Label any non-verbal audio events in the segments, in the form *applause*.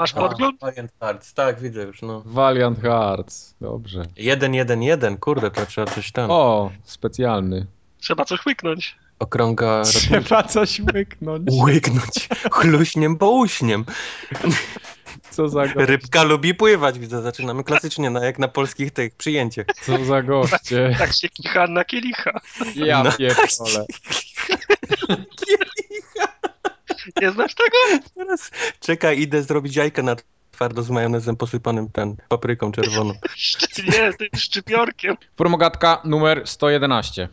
Masz podgląd? Valiant Hearts, tak, widzę już, no. Valiant Hearts, dobrze. 1-1-1, kurde, to trzeba coś tam. O, specjalny. Trzeba coś łyknąć. Okrąga Trzeba coś łyknąć. łyknąć. Chluśniem po uśniem. Co za, go... Rybka lubi pływać, widzę, zaczynamy klasycznie, na, jak na polskich tych przyjęciach. Co za goście. Tak się kicha na kielicha. Ja No. pierdolę. Nie znasz tego? Teraz czekaj, idę zrobić jajkę na twardo z majonezem posypanym ten, papryką czerwoną. *laughs* Nie, tym szczypiorkiem. Formogatka numer 111.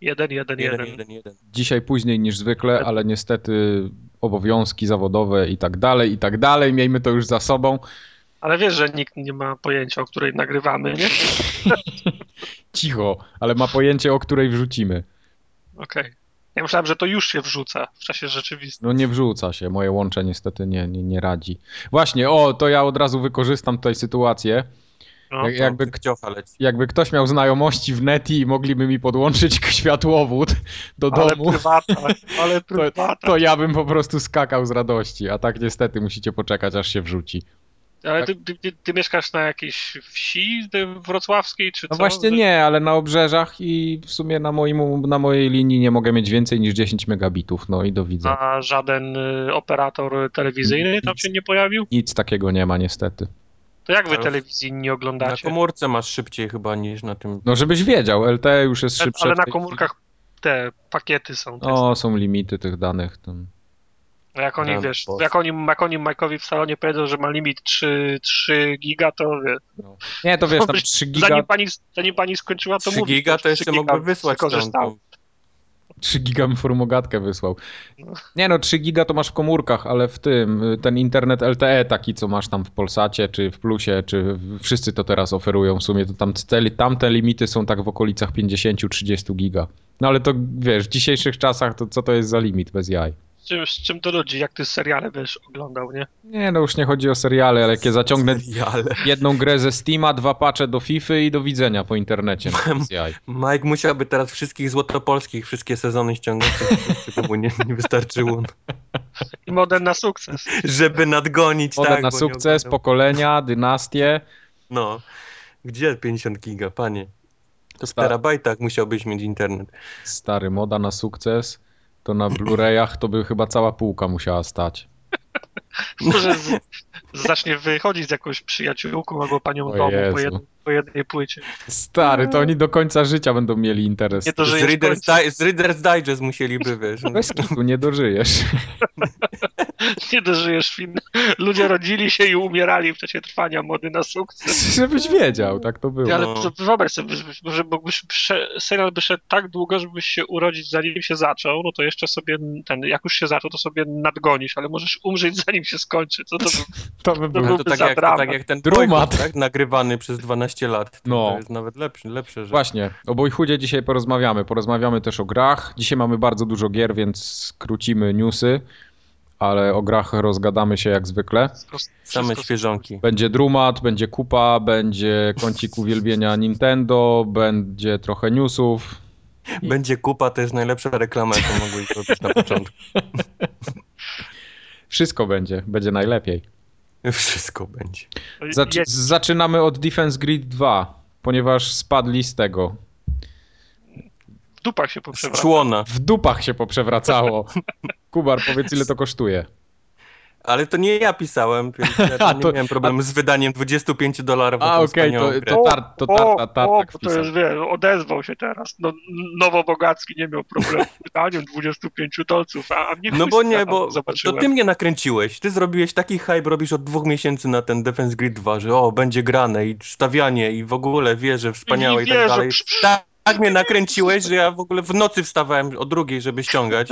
Jeden, jeden, Jeden, jeden. jeden, jeden. Dzisiaj później niż zwykle, ale niestety obowiązki zawodowe i tak dalej, i tak dalej. Miejmy to już za sobą. Ale wiesz, że nikt nie ma pojęcia, o której nagrywamy, nie? *laughs* Cicho, ale ma pojęcie, o której wrzucimy. Okej. Ja myślałem, że to już się wrzuca w czasie rzeczywistym. No nie wrzuca się, moje łącze niestety nie, nie, nie radzi. Właśnie, o, to ja od razu wykorzystam tutaj sytuację. No, Jak- jakby, jakby ktoś miał znajomości w neti i mogliby mi podłączyć światłowód do ale domu, *laughs* ale prywata. to ja bym po prostu skakał z radości. A tak niestety musicie poczekać, aż się wrzuci. Ale ty, ty, ty, ty mieszkasz na jakiejś wsi wrocławskiej, czy No co? właśnie nie, ale na obrzeżach i w sumie na, moim, na mojej linii nie mogę mieć więcej niż 10 megabitów. No i do widzenia. A żaden y, operator telewizyjny tam się nie pojawił? Nic takiego nie ma niestety. To jak wy telewizji nie Na oglądacie? komórce masz szybciej chyba niż na tym. No żebyś wiedział, LTE już jest szybsze. Ale na komórkach te pakiety są. Te O, są limity tych danych. Tam. Jak oni, Rano wiesz, post. jak oni, jak oni Mike'owi w salonie powiedzą, że ma limit 3, 3 giga, to wiesz, Nie, to wiesz, tam 3 giga, zanim pani, zanim pani skończyła, to 3 mówi, giga to 3 jeszcze mógłby wysłać tą 3 giga mi formogatkę wysłał. Nie no, 3 giga to masz w komórkach, ale w tym, ten internet LTE taki, co masz tam w Polsacie, czy w Plusie, czy wszyscy to teraz oferują w sumie, to tam te, tamte limity są tak w okolicach 50-30 giga. No ale to wiesz, w dzisiejszych czasach to co to jest za limit bez jaj? Z czym, z czym to ludzi, jak ty seriale będziesz oglądał, nie? Nie no, już nie chodzi o seriale, ale jak ja zaciągnę *laughs* seriale. jedną grę ze Steama, dwa pacze do FIFA i do widzenia po internecie. Mike musiałby teraz wszystkich złotopolskich, wszystkie sezony ściągać, *laughs* żeby mu nie, nie wystarczyło. I model na sukces. Żeby nadgonić, Moda tak. na bo sukces, pokolenia, dynastie. No. Gdzie 50 giga, panie? To w Sta- Tak. terabajtach musiałbyś mieć internet. Stary, moda na sukces, to na Blu-rayach to by chyba cała półka musiała stać. Może z, zacznie wychodzić z jakąś przyjaciółką albo panią O domu Jezu. po, jed, po jednej płycie. Stary, to oni do końca życia będą mieli interes. Nie to, że Z Reader's, Di- z Reader's Digest musieliby, wiesz. Bez kitu, nie dożyjesz. *laughs* nie dożyjesz film. Ludzie rodzili się i umierali w czasie trwania mody na sukces. *laughs* Żebyś wiedział, tak to było. Ale No. wyobraź sobie, że- mógłbyś prze, serial by szedł tak długo, żebyś się urodzić zanim się zaczął, no to jeszcze sobie ten, jak już się zaczął, to sobie nadgonisz, ale możesz umrzeć zanim się skończy. Co to by *laughs* To by było. był- To tak jak, to tak jak ten Drumat. Tak? Nagrywany przez 12 lat. To, No. to jest nawet lepsze, lepsze że Właśnie, o Boyhoodzie dzisiaj porozmawiamy. Porozmawiamy też o grach. Dzisiaj mamy bardzo dużo gier, więc skrócimy newsy, ale o grach rozgadamy się jak zwykle. same świeżonki. Będzie Drumat, będzie kupa, będzie kącik uwielbienia Nintendo, będzie trochę newsów. Będzie kupa, to jest najlepsza reklama, jaką mogłeś zrobić na początku. *laughs* Wszystko będzie, będzie najlepiej. *laughs* Wszystko będzie. Zac- zaczynamy od Defense Grid 2, ponieważ spadli z tego. w dupach się Z poprzewraca. człona. W dupach się poprzewracało. *laughs* Kubar, powiedz ile to kosztuje. Ale to nie ja pisałem, więc ja tam *laughs* nie to- miałem problemu z wydaniem 25 dolarów. A okej, to, to, tar, to tarta, tarta o, tak to jest, wiesz, odezwał się teraz. No, Nowobogacki nie miał problemu z wydaniem 25 dolców, a, a mnie No bo nie, bo to zobaczyłem. ty mnie nakręciłeś. Ty zrobiłeś taki hype, robisz od dwóch miesięcy na ten Defense Grid 2, że o, będzie grane i stawianie i w ogóle wieże wspaniałe i, I tak dalej. psz, psz. Tak, mnie nakręciłeś, że ja w ogóle w nocy wstawałem o drugiej, żeby ściągać.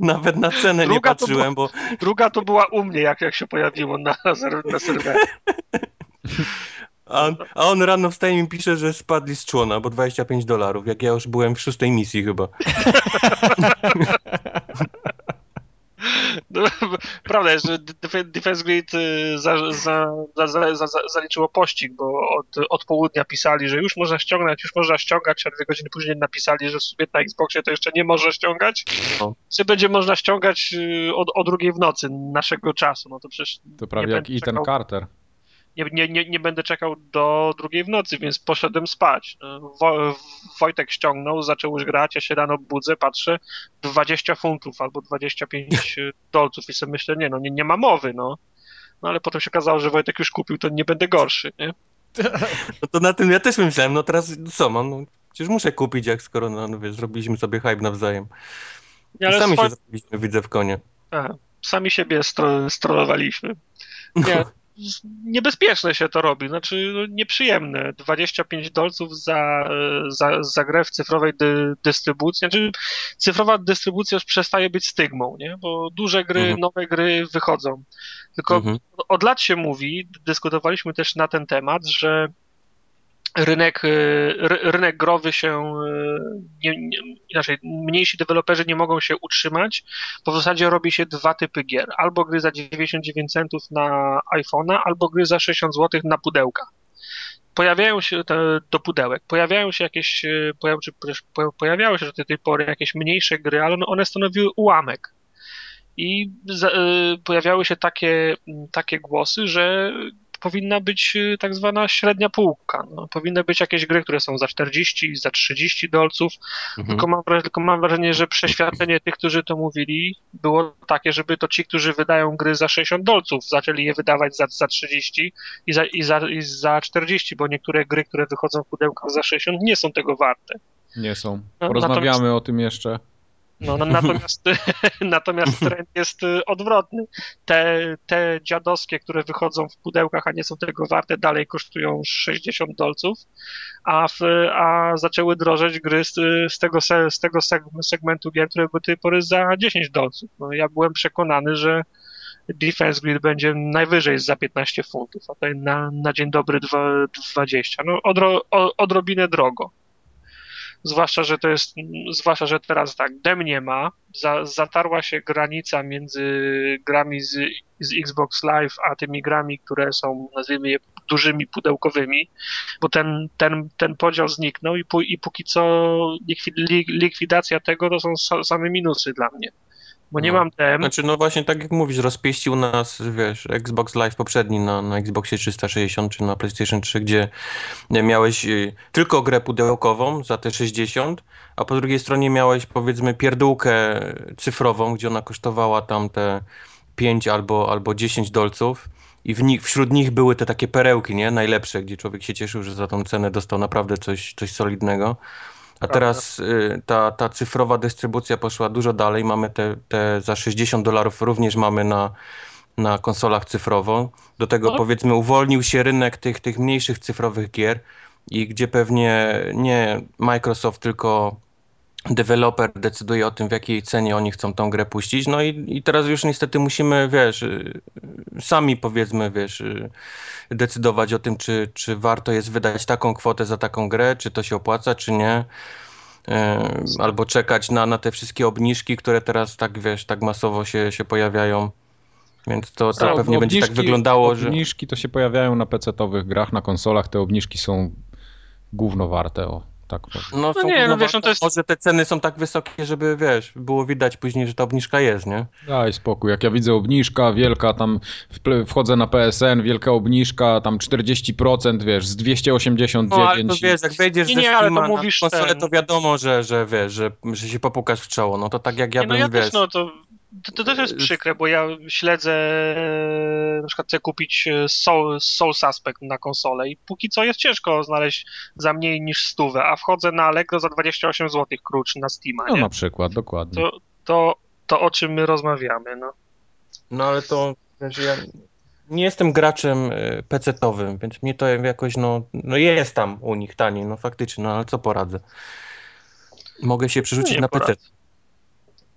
Nawet na cenę nie Druga to patrzyłem, bo Druga to była u mnie, jak, jak się pojawiło na, na serwerze. a on, a on rano wstaje i mi pisze, że spadli z człona, bo 25 dolarów, jak ja już byłem w szóstej misji chyba. *laughs* No *laughs* prawda jest, że Defense Grid y, za, za, za, zaliczyło pościg, bo od, od południa pisali, że już można ściągnąć, już można ściągać, a dwie godziny później napisali, że sobie na Xboxie to jeszcze nie można ściągać. No. Czy będzie można ściągać y, o, o drugiej w nocy naszego czasu, no to przecież... To prawie jak Ethan czekał... Carter nie, nie, nie, będę czekał do drugiej w nocy, więc poszedłem spać. Wo, Wojtek ściągnął, zaczął już grać, ja się rano budzę, patrzę, 20 funtów albo 25 *laughs* dolców i sobie myślę, nie no, nie, nie ma mowy, no. No ale potem się okazało, że Wojtek już kupił, to nie będę gorszy, nie? No to na tym ja też myślałem, no teraz co mam, no, przecież muszę kupić, jak skoro, no, no wiesz, zrobiliśmy sobie hype nawzajem. Ja, sami swo... się zrobiliśmy, widzę w konie. A, sami siebie stro strollowaliśmy. Nie, no *laughs* niebezpieczne się to robi, znaczy no, nieprzyjemne. 25 dolców za, za, za grę w cyfrowej dy, dystrybucji. Znaczy, cyfrowa dystrybucja już przestaje być stygmą, nie? bo duże gry, mhm. nowe gry wychodzą. Tylko mhm. od lat się mówi, dyskutowaliśmy też na ten temat, że rynek, y, rynek growy się, y, nie, nie, inaczej, mniejsi deweloperzy nie mogą się utrzymać, bo w zasadzie robi się dwa typy gier. Albo gry za 99 centów na iPhone'a, albo gry za 60 zł na pudełka. Pojawiają się te, do pudełek, pojawiają się jakieś, y, pojawiały się do tej pory jakieś mniejsze gry, ale one stanowiły ułamek. I pojawiały się takie, takie głosy, że powinna być y, tak zwana średnia półka. No, powinny być jakieś gry, które są za 40, za 30 dolców, mhm. tylko, mam, tylko mam wrażenie, że przeświadczenie tych, którzy to mówili, było takie, żeby to ci, którzy wydają gry za 60 dolców, zaczęli je wydawać za, za 30 i za, i, za, i za 40, bo niektóre gry, które wychodzą w pudełkach za 60 nie są tego warte. Nie są. No, Porozmawiamy Natomiast... o tym jeszcze. No, no, natomiast, *laughs* natomiast trend jest y, odwrotny. Te, te dziadowskie, które wychodzą w pudełkach, a nie są tego warte, dalej kosztują 60 dolców, a, w, a zaczęły drożeć gry z, z, tego, z tego segmentu gier, które były do tej pory za 10 dolców. No, ja byłem przekonany, że Defense Grid będzie najwyżej za 15 funtów, a tutaj na, na dzień dobry 20. No, odro, odrobinę drogo. Zwłaszcza, że to jest, zwłaszcza, że teraz tak, dem nie ma, za, zatarła się granica między grami z, z Xbox Live, a tymi grami, które są, nazwijmy je, dużymi pudełkowymi, bo ten, ten, ten podział zniknął i, i póki co likwidacja tego to są same minusy dla mnie bo nie no. mam tem. Znaczy, no właśnie tak jak mówisz, rozpieścił nas, wiesz, Xbox Live poprzedni na, na Xboxie 360 czy na PlayStation 3, gdzie miałeś y, tylko grę pudełkową za te 60, a po drugiej stronie miałeś powiedzmy pierdółkę cyfrową, gdzie ona kosztowała tam te 5 albo, albo 10 dolców i w nich, wśród nich były te takie perełki, nie? Najlepsze, gdzie człowiek się cieszył, że za tą cenę dostał naprawdę coś, coś solidnego. A teraz y, ta, ta cyfrowa dystrybucja poszła dużo dalej. Mamy te, te za 60 dolarów również mamy na, na konsolach cyfrowo. Do tego powiedzmy uwolnił się rynek tych, tych mniejszych cyfrowych gier i gdzie pewnie nie Microsoft, tylko deweloper decyduje o tym, w jakiej cenie oni chcą tą grę puścić. No i, i teraz już niestety musimy, wiesz, sami powiedzmy, wiesz, decydować o tym, czy, czy warto jest wydać taką kwotę za taką grę, czy to się opłaca, czy nie. Y, albo czekać na, na te wszystkie obniżki, które teraz tak, wiesz, tak masowo się, się pojawiają. Więc to, to pewnie obniżki, będzie tak wyglądało, że... Obniżki to się pojawiają na PC-owych grach, na konsolach. Te obniżki są gówno warte, o tak No, no nie, no wiesz, no to jest... Może te ceny są tak wysokie, żeby, wiesz, było widać później, że ta obniżka jest, nie? Daj spokój, jak ja widzę obniżka wielka, tam wchodzę na PSN, wielka obniżka, tam 40%, wiesz, z 289. No, ale to wiesz, jak wejdziesz nie, nie, ale to mówisz na konsolę, ten... to wiadomo, że, że wiesz, że, że się popukasz w czoło, no to tak jak ja nie, no bym, no ja wiesz... Też, no to to, to też jest przykre, bo ja śledzę, na przykład chcę kupić Soul, Soul Suspect na konsolę i póki co jest ciężko znaleźć za mniej niż stówę, a wchodzę na Allegro za 28 zł krucz na Steama, No nie? na przykład, dokładnie. To, to, to o czym my rozmawiamy, no. No ale to, znaczy ja nie jestem graczem e, PC-towym, więc mnie to jakoś, no, no jest tam u nich taniej, no faktycznie, no ale co poradzę. Mogę się przerzucić no na poradzę. PC.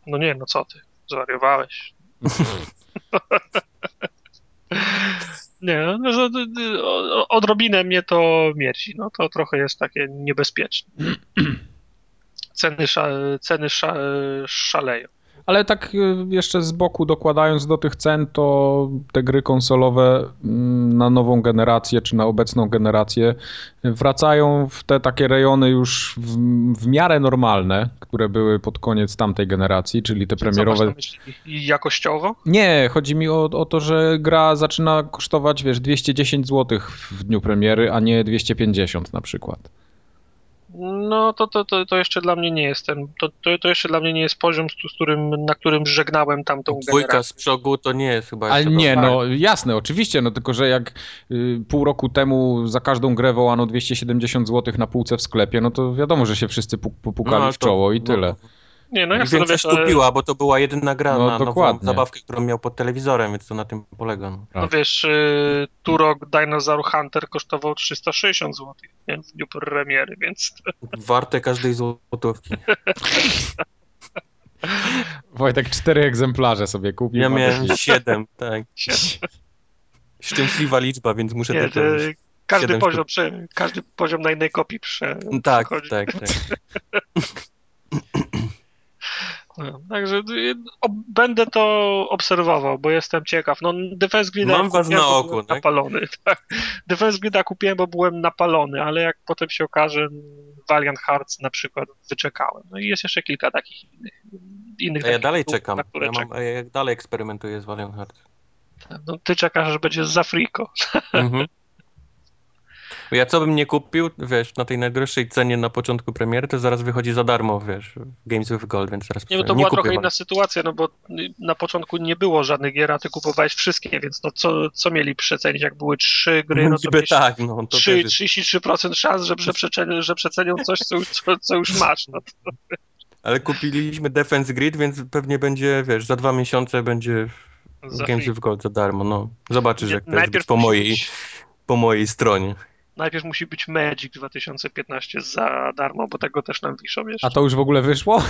No nie, no co ty. Zwariowałeś. *laughs* Nie, no, odrobinę mnie to mierzi. No to trochę jest takie niebezpieczne. *clears throat* Ceny, sza, ceny sza, szaleją. Ale tak y, jeszcze z boku dokładając do tych cen, to te gry konsolowe mm, na nową generację czy na obecną generację wracają w te takie rejony już w, w miarę normalne, które były pod koniec tamtej generacji, czyli te premierowe. Myśli? Jakościowo? Nie, chodzi mi o, o to, że gra zaczyna kosztować, wiesz, 210 zł w dniu premiery, a nie 250 na przykład. No to, to, to, to jeszcze dla mnie nie jest ten, to, to, to jeszcze dla mnie nie jest poziom, z którym, na którym żegnałem tamtą Dwójka generację. z przogu to nie jest chyba Ale nie, no jasne, oczywiście, no tylko, że jak y, pół roku temu za każdą grę wołano 270 zł na półce w sklepie, no to wiadomo, że się wszyscy popukali no, w czoło i no, tyle. Nie, no jak sobie wiesz, kupiła, bo to była jedyna gra no, na nową zabawkę, którą miał pod telewizorem, więc to na tym polega. No, no wiesz, y, Turok Dinosaur Hunter kosztował 360 zł nie? w dniu premiery, więc... *laughs* Warte każdej złotówki. *laughs* Wojtek, cztery egzemplarze sobie kupił. Ja miałem siedem, tak. *laughs* Szczęśliwa liczba, więc muszę nie, to każdy poziom, prze, każdy poziom na innej kopii prze, tak, tak, tak. No, także y, będę to obserwował, bo jestem ciekaw. No, Defense Grida Mam was na oku, tak? napalony. *laughs* Tak. Defense Grida kupiłem, bo byłem napalony, ale jak potem się okaże, Valiant Hearts na przykład wyczekałem. No i jest jeszcze kilka takich innych. innych a ja dalej czekam. Ja mam, a ja dalej eksperymentuję z Valiant Hearts. No, ty czekasz, że będzie za friko. *laughs* Mhm. Ja co bym nie kupił, wiesz, na tej najdroższej cenie na początku premiery, to zaraz wychodzi za darmo, wiesz, Games with Gold, więc teraz Nie, no to była trochę inna sytuacja, no bo na początku nie było żadnych gier, a ty kupowałeś wszystkie, więc no co, co mieli przecenić, jak były trzy gry, no to Niby tak, no, to 3, 33% szans, że, że, przecenią, że przecenią coś, co już, co, co już masz. No to... Ale kupiliśmy Defense Grid, więc pewnie będzie, wiesz, za dwa miesiące będzie Games with Gold za darmo, no. Zobaczysz, jak to jest po mojej, po mojej stronie najpierw musi być Magic 2015 za darmo, bo tego też nam wiszą jeszcze. A to już w ogóle wyszło?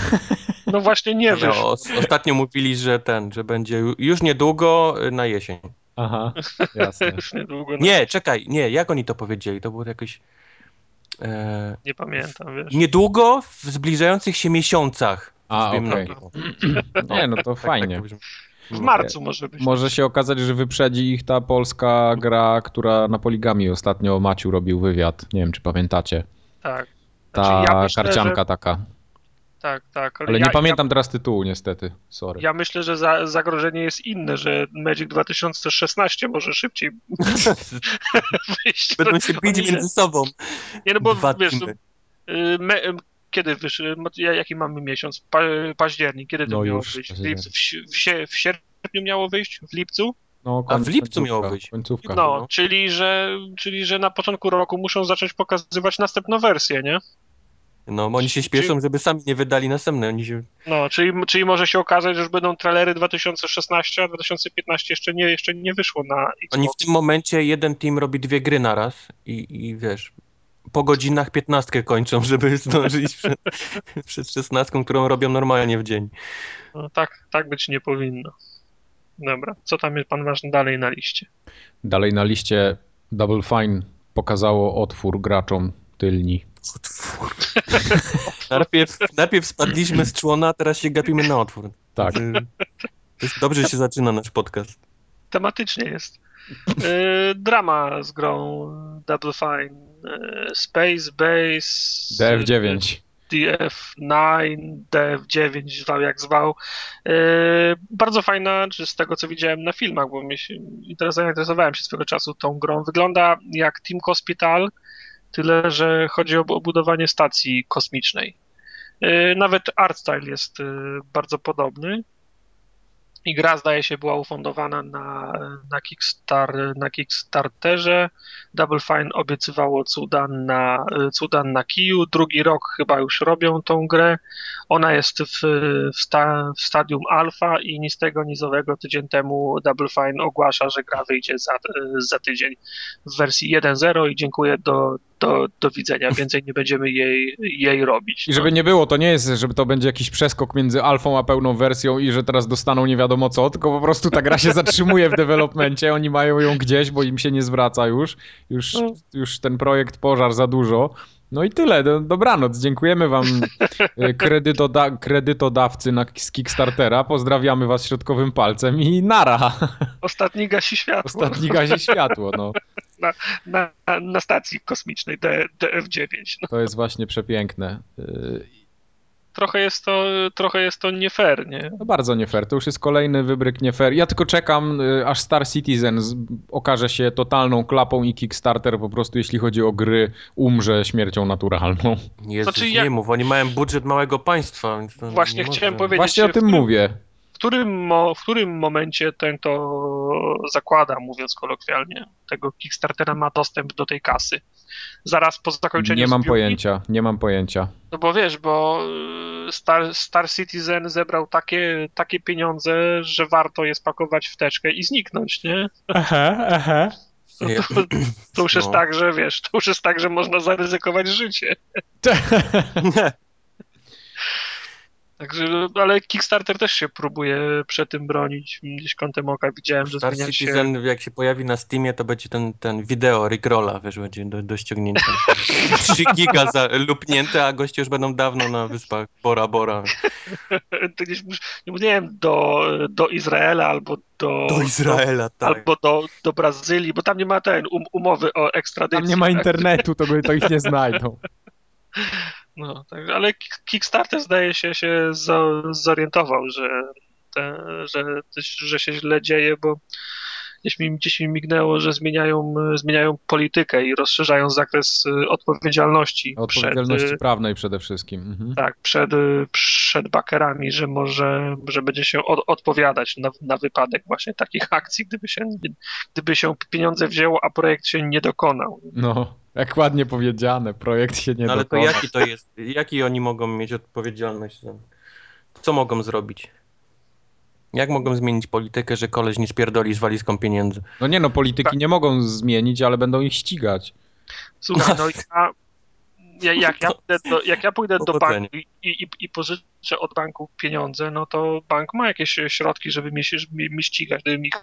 No właśnie nie wyszło. No, ostatnio mówili, że ten, że będzie już niedługo y, na jesień. Aha, *laughs* jasne. już niedługo nie, jesień. czekaj, nie, jak oni to powiedzieli? To było jakoś... E... Nie pamiętam, wiesz. Niedługo w zbliżających się miesiącach. A, okej. Okay. *clears throat* Nie, no to tak, fajnie. Tak, tak w marcu może być. Może się okazać, że wyprzedzi ich ta polska gra, która na poligami ostatnio Maciu robił wywiad. Nie wiem, czy pamiętacie. Tak. Ta znaczy, ja myślę, karcianka że... taka. Tak, tak. Ale, ale ja, nie pamiętam ja, teraz tytułu, niestety. Sorry. Ja myślę, że za, zagrożenie jest inne, że Magic 2016 może szybciej *laughs* wyjść. Będą się bić między sobą. Nie, no bo Dwa wiesz, y, me, kiedy wyszły, jaki mamy miesiąc? Pa, październik, kiedy to no miało już, wyjść? W, lipcu, w, w, w, sierpniu miało wyjść? W lipcu? No, A w lipcu miało wyjść. Końcówka. No, no, Czyli, że, czyli że na początku roku muszą zacząć pokazywać następną wersję, nie? No, oni się śpieszą, czyli, żeby sami nie wydali następne. Oni się... No, czyli, czyli może się okazać, że już będą trailery 2016, a 2015 jeszcze nie, jeszcze nie wyszło na Xbox. Oni w tym momencie jeden team robi dwie gry naraz i, i wiesz, po godzinach 15 kończą, *laughs* żeby zdążyć przed, przed 16, którą robią normalnie w dzień. No, tak, tak być nie powinno. Dobra, co tam jest pan ważny dalej na liście? Dalej na liście Double Fine pokazało otwór graczom tylni. Otwór. *laughs* najpierw, najpierw spadliśmy z człona, a teraz się gapimy na otwór. Tak. Dobrze się zaczyna nasz podcast. Tematycznie jest. Y, drama z grą Double Fine. Y, Space Base. DF9. DF9, DF9, zwał jak zwał. Y, bardzo fajna, czy z tego co widziałem na filmach, bo mi się, zainteresowałem się swego czasu tą grą. Wygląda jak Team Hospital, tyle że chodzi o budowanie stacji kosmicznej. Nawet art style jest bardzo podobny. I gra zdaje się była ufundowana na, na, Kickstar, na Kickstarterze. Double Fine obiecywało cuda na, cuda na kiju. Drugi rok chyba już robią tą grę. Ona jest w, w, sta, w stadium alfa i nic tego nizowego tydzień temu Double Fine ogłasza, że gra wyjdzie za, za tydzień w wersji 1.0 i dziękuję do, do, do widzenia. Więcej nie będziemy jej, jej robić. I żeby no. nie było, to nie jest, żeby to będzie jakiś przeskok między alfą a pełną wersją i że teraz dostaną nie wiadomo co, tylko po prostu ta gra się *laughs* zatrzymuje w developmencie, oni mają ją gdzieś, bo im się nie zwraca już. Już, no. już ten projekt pożar za dużo No i tyle. Do, dobranoc. Dziękujemy wam *laughs* e, kredytoda kredytodawcy na, z Kickstartera. Pozdrawiamy was środkowym palcem i nara. *laughs* Ostatni gasi światło. Ostatni gazi światło, no. Na, na, na stacji kosmicznej D, DF-9. No. To jest właśnie przepiękne. Trochę jest to, trochę jest to nie fair, nie? No bardzo nie fair. To już jest kolejny wybryk nie fair. Ja tylko czekam, y, aż Star Citizen okaże się totalną klapą i Kickstarter po prostu, jeśli chodzi o gry, umrze śmiercią naturalną. Jezus, znaczy, ja... nie mów, oni mają budżet małego państwa. Właśnie chciałem może... powiedzieć. Właśnie o tym którym, mówię. W którym, w którym momencie ten, kto zakłada, mówiąc kolokwialnie, tego Kickstartera ma dostęp do tej kasy? Zaraz po zakończeniu Nie mam zbiórki. pojęcia, nie mam pojęcia. No bo wiesz, bo y, Star, Star Citizen zebrał takie, takie pieniądze, że warto je spakować w teczkę i zniknąć, nie? Aha, aha. No to, to, już jest no. tak, że wiesz, to już jest tak, że można zaryzykować życie. *laughs* *laughs* Także, ale Kickstarter też się próbuje przed tym bronić. Gdzieś kątem oka widziałem, że Star zmienia Citizen, się... jak się pojawi na Steamie, to będzie ten, ten wideo Rickrolla, wiesz, będzie do, do ściągnięcia. *laughs* 3 giga za, lupnięte, a goście już będą dawno na wyspach Bora Bora. *laughs* to gdzieś, nie wiem, do, do Izraela albo do... Do Izraela, do, tak. Albo do, do Brazylii, bo tam nie ma ten um, umowy o ekstradycji. Tam nie ma tak? internetu, to, to ich nie *laughs* znajdą. No, tak, ale Kickstarter zdaje się się zorientował, że, te, że, że się źle dzieje, bo gdzieś mi, gdzieś mi mignęło, że zmieniają, zmieniają politykę i rozszerzają zakres y, odpowiedzialności. Odpowiedzialności przed, prawnej przede wszystkim. Mhm. Tak, przed, przed bakerami, że może, że będzie się od, odpowiadać na, na wypadek właśnie takich akcji, gdyby się, gdyby się pieniądze wzięło, a projekt się nie dokonał. No. Jak ładnie powiedziane, projekt się nie no, Ale dokona. to jaki to jest? Jaki oni mogą mieć odpowiedzialność? Co mogą zrobić? Jak mogą zmienić politykę, że koleś nie spierdoli z walizką pieniędzy? No nie no, polityki nie mogą zmienić, ale będą ich ścigać. Słuchaj, no *laughs* ja, jak, ja pójdę do, jak ja pójdę do banku i, i, i pożyczę od banku pieniądze, no to bank ma jakieś środki, żeby mnie, mnie ścigać, gdybym ich,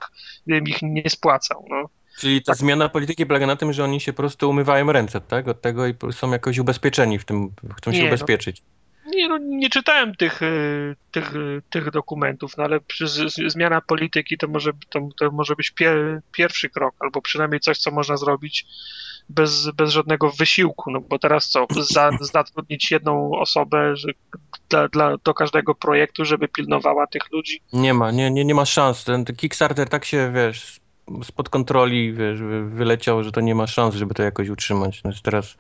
gdybym ich nie spłacał. No. Czyli ta tak. zmiana polityki polega na tym, że oni się po prostu umywają ręce, tak? Od tego i są jakoś ubezpieczeni w tym, chcą się nie, no. ubezpieczyć. No, nie, no, nie czytałem tych, y, tych, y, tych dokumentów, no ale zmiana polityki to może, to, to może być pier, pierwszy krok, albo przynajmniej coś, co można zrobić bez, bez żadnego wysiłku, no bo teraz co, za, zatrudnić jedną osobę że dla, dla, do każdego projektu, żeby pilnowała tych ludzi? Nie ma, nie, nie, nie ma szans. Ten Kickstarter tak się, wiesz, spod kontroli wiesz, wyleciał, że to nie ma szans, żeby to jakoś utrzymać. Znaczy teraz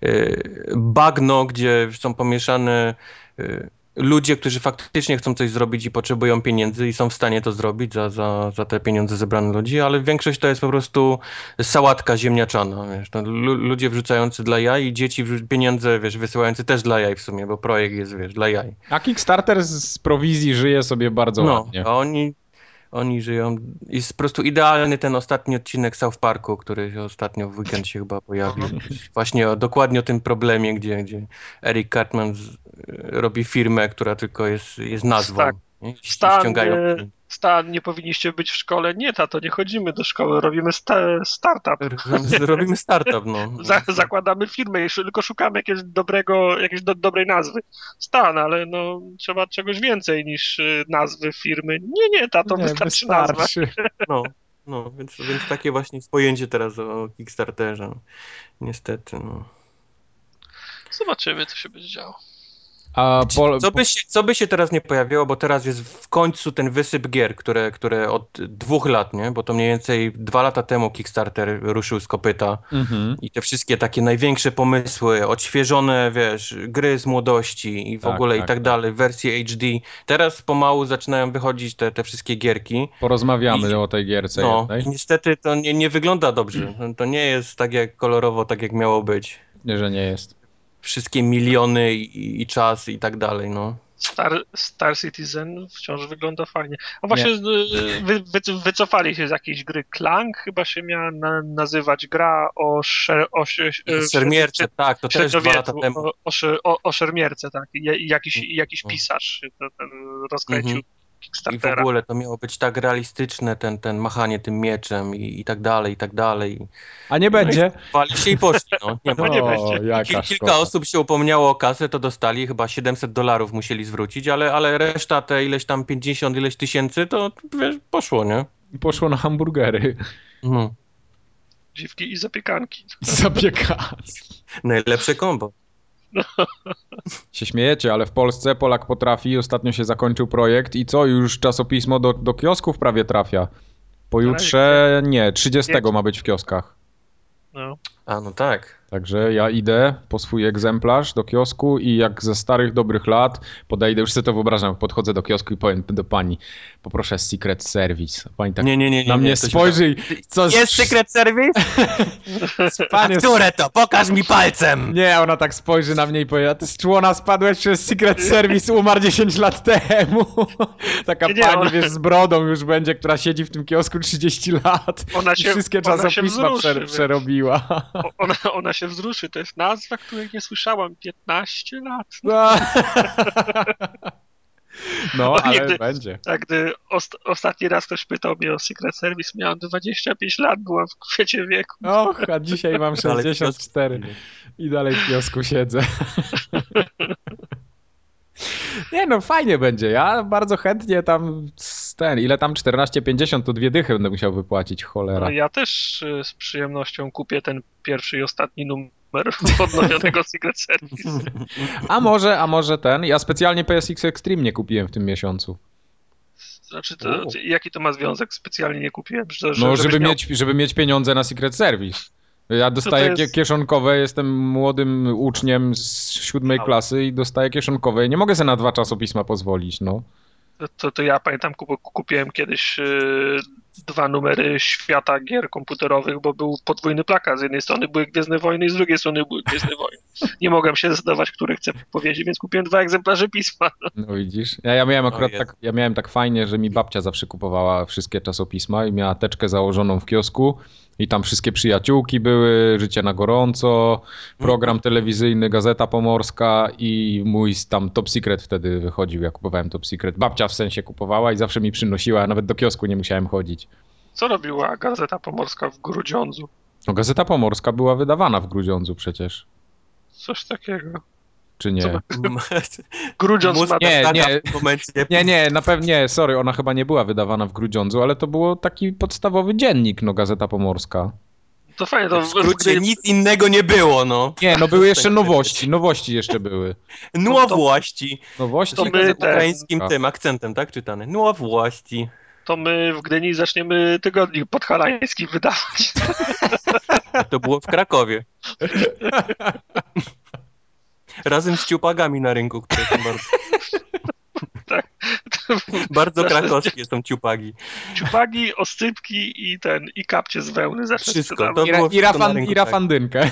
yy, bagno, gdzie są pomieszane yy, ludzie, którzy faktycznie chcą coś zrobić i potrzebują pieniędzy i są w stanie to zrobić za, za, za te pieniądze zebrane ludzi, ale większość to jest po prostu sałatka ziemniaczana. Wiesz, no, ludzie wrzucający dla jaj i dzieci pieniądze wiesz, wysyłające też dla jaj w sumie, bo projekt jest wiesz, dla jaj. A Kickstarter z prowizji żyje sobie bardzo no, ładnie. A oni oni żyją. Jest po prostu idealny ten ostatni odcinek South Parku, który ostatnio w weekend się chyba pojawił. Właśnie o, dokładnie o tym problemie, gdzie, gdzie Eric Cartman z, robi firmę, która tylko jest, jest nazwą. Tak. Stan, ściągają. Stan, nie powinniście być w szkole. Nie, tato, nie chodzimy do szkoły, robimy sta startup. Robimy startup, no. *laughs* Za zakładamy firmę, jeszcze tylko szukamy jakiegoś dobrego, jakiejś do dobrej nazwy. Stan, ale no, trzeba czegoś więcej niż y, nazwy firmy. Nie, nie, tato, nie, wystarczy, wystarczy. nazwa. *laughs* No, no więc, więc takie właśnie pojęcie teraz o Kickstarterze. Niestety, no. Zobaczymy, co się będzie działo. Po... Co, by się, co by się teraz nie pojawiło, bo teraz jest w końcu ten wysyp gier, które, które od dwóch lat, nie? bo to mniej więcej dwa lata temu Kickstarter ruszył z kopyta mhm. i te wszystkie takie największe pomysły, odświeżone, wiesz, gry z młodości i w tak, ogóle tak, i tak, tak dalej, wersje HD. Teraz pomału zaczynają wychodzić te, te wszystkie gierki. Porozmawiamy I, o tej gierce no, niestety to nie, nie wygląda dobrze. *clears throat* To nie jest tak jak kolorowo, tak jak miało być. Nie, że nie jest wszystkie miliony i, i czas i tak dalej, no. Star, Star Citizen wciąż wygląda fajnie. A właśnie y, wy, wy, wycofali się z jakiejś gry. Clank chyba się miała na, nazywać gra o, szer, o, o szermierce, tak, to też dwa lata temu. O, o, o szermierce, tak. I, jakiś, jakiś pisarz ten rozkręcił -hmm. I w Kickstartera. ogóle to miało być tak realistyczne, ten, ten machanie tym mieczem i, i tak dalej, i tak dalej. A nie będzie. Wali się i poszli, no. *laughs* Nie ma. nie będzie. Kil, kilka osób się upomniało o kasę, to dostali, chyba 700 dolarów musieli zwrócić, ale, ale reszta te ileś tam 50, ileś tysięcy, to wiesz, poszło, nie? Poszło na hamburgery. Mhm. Dziwki i zapiekanki. *laughs* Zapieka. Najlepsze kombo. Się śmiejecie, ale w Polsce Polak potrafi. Ostatnio się zakończył projekt i co? Już czasopismo do, do kiosków prawie trafia. Pojutrze nie, 30 Wiecie. ma być w kioskach. No. A, no tak. Także ja idę po swój egzemplarz do kiosku i jak ze starych dobrych lat podejdę, już sobie to wyobrażam, podchodzę do kiosku i powiem do pani, poproszę Secret Service. Pani tak Nie, nie, nie. nie na nie, mnie się- spojrzy i co Jest Secret Service? *laughs* Panie, Które to? Pokaż mi palcem! Nie, ona tak spojrzy na mnie i powie, a ty z człona spadłeś przez Secret Service, umarł 10 lat temu. *laughs* Taka Nie, nie, pani, ona- wiesz, z brodą już będzie, która siedzi w tym kiosku 30 lat Ona i się, wszystkie ona się czasopisma wzruszy, przerobiła. Ona, ona się wzruszy. To jest nazwa, której nie słyszałam 15 lat. No, *laughs* no ale nigdy. będzie. Tak, gdy ost- ostatni raz ktoś pytał mnie o Secret Service, miałem 25 lat, byłam w kwiecie wieku. Och, a dzisiaj mam Dalej w 64 i dalej w kiosku siedzę. *laughs* Nie no, fajnie będzie. Ja bardzo chętnie tam ten, ile tam 14,50 to dwie dychy będę musiał wypłacić, cholera. No, ja też y, z przyjemnością kupię ten pierwszy i ostatni numer odnowionego Secret Service. *laughs* A może, a może ten, ja specjalnie PSX Extreme nie kupiłem w tym miesiącu. Znaczy, to, O. jaki to ma związek? Specjalnie nie kupiłem. Że, No, żebyś żeby miał- mieć, żeby mieć pieniądze na Secret Service. Ja dostaję jest? kie- kieszonkowe, jestem młodym uczniem z siódmej klasy i dostaję kieszonkowe nie mogę sobie na dwa czasopisma pozwolić, no. To, to ja pamiętam, kup- kupiłem kiedyś y, dwa numery świata gier komputerowych, bo był podwójny plakat. Z jednej strony były Gwiezdne Wojny i z drugiej strony były Gwiezdne *laughs* Wojny. Nie mogłem się zdecydować, który chcę powiedzieć, więc kupiłem dwa egzemplarze pisma. *laughs* No widzisz. Ja, ja miałem akurat Jezu. tak, ja miałem tak fajnie, że mi babcia zawsze kupowała wszystkie czasopisma i miała teczkę założoną w kiosku i tam wszystkie przyjaciółki były, Życie na gorąco, program telewizyjny, Gazeta Pomorska i mój tam Top Secret wtedy wychodził, ja kupowałem Top Secret. Babcia w sensie kupowała i zawsze mi przynosiła, ja nawet do kiosku nie musiałem chodzić. Co robiła Gazeta Pomorska w Grudziądzu? No, Gazeta Pomorska była wydawana w Grudziądzu przecież, Coś takiego. Czy nie? Co *laughs* Grudziądz ma... Nie, nie. w tym momencie. *laughs* Nie, nie, na pewno nie, sorry, ona chyba nie była wydawana w Grudziądzu, ale to było taki podstawowy dziennik, no Gazeta Pomorska. To fajnie, to W w, skrócie nic innego nie było, no. Nie, no były jeszcze nowości, nowości jeszcze były. *laughs* No włości. Nowości? To my ukraińskim tym akcentem, tak czytane. No włości. to my w Gdyni zaczniemy tygodnik podhalański wydawać. To było w Krakowie. Razem z ciupagami na rynku, które są bardzo, *laughs* Tak. bardzo krakowskie są ciupagi. Ciupagi, oscypki i ten, i kapcie z wełny zacznę Wszystko, to I, ra, i, rafan, rynku, I tak. rafandynkę.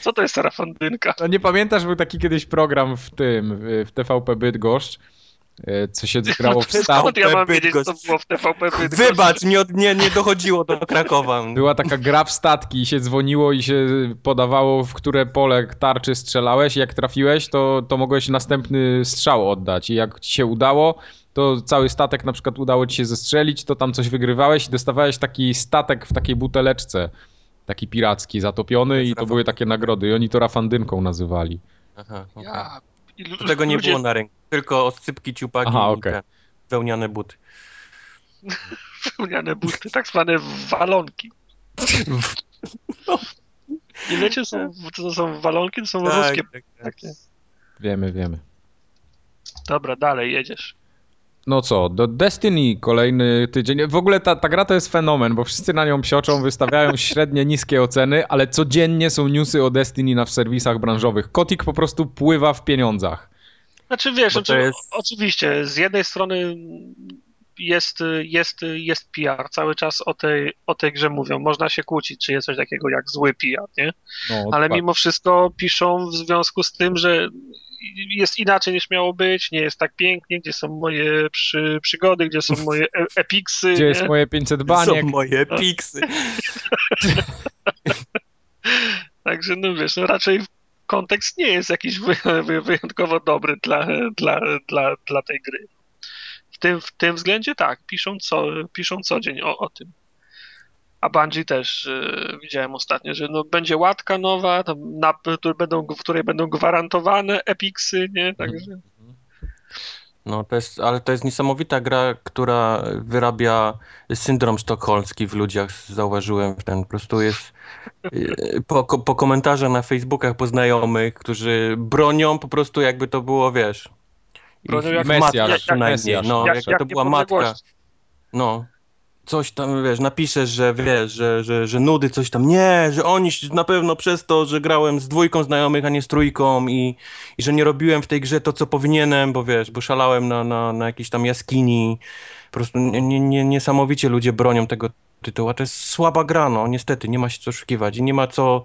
Co to jest rafandynka? No nie pamiętasz, był taki kiedyś program w tym, w TVP Bydgoszcz, co się *laughs* grało w. Skąd ja mam wiedzieć, co było w TVP Bydgoszcz? Wybacz, nie, od- nie, nie dochodziło do Krakowa. *laughs* Była taka gra w statki i się dzwoniło i się podawało, w które pole tarczy strzelałeś. Jak trafiłeś, to, to mogłeś następny strzał oddać. I jak ci się udało, to cały statek na przykład udało ci się zestrzelić, to tam coś wygrywałeś i dostawałeś taki statek w takiej buteleczce. Taki piracki, zatopiony i to były takie nagrody. I oni to rafandynką nazywali. Aha, okej. Ja, Tego nie ludzie- było na rynku. Tylko oscypki, ciupagi Aha, i okej. te wełniane buty. *laughs* Wełniane buty, tak zwane walonki. *laughs* Nie wiecie, są, to są walonki, to są ruskie. tak, tak. Takie. Wiemy, wiemy. Dobra, dalej jedziesz. No co, do Destiny kolejny tydzień. W ogóle ta, ta gra to jest fenomen, bo wszyscy na nią psioczą, wystawiają *laughs* średnie, niskie oceny, ale codziennie są newsy o Destiny na w serwisach branżowych. Kotik po prostu pływa w pieniądzach. Znaczy wiesz, znaczy, jest- oczywiście, z jednej strony jest, jest, jest PR, cały czas o tej, o tej grze mówią. Można się kłócić, czy jest coś takiego jak zły PR, nie? No, Ale dokładnie. mimo wszystko piszą w związku z tym, że jest inaczej niż miało być, nie jest tak pięknie, gdzie są moje przy, przygody, gdzie są moje e epiksy. Gdzie jest nie? moje 500 baniek? Są moje piksy. *laughs* Także no wiesz, no raczej kontekst nie jest jakiś wy, wy, wyjątkowo dobry dla, dla, dla, dla tej gry. W tym, w tym względzie tak, piszą co, piszą co dzień o, o tym. A Bungie też y, widziałem ostatnio, że no, będzie łatka nowa, tam na, będą, w której będą gwarantowane epiksy, nie? Także. No, to jest, ale to jest niesamowita gra, która wyrabia syndrom sztokholmski w ludziach, zauważyłem w ten, po prostu jest y, po, po komentarzach na Facebookach po znajomych, którzy bronią po prostu jakby to było, wiesz, Bronią jak matka Mesjasz, przynajmniej, Mesjasz. no, Jak- jak, jak to była matka, no, coś tam, wiesz, napiszesz, że wiesz, że, że, że nudy, coś tam, nie, że oni na pewno przez to, że grałem z dwójką znajomych, a nie z trójką i, i że nie robiłem w tej grze to, co powinienem, bo wiesz, bo szalałem na, na, na jakiejś tam jaskini, po prostu nie, nie, nie, niesamowicie ludzie bronią tego tytułu, a to jest słaba gra, no, niestety, nie ma się co oszukiwać i nie ma co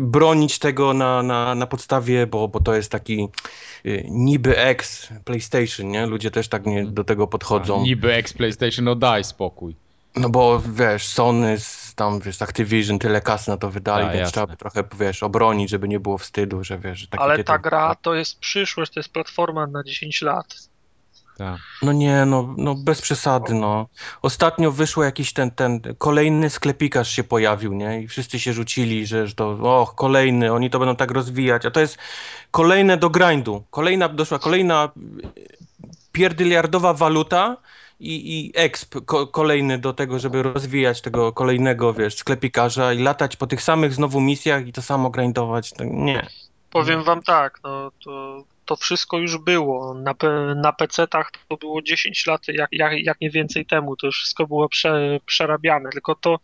bronić tego na, na, na podstawie, bo, bo to jest taki e, niby ex PlayStation, nie? Ludzie też tak nie do tego podchodzą. Niby ex PlayStation, no daj spokój. No bo wiesz, Sony, z- tam wiesz, Activision tyle kasy na to wydali, A, więc jasne. trzeba by trochę, wiesz, obronić, żeby nie było wstydu, że wiesz, że Ale tytuł... ta gra to jest przyszłość, to jest platforma na 10 lat. Tak. No nie, no, no bez przesady, no. Ostatnio wyszło jakiś ten, ten kolejny sklepikarz się pojawił, nie? I wszyscy się rzucili, że, że to, och, kolejny, oni to będą tak rozwijać, a to jest kolejne do grindu. Kolejna, doszła kolejna pierdyliardowa waluta i, i exp ko, kolejny do tego, żeby rozwijać tego kolejnego, wiesz, sklepikarza i latać po tych samych znowu misjach i to samo grindować, to nie. Powiem wam tak, no to, to wszystko już było. Na, na PC-tach to było 10 lat, jak, jak, jak nie więcej temu. To już wszystko było prze, przerabiane. Tylko to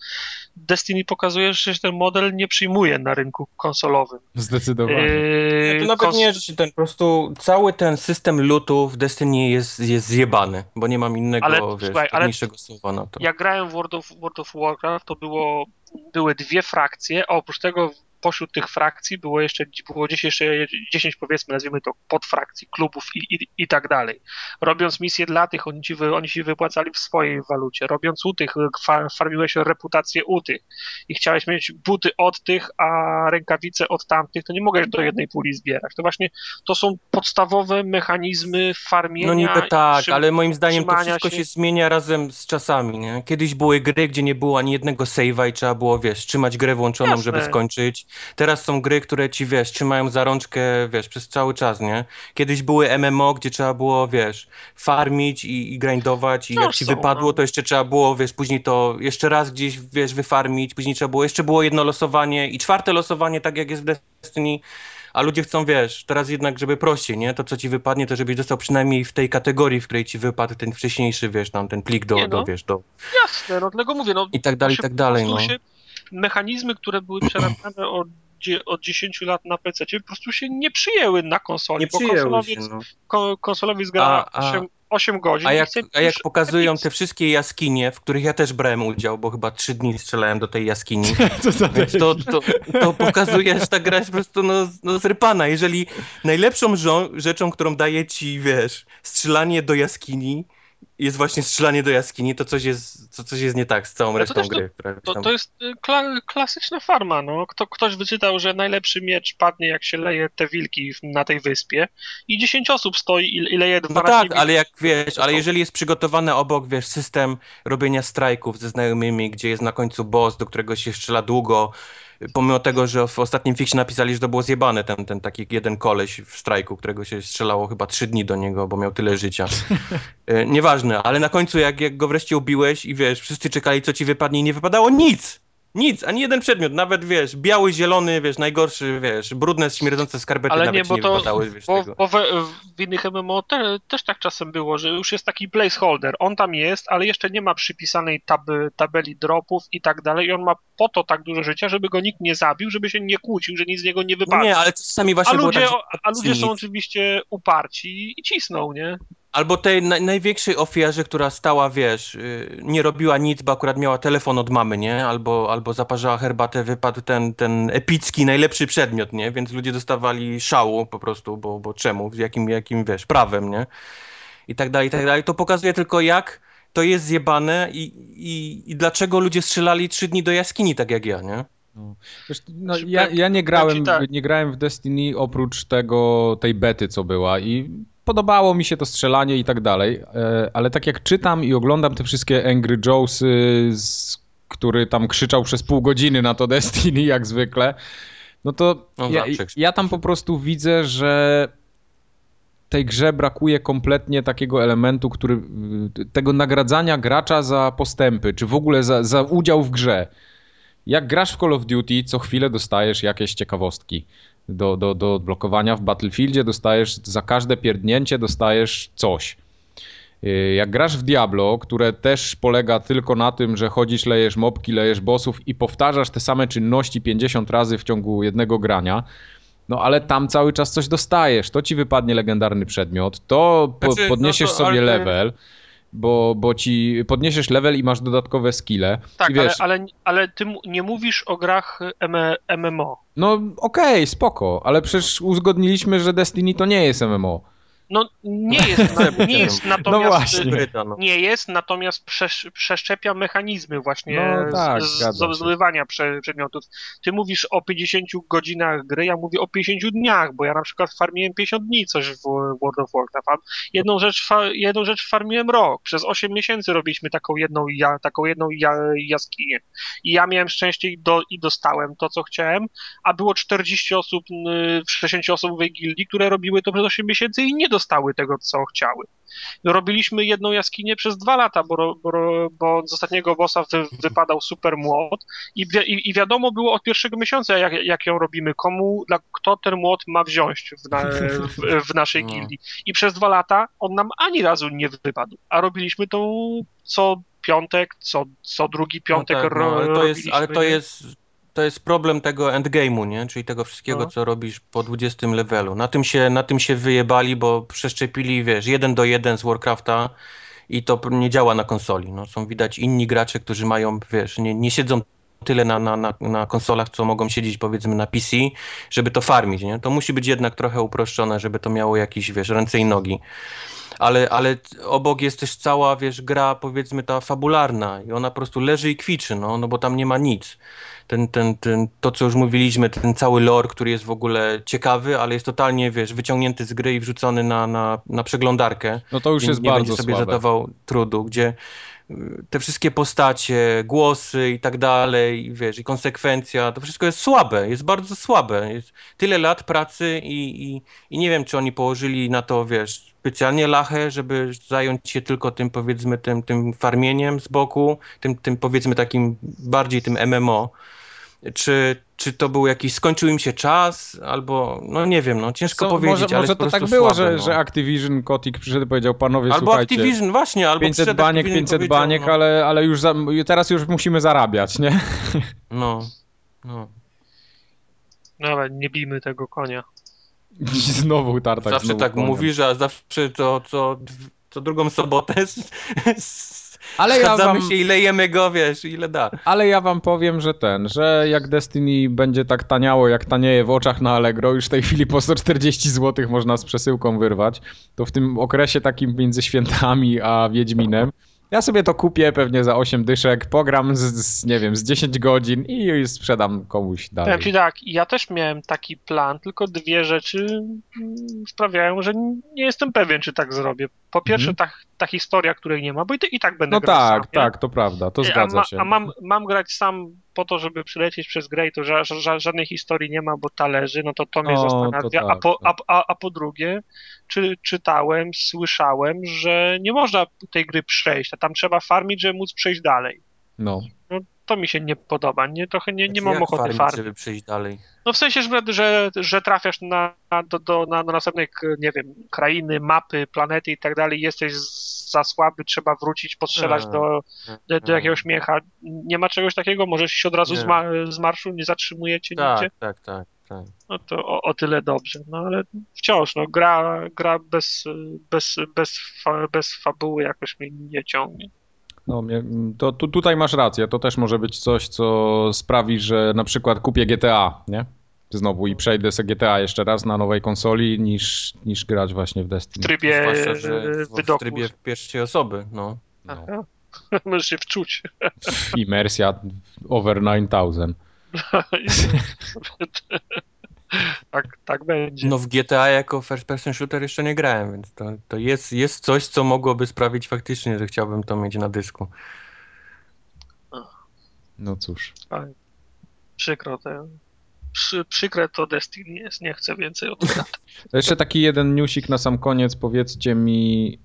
Destiny pokazuje, że się ten model nie przyjmuje na rynku konsolowym. Zdecydowanie. Yy, To nawet kons- nie, że się ten po prostu cały ten system lootów w Destiny jest, jest zjebany, bo nie mam innego, Ale, wiesz, słuchaj, ale- słowa na to. Jak grałem w World of, World of Warcraft, to było, były dwie frakcje, a oprócz tego pośród tych frakcji było jeszcze było gdzieś jeszcze 10 powiedzmy, nazwijmy to podfrakcji, klubów i, i, i tak dalej. Robiąc misje dla tych, oni ci, wy, oni ci wypłacali w swojej walucie. Robiąc u tych, fa, farmiłeś reputację u tych i chciałeś mieć buty od tych, a rękawice od tamtych, to nie mogłeś do jednej puli zbierać. To właśnie to są podstawowe mechanizmy farmienia. No niby tak, ale moim zdaniem to wszystko się- się zmienia razem z czasami, nie? Kiedyś były gry, gdzie nie było ani jednego save'a i trzeba było, wiesz, trzymać grę włączoną, Jasne. żeby skończyć. Teraz są gry, które ci, wiesz, trzymają za rączkę, wiesz, przez cały czas, nie? Kiedyś były MMO, gdzie trzeba było, wiesz, farmić i, i grindować i jak ci wypadło, no. to jeszcze trzeba było, wiesz, później to jeszcze raz gdzieś, wiesz, wyfarmić, później trzeba było, jeszcze było jedno losowanie i czwarte losowanie, tak jak jest w Destiny, a ludzie chcą, wiesz, teraz jednak, żeby prościej, nie? To, co ci wypadnie, to żebyś dostał przynajmniej w tej kategorii, w której ci wypadł ten wcześniejszy, wiesz, tam ten plik do, Nie, no. do wiesz, do Jasne, no dlatego mówię, no i tak dalej, i tak dalej, no. Się, mechanizmy, które były przerabiane od, od 10 lat na PC, po prostu się nie przyjęły na konsoli, Nie bo przyjęły się, konsolowiec, no. ko, konsolowiec gra A- a- 8, 8 godzin A jak, a jak pokazują te wszystkie jaskinie, w których ja też brałem udział, bo chyba trzy dni strzelałem do tej jaskini, *laughs* to, to, to pokazuje, że ta gra jest po prostu no, no zrypana. Jeżeli najlepszą rzeczą, którą daje ci, wiesz, strzelanie do jaskini, jest właśnie strzelanie do jaskini, to coś jest, to coś jest nie tak z całą to resztą to- gry. która To, tam... to jest y, kla, klasyczna farma, no. Kto, ktoś wyczytał, że najlepszy miecz padnie jak się leje te wilki w- na tej wyspie i 10 osób stoi i, i leje No 12 tak, ale jak wiesz, ale jeżeli jest przygotowany obok, wiesz, system robienia strajków ze znajomymi, gdzie jest na końcu boss, do którego się strzela długo, pomimo tego, że w ostatnim fiksie napisali, że to było zjebane, ten, ten taki jeden koleś w strajku, którego się strzelało chyba trzy dni do niego, bo miał tyle życia. *laughs* E, Ale na końcu jak, jak go wreszcie ubiłeś i wiesz, wszyscy czekali, co ci wypadnie i nie wypadało nic! Nic, ani jeden przedmiot, nawet wiesz, biały, zielony, wiesz, najgorszy, wiesz, brudne, śmierdzące skarpety Ale nie, bo nie to wypadały, wiesz, bo, bo we, w innych MMO te, też tak czasem było, że już jest taki placeholder. On tam jest, ale jeszcze nie ma przypisanej tab, tabeli dropów i tak dalej. I on ma po to tak dużo życia, żeby go nikt nie zabił, żeby się nie kłócił, że nic z niego nie No wypadnie. nie, ale czasami a właśnie było ludzie, tak, a ludzie są nic. oczywiście uparci i cisną, nie? Albo tej naj, największej ofiarze, która stała, wiesz, yy, nie robiła nic, bo akurat miała telefon od mamy, nie? Albo, albo zaparzała herbatę, wypadł ten, ten epicki, najlepszy przedmiot, nie? Więc ludzie dostawali szału po prostu, bo, bo czemu? Jakim, jakim, wiesz, prawem, nie? I tak dalej, i tak dalej. To pokazuje tylko jak to jest zjebane i, i, i dlaczego ludzie strzelali trzy dni do jaskini, tak jak ja, nie? No, wiesz, no, Znaczy, ja, ja nie grałem, tak. nie grałem w Destiny oprócz tego, tej bety, co była i podobało mi się to strzelanie i tak dalej, e, ale tak jak czytam i oglądam te wszystkie Angry Joesy, który tam krzyczał przez pół godziny na to Destiny jak zwykle, no to no, ja, ja tam po prostu widzę, że tej grze brakuje kompletnie takiego elementu, który tego nagradzania gracza za postępy, czy w ogóle za, za udział w grze. Jak grasz w Call of Duty, co chwilę dostajesz jakieś ciekawostki do, do, do odblokowania. W Battlefieldzie dostajesz za każde pierdnięcie dostajesz coś. Y, jak grasz w Diablo, które też polega tylko na tym, że chodzisz, lejesz mopki, lejesz bossów i powtarzasz te same czynności 50 razy w ciągu jednego grania, no ale tam cały czas coś dostajesz. To ci wypadnie legendarny przedmiot, to po, znaczy, podniesiesz no to, sobie level bo, bo ci podniesiesz level i masz dodatkowe skille. Tak, wiesz, ale, ale, ale ty nie mówisz o grach MMO. No okej, okay, spoko, ale przecież uzgodniliśmy, że Destiny to nie jest MMO. No nie jest, nie jest no natomiast no nie jest, natomiast przeszczepia mechanizmy właśnie no, tak, z, zdobywania przedmiotów. Ty mówisz o 50 godzinach gry, ja mówię o 50 dniach, bo ja na przykład farmiłem 50 dni coś w World of Warcraft. Jedną rzecz, jedną rzecz farmiłem rok. Przez 8 miesięcy robiliśmy taką jedną, ja, taką jedną ja, jaskinię. I ja miałem szczęście i, do, i dostałem to, co chciałem, a było 40 osób w 60 osobowej gildii, które robiły to przez 8 miesięcy i nie dostały tego, co chciały. Robiliśmy jedną jaskinię przez dwa lata, bo, bo, bo z ostatniego bossa wy, wypadał super młot i, i, i, wiadomo było od pierwszego miesiąca, jak, jak ją robimy, komu, dla, kto ten młot ma wziąć w, na, w, w naszej no. gildii. I przez dwa lata on nam ani razu nie wypadł, a robiliśmy to co piątek, co, co drugi piątek no tak, no, ale to jest, ale to jest to jest problem tego endgame'u, nie? Czyli tego wszystkiego, no. co robisz po 20 levelu. Na tym, się, na tym się wyjebali, bo przeszczepili, wiesz, jeden do jeden z Warcrafta i to nie działa na konsoli. No, są widać inni gracze, którzy mają, wiesz, nie, nie siedzą tyle na, na, na, na konsolach, co mogą siedzieć powiedzmy na PC, żeby to farmić, nie? To musi być jednak trochę uproszczone, żeby to miało jakieś, wiesz, ręce i nogi. Ale, ale obok jest też cała, wiesz, gra powiedzmy ta fabularna i ona po prostu leży i kwiczy, no, no bo tam nie ma nic ten, ten, ten, to, co już mówiliśmy, ten cały lore, który jest w ogóle ciekawy, ale jest totalnie, wiesz, wyciągnięty z gry i wrzucony na, na, na przeglądarkę. No to już jest nie bardzo będzie sobie słabe. zadawał trudu, gdzie te wszystkie postacie, głosy i tak dalej, wiesz, i konsekwencja, to wszystko jest słabe, jest bardzo słabe. Jest tyle lat pracy i, i, i nie wiem, czy oni położyli na to, wiesz, specjalnie lachę, żeby zająć się tylko tym, powiedzmy, tym, tym farmieniem z boku, tym, tym powiedzmy takim bardziej tym MMO czy, czy to był jakiś, skończył im się czas, albo, no nie wiem, no ciężko Co, powiedzieć, może, ale może to tak było, że, no. że Activision, Kotick przyszedł i powiedział, panowie, albo słuchajcie, Activision, właśnie, albo 500 baniek, 500 baniek, no. ale, ale już za, teraz już musimy zarabiać, nie? No, no. No ale nie bijmy tego konia. *laughs* Znowu tartak. Zawsze znowu tak koniem. mówisz, a zawsze to, to, co drugą sobotę z, z ale ja wam... się i lejemy go, wiesz, ile da. Ale ja wam powiem, że ten, że jak Destiny będzie tak taniało, jak tanieje w oczach na Allegro, już w tej chwili po 140 zł można z przesyłką wyrwać, to w tym okresie takim między świętami a Wiedźminem ja sobie to kupię pewnie za 8 dyszek, pogram z, z nie wiem, z 10 godzin i sprzedam komuś dalej. Powiem ci tak, ja też miałem taki plan, tylko dwie rzeczy sprawiają, że nie jestem pewien, czy tak zrobię. Po pierwsze, mhm. ta, ta historia, której nie ma, bo i, i tak będę no grał tak, sam, tak, to prawda, to zgadza a ma, się. A mam, mam grać sam po to, żeby przylecieć przez grę i to ża ża żadnej historii nie ma, bo ta leży, no to to mnie o, zastanawia. Tak, a, po, tak. a, a, a po drugie, czy, czytałem, słyszałem, że nie można tej gry przejść, a tam trzeba farmić, żeby móc przejść dalej. No. no to mi się nie podoba, nie, trochę nie, nie znaczy, mam ochoty farmić, żeby przejść dalej. No w sensie, że, że, że trafiasz na, do, do, na, na następnej, nie wiem, krainy, mapy, planety i tak dalej, jesteś za słaby, trzeba wrócić, postrzelać do, do, do, jakiegoś miecha. Nie ma czegoś takiego? Możesz się od razu z, ma, z marszu, nie zatrzymujecie tak, nigdzie? Tak, tak, tak. No to o, o, tyle dobrze. No ale wciąż, no gra, gra bez, bez, bez, fa, bez fabuły jakoś mnie nie ciągnie. No, to tu, tutaj masz rację. To też może być coś, co sprawi, że na przykład kupię GTA, nie? Znowu i przejdę sobie GTA jeszcze raz na nowej konsoli, niż, niż grać właśnie w Destiny. W trybie Zwłaszcza, że w, w trybie pierwszej osoby, no. no. *laughs* Możesz się wczuć. Imersja over 9000. *laughs* *laughs* Tak, tak będzie. No w GTA jako first person shooter jeszcze nie grałem, więc to, to jest, jest coś, co mogłoby sprawić faktycznie, że chciałbym to mieć na dysku. No cóż. Przykro te, przy, przykre to Destiny jest, nie chcę więcej o tym gadać. To jeszcze taki jeden newsik na sam koniec, powiedzcie mi,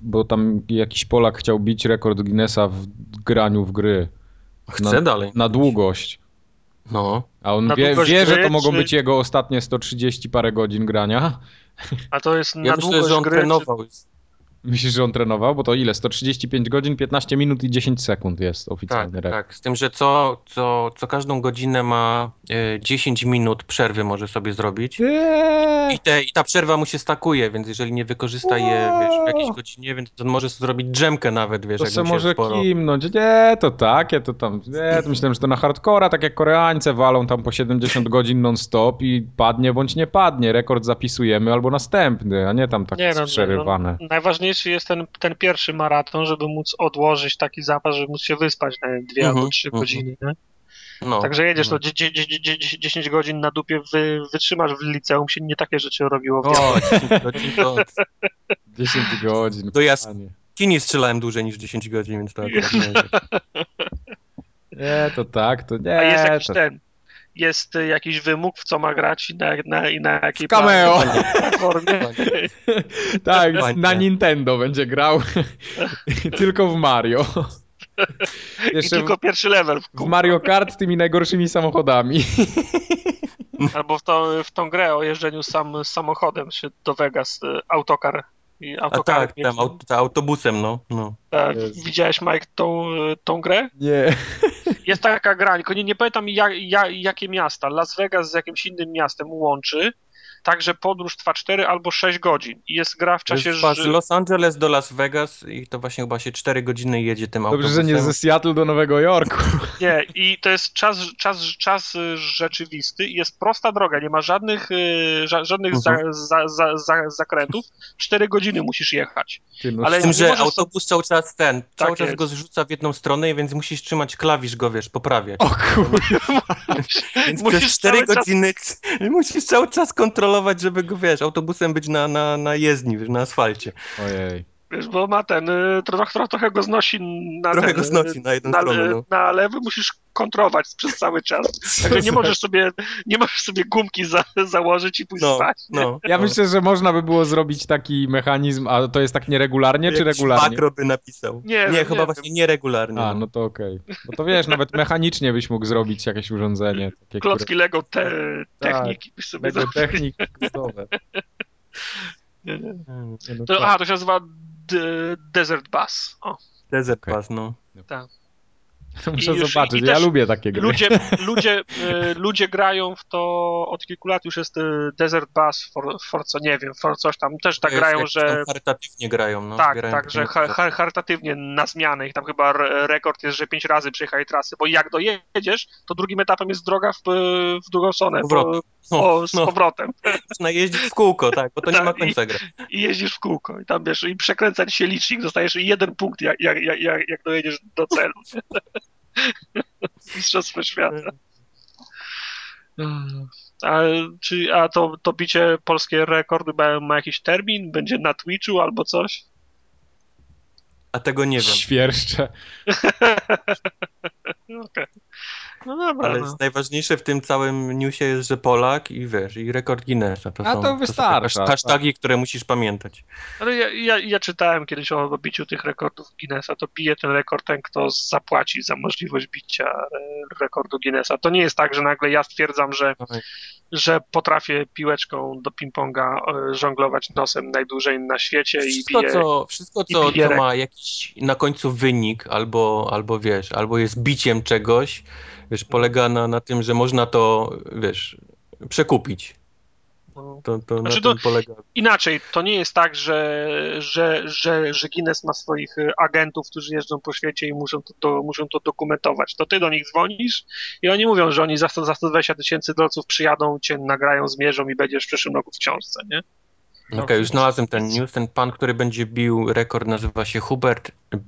bo tam jakiś Polak chciał bić rekord Guinnessa w graniu w gry. Chcę Na- dalej. Na długość. No. A on wie, wie że to mogą czy- być jego ostatnie 130 parę godzin grania. A to jest Ja na myślę, długość że on gry, czy- trenował. Myślisz, że on trenował? Bo to ile? 135 godzin, 15 minut i 10 sekund jest Tak, oficjalny rekord. tak. Z tym, że co, co, co każdą godzinę ma e, 10 minut przerwy może sobie zrobić. Eee, I, te, I ta przerwa mu się stakuje, więc jeżeli nie wykorzysta je wiesz, w jakiejś godzinie, więc on może sobie zrobić drzemkę nawet, wiesz, to jak se może sporo... kimnąć. Nie, to takie, to tam. Nie, to myślałem, że to na hardcora, tak jak Koreańce walą tam po 70 godzin non-stop i padnie bądź nie padnie. Rekord zapisujemy albo następny, a nie tam tak Nie, no, przerywane. no, najważniejszy jest ten, ten pierwszy maraton, żeby móc odłożyć taki zapas, żeby móc się wyspać na dwie Mhm, albo trzy mhm. godziny. Nie? No, Także jedziesz, no. to 10 godzin na dupie wy, wytrzymasz w liceum, się nie takie rzeczy robiło. W O, 10 godzin *laughs* to... 10 godzin. To ja- panie. Kini strzelałem dłużej niż 10 godzin, więc to akurat *laughs* nie Nie, to tak, to nie. A jest jakiś to... ten. Jest jakiś wymóg, w co ma grać i na, na, i na jakiej W cameo. platformie. *laughs* Tak, Dokładnie. na Nintendo będzie grał. *laughs* Tylko w Mario. I Jeszcze tylko pierwszy level. W w. Mario Kart z tymi najgorszymi samochodami. *laughs* Albo w, to, w tą grę o jeżdżeniu sam, samochodem się do Vegas, y, autokar. I A tak, tam aut, ta autobusem, no. no. tak, widziałeś Mike tą, y, tą grę? Nie. *laughs* Jest taka gra, tylko nie, nie pamiętam jak, jak, jakie miasta. Las Vegas z jakimś innym miastem łączy. Także podróż trwa 4 albo 6 godzin. I jest gra w To jest czasie. chyba z ży- Los Angeles do Las Vegas i to właśnie chyba się 4 godziny jedzie tym Dobrze, autobusem. że nie ze Seattle do Nowego Jorku. *laughs* Nie, i to jest czas, czas, czas y, rzeczywisty i jest prosta droga, nie ma żadnych, y, ża, żadnych Mhm. za, za, za, zakrętów. 4 godziny musisz jechać. Ty, no, Ale Z tym, że możesz autobus cały czas ten, cały czas jest. go zrzuca w jedną stronę, więc musisz trzymać klawisz go, wiesz, poprawiać. O kurwa. Więc musisz przez 4 cały czas- godziny *laughs* musisz cały czas kontrolować, żeby go, wiesz, autobusem być na, na, na jezdni, na asfalcie. Ojej. Wiesz, bo ma ten, y, trochę, trochę, go znosi na Trochę ten, go znosi na jedną stronę, no. na lewy, musisz kontrować przez cały czas. *laughs* Także nie możesz sobie, nie możesz sobie gumki za, założyć i pójść No, spać. no. Ja no. myślę, że można by było zrobić taki mechanizm, a to jest tak nieregularnie, czy regularnie? makro by napisał. Nie, Nie, nie chyba wiem. właśnie nieregularnie. A, no to okej. No to wiesz, nawet mechanicznie byś mógł zrobić jakieś urządzenie. Takie, Klocki Lego te, Tak. techniki byś sobie Lego technik. *laughs* Nie, nie. Nie, no To, tak. a, to się nazywa Desert Bus. O, Desert Okej. Pass, no. To *laughs* muszę już- zobaczyć, ja lubię takie gry. ludzie, *laughs* ludzie, e, ludzie grają w to od kilku lat, już jest e, Desert Bus, for, for co nie wiem, for coś tam, też tak grają, że charytatywnie grają, no. tak, zbierają tak, że charytatywnie na zmianę i tam chyba re- rekord jest, że pięć razy przejechali trasy, bo jak dojedziesz, to drugim etapem jest droga w, w drugą stronę, po, Powrotem. o, z no. powrotem *laughs* Można jeździć w kółko, tak, bo to nie Tak, ma i- końca gry. i jeździsz w kółko i tam wiesz, i przekręcać się licznik, dostajesz jeden punkt, jak, jak, jak, jak dojedziesz do celu. *laughs* Mistrzostwo świata. A, czy, a to, to bicie polskie rekordy ma, ma jakiś termin? Będzie na Twitchu albo coś? A tego nie wiem. Świerszcze. *laughs* Okej. No dobra. Ale no. najważniejsze w tym całym newsie jest, że Polak i wiesz, i rekord Guinnessa. To A są, to są wystarcza, hasz- hasztagi, które musisz pamiętać. Ale ja, ja, ja czytałem kiedyś o biciu tych rekordów Guinnessa. To bije ten rekord ten, kto zapłaci za możliwość bicia rekordu Guinnessa. To nie jest tak, że nagle ja stwierdzam, że, Oj. że potrafię piłeczką do ping-ponga e, żonglować nosem najdłużej na świecie i Wszystko, biję. co, wszystko, i co, bije co ma jakiś na końcu wynik, albo, albo wiesz, albo jest biciem czegoś, wiesz, polega na, na tym, że można to, wiesz, przekupić. No. To, to Znaczy na to-. Inaczej, to nie jest tak, że, że, że, że Guinness ma swoich e, agentów, którzy jeżdżą po świecie i muszą to, to, muszą to dokumentować. To ty do nich dzwonisz i oni mówią, że oni za, 100, za 120 tysięcy dolców przyjadą, cię nagrają, zmierzą i będziesz w przyszłym roku w książce, nie? Okej, już znalazłem ten news. Ten pan, który będzie bił rekord, nazywa się Hubert y,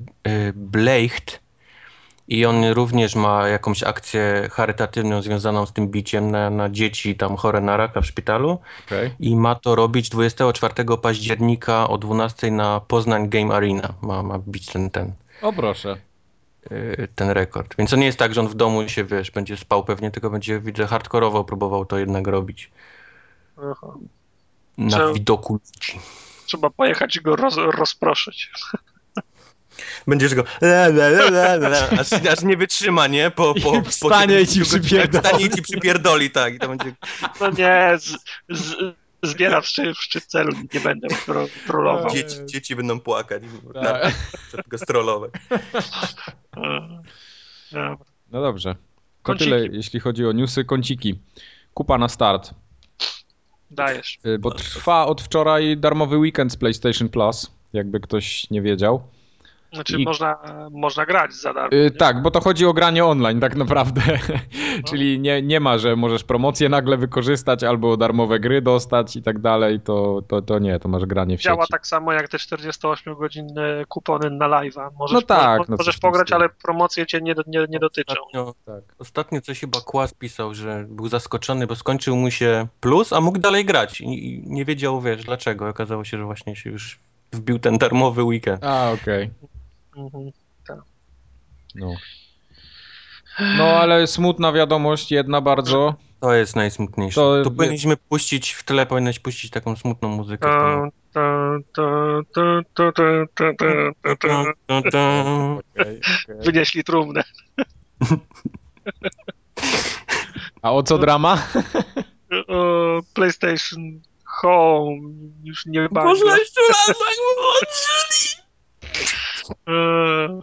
Bleicht I on również ma jakąś akcję charytatywną związaną z tym biciem na, na dzieci tam chore na raka w szpitalu. Okay. I ma to robić 24 października o 12 na Poznań Game Arena. Ma, ma bić ten, ten, O proszę. y, ten rekord. Więc to nie jest tak, że on w domu się, wiesz, będzie spał pewnie, tylko będzie, widzę, hardkorowo próbował to jednak robić. Aha. Na Czy- widoku ludzi. Trzeba pojechać i go roz, rozproszyć. *laughs* Będziesz go la, la, la, la, aż, aż nie wytrzyma, nie? Po, po, I wstanie i ci przypierdoli. Wstanie i ci przypierdoli, tak. I to będzie... No nie, z, z, zbiera w szczyt, w nie będę pro, trollował. Dzie- Dzieci, dzieci będą płakać. Tak. E, Dobra. No dobrze. To Kąciki. tyle, jeśli chodzi o newsy. Kąciki. Kupa na start. Dajesz. Y, Bo trwa od wczoraj darmowy weekend z PlayStation Plus, jakby ktoś nie wiedział. Znaczy I- można, można grać za darmo. Y, nie? tak, bo to chodzi o granie online tak naprawdę. *laughs* Czyli nie, nie ma, że możesz promocję nagle wykorzystać albo darmowe gry dostać i tak dalej. To, to, to nie, to masz granie w Działa sieci. tak samo jak te 48-godzinne kupony na live'a. Możesz, No tak, mo- no możesz pograć, ale promocje cię nie, nie, nie dotyczą. Ostatnio, Tak. ostatnio coś chyba Kłas pisał, że był zaskoczony, bo skończył mu się plus, a mógł dalej grać. I, i nie wiedział, wiesz, dlaczego. Okazało się, że właśnie się już wbił ten darmowy weekend. A, okej. Mhm. Tak. No. No ale smutna wiadomość, jedna bardzo. To jest najsmutniejsze. To, to powinniśmy puścić, w tyle powinnaś puścić taką smutną muzykę. Wynieśli trumnę. A o co drama? O, PlayStation Home już nie bardzo. Można jeszcze raz tak E,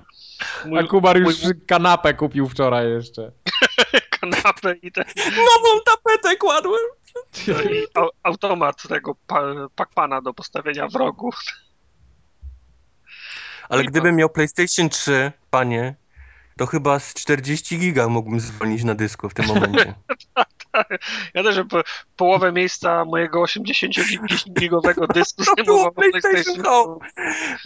A Mój Kubar już mój- kanapę kupił wczoraj jeszcze. *laughs* kanapę i ten Nową tapetę kładłem! i au- automat tego pa, Pac-Mana do postawienia w rogu. Ale I gdybym miał PlayStation 3, panie, to chyba z 40 giga mógłbym zwolnić na dysku w tym momencie. *laughs* *laughs* Ja też po, połowę miejsca mojego 80-gigowego dysku zajmował PlayStation.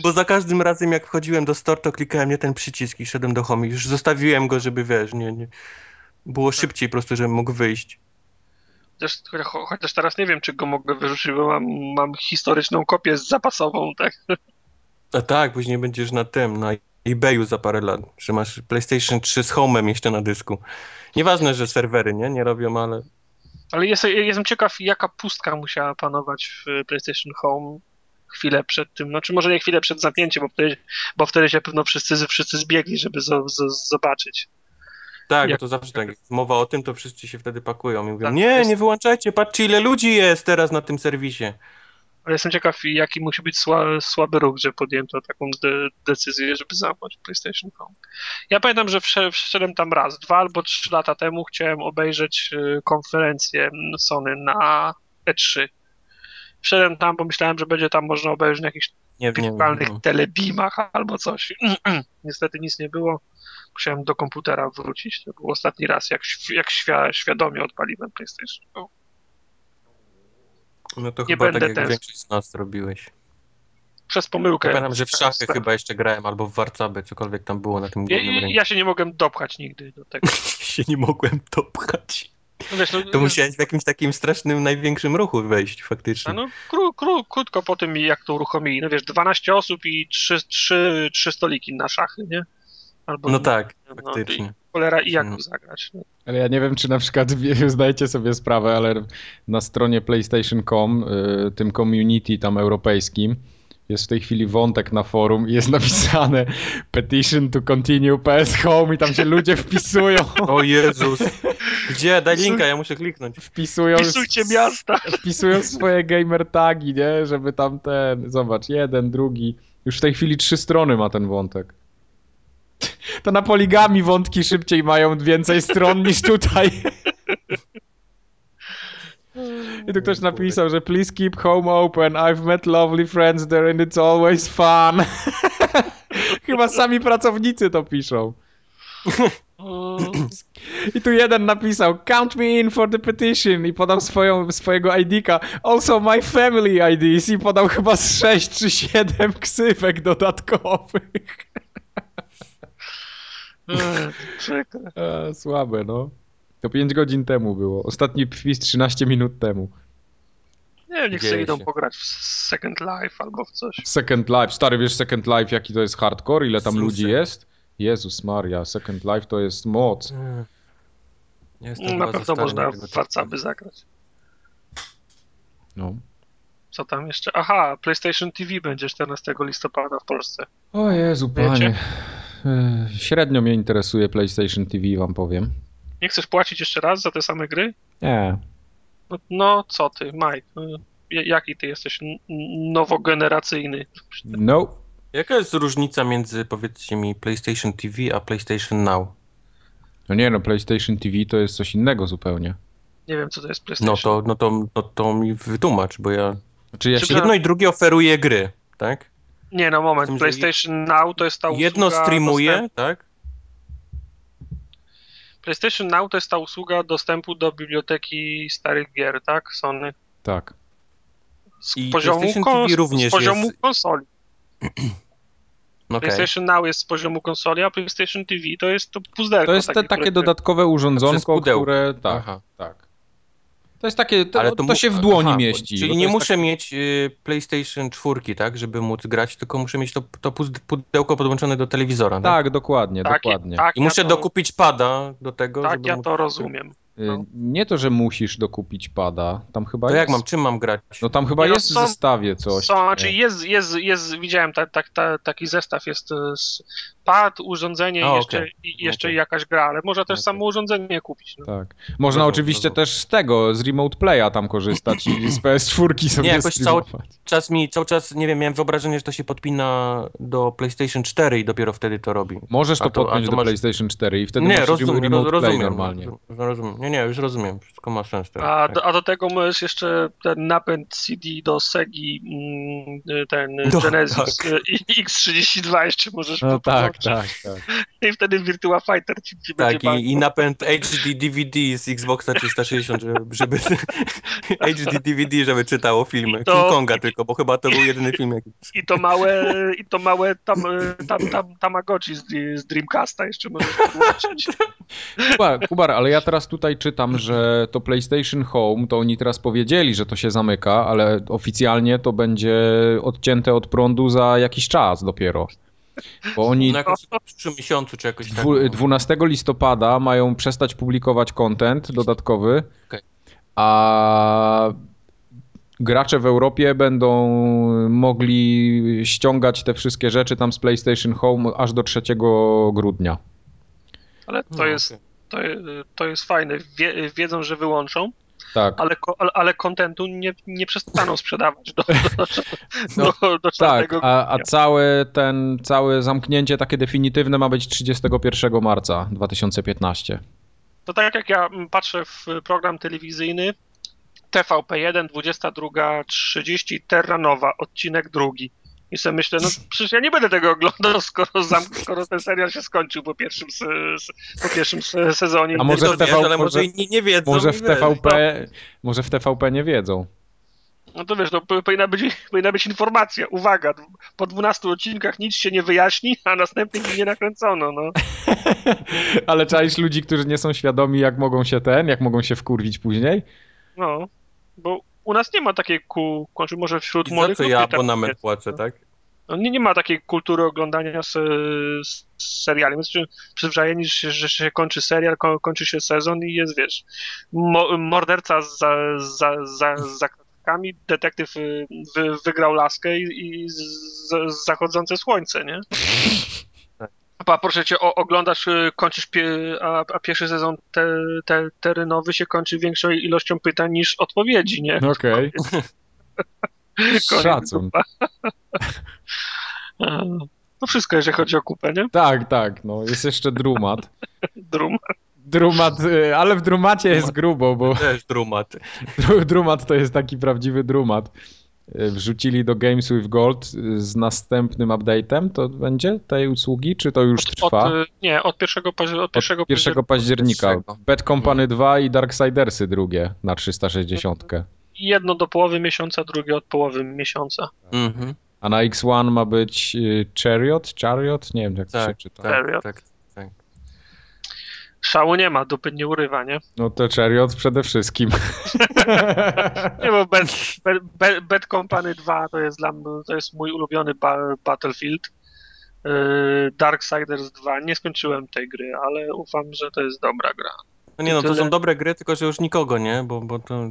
Bo za każdym razem jak wchodziłem do store, to klikałem nie ten przycisk i szedłem do home. Już zostawiłem go, żeby wiesz, nie, nie. Było szybciej po prostu, żebym mógł wyjść. Chociaż, cho- chociaż teraz nie wiem, czy go mogę wyrzucić, bo mam, mam historyczną kopię z zapasową, tak? A tak, później będziesz na tym, na eBayu za parę lat, że masz PlayStation 3 z home'em jeszcze na dysku. Nieważne, że serwery, nie, nie robią, ale Ale jest, jestem ciekaw, jaka pustka musiała panować w PlayStation Home chwilę przed tym, znaczy może nie chwilę przed zamknięciem, bo wtedy, bo wtedy się pewno wszyscy, wszyscy zbiegli, żeby zo- zo- zobaczyć. Tak, Jak- bo to zawsze tak. Mowa o tym, to wszyscy się wtedy pakują i mówią: Tak, Nie, jest- nie wyłączajcie, patrzcie, ile ludzi jest teraz na tym serwisie. Ale jestem ciekaw, jaki musi być sła, słaby ruch, że podjęto taką de, decyzję, żeby zamknąć PlayStation Home. Ja pamiętam, że wszedłem, tam raz, dwa albo trzy lata temu, chciałem obejrzeć y, konferencję Sony na E3. Wszedłem tam, bo myślałem, że będzie tam można obejrzeć na jakichś wirtualnych telebimach albo coś. *clears throat* Niestety nic nie było. Musiałem do komputera wrócić. To był ostatni raz, jak, jak świ- świadomie odpaliłem PlayStation. Home. No to nie chyba tak jak ten- większość z nas robiłeś. Przez pomyłkę. Pamiętam, że w szachy Tak. chyba jeszcze grałem, albo w warcaby, cokolwiek tam było na tym Ja, głównym rynku. ja się nie mogłem dopchać nigdy do tego. *laughs* się nie mogłem dopchać. No wiesz, no, To musiałeś w jakimś takim strasznym, największym ruchu wejść faktycznie. no, kró, kró, krótko po tym, jak to uruchomili, no wiesz, 12 osób i 3, 3, 3 stoliki na szachy, nie? Albo, No tak, no, faktycznie. i Cholera, i jak tu zagrać? No. Ale ja nie wiem, czy na przykład *laughs* zdajecie sobie sprawę, ale na stronie PlayStation.com, y, tym community tam europejskim, jest w tej chwili wątek na forum i jest napisane *laughs* petition to continue PS Home i tam się ludzie wpisują, *laughs* O Jezus. Gdzie? Daj linka, ja muszę kliknąć. wpisują, Pisujcie miasta! wpisują swoje gamer tagi, nie? Żeby tam ten, zobacz, jeden, drugi, już w tej chwili trzy strony ma ten wątek. To na poligami wątki szybciej mają więcej stron niż tutaj. I tu ktoś napisał, że please keep home open, I've met lovely friends there and it's always fun. *laughs* Chyba sami pracownicy to piszą. I tu jeden napisał count me in for the petition i podał swoją, swojego ID-ka. Also my family IDs i podał chyba z 6 czy 7 ksywek dodatkowych. *laughs* Przykre. E, słabe, no. To 5 godzin temu było. Ostatni wpis 13 minut temu. Nie wiem, niech Dzieje sobie idą się. pograć w Second Life albo w coś. Second Life. Stary, wiesz Second Life, jaki to jest hardcore? Ile tam ludzi jest? Jezus Maria, Second Life to jest moc. Mm. Jestem Na pewno stary można na tego w zagrać. No. Co tam jeszcze? Aha, PlayStation TV będzie 14 listopada w Polsce. O Jezu, Wiecie? panie. E, Średnio mnie interesuje PlayStation TV, wam powiem. Nie chcesz płacić jeszcze raz za te same gry? Nie. No, no co ty, Mike? no, Jaki ty jesteś nowogeneracyjny? No. Jaka jest różnica między, powiedzcie mi, PlayStation TV a PlayStation Now? No nie no, PlayStation TV to jest coś innego zupełnie. Nie wiem, co to jest PlayStation. No to, no to, no to mi wytłumacz, bo ja... Znaczy ja Czy się... Jedno i drugie oferuje gry, tak? Nie, no moment. Tym, że PlayStation Now to jest ta usługa... Jedno streamuje, dostępu- tak? PlayStation Now to jest ta usługa dostępu do biblioteki starych gier, tak? Sony. Tak. Z I poziomu, PlayStation kon- TV również z poziomu jest- konsoli. *clears throat* Okej. PlayStation Now jest z poziomu konsoli, a PlayStation TV to jest to puzderko. To jest te, takie, takie które- dodatkowe urządzonko, które... Tak, Aha. tak. To jest takie... To, Ale to, mu- się w dłoni aha, mieści. Czyli to nie muszę mieć y, PlayStation 4, tak, żeby móc grać, tylko muszę mieć to, to pudełko podłączone do telewizora. Tak, Tak? tak dokładnie, Tak, dokładnie. tak, I muszę ja to, dokupić pada do tego, Tak, żeby ja móc... to rozumiem. Y, no. Nie to, że musisz dokupić pada. Tam chyba To jest... jak mam, czym mam grać? No tam chyba Nie, no jest w są- zestawie coś. Są, znaczy jest, jest, jest, widziałem ta, ta, ta, taki zestaw, jest s- pad, urządzenie A, jeszcze, okej. i jeszcze Okej. jakaś gra, ale można też Okej. samo urządzenie kupić. No. Tak. Można Rozumiem, oczywiście też z tego, z Remote Playa tam korzystać i z *clears throat* PS4 sobie Nie, jakoś cały-. Czas mi, cały czas, nie wiem, miałem wyobrażenie, że to się podpina do PlayStation 4 i dopiero wtedy to robi. Możesz to, to- podpiąć to do masz- PlayStation 4 i wtedy nie, masz rozumiem, Remote roz, Play rozumiem. normalnie. roz- rozumiem. Nie, nie, już rozumiem. Wszystko ma sens teraz. A, tak. do, a do tego możesz jeszcze ten napęd CD do Segi, mm, ten No, Genesis tak. i X32 jeszcze możesz No tak, podłączyć. tak, tak. *laughs* I wtedy Virtua Fighter ci, ci będzie Tak, bawił. i, i napęd HD DVD z Xboxa 360, żeby, żeby *laughs* HD DVD, żeby czytało filmy. To- King Konga tylko, bo chyba to był jedyny film jaki. I to małe, i to małe tam, e, tam, tam, Tamagotchi z, z Dreamcasta jeszcze możesz podłączyć. Kubar, Kubar, ale ja teraz tutaj czytam, że to PlayStation Home, to oni teraz powiedzieli, że to się zamyka, ale oficjalnie to będzie odcięte od prądu za jakiś czas dopiero. Bo oni No jakoś w przyszłym miesiącu, czy jakoś tak. dwu- 12 listopada mają przestać publikować content dodatkowy, Okej. a gracze w Europie będą mogli ściągać te wszystkie rzeczy tam z PlayStation Home aż do 3 grudnia. Ale to No, jest, okej. To, to jest fajne. Wie, wiedzą, że wyłączą, Tak. ale, ale, kontentu nie, nie przestaną sprzedawać do, do, *laughs* No, do, do 4 Tak, a, a całe ten, całe zamknięcie takie definitywne ma być 31 marca 2015. To tak jak ja patrzę w program telewizyjny TVP1, 22.30, Terra Nova, odcinek drugi. I sobie myślę, no przecież ja nie będę tego oglądał, skoro, zam, *laughs* skoro ten serial się skończył po pierwszym, po pierwszym se, sezonie. A może to w TV wiesz, ale może inni nie wiedzą. Może w. TVP, może w TVP nie wiedzą. No to wiesz, no, po- powinna, być, powinna być informacja. Uwaga, po 12 odcinkach nic się nie wyjaśni, a następnych nie nakręcono. No. *laughs* Ale czaisz ludzi, którzy nie są świadomi, jak mogą się ten, jak mogą się wkurwić później? no, bo u nas nie ma takiej ku, znaczy może wśród I za młodych co ludzi ja tak abonament płacę, tak? No, nie, nie ma takiej kultury oglądania se, s- seriali. My jesteśmy przyzwyczajeni, że się, że się kończy serial, ko, kończy się sezon i jest, wiesz, mo, morderca za, za, za, za kratkami, detektyw y, wy, wygrał laskę i, i z, z, zachodzące słońce, nie? *laughs* A proszę cię, o, oglądasz, y, kończysz, pie, a, a pierwszy sezon te, te, terynowy się kończy większą ilością pytań niż odpowiedzi, nie? Okej. *laughs* Koniec, Szacun. *laughs* No wszystko, jeżeli chodzi o kupę, nie? Tak, tak, no jest jeszcze Drumat. *laughs* Drum. Drumat, y, ale w Drumacie jest grubo, bo Też drumat. Dru- Drumat to jest taki prawdziwy Drumat. Y, Wrzucili do Games with Gold y, z następnym update'em, to będzie tej usługi, czy to już Od, trwa? od, y, nie, od pierwszego, paź- od pierwszego, Od 1 października. Bad Company 2 i Darksidersy drugie na 360. Jedno do połowy miesiąca, drugie od połowy miesiąca. Mhm. A na X1 ma być y, Chariot? Chariot? Nie wiem jak to się Tak, czyta. tak, Serio? tak, tak. Szału nie ma, dupy nie urywa, nie? *laughs* No to Chariot przede wszystkim. Nie, bo Bad, Bad, Bad Company 2 to jest dla mnie, to jest mój ulubiony ba Battlefield. Yy, Darksiders 2, nie skończyłem tej gry, ale ufam, że to jest dobra gra. No nie no, to są dobre gry, tylko że już nikogo, nie? Bo, bo to...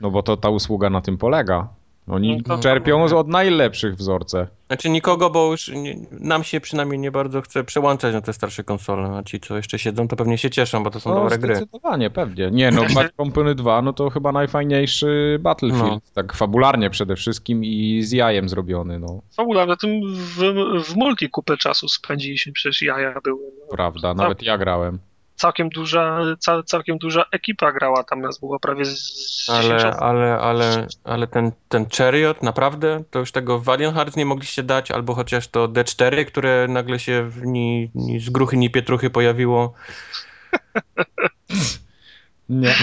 No bo to ta usługa na tym polega. Oni No to- czerpią od najlepszych wzorce. Znaczy nikogo, bo już nie, nam się przynajmniej nie bardzo chce przełączać na te starsze konsole, a ci, co jeszcze siedzą, to pewnie się cieszą, bo to są No, dobre gry. zdecydowanie, pewnie. Nie no, *laughs* Bad Company 2 no to chyba najfajniejszy Battlefield. No. Tak fabularnie przede wszystkim i z jajem zrobiony, no. Fabuła, na tym w, w multi kupę czasu spędziliśmy, przecież jaja były. No. Prawda, nawet ja grałem. Całkiem duża, ca, całkiem duża ekipa grała, tam nas było prawie z, z 10 Ale, osób. ale, ale, ale ten, ten Chariot, naprawdę, to już tego Valiant Hearts nie mogliście dać, albo chociaż to D4, które nagle się w ni, ni z gruchy, ni pietruchy pojawiło. *laughs* Nie.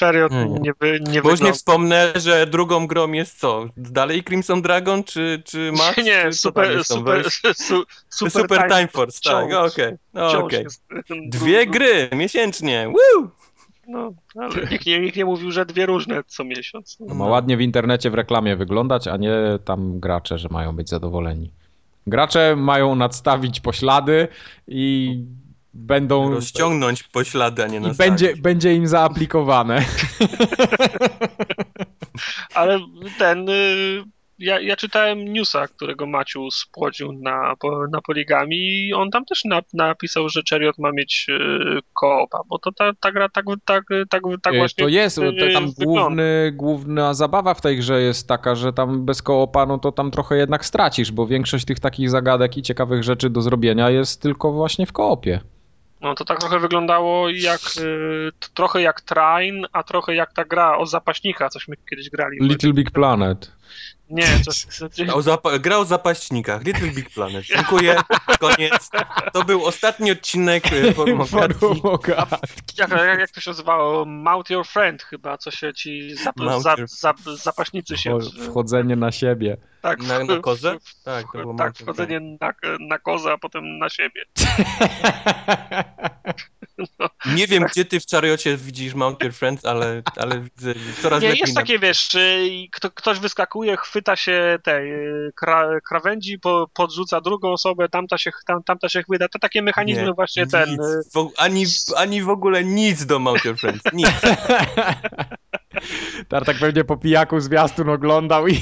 Chariot Nie, nie. wy, nie Bo już nie wspomnę, że drugą grą jest co? Dalej Crimson Dragon, czy, czy Max? Nie, czy super, super, *laughs* su, super, Super Time Force, tak, okej. No, okej. jest, *laughs* Dwie gry miesięcznie, woo! No, ale nikt nie, nikt nie mówił, że dwie różne co miesiąc. To ma ładnie w internecie w reklamie wyglądać, a nie tam gracze, że mają być zadowoleni. Gracze mają nadstawić poślady i będą... Rozciągnąć poślady, a nie I będzie, będzie im zaaplikowane. *laughs* Ale ten, y, ja, ja czytałem newsa, którego Maciu spłodził na, na poligami i on tam też na, napisał, że Chariot ma mieć y, koopa, bo to ta, ta gra tak, tak, tak, tak E, właśnie to jest, y, to tam wygląda. główny, główna zabawa w tej grze jest taka, że tam bez koopa, no to tam trochę jednak stracisz, bo większość tych takich zagadek i ciekawych rzeczy do zrobienia jest tylko właśnie w koopie. No to tak trochę wyglądało jak, y, trochę jak Train, a trochę jak ta gra o zapaśnika, cośmy kiedyś grali. Little Big Planet. Nie, coś, O zapa- gra o zapaśnikach, Little Big Planet. Dziękuję, koniec. To był ostatni odcinek e, *laughs* formogatki. Formogatki. jak, jak, jak to się nazywało? Mount Your Friend chyba, co się ci zap, your- zap, zapaśnicy się... Wcho- Wchodzenie na siebie. tak, Na- na kozę? w- Tak, to było tak wchodzenie na, na kozę, a potem na siebie. *laughs* Nie wiem, gdzie ty w Chariocie widzisz Mount Your Friends, ale, ale widzę coraz Nie, lepiej. jest takie, wiesz, i kto, ktoś wyskakuje, chwyta się tej y, kra, krawędzi, po, podrzuca drugą osobę, tamta się, tam, tamta się chwyta. To takie mechanizmy Nie, właśnie ten... nic, y, w, ani, ani w ogóle nic do Mount Your Friends. Nic. *laughs* Tartak pewnie po pijaku zwiastun oglądał i...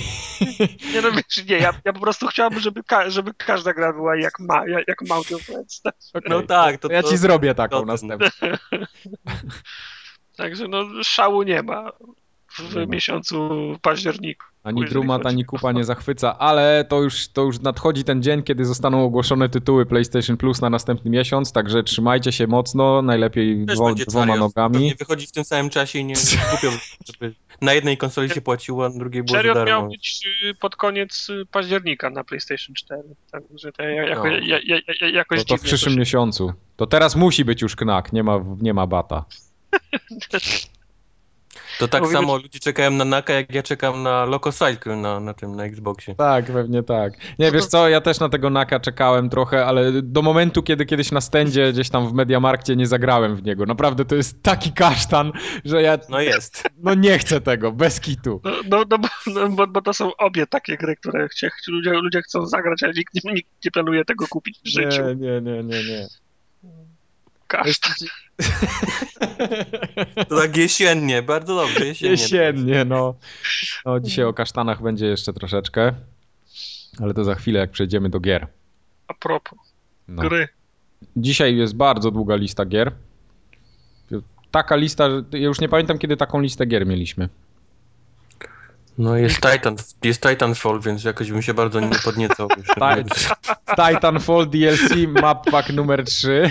Nie no wiesz, nie, ja, ja po prostu chciałbym, żeby, ka, żeby każda gra była jak, ma, jak, jak Mount Your Friends. No tak, to, To ja ci zrobię taką to- następną. *laughs* Także no szału nie ma w Nie ma. miesiącu październiku. Ani Drumat, ani Kupa nie zachwyca, ale to już, to już nadchodzi ten dzień, kiedy zostaną ogłoszone tytuły PlayStation Plus na następny miesiąc, także trzymajcie się mocno, najlepiej dwo, dwoma Chariot. nogami. Pewnie wychodzi w tym samym czasie i nie kupią, żeby na jednej konsoli się płaciło, a na drugiej było darmo. miał być y, pod koniec y, października na PlayStation 4. Także to ja- jako, No. ja, ja, ja, jakoś To, to w przyszłym się- miesiącu. To teraz musi być już knak, nie ma, nie ma bata. *laughs* To tak samo ludzie czekają na Naka, jak ja czekam na Loco Cycle na, na tym, na Xboxie. Tak, pewnie tak. Nie, wiesz co, ja też na tego Naka czekałem trochę, ale do momentu, kiedy kiedyś na stędzie gdzieś tam w Mediamarkcie nie zagrałem w niego. Naprawdę to jest taki kasztan, że ja No jest. no nie chcę tego, bez kitu. No, no, no, bo, no bo, bo to są obie takie gry, które chcie, ludzie, ludzie chcą zagrać, ale nikt, nie- nikt nie planuje tego kupić w życiu. Nie, nie, nie, nie, nie. Kasztan. To tak jesiennie, bardzo dobrze, jesiennie. Jesiennie, no. no. Dzisiaj o kasztanach będzie jeszcze troszeczkę, ale to za chwilę, jak przejdziemy do gier. A propos No. gry. Dzisiaj jest bardzo długa lista gier. Taka lista, ja już nie pamiętam, kiedy taką listę gier mieliśmy. No jest Titan, jest Titanfall, więc jakoś bym się bardzo nie podniecał. *laughs* *laughs* Titanfall DLC Map Pack numer 3. *laughs*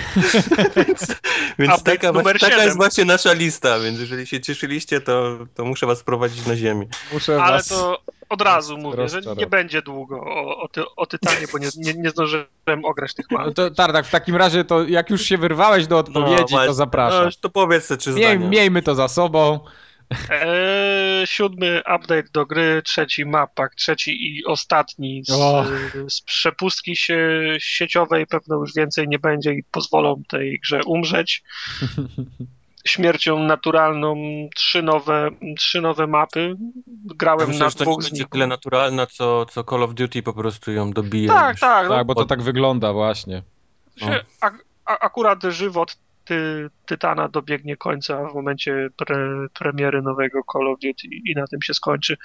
Więc Update taka, numer taka jest właśnie nasza lista, więc jeżeli się cieszyliście, to, to muszę was prowadzić na ziemię. Muszę Ale was... to od razu mówię, że rozczarować. nie będzie długo o, o, ty, o Tytanie, bo nie, nie, nie zdążyłem ograć tych No map. to, Tartak, w takim razie to jak już się wyrwałeś do odpowiedzi, właśnie. to zapraszam. No, to powiedz te trzy Miej, zdania. miejmy to za sobą. Eee, siódmy update do gry, trzeci mapak, trzeci i ostatni z, z przepustki się, sieciowej pewno już więcej nie będzie i pozwolą tej grze umrzeć. *laughs* Śmiercią naturalną trzy nowe, trzy nowe mapy. Grałem Myślę, na że to dwóch nie z będzie nich. tyle naturalna, co, co Call of Duty po prostu ją dobija. Tak, już. tak. No, Tak, bo to tak wygląda właśnie. się, a, a, akurat żywot ty, Tytana dobiegnie końca w momencie pre, premiery nowego Call of Duty i na tym się skończy.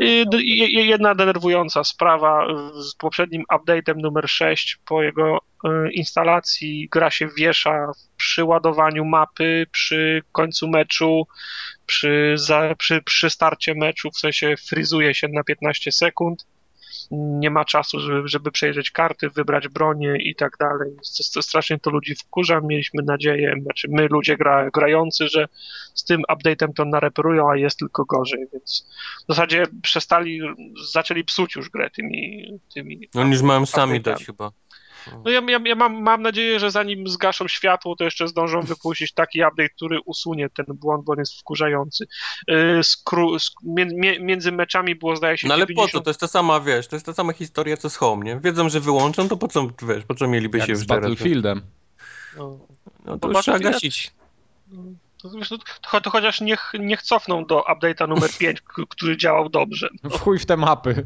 I, i- jedna denerwująca sprawa z poprzednim update'em numer 6 po jego e, instalacji gra się wiesza przy ładowaniu mapy, przy końcu meczu, przy, za, przy, przy starcie meczu, w sensie frizuje się na 15 sekund nie ma czasu, żeby, żeby przejrzeć karty, wybrać bronię i tak dalej. Strasznie to ludzi wkurza. Mieliśmy nadzieję, znaczy my ludzie gra, grający, że z tym update'em to nareperują, a jest tylko gorzej, więc w zasadzie przestali, zaczęli psuć już grę tymi... tymi Oni już mają sami dać chyba. No ja, ja, ja mam, mam nadzieję, że zanim zgaszą światło, to jeszcze zdążą wypuścić taki update, który usunie ten błąd, bo on jest wkurzający. Yy, Skru, sk, między meczami było zdaje się No ale 90... po co? To jest ta sama, wiesz, to jest ta sama historia co z Home, nie? Wiedzą, że wyłączą, to po co, wiesz, po co mieliby Jak się z. Battlefieldem. No. No To to już trzeba Battlefield- gasić. To, no, to, to chociaż niech, niech cofną do update'a numer *laughs* 5, k- który działał dobrze. W chuj w te mapy.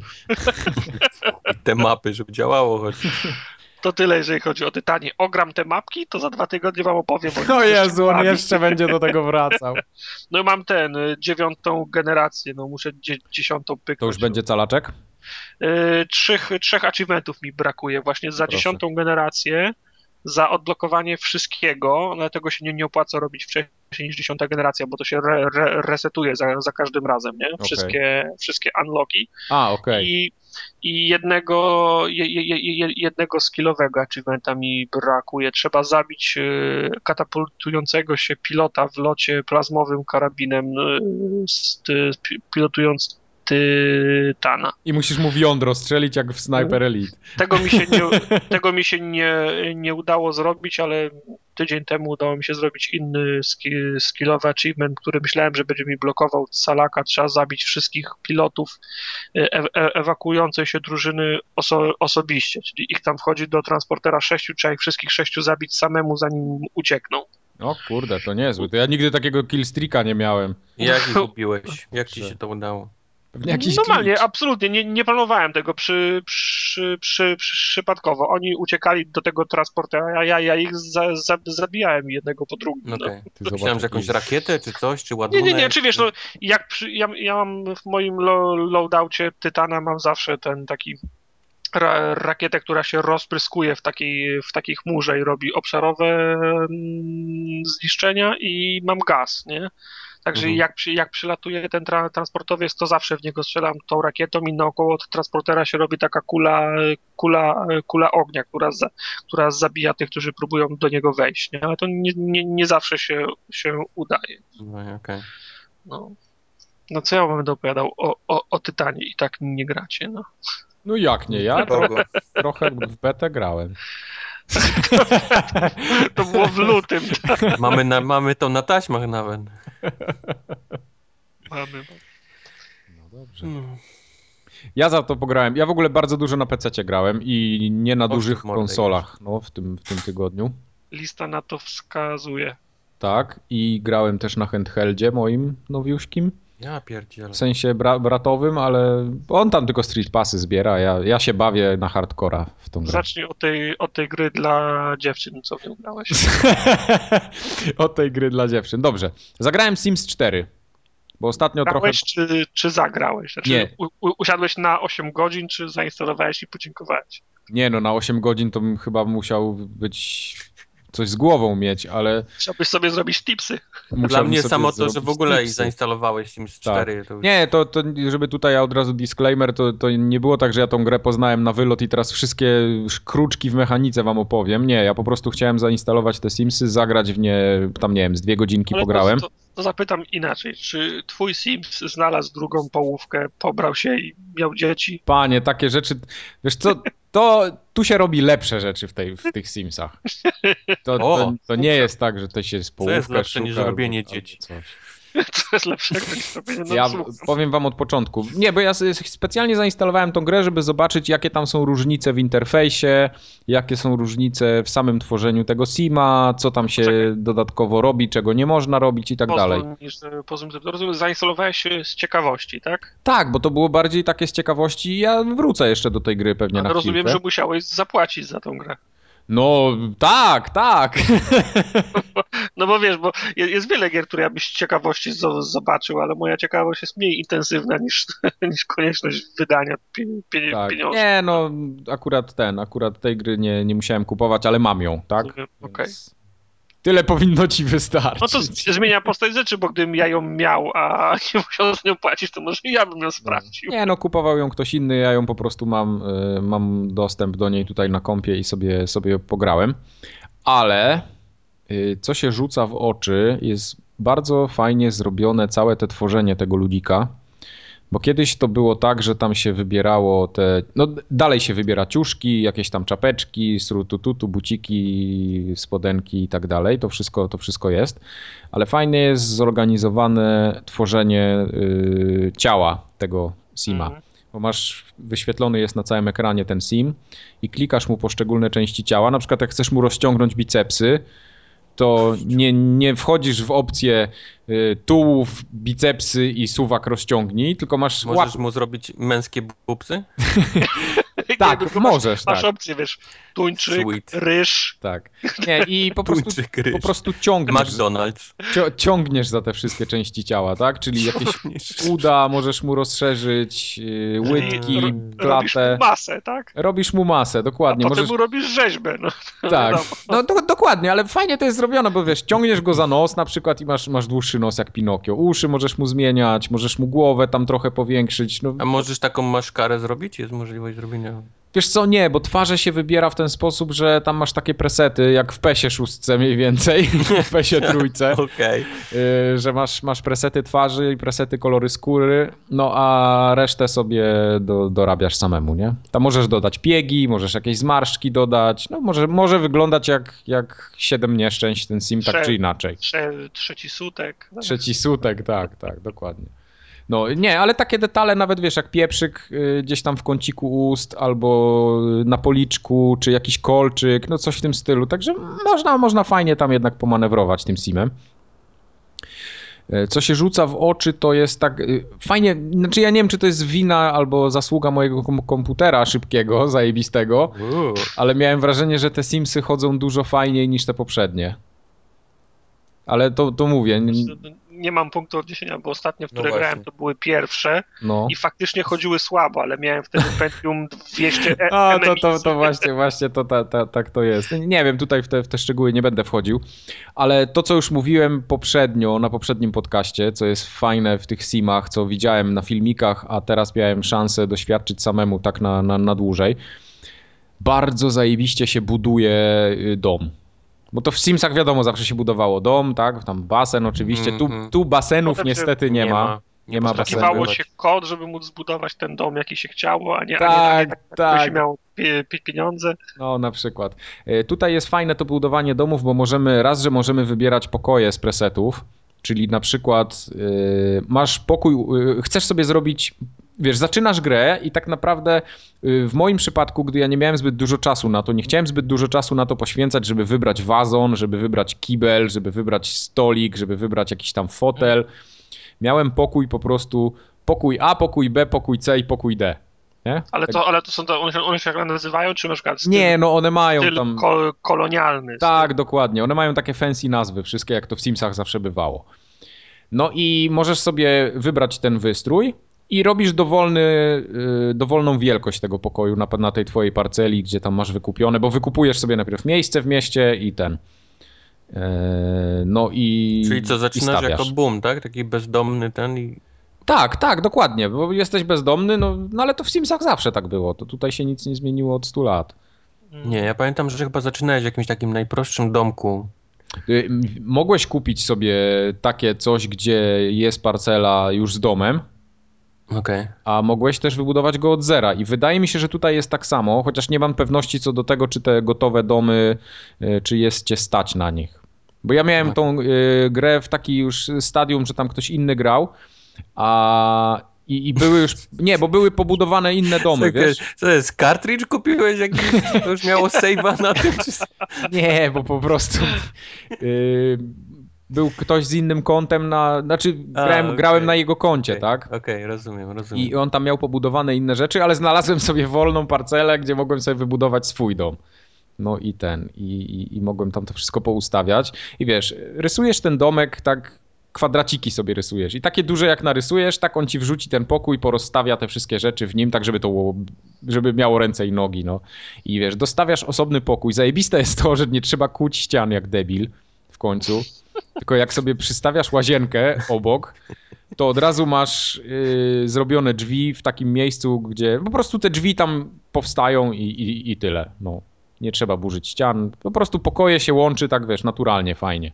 *laughs* Te mapy, żeby działało choć. *laughs* To tyle, jeżeli chodzi o Tytanie. Ogram te mapki, to za dwa tygodnie wam opowiem. *laughs* o nich O ze Jezu, on jeszcze będzie do tego wracał. *laughs* No i mam ten, y, dziewiątą generację, no muszę dzie, dziesiątą pyknąć. To już będzie calaczek? Y, trzech, trzech achievementów mi brakuje właśnie za Proszę. dziesiątą generację, za odblokowanie wszystkiego, dlatego się nie, nie opłaca robić wcześniej niż dziesiąta generacja, bo to się re, re, resetuje za, za każdym razem, nie? Wszystkie, wszystkie unlocki. A, okej. I, i jednego, je, je, je, jednego skillowego achievementa mi brakuje. Trzeba zabić y, katapultującego się pilota w locie plazmowym karabinem, y, pilotując Tytana. I musisz mu w jądro strzelić jak w Sniper Elite. Tego mi się nie, *laughs* tego mi się nie, nie udało zrobić, ale tydzień temu udało mi się zrobić inny ski, skillowy achievement, który myślałem, że będzie mi blokował Salaka. Trzeba zabić wszystkich pilotów e, e, ewakuującej się drużyny oso, osobiście, czyli ich tam wchodzi do transportera sześciu, trzeba ich wszystkich sześciu zabić samemu, zanim uciekną. O kurde, to niezły. To ja nigdy takiego killstreaka nie miałem. Jak *laughs* ich ubiłeś? Jak ci się to udało? Pewnie jakiś Normalnie, glitch. absolutnie, nie, nie planowałem tego przy, przy, przy, przy, przypadkowo. Oni uciekali do tego transportera, a ja, ja ich za, za, zabijałem jednego po drugim. No No. Myślałem, że jakąś rakietę, czy coś, czy Nie, ładunek. nie, nie, czy wiesz, no, jak przy, ja, ja mam w moim lo, loadoutie Tytana mam zawsze ten taki ra, rakietę, która się rozpryskuje w takiej, w takiej chmurze i robi obszarowe mm, zniszczenia i mam gaz, nie? Także Mhm. jak, przy, jak przylatuje ten tra, transportowiec, to zawsze w niego strzelam tą rakietą i naokoło od transportera się robi taka kula, kula, kula ognia, która, za, która zabija tych, którzy próbują do niego wejść, nie? Ale to nie, nie, nie zawsze się, się udaje. No, okej. No, no co ja wam będę opowiadał o, o, o Tytanie i tak nie gracie, no. No jak nie, ja to, kogo? trochę w betę grałem. *laughs* To było w lutym. Mamy, na, mamy to na taśmach nawet. Mamy. No dobrze. Hmm. Ja za to pograłem. Ja w ogóle bardzo dużo na PC grałem i nie na O, dużych konsolach no, w, tym, w tym tygodniu. Lista na to wskazuje. Tak, i grałem też na handheldzie moim nowiuszkim. Ja pierdzielę. W sensie bra bratowym, ale on tam tylko Street Passy zbiera, ja, ja się bawię na hardcora w tą grę. Zacznij od tej, od tej gry dla dziewczyn, co wy grałeś. Od tej gry dla dziewczyn. Dobrze. Zagrałem Sims 4. Bo ostatnio trochę. Grałeś czy, czy zagrałeś? Znaczy, Nie. U, usiadłeś na 8 godzin, czy zainstalowałeś i podziękowałeś? Nie no, na 8 godzin to bym chyba musiał być. Coś z głową mieć, ale. Chciałbyś sobie zrobić tipsy. Dla mnie samo to, że w ogóle tipsy. zainstalowałeś Sims 4, to już... Nie, to, to żeby tutaj od razu disclaimer, to, to nie było tak, że ja tą grę poznałem na wylot i teraz wszystkie kruczki w mechanice wam opowiem. Nie, ja po prostu chciałem zainstalować te Simsy, zagrać w nie, tam nie wiem, z dwie godzinki Ale pograłem. To, to, to zapytam inaczej. Czy twój Sims znalazł drugą połówkę, pobrał się i miał dzieci? Panie, takie rzeczy, wiesz co, to tu się robi lepsze rzeczy w, tej, w tych Simsach. To, to, to nie jest tak, że to się z Co jest połówkę lepsze niż robienie dzieci? coś. *laughs* Co jest lepszego niż robienie Ja noclugów? powiem wam od początku. Nie, bo ja specjalnie zainstalowałem tą grę, żeby zobaczyć, jakie tam są różnice w interfejsie, jakie są różnice w samym tworzeniu tego sima, co tam się Poczekaj. dodatkowo robi, czego nie można robić i tak dalej. Pozwól, e, pozwól, rozumiem, zainstalowałeś się z ciekawości, tak? Tak, bo to było bardziej takie z ciekawości. Ja wrócę jeszcze do tej gry pewnie Ale na rozumiem, chwilkę. że musiałeś zapłacić za tą grę. No tak, tak. No bo wiesz, bo je- jest wiele gier, które ja byś ciekawości zo- zobaczył, ale moja ciekawość jest mniej intensywna niż, *laughs* niż konieczność wydania pie, pie, tak. Nie, no akurat ten, akurat tej gry nie, nie musiałem kupować, ale mam ją, tak? Okej. Więc Tyle powinno ci wystarczyć. No to zmienia postać rzeczy, bo gdybym ja ją miał, a *laughs* nie musiał za nią płacić, to może ja bym ją sprawdził. Nie, no kupował ją ktoś inny, ja ją po prostu mam, y, mam dostęp do niej tutaj na kompie i sobie, sobie pograłem. Ale y, co się rzuca w oczy, jest bardzo fajnie zrobione całe te tworzenie tego ludzika. Bo kiedyś to było tak, że tam się wybierało te. No, dalej się wybiera ciuszki, jakieś tam czapeczki, strutututu, buciki, spodenki i tak dalej. To wszystko, to wszystko jest. Ale fajnie jest zorganizowane tworzenie y, ciała tego sima. Mhm. Bo masz wyświetlony jest na całym ekranie ten sim i klikasz mu poszczególne części ciała. Na przykład, jak chcesz mu rozciągnąć bicepsy, to nie, nie wchodzisz w opcję y, tułów, bicepsy i suwak rozciągnij, tylko masz łap... Możesz mu zrobić męskie bubsy? *laughs* Tak, masz, możesz, Masz tak. opcję, wiesz, tuńczyk, Sweet. ryż, Tak. *laughs* Nie, i po prostu, Tuńczyk, ryż. po prostu ciągniesz, McDonald's. cio, ciągniesz za te wszystkie części ciała, tak? Czyli jakieś uda możesz mu rozszerzyć, y, łydki, ro- robisz klatę. masę, tak? Robisz mu masę, A dokładnie. potem Możesz... mu robisz rzeźbę. No, Tak, *laughs* no do, dokładnie, ale fajnie to jest zrobione, bo wiesz, ciągniesz go za nos na przykład i masz, masz dłuższy nos jak Pinokio. Uszy możesz mu zmieniać, możesz mu głowę tam trochę powiększyć. No, A możesz taką maszkarę zrobić? Jest możliwość zrobienia. Wiesz co, nie, bo twarze się wybiera w ten sposób, że tam masz takie presety, jak w PESie szóstce mniej więcej, *laughs* w PESie trójce, *laughs* Okej. y, że masz, masz presety twarzy i presety kolory skóry, no a resztę sobie do, dorabiasz samemu, nie? Tam możesz dodać piegi, możesz jakieś zmarszczki dodać, no może, może wyglądać jak, jak siedem nieszczęść ten sim, tak Prze- czy inaczej. Trze, trzeci sutek. Trzeci sutek, tak, tak, dokładnie. No nie, ale takie detale nawet wiesz, jak pieprzyk y, gdzieś tam w kąciku ust, albo na policzku, czy jakiś kolczyk, no coś w tym stylu. Także można, można fajnie tam jednak pomanewrować tym simem. E, Co się rzuca w oczy, to jest tak y, fajnie, znaczy ja nie wiem, czy to jest wina albo zasługa mojego kom- komputera szybkiego, *laughs* zajebistego, ale miałem wrażenie, że te Simsy chodzą dużo fajniej niż te poprzednie. Ale to, to mówię, Nie mam punktu odniesienia, bo ostatnio, w No które właśnie. grałem, to były pierwsze no. i faktycznie chodziły słabo, ale miałem wtedy Pentium 200 *laughs* e- A, to, to, to właśnie, właśnie to ta, ta, tak to jest. Nie wiem, tutaj w te, w te szczegóły nie będę wchodził, ale to, co już mówiłem poprzednio, na poprzednim podcaście, co jest fajne w tych simach, co widziałem na filmikach, a teraz miałem szansę doświadczyć samemu tak na, na, na dłużej, bardzo zajebiście się buduje y, dom. Bo to w Simsach wiadomo, zawsze się budowało dom, tak? Tam basen oczywiście. Tu, Mhm. tu basenów Potem się niestety nie, ma. Nie ma basenu. Wskakiwało się kod, żeby móc zbudować ten dom, jaki się chciało, a nie, a nie Tak, tak, tak. ktoś miał pie, pie, pieniądze. No, na przykład. E, Tutaj jest fajne to budowanie domów, bo możemy, raz, że możemy wybierać pokoje z presetów, czyli na przykład y, masz pokój, y, chcesz sobie zrobić, wiesz, zaczynasz grę i tak naprawdę y, w moim przypadku, gdy ja nie miałem zbyt dużo czasu na to, nie chciałem zbyt dużo czasu na to poświęcać, żeby wybrać wazon, żeby wybrać kibel, żeby wybrać stolik, żeby wybrać jakiś tam fotel. Miałem pokój po prostu, pokój A, pokój B, pokój C i pokój D. Nie? Ale Tak- to, ale to są to, one się, one się tak nazywają, czy na przykład styl, Nie, no one mają styl tam... ko, kolonialny? Tak, dokładnie. One mają takie fancy nazwy, wszystkie jak to w Simsach zawsze bywało. No i możesz sobie wybrać ten wystrój i robisz dowolny, y, dowolną wielkość tego pokoju na, na tej twojej parceli, gdzie tam masz wykupione, bo wykupujesz sobie najpierw miejsce w mieście i ten. E, No i. Czyli co, zaczynasz jako boom, tak? Taki bezdomny ten i... Tak, tak, dokładnie, bo jesteś bezdomny, no, no ale to w Simsach zawsze tak było. To tutaj się nic nie zmieniło od 100 lat. Nie, ja pamiętam, że chyba zaczynałeś w jakimś takim najprostszym domku. Y, Mogłeś kupić sobie takie coś, gdzie jest parcela już z domem, Okej. a mogłeś też wybudować go od zera. I wydaje mi się, że tutaj jest tak samo, chociaż nie mam pewności co do tego, czy te gotowe domy, y, czy jest cię stać na nich. Bo ja miałem tą y, grę w taki już stadium, że tam ktoś inny grał, a i, I, były już. Nie, bo były pobudowane inne domy, Czekaj, wiesz? Co jest, cartridge kupiłeś jakiś? To już miało save'a na tym? Czy... Nie, bo po prostu. Yy, był ktoś z innym kontem na. Znaczy, A, grałem, okej. grałem na jego koncie, Okej, tak? Okej, rozumiem, rozumiem. I on tam miał pobudowane inne rzeczy, ale znalazłem sobie wolną parcelę, gdzie mogłem sobie wybudować swój dom. No i ten, i, i, i mogłem tam to wszystko poustawiać. I wiesz, rysujesz ten domek tak, kwadraciki sobie rysujesz. I takie duże jak narysujesz, tak on ci wrzuci ten pokój, porozstawia te wszystkie rzeczy w nim, tak żeby to było, żeby miało ręce i nogi, no. I wiesz, dostawiasz osobny pokój. Zajebiste jest to, że nie trzeba kłuć ścian jak debil w końcu. Tylko jak sobie przystawiasz łazienkę obok, to od razu masz yy, zrobione drzwi w takim miejscu, gdzie po prostu te drzwi tam powstają i, i, i tyle. No. Nie trzeba burzyć ścian. Po prostu pokoje się łączy tak, wiesz, naturalnie, fajnie.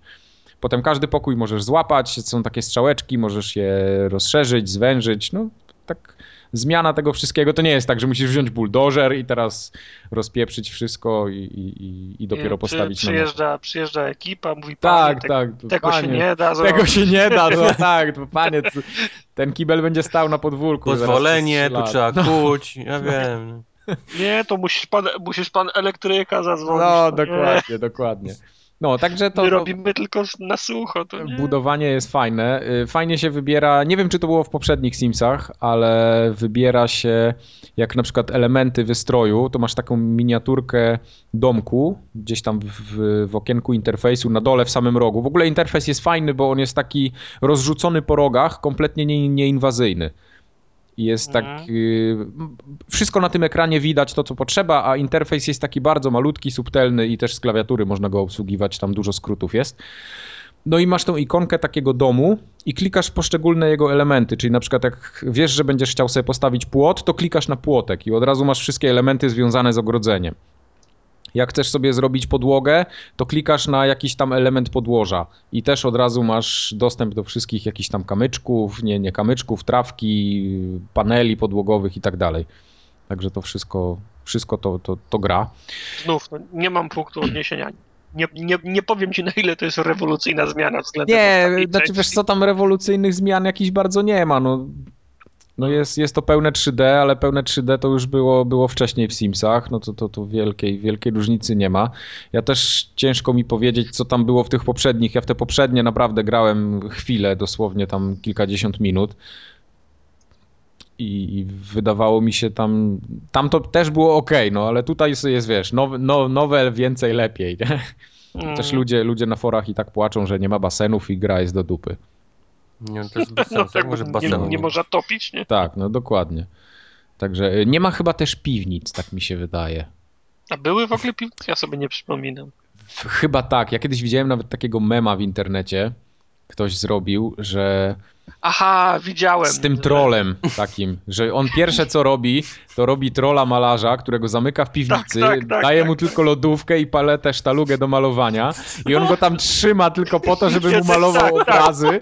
Potem każdy pokój możesz złapać, są takie strzałeczki, możesz je rozszerzyć, zwężyć. No, tak zmiana tego wszystkiego to nie jest tak, że musisz wziąć buldożer i teraz rozpieprzyć wszystko i, i, i- dopiero Nie, postawić przy, na nowo. przyjeżdża, przyjeżdża ekipa, mówi Tak, panie, tak. te, tego panie, się nie da Tego zrobić. się nie da, no tak, to panie, to, ten kibel będzie stał na podwórku. Pozwolenie, tu trzeba kuć, ja wiem. Nie, to musisz pan, musisz pan elektryka zadzwonić. No, to nie. dokładnie, dokładnie. No, także to, My robimy tylko na sucho. To nie. budowanie jest fajne. Y, Fajnie się wybiera, nie wiem czy to było w poprzednich Simsach, ale wybiera się jak na przykład elementy wystroju, to masz taką miniaturkę domku, gdzieś tam w, w okienku interfejsu, na dole w samym rogu. W ogóle interfejs jest fajny, bo on jest taki rozrzucony po rogach, kompletnie nie, nieinwazyjny. Jest tak. Mhm. y, Wszystko na tym ekranie widać to, co potrzeba, a interfejs jest taki bardzo malutki, subtelny i też z klawiatury można go obsługiwać, tam dużo skrótów jest. No i masz tą ikonkę takiego domu i klikasz poszczególne jego elementy, czyli na przykład jak wiesz, że będziesz chciał sobie postawić płot, to klikasz na płotek i od razu masz wszystkie elementy związane z ogrodzeniem. Jak chcesz sobie zrobić podłogę, to klikasz na jakiś tam element podłoża i też od razu masz dostęp do wszystkich jakichś tam kamyczków, nie, nie kamyczków, trawki, paneli podłogowych i tak dalej. Także to wszystko, wszystko to, to, to gra. Znów, no, nie mam punktu odniesienia. Nie, nie, nie powiem ci na ile to jest rewolucyjna zmiana względem Nie, znaczy wiesz co, tam rewolucyjnych zmian jakichś bardzo nie ma, no. No jest, jest to pełne 3D, ale pełne 3D to już było, było wcześniej w Simsach, no to, to, to wielkiej, wielkiej różnicy nie ma. Ja też ciężko mi powiedzieć, co tam było w tych poprzednich. Ja w te poprzednie naprawdę grałem chwilę, dosłownie tam kilkadziesiąt minut. I, i wydawało mi się tam, tam to też było ok, no ale tutaj jest, jest wiesz, nowe, no, nowe więcej lepiej. Nie? Mm. Też ludzie, ludzie na forach i tak płaczą, że nie ma basenów i gra jest do dupy. Nie, to jest bez *laughs* No sensu. tak, Jak może nie, basenu? nie można topić, nie? Tak, no dokładnie. Także y, nie ma chyba też piwnic, tak mi się wydaje. A były w ogóle piwnice? Ja sobie nie przypominam. Chyba tak. Ja kiedyś widziałem nawet takiego mema w internecie. Ktoś zrobił, że Aha, widziałem. z tym trolem takim, że on pierwsze co robi, to robi trola malarza, którego zamyka w piwnicy, Tak, tak, tak, daje tak. mu tylko lodówkę i paletę, sztalugę do malowania i on go tam trzyma tylko po to, żeby mu Tak, malował tak. obrazy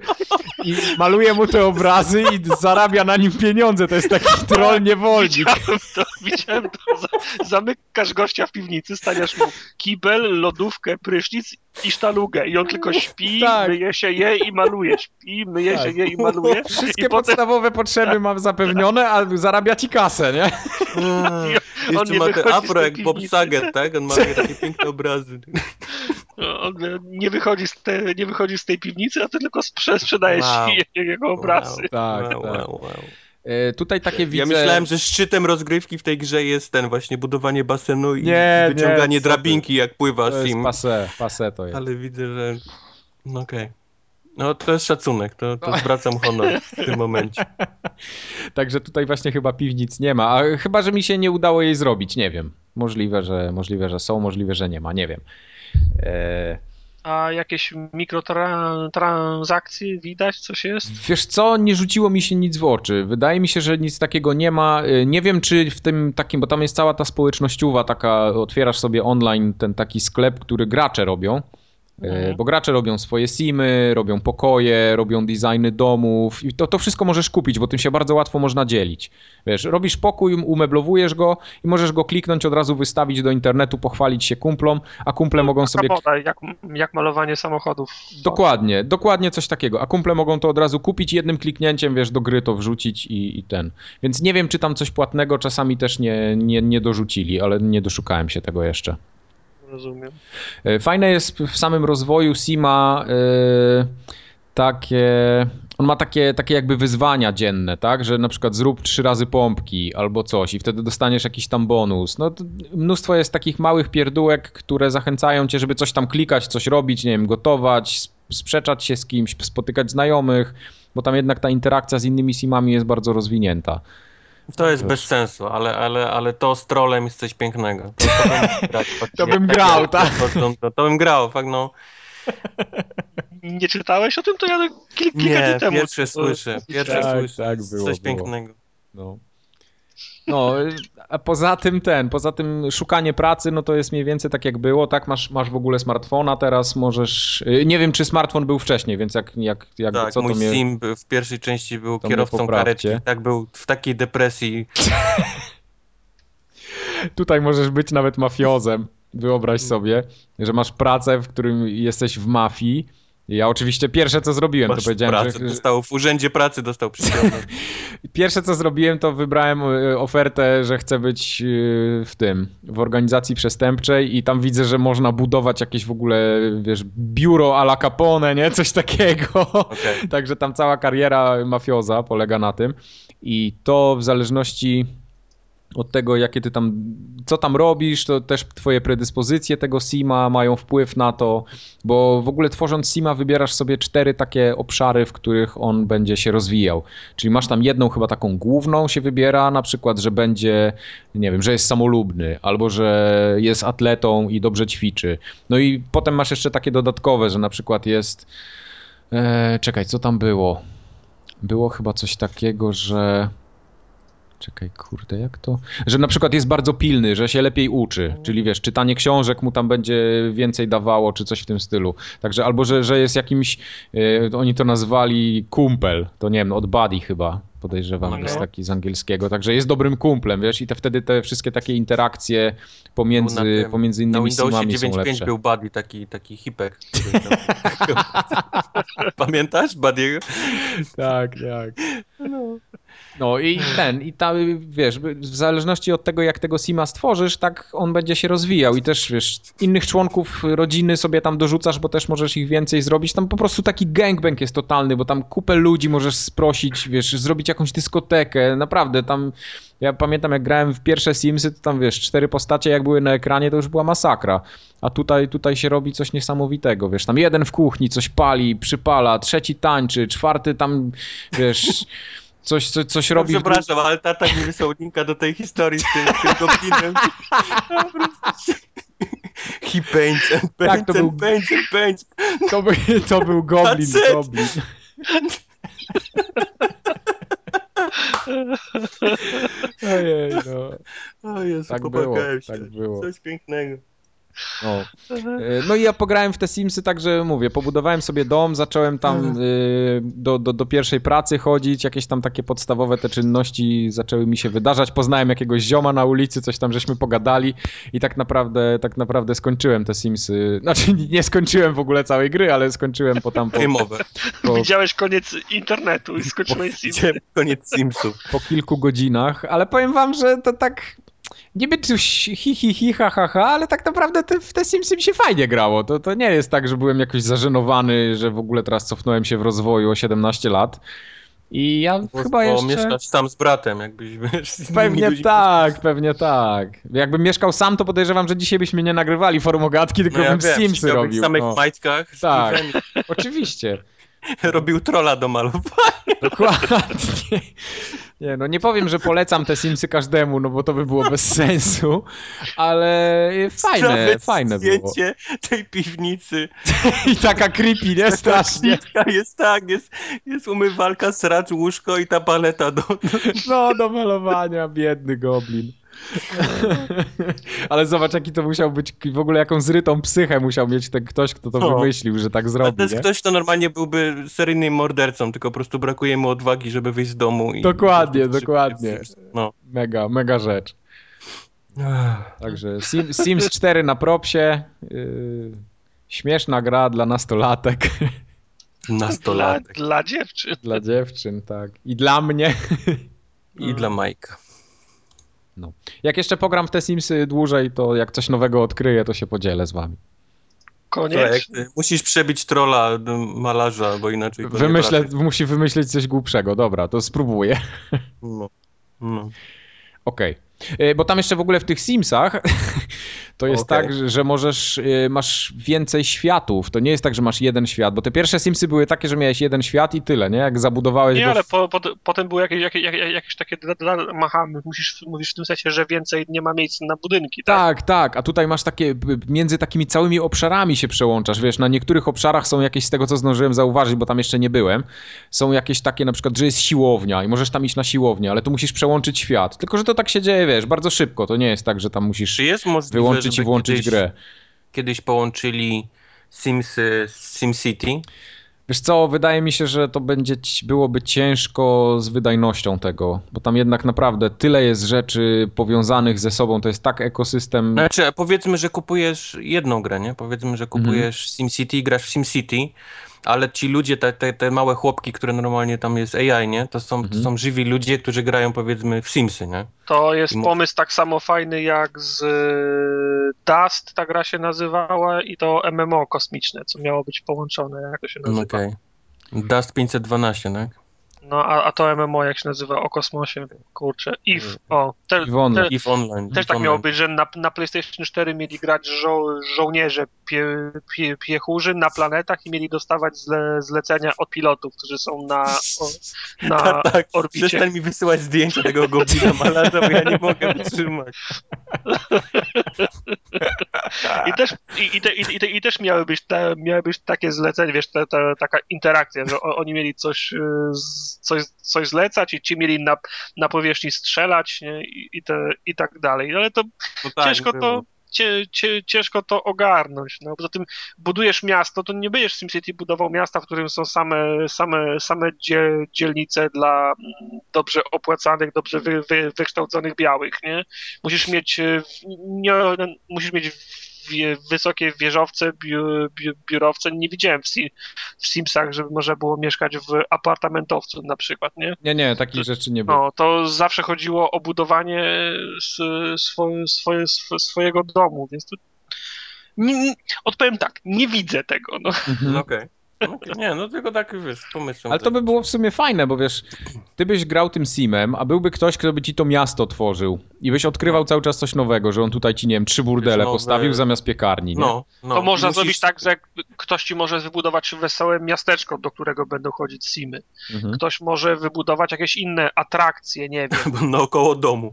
i maluje mu te obrazy i zarabia na nim pieniądze. To jest taki troll niewolnik. Widziałem to, widziałem to. Za- Zamykasz gościa w piwnicy, stawiasz mu kibel, lodówkę, prysznic i sztalugę. I on tylko *laughs* śpi, Tak. myje się, je i maluje. Śpi, myje Tak. się, je i maluje. *laughs* Wszystkie I potem podstawowe potrzeby mam zapewnione, a zarabia ci kasę, nie? A, on Jeszcze nie ma te afro jak Bob. Saget, tak? On ma takie *laughs* piękne obrazy. on nie wychodzi, z te, nie wychodzi z tej piwnicy, a ty tylko sprze- sprzedajesz Wow. je- jego obrazy. Tak, wow, tak. wow, wow. E, tutaj takie widzę... Ja myślałem, że szczytem rozgrywki w tej grze jest ten właśnie budowanie basenu i Nie, wyciąganie nie, drabinki jak pływa To Sim. pase, pase to jest. Ale widzę, że... No okej. No to jest szacunek, to, to zwracam honor w tym momencie. *laughs* Także tutaj właśnie chyba piwnic nie ma, a chyba, że mi się nie udało jej zrobić, nie wiem. Możliwe, że, możliwe, że są, możliwe, że nie ma, nie wiem. E, A jakieś mikrotransakcje widać, coś jest? Wiesz co, nie rzuciło mi się nic w oczy. Wydaje mi się, że nic takiego nie ma. E, Nie wiem, czy w tym takim, bo tam jest cała ta społecznościowa taka, otwierasz sobie online ten taki sklep, który gracze robią. Mhm. Bo gracze robią swoje simy, robią pokoje, robią designy domów i to, to wszystko możesz kupić, bo tym się bardzo łatwo można dzielić. Wiesz, robisz pokój, umeblowujesz go i możesz go kliknąć, od razu wystawić do internetu, pochwalić się kumplom, a kumple no, mogą sobie... Jak, jak malowanie samochodów. Dokładnie, dokładnie coś takiego, a kumple mogą to od razu kupić jednym kliknięciem, wiesz, do gry to wrzucić i, i ten. Więc nie wiem, czy tam coś płatnego czasami też nie, nie, nie dorzucili, ale nie doszukałem się tego jeszcze rozumiem. E, fajne jest w samym rozwoju Sima yy, takie. On ma takie, takie jakby wyzwania dzienne, tak? Że na przykład zrób trzy razy pompki albo coś i wtedy dostaniesz jakiś tam bonus. No, mnóstwo jest takich małych pierdółek, które zachęcają cię, żeby coś tam klikać, coś robić, nie wiem, gotować, sprzeczać się z kimś, spotykać znajomych, bo tam jednak ta interakcja z innymi simami jest bardzo rozwinięta. To jest bez sensu, ale, ale, ale to z trolem jest coś pięknego. To, to bym, *laughs* grać, to bym grał, tak? To, to, bym grał, fakt no. *laughs* Nie czytałeś o tym? To ja kilka dni temu. pierwsze słyszę, pierwsze tak, słyszę. Tak, było, coś było. pięknego. No. No, a poza tym ten, poza tym szukanie pracy, no to jest mniej więcej tak jak było, tak? Masz, masz w ogóle smartfona teraz, możesz... Y, nie wiem, czy smartfon był wcześniej, więc jak, jak, jak tak, co mój mnie... Sim w pierwszej części był kierowcą karetki, tak był w takiej depresji. *laughs* Tutaj możesz być nawet mafiozem. Wyobraź sobie, że masz pracę, w którym jesteś w mafii, ja oczywiście pierwsze co zrobiłem, Masz to powiedziałem, pracę, że... Dostał, w urzędzie pracy dostał *laughs* pierwsze co zrobiłem, to wybrałem e, ofertę, że chcę być e, w tym, w organizacji przestępczej i tam widzę, że można budować jakieś w ogóle, wiesz, biuro a la Capone, nie? Coś takiego. Okay. *laughs* Także tam cała kariera mafioza polega na tym. I to w zależności od tego, jakie ty tam, co tam robisz, to też twoje predyspozycje tego Sima mają wpływ na to, bo w ogóle tworząc Sima wybierasz sobie cztery takie obszary, w których on będzie się rozwijał. Czyli masz tam jedną chyba taką główną się wybiera, na przykład, że będzie, nie wiem, że jest samolubny, albo że jest atletą i dobrze ćwiczy. No i potem masz jeszcze takie dodatkowe, że na przykład jest, e, czekaj, co tam było? Było chyba coś takiego, że Czekaj, kurde, jak to? Że na przykład jest bardzo pilny, że się lepiej uczy, czyli wiesz, czytanie książek mu tam będzie więcej dawało, czy coś w tym stylu. Także albo, że, że jest jakimś, yy, oni to nazwali kumpel, to nie wiem, od buddy chyba, podejrzewam, no. jest taki z angielskiego, także jest dobrym kumplem, wiesz, i te wtedy te wszystkie takie interakcje pomiędzy, pomiędzy innymi na Windowsie 9.5 był Buddy, taki, taki hipek. *laughs* Pamiętasz Buddy'ego? Tak, tak. No. No i ten, i ta, wiesz, w zależności od tego, jak tego Sima stworzysz, tak on będzie się rozwijał i też, wiesz, innych członków rodziny sobie tam dorzucasz, bo też możesz ich więcej zrobić. Tam po prostu taki gangbang jest totalny, bo tam kupę ludzi możesz sprosić, wiesz, zrobić jakąś dyskotekę, naprawdę tam... Ja pamiętam, jak grałem w pierwsze Simsy, to tam wiesz, cztery postacie jak były na ekranie, to już była masakra. A tutaj, tutaj się robi coś niesamowitego, wiesz, tam jeden w kuchni coś pali, przypala, trzeci tańczy, czwarty tam, wiesz *laughs* coś, coś, coś no, robi. Przepraszam, ale tata mi wysłał linka do tej historii z tym, tym goblinem. He paints and paints tak, to był, paints and paints. To był, to był goblin, goblin. Ojej, no. O Jezu, tak było, się. tak było. Coś pięknego. No. E, no i ja pograłem w te Simsy, także mówię, pobudowałem sobie dom, zacząłem tam mhm. y, do, do, do pierwszej pracy chodzić, jakieś tam takie podstawowe te czynności zaczęły mi się wydarzać, poznałem jakiegoś zioma na ulicy, coś tam żeśmy pogadali i tak naprawdę, tak naprawdę skończyłem te Simsy, znaczy nie skończyłem w ogóle całej gry, ale skończyłem po tam... Po, po, Widziałeś koniec internetu i skończyłeś Simsy. koniec Simsów. Po kilku godzinach, ale powiem wam, że to tak niby coś hi, hi, hi, ha, ha, ha, ale tak naprawdę te, w te Simsy mi się fajnie grało. To, to nie jest tak, że byłem jakoś zażenowany, że w ogóle teraz cofnąłem się w rozwoju o 17 lat. I ja bo, chyba bo jeszcze... mieszkać tam z bratem, jakbyś, wiesz, Pewnie tak, pewnie tak. Jakbym mieszkał sam, to podejrzewam, że dzisiaj byśmy nie nagrywali formogatki, tylko no ja bym wiem, Simsy robił. w samych no. majtkach. Tak, oczywiście. *laughs* Robił trolla do malowania. Dokładnie. Nie, no nie powiem, że polecam te Simsy każdemu, no bo to by było bez sensu, ale fajne, Nawet fajne było. tej piwnicy. *laughs* I taka creepy, nie? Strasznie. Jest tak, jest, jest umywalka, sracz, łóżko i ta paleta do... No, do malowania, biedny goblin. Ale zobacz, jaki to musiał być, w ogóle jaką zrytą psychę musiał mieć ten ktoś, kto to No. wymyślił, że tak A zrobi, to jest nie? ktoś, kto normalnie byłby seryjnym mordercą, tylko po prostu brakuje mu odwagi, żeby wyjść z domu. I Dokładnie, dokładnie. No. Mega, mega rzecz. Także Sim, Sims 4 na propsie. Yy, śmieszna gra dla nastolatek, Dla, Nastolatek. dla dziewczyn. dla dziewczyn, tak. I dla mnie. I dla Majka. Jak jeszcze pogram w te Simsy dłużej, to jak coś nowego odkryję, to się podzielę z wami. Koniecznie. ty musisz przebić trolla m, malarza, bo inaczej Wymyślę, musi wymyśleć coś głupszego. Dobra, to spróbuję. No. No. Okej. Y, Bo tam jeszcze w ogóle w tych Simsach *laughs* to jest Okej. tak, że, że możesz, y, masz więcej światów. To nie jest tak, że masz jeden świat, bo te pierwsze Simsy były takie, że miałeś jeden świat i tyle, nie? Jak zabudowałeś Nie, go... ale po, po, potem były jakieś, jakieś, jakieś, takie machamy. Musisz, mówisz w tym sensie, że więcej nie ma miejsca na budynki, tak? Tak, tak, a tutaj masz takie, między takimi całymi obszarami się przełączasz, wiesz, na niektórych obszarach są jakieś, z tego co zdążyłem zauważyć, bo tam jeszcze nie byłem, są jakieś takie na przykład, że jest siłownia i możesz tam iść na siłownię, ale tu musisz przełączyć świat, tylko że to tak się dzieje, wiesz, bardzo szybko, to nie jest tak, że tam musisz możliwe, wyłączyć i włączyć kiedyś, grę. Kiedyś połączyli Sims z SimCity. Wiesz co, wydaje mi się, że to będzie, byłoby ciężko z wydajnością tego, bo tam jednak naprawdę tyle jest rzeczy powiązanych ze sobą, to jest tak ekosystem... Znaczy, powiedzmy, że kupujesz jedną grę, nie? Powiedzmy, że Mhm. kupujesz SimCity i grasz w SimCity, ale ci ludzie, te, te, te małe chłopki, które normalnie tam jest AI, nie? To są, to Mhm. są żywi ludzie, którzy grają powiedzmy w Simsy, nie? To jest I mu- pomysł tak samo fajny jak z y, Dust, ta gra się nazywała, i to MMO kosmiczne, co miało być połączone, jak to się nazywa. Okej. Dust 512, tak? No, a, a to MMO jak się nazywa o kosmosie, kurczę, IF, Mm. o, te, Iwona. te, If Online. też If tak online. miało być, że na, na PlayStation 4 mieli grać żo żołnierze pie pie piechurzy na planetach i mieli dostawać zle zlecenia od pilotów, którzy są na, o, na *laughs* Tak, tak. orbicie. Przestań mi wysyłać zdjęcia tego goblina malarza, bo ja nie mogę wytrzymać. I też, i, i, te, i, te, I też miały być, te, miały być takie zlecenie, wiesz, te, te, taka interakcja, że o, oni mieli coś, y, z- coś, coś zlecać i ci mieli na, na powierzchni strzelać nie? I, i, te, i tak dalej. Ale to No tak, ciężko było. to cie, cie, ciężko to ogarnąć. No. Poza tym budujesz miasto, to nie będziesz w SimCity budował miasta, w którym są same, same, same dzie, dzielnice dla dobrze opłacanych, dobrze wy, wy, wykształconych białych, nie? Musisz mieć, e, nie, musisz mieć wysokie wieżowce, biu, biu, biurowce. Nie widziałem w, si, w Simsach, żeby można było mieszkać w apartamentowcu na przykład, nie? Nie, nie, takich rzeczy nie było. No, to zawsze chodziło o budowanie swo, swoje, swojego domu, więc to. Nie, nie, odpowiem tak, nie widzę tego. No. Mhm. No Okej. Okej. Nie, no tylko tak, wiesz, pomysłem. Ale to by było w sumie fajne, bo wiesz, ty byś grał tym simem, a byłby ktoś, kto by ci to miasto tworzył i byś odkrywał cały czas coś nowego, że on tutaj ci, nie wiem, trzy burdele nowe- postawił zamiast piekarni, nie? No, no. to można Musisz- zrobić tak, że ktoś ci może wybudować wesołe miasteczko, do którego będą chodzić simy. Mhm. Ktoś może wybudować jakieś inne atrakcje, nie wiem. *laughs* Naokoło domu.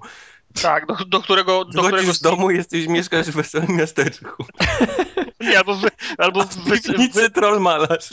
Tak, do, do którego. Do którego z domu, jesteś, mieszkasz w wesołym miasteczku. *laughs* Nie, albo wy, albo wy, wy, troll malarz.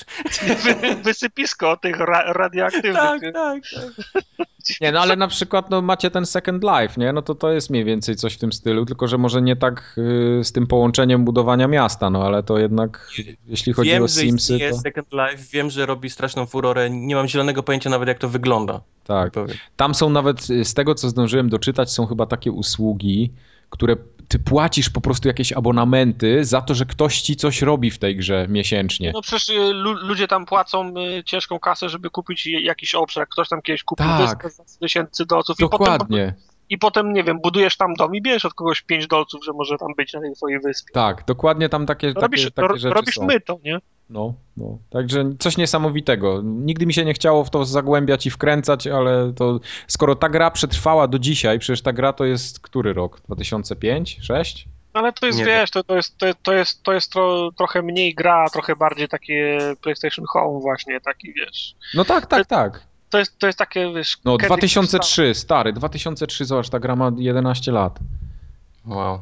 wy, wysypisko tych ra, radioaktywnych. Tak, tak, tak. Nie, no ale na przykład no, macie ten Second Life, nie? No to to jest mniej więcej coś w tym stylu, tylko że może nie tak y, z tym połączeniem budowania miasta, no ale to jednak jeśli chodzi wiem, o że Simsy, to Second Life, wiem, że robi straszną furorę. Nie mam zielonego pojęcia nawet, jak to wygląda. tak. Powiem. Tam są nawet, y, z tego co zdążyłem doczytać, są chyba takie usługi, które ty płacisz po prostu jakieś abonamenty za to, że ktoś ci coś robi w tej grze miesięcznie. No przecież y, lu, ludzie tam płacą y, ciężką kasę, żeby kupić jakiś obszar. Ktoś tam kiedyś kupił Tak. wyspę za 100 tysięcy dolców i potem, Dokładnie. I potem, nie wiem, budujesz tam dom i bierzesz od kogoś 5 dolców, że może tam być na tej twojej wyspie. Tak, dokładnie tam takie, takie, robisz takie ro, rzeczy robisz są. my to, nie? No, no. Także coś niesamowitego. Nigdy mi się nie chciało w to zagłębiać i wkręcać, ale to skoro ta gra przetrwała do dzisiaj, przecież ta gra to jest który rok? 2005? 6? Ale to jest, Nie wiesz, to, to jest, to, to jest, to jest tro, trochę mniej gra, trochę bardziej takie PlayStation Home właśnie, taki, wiesz. No tak, tak, tak. To jest, to jest takie, wiesz... No Candy 2003, stary, 2003, zobacz, ta gra ma 11 lat. Wow.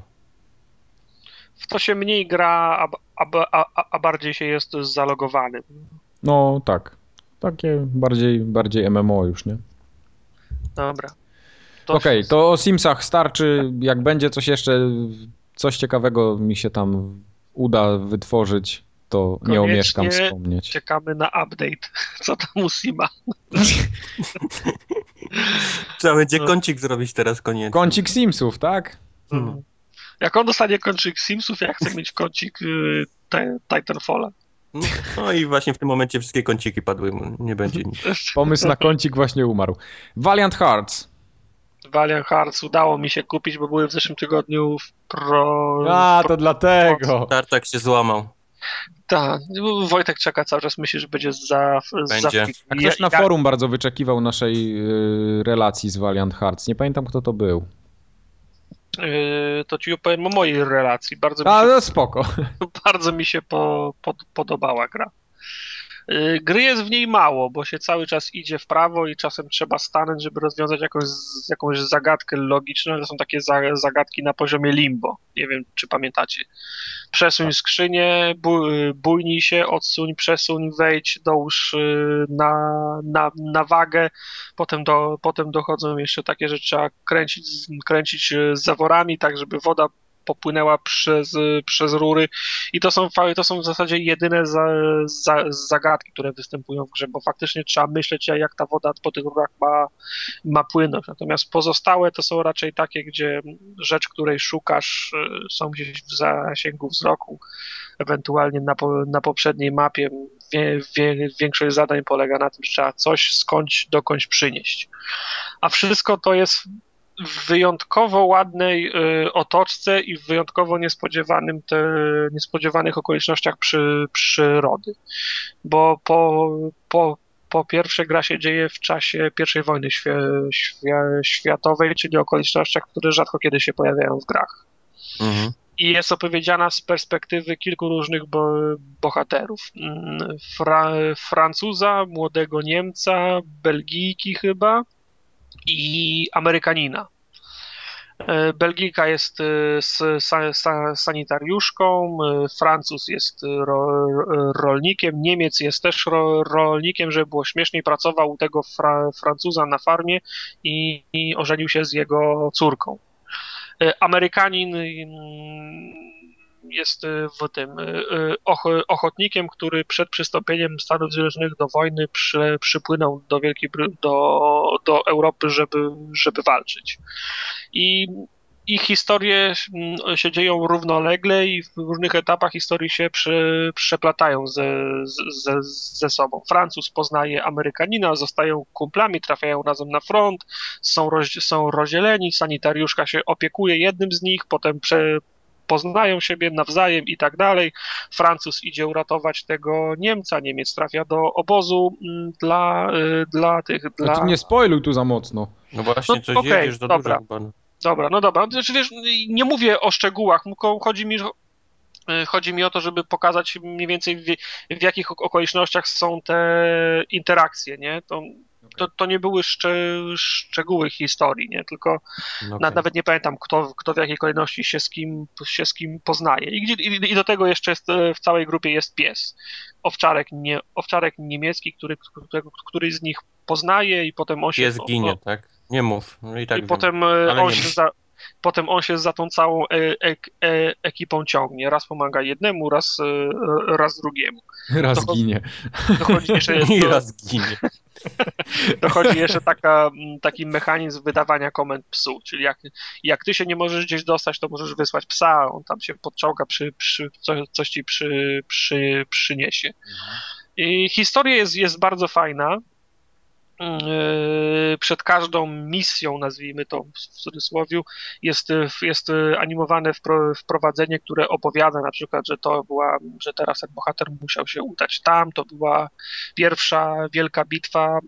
W to się mniej gra, a, a, a, a bardziej się jest zalogowanym. No tak. Takie bardziej, bardziej MMO już, nie? Dobra. Okej, to o Simsach starczy. Jak będzie coś jeszcze, coś ciekawego mi się tam uda wytworzyć, to nie omieszkam Koniecznie wspomnieć. Czekamy na update, *laughs* co tam u Sima. *laughs* Trzeba będzie No. kącik zrobić teraz koniecznie. Kącik Simsów, tak? No. Jak on dostanie kącik Simsów, ja chcę mieć kącik y, Ti- Titanfalla. No i właśnie w tym momencie wszystkie kąciki padły, nie będzie nic. *laughs* Pomysł na kącik właśnie umarł. Valiant Hearts. Valiant Hearts udało mi się kupić, bo były w zeszłym tygodniu w pro... A, pro... to dlatego. Tartak się złamał. Tak, Wojtek czeka cały czas, myśli, że będzie za... Będzie. za... A ktoś na Ja- forum bardzo wyczekiwał naszej y, relacji z Valiant Hearts. Nie pamiętam, kto to był. y, to ci opowiem o mojej relacji. Bardzo mi A, się, no spoko. *laughs* bardzo mi się po, pod, podobała gra. Y, Gry jest w niej mało, bo się cały czas idzie w prawo i czasem trzeba stanąć, żeby rozwiązać jakąś, jakąś zagadkę logiczną. To są takie za, zagadki na poziomie limbo. Nie wiem, czy pamiętacie. Przesuń skrzynię, bój, bójnij się, odsuń, przesuń, wejdź, dołóż y, na, na, na wagę. Potem, do, potem dochodzą jeszcze takie, że trzeba kręcić, z- kręcić y, zaworami, tak żeby woda popłynęła przez, przez rury. I to są, to są w zasadzie jedyne za, za, zagadki, które występują w grze, bo faktycznie trzeba myśleć, jak ta woda po tych rurach ma, ma płynąć. Natomiast pozostałe to są raczej takie, gdzie rzecz, której szukasz, y, są gdzieś w zasięgu wzroku. Ewentualnie na, na poprzedniej mapie wie, wie, większość zadań polega na tym, że trzeba coś skądś dokądś przynieść. A wszystko to jest w wyjątkowo ładnej y, otoczce i w wyjątkowo niespodziewanym te, niespodziewanych okolicznościach przy, przyrody. Bo po, po, po pierwsze gra się dzieje w czasie I wojny światowej, czyli okolicznościach, które rzadko kiedy się pojawiają w grach. Mhm. I jest opowiedziana z perspektywy kilku różnych bo, bohaterów. Mm, Fra, Francuza, młodego Niemca, Belgijki chyba i Amerykanina. E, Belgijka jest e, sanitariuszką, e, Francuz jest ro, rolnikiem, Niemiec jest też ro, rolnikiem, żeby było śmieszniej, pracował u tego fra, Francuza na farmie i, i ożenił się z jego córką. Amerykanin mm, jest e, w tym e, e, och- ochotnikiem, który przed przystąpieniem Stanów Zjednoczonych do wojny przy, przypłynął do Wielkiej do, do Europy, żeby, żeby walczyć. I ich historie mm, się dzieją równolegle i w różnych etapach historii się przy, przeplatają ze, ze, ze sobą. Francuz poznaje Amerykanina, zostają kumplami, trafiają razem na front, są, roz, są rozdzieleni, sanitariuszka się opiekuje jednym z nich, potem prze, poznają siebie nawzajem i tak dalej. Francuz idzie uratować tego Niemca, Niemiec trafia do obozu mm, dla, y, dla tych, No dla... ty nie spoiluj tu za mocno. No właśnie, No, coś okej, jedziesz do dobra. Dobra, no dobra. Znaczy, wiesz, nie mówię o szczegółach, tylko chodzi mi, y, chodzi mi o to, żeby pokazać mniej więcej w, w jakich ok- okolicznościach są te interakcje, nie? To, to, to nie były szcze, szczegóły historii, nie? Tylko No na, nawet nie pamiętam, kto, kto w jakiej kolejności się z kim, się z kim poznaje. I, gdzie, i, I do tego jeszcze jest, e, w całej grupie jest pies. Owczarek, nie, owczarek niemiecki, który, którego któryś z nich poznaje i potem on się... Pies ginie, tak? Nie mów. No i tak I wiem. potem, e, on się za, potem on się za tą całą e, ek, e, ekipą ciągnie. Raz pomaga jednemu, raz, e, raz drugiemu. Raz To- ginie. Dochodzi jeszcze, *laughs* I do, raz ginie. *laughs* dochodzi jeszcze taka, taki mechanizm wydawania komend psu, czyli jak, jak ty się nie możesz gdzieś dostać, to możesz wysłać psa, on tam się podczołga, przy, przy, coś, coś ci przy, przy, przyniesie. I historia jest, jest bardzo fajna. Yy, Przed każdą misją, nazwijmy to w cudzysłowie, jest, jest animowane wpro- wprowadzenie, które opowiada na przykład, że to była, że teraz ten bohater musiał się udać tam, to była pierwsza wielka bitwa,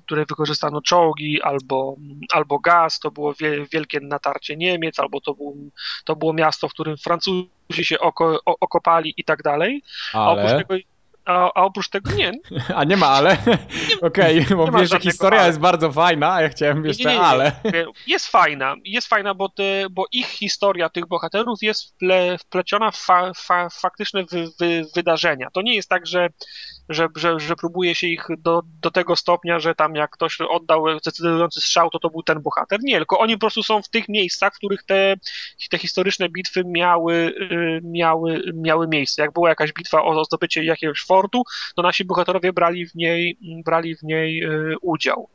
w której wykorzystano czołgi albo, albo gaz, to było wie, wielkie natarcie Niemiec, albo to, był, to było miasto, w którym Francuzi się oko, okopali i tak dalej. A oprócz Ale tego, a, a oprócz tego nie. *laughs* A nie ma ale? Okej, okay, bo wiesz, że historia ale. jest bardzo fajna, a ja chciałem jeszcze nie, nie, nie, ale. Jest fajna, jest fajna, bo, te, bo ich historia tych bohaterów jest wple, wpleciona w fa, fa, faktyczne wy, wy, wydarzenia. To nie jest tak, że że, że, że próbuje się ich do, do tego stopnia, że tam jak ktoś oddał decydujący strzał, to to był ten bohater. Nie, tylko oni po prostu są w tych miejscach, w których te, te historyczne bitwy miały, y, miały, miały miejsce. Jak była jakaś bitwa o zdobycie jakiegoś fortu, to nasi bohaterowie brali w niej, brali w niej y, udział.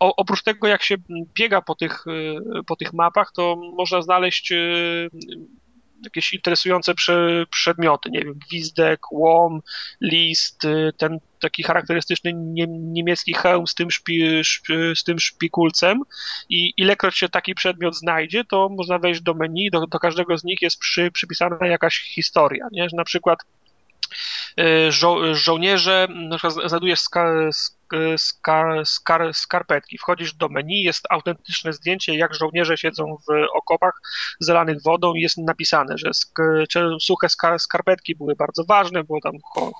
O, oprócz tego, jak się biega po tych, y, po tych mapach, to można znaleźć jakieś interesujące prze, przedmioty, nie wiem, gwizdek, łom, list, y, ten taki charakterystyczny nie, niemiecki hełm z tym, szpi, z tym szpikulcem i ilekroć się taki przedmiot znajdzie, to można wejść do menu, do, do każdego z nich jest przy, przypisana jakaś historia, nie? Że na przykład y, żo żołnierze, znajdujesz ska skar, skar, skarpetki. Wchodzisz do menu, jest autentyczne zdjęcie, jak żołnierze siedzą w okopach zalanych wodą i jest napisane, że suche skar, skarpetki były bardzo ważne, bo tam cho,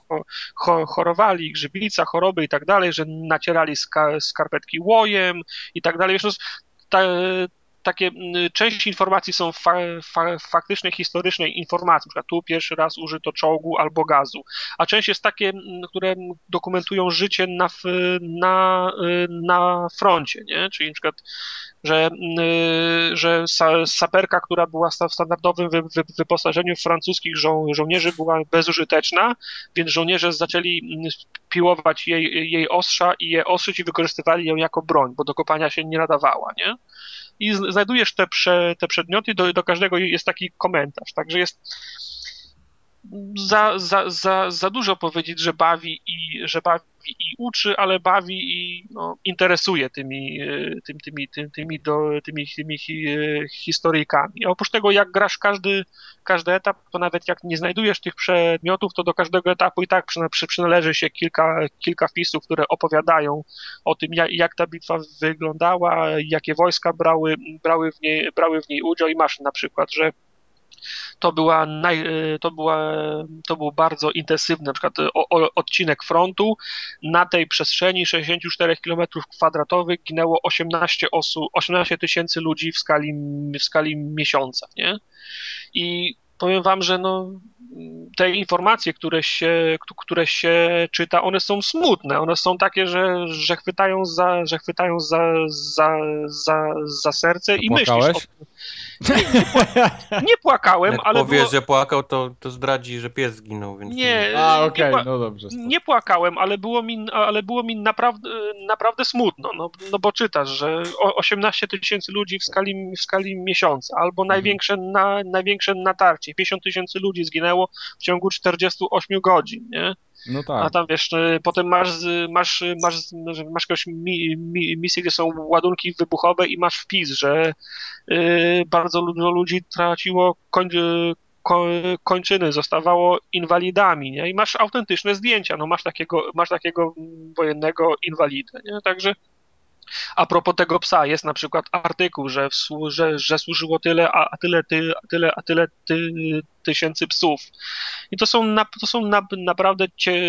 cho, chorowali, grzybica, choroby i tak dalej, że nacierali skar, skarpetki łojem i tak dalej. Wiesz, no, ta, takie część informacji są fa, fa, faktycznej, historycznej informacji, na przykład tu pierwszy raz użyto czołgu albo gazu, a część jest takie, które dokumentują życie na, na, y, na froncie, nie? czyli na przykład że, mm, że saperka, która była w standardowym wy, wy, wyposażeniu francuskich żo żołnierzy była bezużyteczna, więc żołnierze zaczęli piłować jej, jej ostrza i je ostrzyć i wykorzystywali ją jako broń, bo do kopania się nie nadawała, nie? I znajdujesz te, prze, te przedmioty, do, do każdego jest taki komentarz, także jest za, za, za, za dużo powiedzieć, że bawi i że bawi i uczy, ale bawi i no, interesuje tymi, e, tymi, tymi, tymi, do, tymi, tymi historyjkami. A oprócz tego, jak grasz każdy, każdy etap, to nawet jak nie znajdujesz tych przedmiotów, to do każdego etapu i tak przynależy się kilka, kilka wpisów, które opowiadają o tym, jak, jak ta bitwa wyglądała, jakie wojska brały, brały, w niej, brały w niej udział i masz na przykład, że to, była naj, to, była, to był bardzo intensywny na przykład o, o, odcinek frontu. Na tej przestrzeni 64 km kwadratowych ginęło 18 osób, 18 tysięcy ludzi w skali, w skali miesiąca, nie? I powiem wam, że no, te informacje, które się, które się czyta, one są smutne, one są takie, że, że chwytają za, że chwytają za, za, za, za serce i myślisz o nie, nie płakałem, Jak ale. Powiesz, było... że płakał, to, to zdradzi, że pies zginął. Więc nie, A, okej, okay, no dobrze. Nie płakałem, ale było mi, ale było mi naprawdę, naprawdę smutno. No, no bo czytasz, że 18 tysięcy ludzi w skali, w skali miesiąca, albo mhm. największe, na, największe natarcie. 50 tysięcy ludzi zginęło w ciągu 48 godzin, nie? No tak. A tam wiesz, y, potem masz, masz, masz, masz jakąś mi, mi, misję, gdzie są ładunki wybuchowe i masz wpis, że y, bardzo dużo ludzi traciło koń, ko, kończyny, zostawało inwalidami, nie? I masz autentyczne zdjęcia, no masz takiego, masz takiego wojennego inwalidę, nie? Także a propos tego psa, jest na przykład artykuł, że, że, że służyło tyle, a, tyle, ty, a tyle, a tyle ty, tysięcy psów. I to są, na, to są na, naprawdę cie,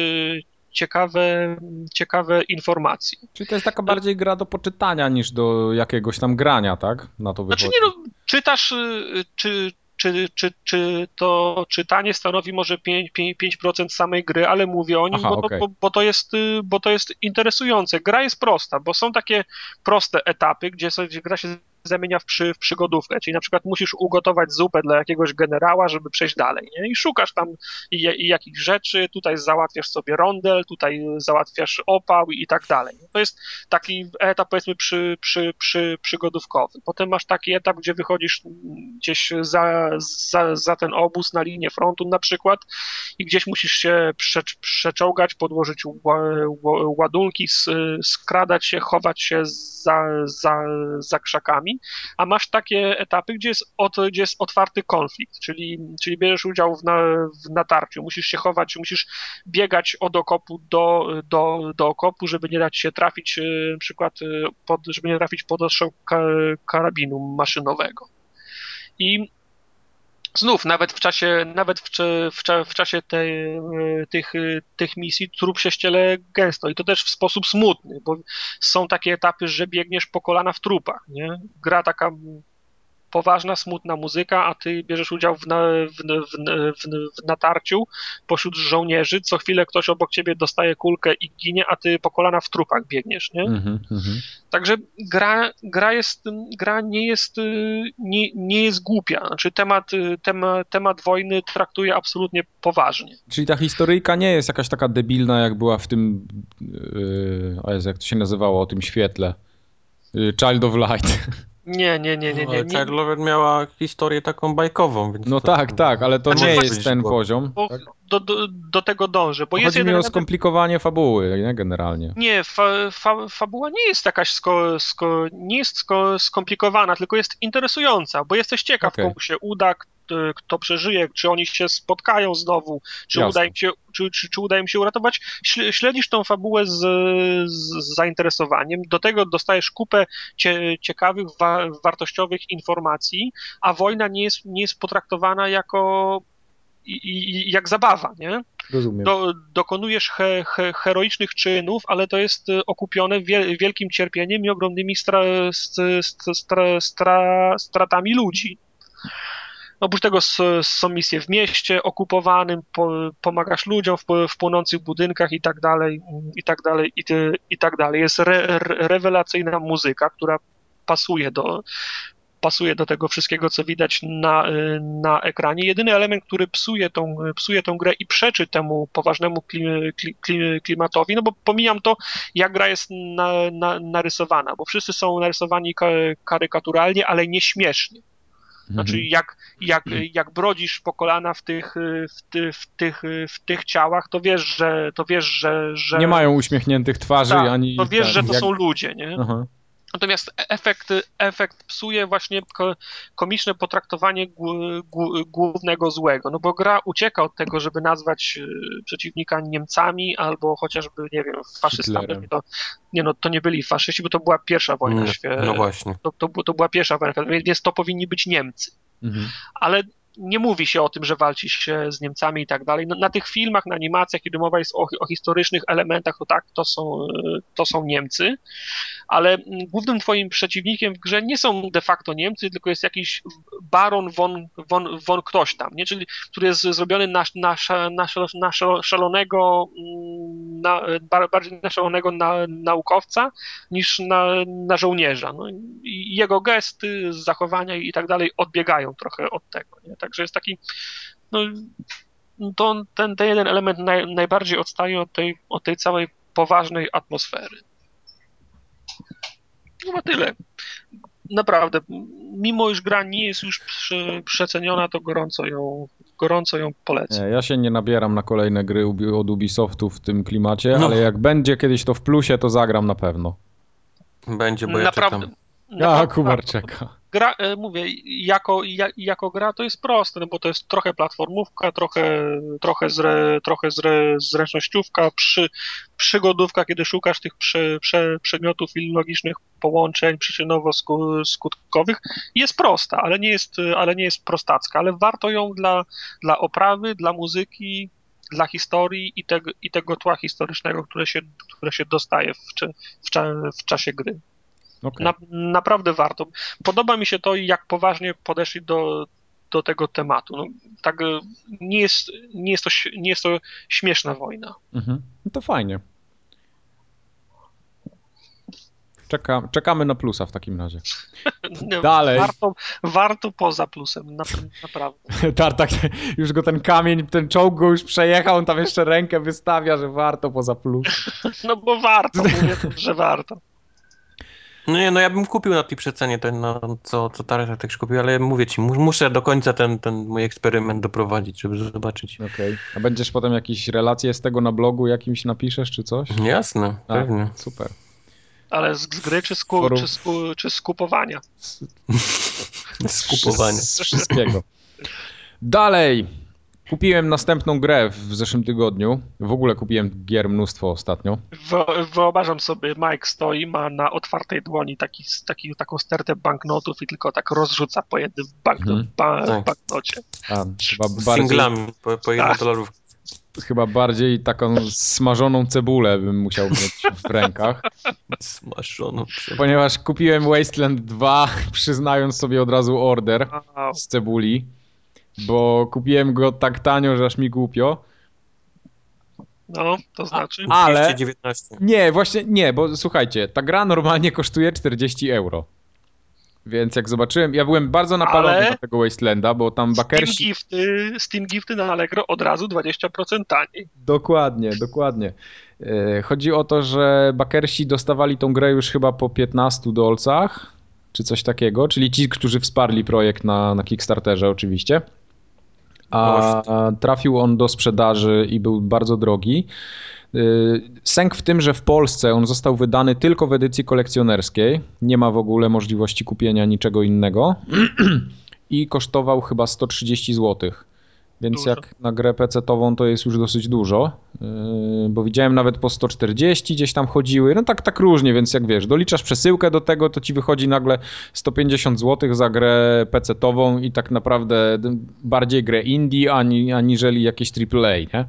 ciekawe, ciekawe informacje. Czyli to jest taka bardziej gra do poczytania niż do jakiegoś tam grania, tak? Na to wychodzi. Znaczy nie no, czytasz, y, czy, czy, czy, czy to czytanie stanowi może 5%, 5% samej gry, ale mówię o nim, Aha, bo, okay. to, bo, bo, to jest, y, bo to jest interesujące. Gra jest prosta, bo są takie proste etapy, gdzie, gdzie gra się zamienia w, przy, w przygodówkę, czyli na przykład musisz ugotować zupę dla jakiegoś generała, żeby przejść dalej, nie? I szukasz tam i, i jakichś rzeczy, tutaj załatwiasz sobie rondel, tutaj załatwiasz opał i tak dalej. To jest taki etap powiedzmy przy, przy, przy, przygodówkowy. Potem masz taki etap, gdzie wychodzisz gdzieś za, za, za ten obóz na linię frontu na przykład i gdzieś musisz się prze, przeczołgać, podłożyć ładunki, skradać się, chować się za, za, za krzakami a masz takie etapy, gdzie jest, od, gdzie jest otwarty konflikt, czyli, czyli bierzesz udział w, na, w natarciu, musisz się chować, musisz biegać od okopu do, do, do okopu, żeby nie dać się trafić, e, na przykład, e, pod, żeby nie trafić pod ostrzał karabinu maszynowego. I znów, nawet w czasie, nawet w, w, w czasie tej, tych, tych misji trup się ściele gęsto i to też w sposób smutny, bo są takie etapy, że biegniesz po kolana w trupach, nie? Gra taka poważna, smutna muzyka, a ty bierzesz udział w, na, w, w, w, natarciu pośród żołnierzy. Co chwilę ktoś obok ciebie dostaje kulkę i ginie, a ty po kolana w trupach biegniesz, nie? Mm -hmm. Także gra, gra, jest, gra nie, jest, nie, nie jest głupia. Znaczy temat, temat, temat wojny traktuje absolutnie poważnie. Czyli ta historyjka nie jest jakaś taka debilna, jak była w tym, yy, jak to się nazywało, o tym świetle. Yy, Child of Light. *laughs* Nie, nie, nie, nie. nie, nie. Lover miała historię taką bajkową, więc... No to... tak, tak, ale to znaczy, nie jest ten poziom. Bo, tak? do, do, do, tego dążę, bo Chodzi jest mi o skomplikowanie fabuły, nie, generalnie. Nie, fa, fa, fabuła nie jest jakaś sko, sko, nie jest sko, skomplikowana, tylko jest interesująca, bo jesteś ciekaw, okay. komu się uda, kto przeżyje, czy oni się spotkają znowu, czy uda im się, czy, czy, czy uda im się uratować. Śledzisz tą fabułę z, z zainteresowaniem, do tego dostajesz kupę cie, ciekawych, wa, wartościowych informacji, a wojna nie jest, nie jest potraktowana jako i, i, jak zabawa, nie? Rozumiem. Do, dokonujesz he, he, heroicznych czynów, ale to jest okupione wielkim cierpieniem i ogromnymi stra, stra, stra, stratami ludzi. Oprócz tego są misje w mieście okupowanym, pomagasz ludziom w, w płonących budynkach i tak dalej, i tak dalej, i, i tak dalej. Jest re, rewelacyjna muzyka, która pasuje do, pasuje do tego wszystkiego, co widać na, na ekranie. Jedyny element, który psuje tą, psuje tą grę i przeczy temu poważnemu klimatowi, no bo pomijam to, jak gra jest na, na, narysowana, bo wszyscy są narysowani karykaturalnie, ale nie śmiesznie. Znaczy, mhm. jak, jak, jak brodzisz po kolana w tych, w, ty, w, tych, w tych ciałach, to wiesz, że to wiesz, że. że... Nie mają uśmiechniętych twarzy tak, ani. To wiesz, że to jak... są ludzie, nie? Aha. Natomiast efekt, efekt psuje właśnie komiczne potraktowanie głównego złego, no bo gra ucieka od tego, żeby nazwać y, przeciwnika Niemcami albo chociażby, nie wiem, faszystami. To, nie no, to nie byli faszyści, bo to była pierwsza wojna światowa. No właśnie. To, to, to, była pierwsza wojna światowa, więc to powinni być Niemcy. Mhm. Ale nie mówi się o tym, że walczy się z Niemcami i tak dalej. No, na tych filmach, na animacjach, kiedy mowa jest o, o, historycznych elementach, to tak, to są, to są Niemcy, ale głównym twoim przeciwnikiem w grze nie są de facto Niemcy, tylko jest jakiś baron von, von, von ktoś tam, nie? Czyli, który jest zrobiony na, na, na, na szalonego, na, bardziej na szalonego na, naukowca niż na, na żołnierza. No, jego gesty, zachowania i tak dalej odbiegają trochę od tego. Nie? Także jest taki, no, to, ten, ten jeden element naj, najbardziej odstaje od tej, od tej całej poważnej atmosfery. No tyle. Naprawdę, mimo iż gra nie jest już przeceniona, to gorąco ją, gorąco ją polecam. Nie, ja się nie nabieram na kolejne gry od Ubisoftu w tym klimacie, no. ale jak będzie kiedyś to w plusie, to zagram na pewno. Będzie, bo ja naprawdę, czekam. Ja, Kubar czeka. Gra, e, mówię, jako, jako gra to jest proste, no bo to jest trochę platformówka, trochę, trochę, zre, trochę zre, zręcznościówka, przy, przygodówka, kiedy szukasz tych prze, prze, przedmiotów i logicznych połączeń przyczynowo-skutkowych, jest prosta, ale nie jest, ale nie jest prostacka, ale warto ją dla, dla oprawy, dla muzyki, dla historii i, te, i tego tła historycznego, które się, które się dostaje w, w, w czasie gry. Okay. Na, naprawdę warto. Podoba mi się to, jak poważnie podeszli do, do tego tematu. No, tak, e, nie, jest, nie, jest to, nie jest to śmieszna wojna. Mhm. No to fajnie. Czeka, czekamy na plusa w takim razie. *laughs* Dalej. Warto, warto poza plusem, na, naprawdę. Tartak, *laughs* już go ten kamień, ten czołg go już przejechał, on tam jeszcze rękę wystawia, że warto poza plusem. *laughs* No bo warto, mówię, że warto. No nie, no ja bym kupił na tej przecenie ten, no, co, co Tarek też kupił, ale mówię ci, muszę do końca ten, ten mój eksperyment doprowadzić, żeby zobaczyć. Okej. Okay. A będziesz potem jakieś relacje z tego na blogu jakimś napiszesz, czy coś? Jasne, A, pewnie. Super. Ale z, z gry, czy z, ku, czy, z, czy z kupowania? *laughs* z kupowania. Z wszystkiego. Dalej. Kupiłem następną grę w zeszłym tygodniu. W ogóle kupiłem gier mnóstwo ostatnio. Wyobrażam sobie, Mike stoi, ma na otwartej dłoni taki, taki, taką stertę banknotów i tylko tak rozrzuca po jednym banknot, Mhm. ba, Tak. banknocie. A, chyba Z bardziej, singlami po, po 1 Tak. dolarów. chyba bardziej taką smażoną cebulę bym musiał mieć w rękach. Smaszoną. Ponieważ kupiłem Wasteland 2, *laughs* przyznając sobie od razu order Wow. z cebuli, bo kupiłem go tak tanio, że aż mi głupio. No, to znaczy. Ale 219. nie, właśnie nie, bo słuchajcie, ta gra normalnie kosztuje 40 euro. Więc jak zobaczyłem, ja byłem bardzo napalony Ale- na tego Wastelanda, bo tam Steam bakersi... gifty, Steam gifty na Allegro od razu 20% taniej. Dokładnie, dokładnie. E, Chodzi o to, że bakersi dostawali tą grę już chyba po 15 dolcach, czy coś takiego, czyli ci, którzy wsparli projekt na, na Kickstarterze oczywiście. A trafił on do sprzedaży i był bardzo drogi. Y, Sęk w tym, że w Polsce on został wydany tylko w edycji kolekcjonerskiej. Nie ma w ogóle możliwości kupienia niczego innego. *clears throat* I kosztował chyba 130 zł. Więc Dużo. jak na grę PC-tową to jest już dosyć dużo. Yy, Bo widziałem nawet po 140 gdzieś tam chodziły. No tak, tak różnie, więc jak wiesz, doliczasz przesyłkę do tego, to ci wychodzi nagle 150 zł za grę PC-tową i tak naprawdę bardziej grę indie ani, aniżeli jakieś AAA, nie?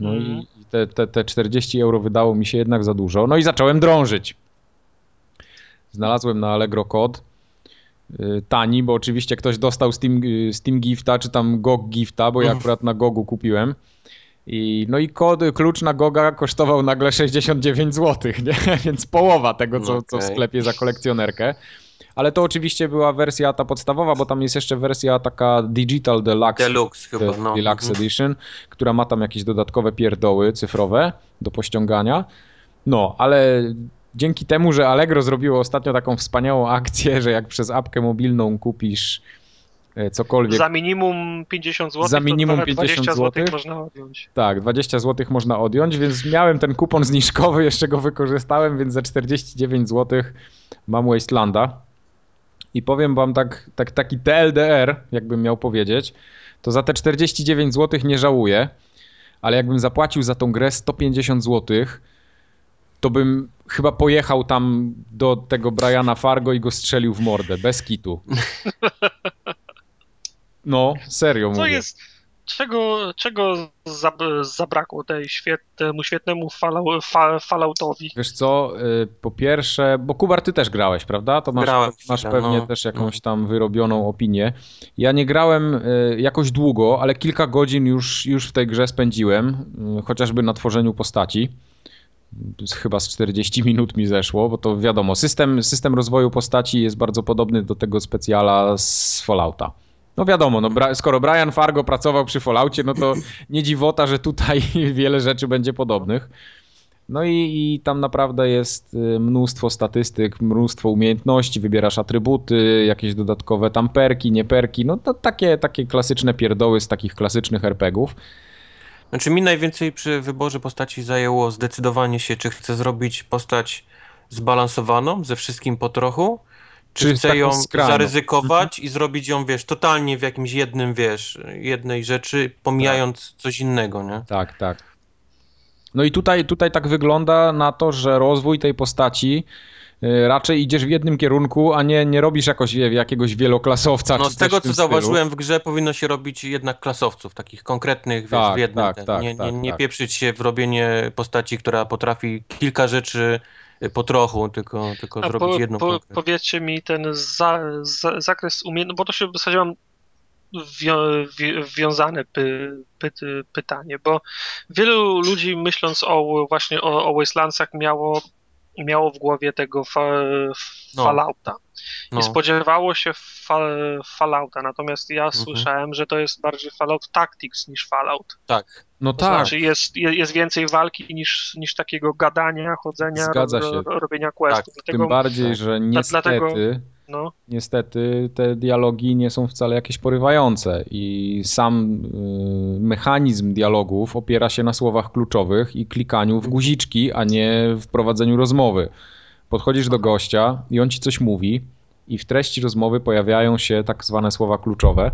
No Mhm. i i te, te, te 40 euro wydało mi się jednak za dużo. No i zacząłem drążyć. Znalazłem na Allegro kod tani, bo oczywiście ktoś dostał Steam, y, Steam Gifta, czy tam GOG Gifta, bo ja akurat na GOGu kupiłem. I, no i kod, klucz na GOGa kosztował nagle 69 zł, nie? *laughs* więc połowa tego, co, co w sklepie za kolekcjonerkę. Ale to oczywiście była wersja ta podstawowa, bo tam jest jeszcze wersja taka Digital Deluxe. Deluxe chyba, no. Deluxe Mhm. Edition, która ma tam jakieś dodatkowe pierdoły cyfrowe do pościągania. No, ale dzięki temu, że Allegro zrobiło ostatnio taką wspaniałą akcję, że jak przez apkę mobilną kupisz e, cokolwiek, Za minimum 50 zł. Za minimum to 50 20 zł złotych? można odjąć. tak, 20 zł można odjąć, więc miałem ten kupon zniżkowy, *laughs* jeszcze go wykorzystałem, więc za 49 zł mam Wastelanda. I powiem wam tak, tak, taki TLDR, jakbym miał powiedzieć, to za te 49 zł nie żałuję, ale jakbym zapłacił za tą grę 150 zł, to bym chyba pojechał tam do tego Briana Fargo i go strzelił w mordę, bez kitu. No, serio Co mówię. jest, czego, czego zab, zabrakło tej świet, temu świetnemu falou, fa, Falloutowi? Wiesz co, y, po pierwsze, bo Kubar, ty też grałeś, prawda? To masz, Grałem masz chwilę, pewnie no. też jakąś tam wyrobioną opinię. Ja nie grałem y, jakoś długo, ale kilka godzin już, już w tej grze spędziłem, y, chociażby na tworzeniu postaci. Chyba z 40 *laughs* minut mi zeszło, bo to wiadomo, system, system rozwoju postaci jest bardzo podobny do tego specjala z Fallouta. No wiadomo, no, skoro Brian Fargo pracował przy Falloutie, no to nie dziwota, że tutaj *laughs* wiele rzeczy będzie podobnych. No i, i tam naprawdę jest y, mnóstwo statystyk, mnóstwo umiejętności, wybierasz atrybuty, jakieś dodatkowe tam perki, nie perki, no to takie, takie klasyczne pierdoły z takich klasycznych RPGów. Znaczy mi najwięcej przy wyborze postaci zajęło zdecydowanie się, czy chcę zrobić postać zbalansowaną, ze wszystkim po trochu, czy, Czy chcę ją zaryzykować i zrobić ją, wiesz, totalnie w jakimś jednym, wiesz, jednej rzeczy, pomijając coś innego, nie? Tak, tak. No i tutaj, tutaj tak wygląda na to, że rozwój tej postaci raczej idziesz w jednym kierunku, a nie, nie robisz jakoś jakiegoś wieloklasowca. No z tego, co stylu. zauważyłem w grze, powinno się robić jednak klasowców, takich konkretnych, wiesz, Tak, w jednym. tak, ten. tak, nie, tak, nie, nie tak. pieprzyć się w robienie postaci, która potrafi kilka rzeczy y, po trochu, tylko, tylko A zrobić po, jedną po, konkretną. powiedzcie mi ten za, za, zakres umiejętności, bo to się w zasadzie mam wio, wi, wiązane py, py, pytanie, bo wielu ludzi myśląc o właśnie o, o Wastelandsach miało, miało w głowie tego fa, No. Fallouta No. i spodziewało się fa, Fallouta, natomiast ja Mhm. słyszałem, że to jest bardziej Fallout Tactics niż Fallout. Tak. No To tak, znaczy jest, je- jest więcej walki niż, niż takiego gadania, chodzenia, ro, robienia questów. Tak, tym Dlatego, bardziej, że niestety... dlatego- no, niestety te dialogi nie są wcale jakieś porywające i sam y, mechanizm dialogów opiera się na słowach kluczowych i klikaniu w guziczki, a nie w prowadzeniu rozmowy. Podchodzisz do gościa i on ci coś mówi i w treści rozmowy pojawiają się tak zwane słowa kluczowe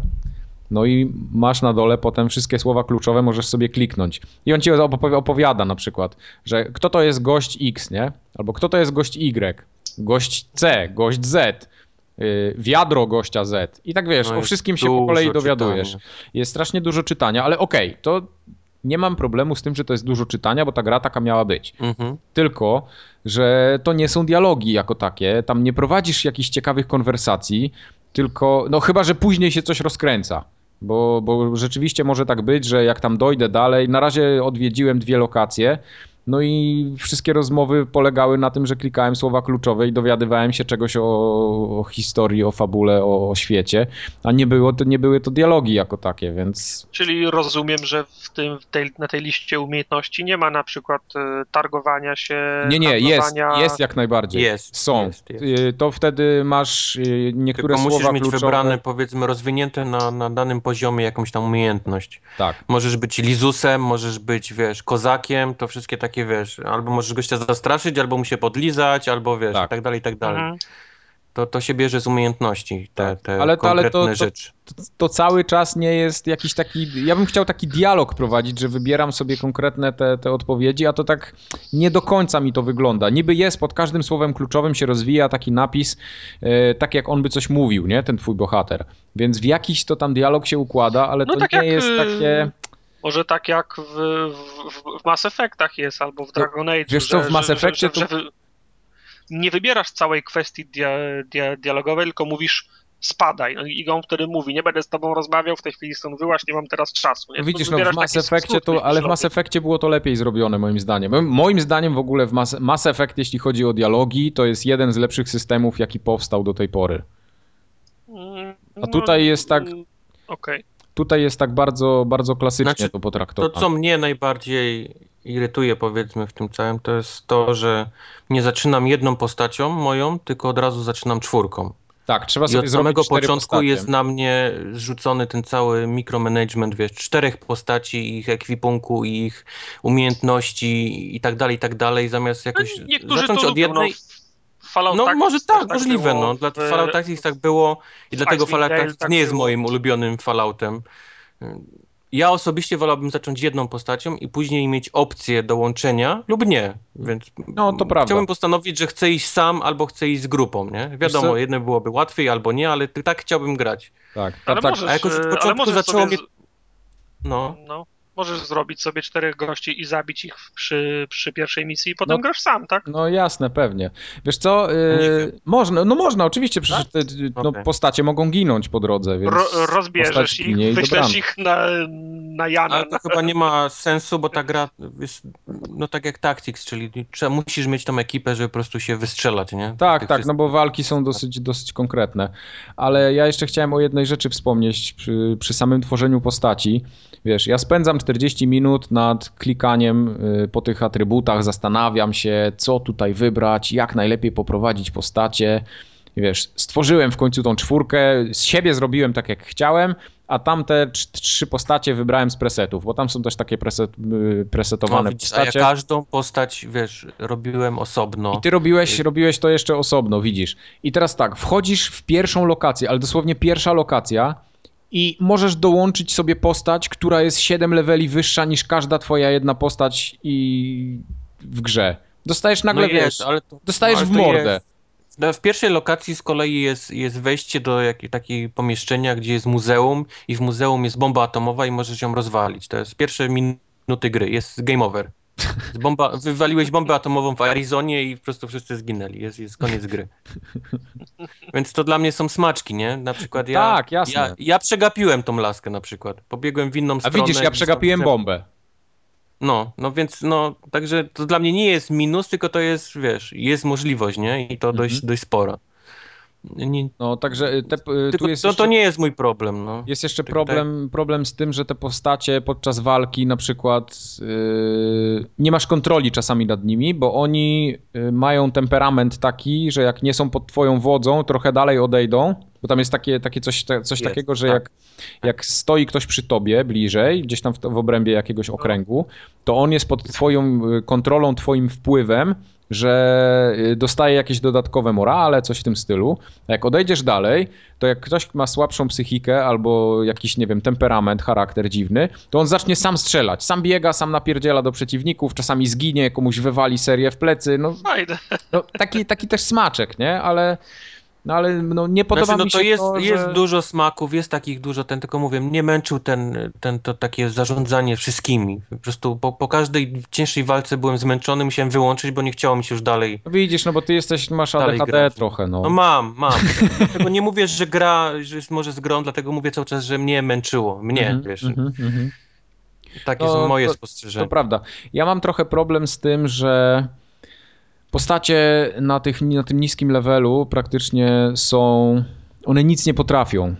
No i masz na dole potem wszystkie słowa kluczowe, możesz sobie kliknąć. I on ci opowiada na przykład, że kto to jest gość X, nie? Albo kto to jest gość Y, gość C, gość Z, wiadro gościa Z. I tak wiesz, No o wszystkim się po kolei dowiadujesz. czytania. Jest strasznie dużo czytania, ale okej, to nie mam problemu z tym, że to jest dużo czytania, bo ta gra taka miała być. Mhm. Tylko, że to nie są dialogi jako takie, tam nie prowadzisz jakichś ciekawych konwersacji, tylko, no chyba, że później się coś rozkręca. Bo, bo rzeczywiście może tak być, że jak tam dojdę dalej, na razie odwiedziłem dwie lokacje, no i wszystkie rozmowy polegały na tym, że klikałem słowa kluczowe i dowiadywałem się czegoś o, o historii, o fabule, o, o świecie, a nie, było to, nie były to dialogi jako takie, więc Czyli rozumiem, że w tym, w tej, na tej liście umiejętności nie ma na przykład e, targowania się. nie, nie, jest, jest jak najbardziej. Jest, Są. jest, jest. Y, To wtedy masz y, niektóre Tylko musisz słowa mieć kluczowe. wybrane, powiedzmy, rozwinięte na, na danym poziomie jakąś tam umiejętność. Tak. Możesz być lizusem, możesz być, wiesz, kozakiem, to wszystkie takie, wiesz, albo możesz gościa zastraszyć, albo mu się podlizać, albo wiesz, Tak. i tak dalej, i tak dalej. Mhm. To, to się bierze z umiejętności, te, te Ale to- ale to- rzeczy. To, to cały czas nie jest jakiś taki. Ja bym chciał taki dialog prowadzić, że wybieram sobie konkretne te, te odpowiedzi, a to tak nie do końca mi to wygląda. Niby jest, pod każdym słowem kluczowym się rozwija taki napis, e, tak jak on by coś mówił, nie? Ten twój bohater. Więc w jakiś to tam dialog się układa, ale No to tak nie jak, jest y, takie. Może tak jak w, w, w Mass Effectach jest, albo w Dragon Age. wiesz co, w Mass Effectie to- wy, nie wybierasz całej kwestii dia, dia, dialogowej, tylko mówisz spadaj. No i on wtedy mówi, nie będę z tobą rozmawiał, w tej chwili stąd wyłaś, nie mam teraz czasu. Nie? No widzisz, no w wybierasz Mass Effectie to, ale w. Mass Effectie było to lepiej zrobione moim zdaniem. Moim zdaniem w ogóle w Mass, Mass Effect, jeśli chodzi o dialogi, to jest jeden z lepszych systemów, jaki powstał do tej pory. Mm, A tutaj jest tak- mm, Okej. Tutaj jest tak bardzo, bardzo klasycznie Znaczy, to To, potraktowane. co mnie najbardziej irytuje, powiedzmy, w tym całym, to jest to, że nie zaczynam jedną postacią moją, tylko od razu zaczynam czwórką. Tak, trzeba I sobie od zrobić samego początku postacie. jest na mnie zrzucony ten cały mikromanagement, wiesz, czterech postaci, ich ekwipunku, ich umiejętności i tak dalej, i tak dalej, zamiast No, jakoś niektórzy zacząć to od jednej... no, w Fallout No Tactics może też tak, możliwe, było, no. Dla w- Fallout Tactics tak było i dlatego Fallout Tactics tak nie jest moim ulubionym Falloutem. Ja osobiście wolałbym zacząć jedną postacią i później mieć opcję dołączenia lub nie, więc No, to prawda. chciałbym postanowić, że chcę iść sam albo chcę iść z grupą, nie? Wiadomo, co? jedno byłoby łatwiej albo nie, ale tak chciałbym grać. Tak, tak, Ale tak. możesz, A jakoś od e, ale początku zaczęło sobie mnie- No. No, możesz zrobić sobie czterech gości i zabić ich przy, przy pierwszej misji i potem No. grasz sam, tak? No jasne, pewnie. Wiesz co, yy, można, no można, oczywiście, przecież te no, Okej. postacie mogą ginąć po drodze, więc Ro, rozbierzesz ich, wyślesz ich na, na Jana. Ale to chyba nie ma sensu, bo ta gra jest no tak jak Tactics, czyli trzeba, musisz mieć tą ekipę, żeby po prostu się wystrzelać, nie? Tak, tak, no bo walki są dosyć, dosyć konkretne. Ale ja jeszcze chciałem o jednej rzeczy wspomnieć przy, przy samym tworzeniu postaci. Wiesz, ja spędzam 40 minut nad klikaniem y, po tych atrybutach, zastanawiam się, co tutaj wybrać, jak najlepiej poprowadzić postacie. Wiesz, stworzyłem w końcu tą czwórkę, z siebie zrobiłem tak jak chciałem, a tamte trz- trzy postacie wybrałem z presetów, bo tam są też takie preset, y, presetowane No, widzisz, a ja postacie. każdą postać, wiesz, robiłem osobno. I ty robiłeś, robiłeś to jeszcze osobno, widzisz. I teraz tak, wchodzisz w pierwszą lokację, ale dosłownie pierwsza lokacja i możesz dołączyć sobie postać, która jest 7 leveli wyższa niż każda twoja jedna postać i w grze. Dostajesz nagle, no wiesz, jest, ale to, dostajesz ale w mordę. Jest, no, w pierwszej lokacji z kolei jest, jest wejście do jak, takiego pomieszczenia, gdzie jest muzeum i w muzeum jest bomba atomowa i możesz ją rozwalić. To jest pierwsze minuty gry, jest game over. Bomba, wywaliłeś bombę atomową w Arizonie i po prostu wszyscy zginęli. Jest, jest koniec gry. Więc to dla mnie są smaczki, nie? Na przykład ja, Tak, jasne. ja, ja przegapiłem tą laskę na przykład. Pobiegłem w inną A stronę. widzisz, ja przegapiłem bombę. No, no więc no, także to dla mnie nie jest minus, tylko to jest, wiesz, jest możliwość, nie? I to dość, dość spora. Nie, No, także y, te, y, tylko jest to, jeszcze... to nie jest mój problem, no. Jest jeszcze Tak, problem, problem z tym, że te postacie podczas walki na przykład yy, nie masz kontroli czasami nad nimi, bo oni yy, mają temperament taki, że jak nie są pod twoją wodzą, trochę dalej odejdą, bo tam jest takie, takie coś, te, coś Jest, takiego, że tak. jak, jak stoi ktoś przy tobie bliżej, gdzieś tam w, w obrębie jakiegoś okręgu, to on jest pod twoją y, kontrolą, twoim wpływem że y, dostaje jakieś dodatkowe morale, coś w tym stylu. A jak odejdziesz dalej, to jak ktoś ma słabszą psychikę albo jakiś, nie wiem, temperament, charakter dziwny, to on zacznie sam strzelać. Sam biega, sam napierdziela do przeciwników, czasami zginie, komuś wywali serię w plecy. No, no taki, taki też smaczek, nie? Ale no ale no, nie podoba Znaczy, no mi to się jest, to, jest że... dużo smaków, jest takich dużo, ten tylko mówię, mnie męczył ten, ten to takie zarządzanie wszystkimi. Po prostu po, po każdej cięższej walce byłem zmęczony, musiałem wyłączyć, bo nie chciało mi się już dalej. No Widzisz, no bo ty jesteś, masz ADHD grać. trochę, no. No mam, mam. *laughs* Dlatego nie mówię, że gra, że jest może z grą, dlatego mówię cały czas, że mnie męczyło. Mnie, Mhm, wiesz. mhm, mhm. Takie No, są moje to- spostrzeżenia. To prawda. Ja mam trochę problem z tym, że postacie na, tych, na tym niskim levelu praktycznie są. One nic nie potrafią.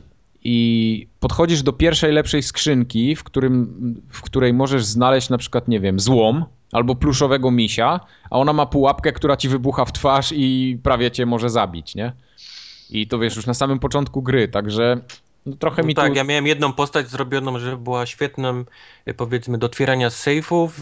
I podchodzisz do pierwszej lepszej skrzynki, w, którym, w której możesz znaleźć na przykład, nie wiem, złom albo pluszowego misia, a ona ma pułapkę, która ci wybucha w twarz i prawie cię może zabić, nie? I to wiesz, już na samym początku gry, także no, trochę No mi tak, tu... ja miałem jedną postać zrobioną, że była świetną, e, powiedzmy, do otwierania sejfów,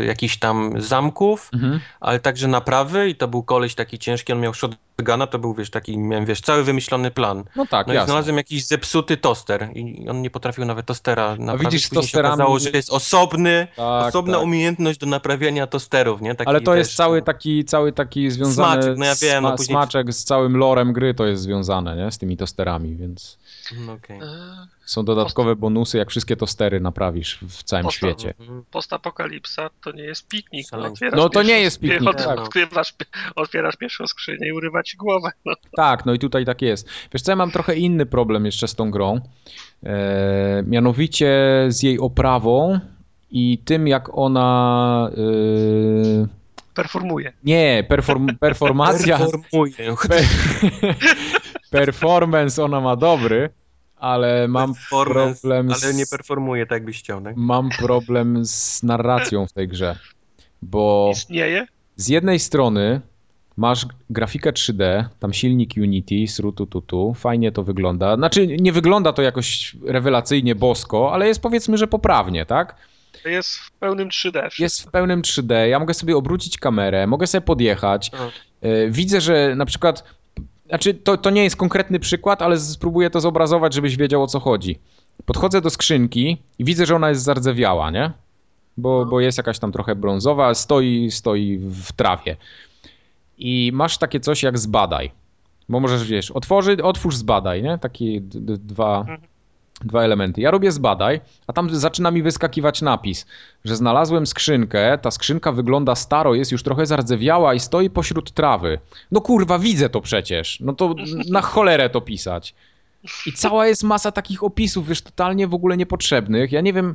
y, jakichś tam zamków, Mhm. ale także naprawy i to był koleś taki ciężki, on miał shotguna, to był, wiesz, taki, miałem, wiesz, cały wymyślony plan. No tak, No i jasne. znalazłem jakiś zepsuty toster i on nie potrafił nawet tostera naprawić. widzisz, z Później się tosterami- okazało, że jest osobny, Tak, osobna tak. umiejętność do naprawiania tosterów, nie? Taki, Ale to jest cały taki, cały taki związany Smaczek, no ja wiem, no później- smaczek z całym lorem gry to jest związane, nie? Z tymi tosterami, więc No, okej. E, są dodatkowe bonusy, jak wszystkie tostery naprawisz w całym Posta- świecie. Mhm. Postapokalipsa to nie jest piknik. No, No to nie jest piknik, Od, tak. odkrywasz, otwierasz pierwszą skrzynię i urywa ci głowę. No. Tak, no i tutaj tak jest. Wiesz co, ja mam trochę inny problem jeszcze z tą grą, e, mianowicie z jej oprawą i tym, jak ona... E, Performuje. nie, perform, performacja... Performuję. *laughs* *laughs* Pe- performance ona ma dobry, ale mam problem ale z- nie performuje tak, byś chciał, tak? mam problem z narracją w tej grze, bo Istnieje. z jednej strony masz grafikę 3D, tam silnik Unity, srutututu, fajnie to wygląda. Znaczy nie wygląda to jakoś rewelacyjnie bosko, ale jest powiedzmy, że poprawnie, tak? To jest w pełnym 3D. wszystko. Jest w pełnym 3D, ja mogę sobie obrócić kamerę, mogę sobie podjechać. E, Widzę, że na przykład, znaczy to, to nie jest konkretny przykład, ale spróbuję to zobrazować, żebyś wiedział o co chodzi. Podchodzę do skrzynki i widzę, że ona jest zardzewiała, nie? Bo, bo jest jakaś tam trochę brązowa, stoi, stoi w trawie. I masz takie coś jak zbadaj. Bo możesz, wiesz, otworzy, otwórz zbadaj, nie? Takie dwa, Mhm. Dwa elementy. Ja robię zbadaj, a tam zaczyna mi wyskakiwać napis, że znalazłem skrzynkę, ta skrzynka wygląda staro, jest już trochę zardzewiała i stoi pośród trawy. No kurwa, widzę to przecież. No to na cholerę to pisać. I cała jest masa takich opisów, wiesz, totalnie w ogóle niepotrzebnych. Ja nie wiem,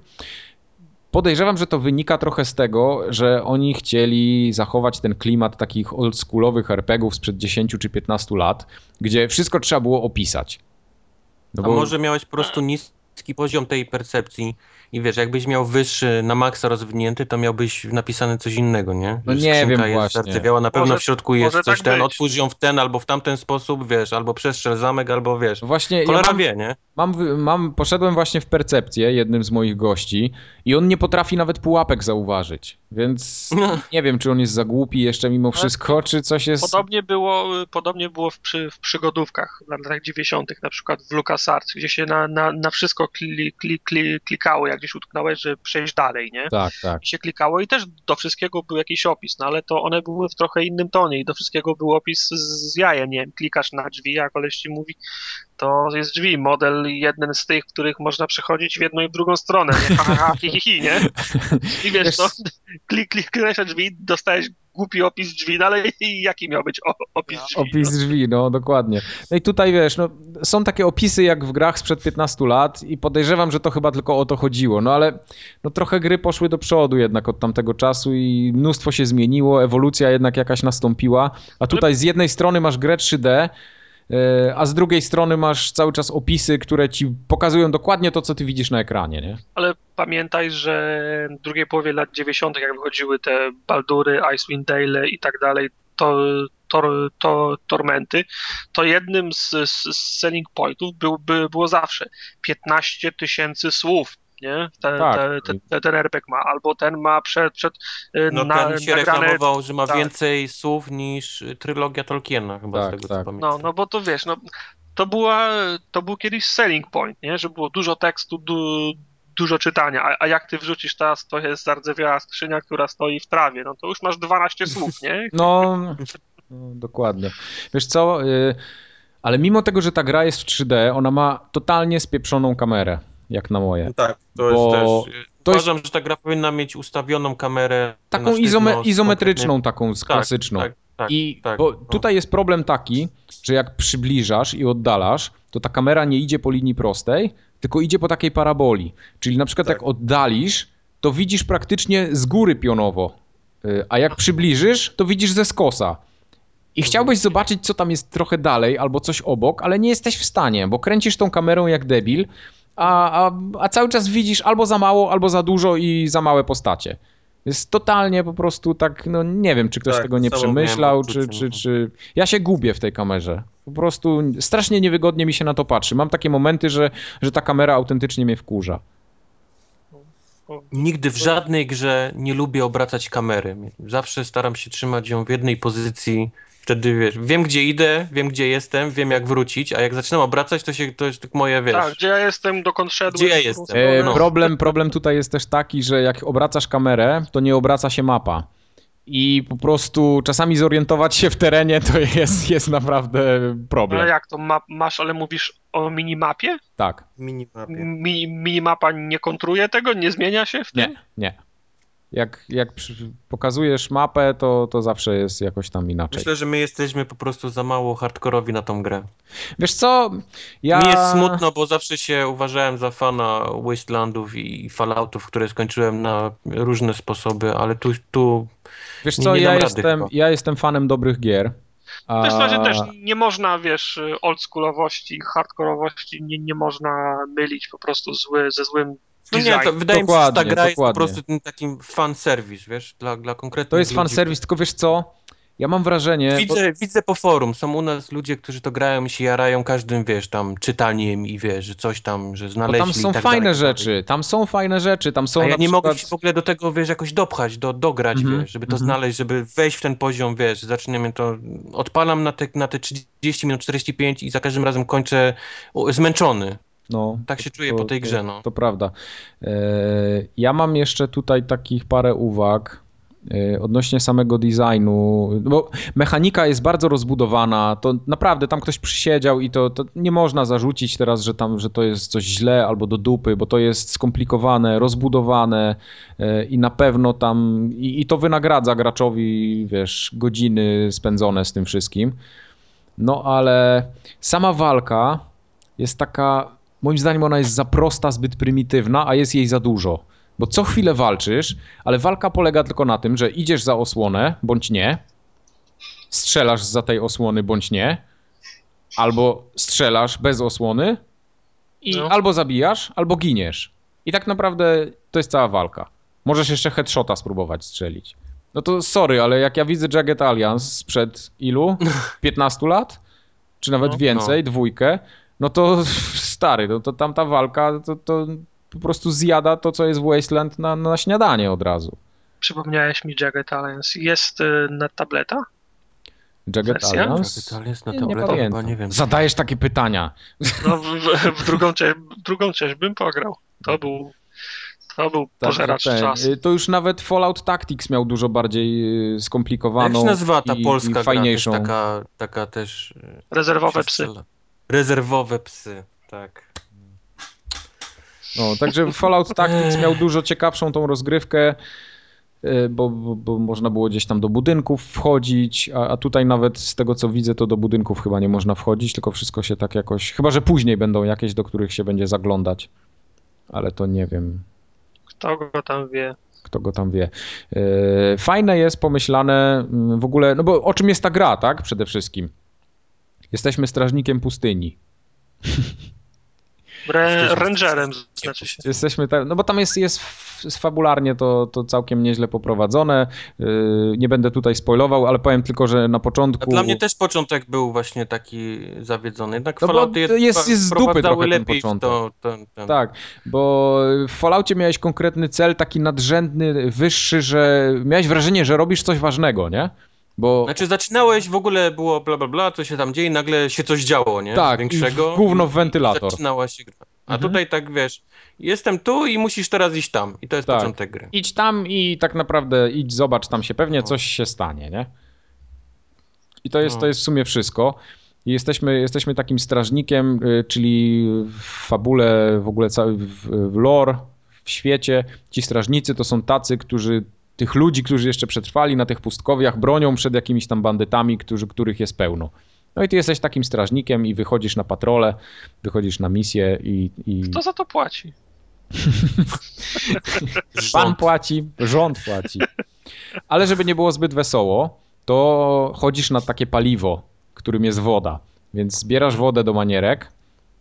podejrzewam, że to wynika trochę z tego, że oni chcieli zachować ten klimat takich oldschoolowych RPGów sprzed 10 czy 15 lat, gdzie wszystko trzeba było opisać. No A może miałeś po prostu niski poziom tej percepcji i wiesz, jakbyś miał wyższy, na maksa rozwinięty, to miałbyś napisane coś innego, nie? No nie wiem jest właśnie. zardzewiała, na pewno Może- w środku jest coś tak ten, być. otwórz ją w ten albo w tamten sposób, wiesz, albo przestrzel zamek, albo wiesz. Właśnie ja mam, wie, nie? mam, mam, poszedłem właśnie w percepcję jednym z moich gości i on nie potrafi nawet pułapek zauważyć, więc *laughs* nie wiem, czy on jest za głupi jeszcze mimo wszystko, czy coś jest... Podobnie było, podobnie było w, przy, w przygodówkach w latach 90., na przykład w LucasArts, gdzie się na, na, na wszystko kli, kli, kli, klikało, jak gdzieś utknąłeś, żeby przejść dalej, nie? Tak, tak. I się klikało i też do wszystkiego był jakiś opis, no ale to one były w trochę innym tonie i do wszystkiego był opis z, z jajem, nie wiem, klikasz na drzwi, a koleś ci mówi, to jest drzwi, model jeden z tych, których można przechodzić w jedną i w drugą stronę, nie? Ha, ha, ha, hi, hi, hi, nie? I wiesz, to *laughs* klik, kliknąłeś na drzwi, dostałeś głupi opis drzwi, no ale *laughs* jaki miał być opis drzwi? Opis drzwi, no dokładnie. No i tutaj wiesz, no, są takie opisy jak w grach sprzed 15 lat i podejrzewam, że to chyba tylko o to chodziło, no ale no, trochę gry poszły do przodu jednak od tamtego czasu i mnóstwo się zmieniło, ewolucja jednak jakaś nastąpiła, a tutaj z jednej strony masz grę 3D, e, a z drugiej strony masz cały czas opisy, które ci pokazują dokładnie to, co ty widzisz na ekranie, nie? Ale pamiętaj, że w drugiej połowie lat 90., jak wychodziły te Baldury, Icewind Dale i tak dalej, to, tor, to, Tormenty, to jednym z, z selling pointów był, by, było zawsze 15 tysięcy słów. Nie? Ten, Tak. te, te, ten RPG ma, albo ten ma przed, przed y, No na, ten się nagrane... reklamował, że ma tak. więcej słów niż trylogia Tolkiena, chyba Tak, z tego tak. co pamiętam. No, no bo to wiesz, no, to, była, to był kiedyś selling point, nie? Że było dużo tekstu, du, dużo czytania, a, a jak ty wrzucisz teraz, to jest zardzewiała skrzynia, która stoi w trawie, no to już masz 12 słów, nie? *laughs* No, no dokładnie. Wiesz co, y, ale mimo tego, że ta gra jest w 3D, ona ma totalnie spieprzoną kamerę, jak na moje. Tak, to Bo jest też. to jest- Uważam, że ta gra powinna mieć ustawioną kamerę. Taką izome, z izometryczną, taką Tak, klasyczną. Tak, tak, I tak, bo no. tutaj jest problem taki, że jak przybliżasz i oddalasz, to ta kamera nie idzie po linii prostej, tylko idzie po takiej paraboli. Czyli na przykład Tak. jak oddalisz, to widzisz praktycznie z góry pionowo, Y, a jak przybliżysz, to widzisz ze skosa. I chciałbyś zobaczyć, co tam jest trochę dalej albo coś obok, ale nie jesteś w stanie, bo kręcisz tą kamerą jak debil, a, a, a cały czas widzisz albo za mało, albo za dużo i za małe postacie. Jest totalnie po prostu tak, no nie wiem, czy ktoś Tak, tego nie przemyślał, czy, czy, czy... Ja się gubię w tej kamerze. Po prostu strasznie niewygodnie mi się na to patrzy. Mam takie momenty, że, że ta kamera autentycznie mnie wkurza. Nigdy w żadnej grze nie lubię obracać kamery. Zawsze staram się trzymać ją w jednej pozycji. Wtedy wiesz, wiem gdzie idę, wiem gdzie jestem, wiem jak wrócić, a jak zaczynam obracać, to się to jest tak moje wiesz. Tak, gdzie ja jestem, dokąd szedłem. Gdzie ja jestem? E, no. problem, problem tutaj jest też taki, że jak obracasz kamerę, to nie obraca się mapa. I po prostu czasami zorientować się w terenie to jest, jest naprawdę problem. Ale jak to ma, masz, ale mówisz o minimapie? Tak. Minimapie. Mi, minimapa nie kontruje tego, nie zmienia się w tym? Nie, nie. Jak, jak pokazujesz mapę, to, to zawsze jest jakoś tam inaczej. Myślę, że my jesteśmy po prostu za mało hardkorowi na tą grę. Wiesz co, ja... Mi jest smutno, bo zawsze się uważałem za fana Wastelandów i Falloutów, które skończyłem na różne sposoby, ale tu, tu Wiesz co, nie ja, jestem, chyba. ja jestem fanem dobrych gier. A... Też, razie też nie można, wiesz, oldschoolowości, hardkorowości nie, nie można mylić po prostu zły, ze złym No nie, to wydaje mi się, że ta Dokładnie, gra jest po dokładnie. prostu tym takim fan service, wiesz, dla, dla konkretnych To jest ludzi. fan serwis, tylko wiesz co, ja mam wrażenie... bo- Widzę, widzę po forum, są u nas ludzie, którzy to grają i się jarają każdym, wiesz, tam czytaniem i wiesz, że coś tam, że Bo znaleźli tam są i tak fajne dalej, tak dalej. rzeczy, tam są fajne rzeczy, tam są A ja nie przykład... mogę się w ogóle do tego, wiesz, jakoś dopchać, do, dograć, Mhm, wiesz, żeby to mhm. znaleźć, żeby wejść w ten poziom, wiesz, zaczynamy to, odpalam na te, na te 30 minut, 45 i za każdym razem kończę zmęczony. No, Tak się czuję po tej grze, no. To, to prawda. E, Ja mam jeszcze tutaj takich parę uwag e, odnośnie samego designu, bo mechanika jest bardzo rozbudowana, to naprawdę tam ktoś przysiedział i to, to nie można zarzucić teraz, że tam, że to jest coś źle albo do dupy, bo to jest skomplikowane, rozbudowane e, i na pewno tam, i, i to wynagradza graczowi, wiesz, godziny spędzone z tym wszystkim. No ale sama walka jest taka, moim zdaniem ona jest za prosta, zbyt prymitywna, a jest jej za dużo. Bo co chwilę walczysz, ale walka polega tylko na tym, że idziesz za osłonę, bądź nie, strzelasz za tej osłony, bądź nie, albo strzelasz bez osłony i No. albo zabijasz, albo giniesz. I tak naprawdę to jest cała walka. Możesz jeszcze headshota spróbować strzelić. No to sorry, ale jak ja widzę Jagged Alliance sprzed ilu? *laughs* 15 lat? Czy nawet No. więcej, dwójkę, no to *laughs* stary, no to tamta walka to, to po prostu zjada to, co jest w Wasteland na, na śniadanie od razu. Przypomniałeś mi Jagged Alliance. Jest y, na tableta? Jagged? Alliance? To jest na Nie, nie chyba nie wiem. Zadajesz takie pytania. No, w, w, w drugą, część, drugą część bym pograł. To był, to był Tak, pożeracz ten, czasu. y, To już nawet Fallout Tactics miał dużo bardziej y, Jak skomplikowaną się nazywa ta i, polska i gra, fajniejszą. też taka, taka też... Rezerwowe psy. strzela. Rezerwowe psy, tak. No, także Fallout Tactics miał dużo ciekawszą tą rozgrywkę, y, bo, bo, bo można było gdzieś tam do budynków wchodzić, a, a tutaj nawet z tego co widzę, to do budynków chyba nie można wchodzić, tylko wszystko się tak jakoś. Chyba, że później będą jakieś, do których się będzie zaglądać. Ale to nie wiem, Kto go tam wie. kto go tam wie. Y, Fajne jest, pomyślane mm, w ogóle, no bo o czym jest ta gra, tak? Przede wszystkim. Jesteśmy strażnikiem pustyni. Re, rangerem znaczy się. Jesteśmy tam, no bo tam jest, jest fabularnie to, to całkiem nieźle poprowadzone. Yy, nie będę tutaj spoilował, ale powiem tylko, że na początku... Dla mnie też początek był właśnie taki zawiedzony. Jednak no Fallouty jest, jest z dupy trochę ten początek. To, ten, ten. Tak, bo w Falloutie miałeś konkretny cel, taki nadrzędny, wyższy, że miałeś wrażenie, że robisz coś ważnego, nie? Bo... Znaczy zaczynałeś, w ogóle było bla bla bla, co się tam dzieje i nagle się coś działo, nie? Tak, Większego. gówno w wentylator. Zaczynała się gra. A mhm. tutaj tak wiesz, jestem tu i musisz teraz iść tam. I to jest tak. początek gry. Idź tam i tak naprawdę idź, zobacz, tam się pewnie no. coś się stanie, nie? I to jest, no. to jest w sumie wszystko. Jesteśmy, jesteśmy takim strażnikiem, y, czyli w fabule, w ogóle cały, w, w lore, w świecie. Ci strażnicy to są tacy, którzy tych ludzi, którzy jeszcze przetrwali na tych pustkowiach, bronią przed jakimiś tam bandytami, którzy, których jest pełno. No i ty jesteś takim strażnikiem i wychodzisz na patrole, wychodzisz na misję i... i... Kto za to płaci? Pan płaci, rząd płaci. Ale żeby nie było zbyt wesoło, to chodzisz na takie paliwo, którym jest woda. Więc zbierasz wodę do manierek.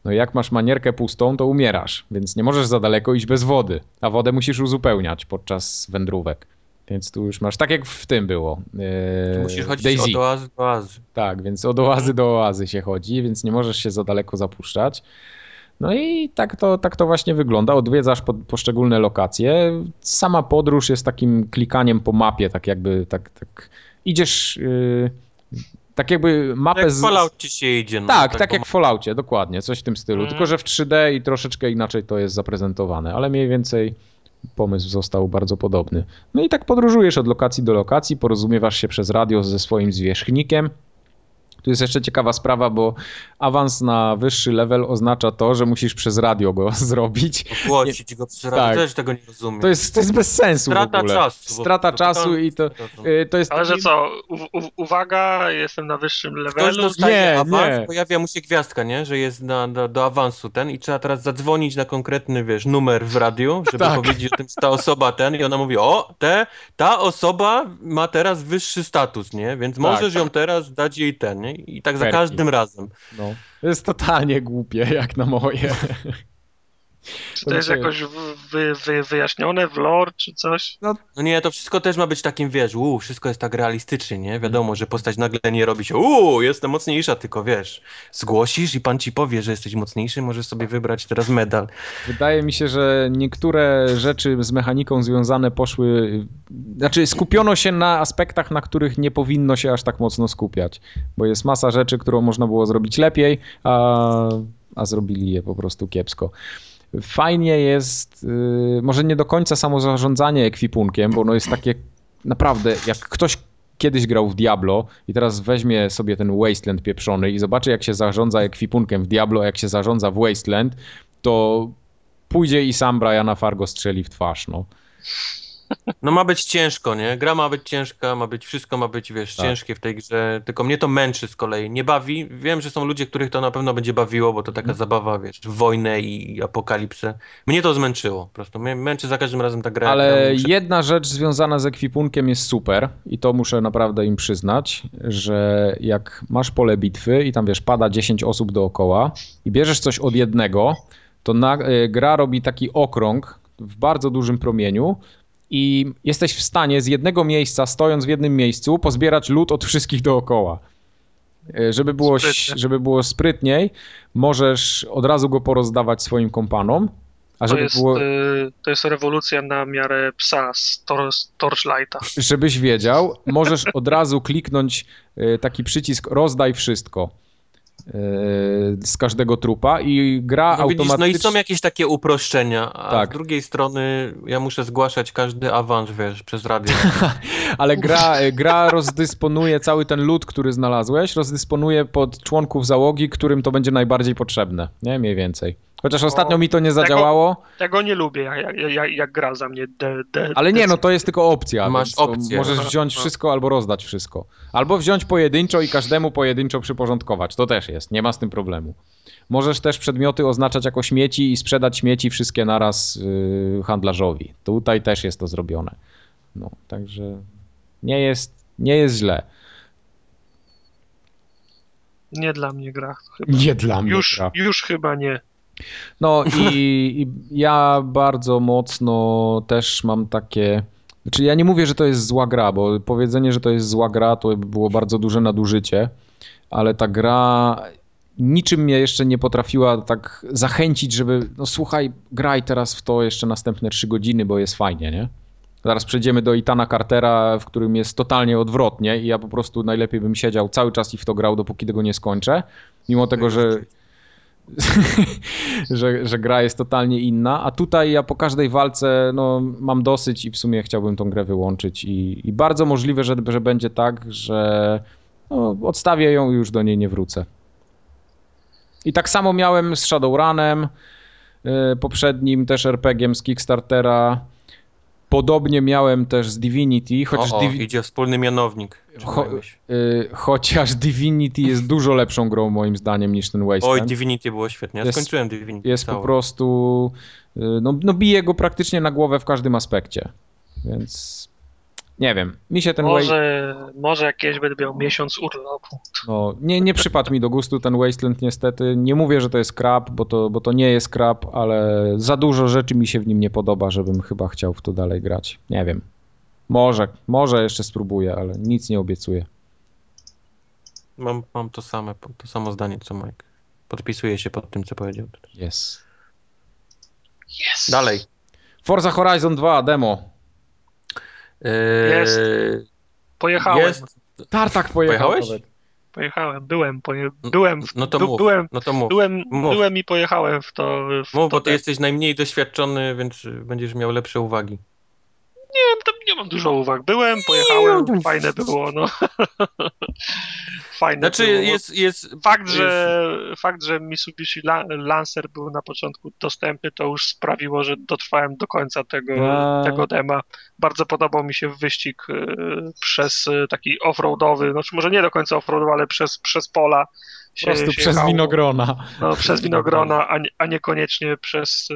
No i jak masz manierkę pustą, to umierasz, więc nie możesz za daleko iść bez wody, a wodę musisz uzupełniać podczas wędrówek. Więc tu już masz, tak jak w tym było. Yy, musisz chodzić Daisy. od oazy do oazy. Tak, więc od oazy do oazy się chodzi, więc nie możesz się za daleko zapuszczać. No i tak to, tak to właśnie wygląda. Odwiedzasz po, poszczególne lokacje. Sama podróż jest takim klikaniem po mapie, tak jakby tak, tak idziesz. Yy, tak jakby mapę jak z... w Falloutie się idzie. No, tak, tak, tak jak w Falloutie, dokładnie, coś w tym stylu. Mm. Tylko, że w 3D i troszeczkę inaczej to jest zaprezentowane, ale mniej więcej pomysł został bardzo podobny. No i tak podróżujesz od lokacji do lokacji, porozumiewasz się przez radio ze swoim zwierzchnikiem, tu jest jeszcze ciekawa sprawa, bo awans na wyższy level oznacza to, że musisz przez radio go *laughs* zrobić. Ogłosić go przez radio, tak. też tego nie rozumiem. To jest, to jest bez sensu Strata czasu. Strata czasu i to, y, to jest... Ale że co, u, u, uwaga, jestem na wyższym levelu? nie, awans, nie. pojawia mu się gwiazdka, nie? Że jest na, do, do awansu ten i trzeba teraz zadzwonić na konkretny, wiesz, numer w radiu, *laughs* żeby tak. powiedzieć o tym, ta osoba ten i ona mówi, o, te, ta osoba ma teraz wyższy status, nie? Więc tak. możesz ją teraz dać jej ten, nie? I tak za każdym razem. No. To jest totalnie głupie, jak na moje. *laughs* Czy to jest jakoś wy, wy, wyjaśnione w lore, czy coś? No, no, nie, to wszystko też ma być takim, wiesz, uuu, wszystko jest tak realistycznie, nie? Wiadomo, że postać nagle nie robi się, uuu, jestem mocniejsza, tylko wiesz, zgłosisz i pan ci powie, że jesteś mocniejszy, możesz sobie wybrać teraz medal. Wydaje mi się, że niektóre rzeczy z mechaniką związane poszły, znaczy skupiono się na aspektach, na których nie powinno się aż tak mocno skupiać, bo jest masa rzeczy, którą można było zrobić lepiej, a, a zrobili je po prostu kiepsko. Fajnie jest, yy, może nie do końca samo zarządzanie ekwipunkiem, bo ono jest takie naprawdę, jak ktoś kiedyś grał w Diablo i teraz weźmie sobie ten Wasteland pieprzony i zobaczy jak się zarządza ekwipunkiem w Diablo, jak się zarządza w Wasteland, to pójdzie i sam Briana Fargo strzeli w twarz, no. No ma być ciężko, nie? Gra ma być ciężka, ma być, wszystko ma być, wiesz, tak. ciężkie w tej grze, tylko mnie to męczy z kolei, nie bawi. Wiem, że są ludzie, których to na pewno będzie bawiło, bo to taka hmm. zabawa, wiesz, wojnę i apokalipsę. Mnie to zmęczyło, po prostu mnie męczy za każdym razem ta gra. Ale muszę... jedna rzecz związana z ekwipunkiem jest super i to muszę naprawdę im przyznać, że jak masz pole bitwy i tam, wiesz, pada 10 osób dookoła i bierzesz coś od jednego, to na, y, gra robi taki okrąg w bardzo dużym promieniu, i jesteś w stanie z jednego miejsca, stojąc w jednym miejscu, pozbierać lód od wszystkich dookoła. E, żeby było, żeby było sprytniej, możesz od razu go porozdawać swoim kompanom. A to, żeby jest, było... Y, to jest rewolucja na miarę psa z, tor, Torchlighta. Żebyś wiedział, możesz od razu kliknąć y, taki przycisk rozdaj wszystko z każdego trupa i gra no automatycznie... No i są jakieś takie uproszczenia, a tak. z drugiej strony ja muszę zgłaszać każdy awans, wiesz, przez radio. *laughs* Ale gra, gra rozdysponuje cały ten lód, który znalazłeś, rozdysponuje pod członków załogi, którym to będzie najbardziej potrzebne, nie? Mniej więcej. Chociaż ostatnio mi to nie zadziałało. Tego, tego nie lubię, jak, jak, jak, gra za mnie. De, de, Ale nie, no to jest tylko opcja. Masz opcję. Możesz wziąć wszystko albo rozdać wszystko. Albo wziąć pojedynczo i każdemu pojedynczo przyporządkować. To też jest, nie ma z tym problemu. Możesz też przedmioty oznaczać jako śmieci i sprzedać śmieci wszystkie naraz yy, handlarzowi. Tutaj też jest to zrobione. No, także nie jest, nie jest źle. Nie dla mnie gra. Chyba. Nie dla mnie już, gra. Już chyba nie. No *laughs* i, i ja bardzo mocno też mam takie. Znaczy, ja nie mówię, że to jest zła gra, bo powiedzenie, że to jest zła gra, to by było bardzo duże nadużycie, ale ta gra niczym mnie jeszcze nie potrafiła tak zachęcić, żeby, no słuchaj, graj teraz w to jeszcze następne trzy godziny, bo jest fajnie, nie? Zaraz przejdziemy do Itana Cartera, w którym jest totalnie odwrotnie i ja po prostu najlepiej bym siedział cały czas i w to grał, dopóki tego nie skończę. Mimo tego, że, *laughs* że, że gra jest totalnie inna, a tutaj ja po każdej walce no, mam dosyć i w sumie chciałbym tą grę wyłączyć i, i bardzo możliwe, że, że będzie tak, że no, odstawię ją i już do niej nie wrócę. I tak samo miałem z Shadowrunem, yy, poprzednim też RPG-iem z Kickstartera. Podobnie miałem też z Divinity, chociaż o, o, Divi- idzie wspólny mianownik. Cho- yy, chociaż Divinity jest dużo lepszą grą moim zdaniem niż ten Wasteland. Oj, Divinity było świetnie. Ja Jest- skończyłem Divinity. jest po prostu. y, No, no bije go praktycznie na głowę w każdym aspekcie. Więc nie wiem. Mi się ten Waste, Może, może jak kiedyś będę miał miesiąc urlopu. no, nie, nie przypadł mi do gustu ten Wasteland niestety. Nie mówię, że to jest krab, bo to, bo to nie jest krab, ale za dużo rzeczy mi się w nim nie podoba, żebym chyba chciał w to dalej grać. Nie wiem. Może, może jeszcze spróbuję, ale nic nie obiecuję. Mam, mam to, same, to samo zdanie co Mike. Podpisuję się pod tym, co powiedział. Jest. Yes. Dalej. Forza Horizon 2 demo. Eee, Jest. Pojechałem. Jest. Tartak pojechał. Pojechałeś? nawet. Pojechałem, byłem, poje, byłem, w, No to mów. byłem, No to mów. byłem, Mów. byłem i pojechałem w to. W Mów, to bo ty te- jesteś najmniej doświadczony, więc będziesz miał lepsze uwagi. Nie, tam nie mam dużo uwag. Byłem, pojechałem, Nie, no. fajne było, no. *laughs* Fajne Znaczy było. jest, jest... Fakt, jest- że, fakt, że Mitsubishi La- Lancer był na początku dostępny, to już sprawiło, że dotrwałem do końca tego, A. tego dema. Bardzo podobał mi się wyścig e, przez e, taki offroadowy, znaczy może nie do końca offroadowy, ale przez, przez pola. Po prostu się przez jechało. winogrona. No, przez winogrona, a, nie- a niekoniecznie przez, e,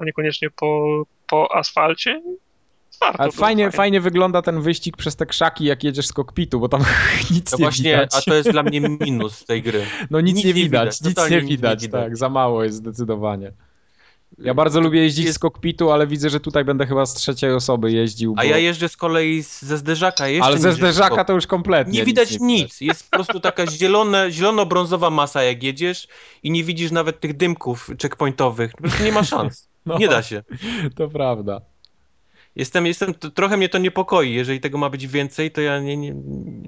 a niekoniecznie po, po asfalcie. Warto Ale fajnie, fajnie wygląda ten wyścig przez te krzaki, jak jedziesz z kokpitu, bo tam *laughs* nic To nie właśnie, widać. a to jest dla mnie minus tej gry. No nic, nic nie nie widać, nic nie nic nie widać, widać. tak, za mało jest zdecydowanie. Ja bardzo lubię jeździć jest- z kokpitu, ale widzę, że tutaj będę chyba z trzeciej osoby jeździł. A bo... ja jeżdżę z kolei z- ze zderzaka. Jeszcze Ale ze zderzaka to już kompletnie. Nie widać nic. Jest po prostu taka zielone, zielono-brązowa masa, jak jedziesz i nie widzisz nawet tych dymków checkpointowych. Po prostu nie ma szans. *laughs* No, Nie da się. To prawda. Jestem, jestem, to, trochę mnie to niepokoi. Jeżeli tego ma być więcej, to ja nie, nie,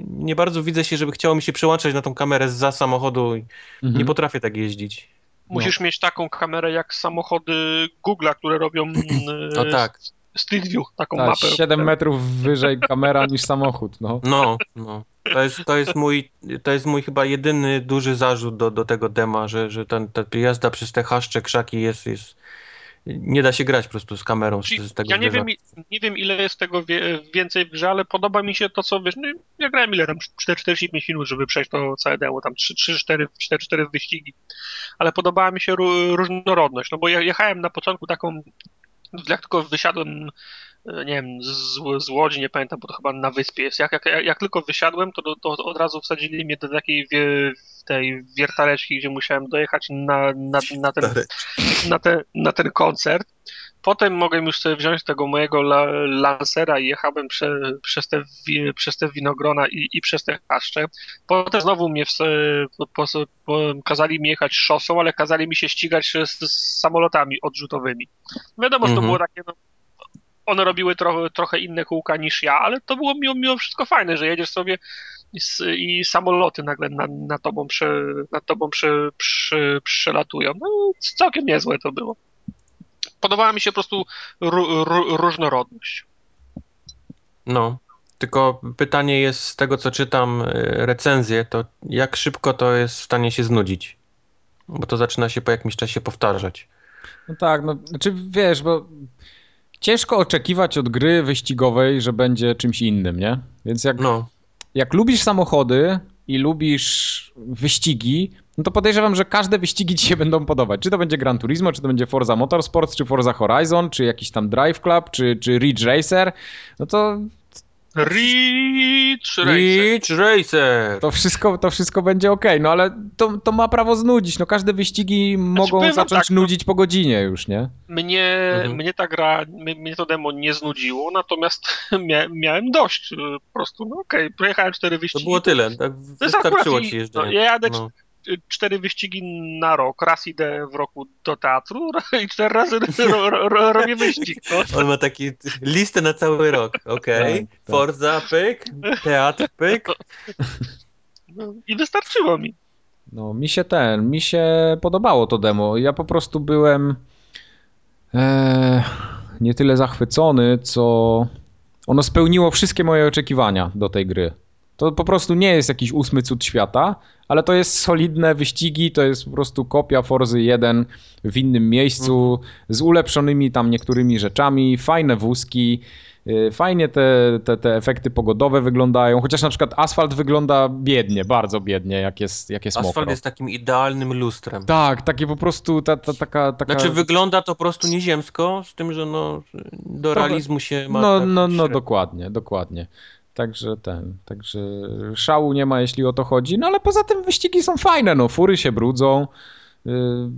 nie bardzo widzę się, żeby chciało mi się przełączać na tą kamerę za samochodu. i Mhm. Nie potrafię tak jeździć. Musisz mieć taką kamerę jak samochody Google'a, które robią *clears throat* e, O tak. Street View, taką Tak, mapę. 7 metrów wyżej kamera niż samochód, no. No, no. To jest, to jest, mój, to jest mój chyba jedyny duży zarzut do, do tego dema, że, że ten, ta jazda przez te chaszcze, krzaki jest, jest... Nie da się grać po prostu z kamerą z, Czyli z tego ja nie wiem, nie wiem, ile jest tego więcej w grze, ale podoba mi się to, co wiesz. No, ja grałem ile tam 4-45 minut, żeby przejść to całe demo, tam 3-4 wyścigi. Ale podobała mi się ró- różnorodność, no bo ja jechałem na początku taką, jak tylko wysiadłem, nie wiem, z, z Łodzi, nie pamiętam, bo to chyba na wyspie jest. Jak, jak, jak tylko wysiadłem, to, to, od razu wsadzili mnie do takiej wie, tej wiertareczki, gdzie musiałem dojechać na, na, na ten na, na ten koncert. Potem mogłem już sobie wziąć tego mojego la, lansera i jechałem prze, przez, te, wi- przez te winogrona i, i przez te chaszcze. Potem znowu mnie w, po, po, kazali mi jechać szosą, ale kazali mi się ścigać z, z samolotami odrzutowymi. Wiadomo, że to Mhm. było takie, no, one robiły trochę, trochę inne kółka niż ja, ale to było mimo, mimo wszystko fajne, że jedziesz sobie i, i samoloty nagle na, na tobą, prze, nad tobą prze, prze, przelatują. No, całkiem niezłe to było. Podobała mi się po prostu ró- ró- różnorodność. No, tylko pytanie jest z tego, co czytam y, recenzję, to jak szybko to jest w stanie się znudzić? Bo to zaczyna się po jakimś czasie powtarzać. No tak, no, znaczy wiesz, bo ciężko oczekiwać od gry wyścigowej, że będzie czymś innym, nie? Więc jak, No, jak lubisz samochody i lubisz wyścigi, no to podejrzewam, że każde wyścigi ci się będą podobać. Czy to będzie Gran Turismo, czy to będzie Forza Motorsport, czy Forza Horizon, czy jakiś tam Drive Club, czy, czy Ridge Racer, no to Reach Racer. Beach Racer! To wszystko, to wszystko będzie ok, no ale to, to ma prawo znudzić. No każde wyścigi mogą powiem wam zacząć tak, no- nudzić po godzinie już, nie? Mnie, Mhm. mnie ta gra, mnie, to demo nie znudziło, natomiast *laughs* mia, miałem dość. y, Po prostu, no okej, projechałem cztery To wyścigi. było tyle, tak To wystarczyło ci no, jeżdżenie. ja jadę No. Cztery wyścigi na rok. Raz idę w roku do teatru *laughs* i cztery razy ro, ro, ro, robię wyścig. No. On ma taki listę na cały rok, okej? Tak, tak. Forza, pyk, teatr, pyk. No, I wystarczyło mi. No, mi się ten, mi się podobało to demo. Ja po prostu byłem e, nie tyle zachwycony, co ono spełniło wszystkie moje oczekiwania do tej gry. To po prostu nie jest jakiś ósmy cud świata, ale to jest solidne wyścigi, to jest po prostu kopia Forzy 1 w innym miejscu, z ulepszonymi tam niektórymi rzeczami, fajne wózki, y, fajnie te, te, te efekty pogodowe wyglądają, chociaż na przykład asfalt wygląda biednie, bardzo biednie, jak jest, jak jest Asfalt mokro. jest takim idealnym lustrem. Tak, takie po prostu ta, ta, taka, taka... Znaczy wygląda to po prostu nieziemsko, z tym, że no, do realizmu się ma... No, tak no, no, średnio. dokładnie, dokładnie. Także ten, także szału nie ma, jeśli o to chodzi. No ale poza tym wyścigi są fajne, no, fury się brudzą. Yy,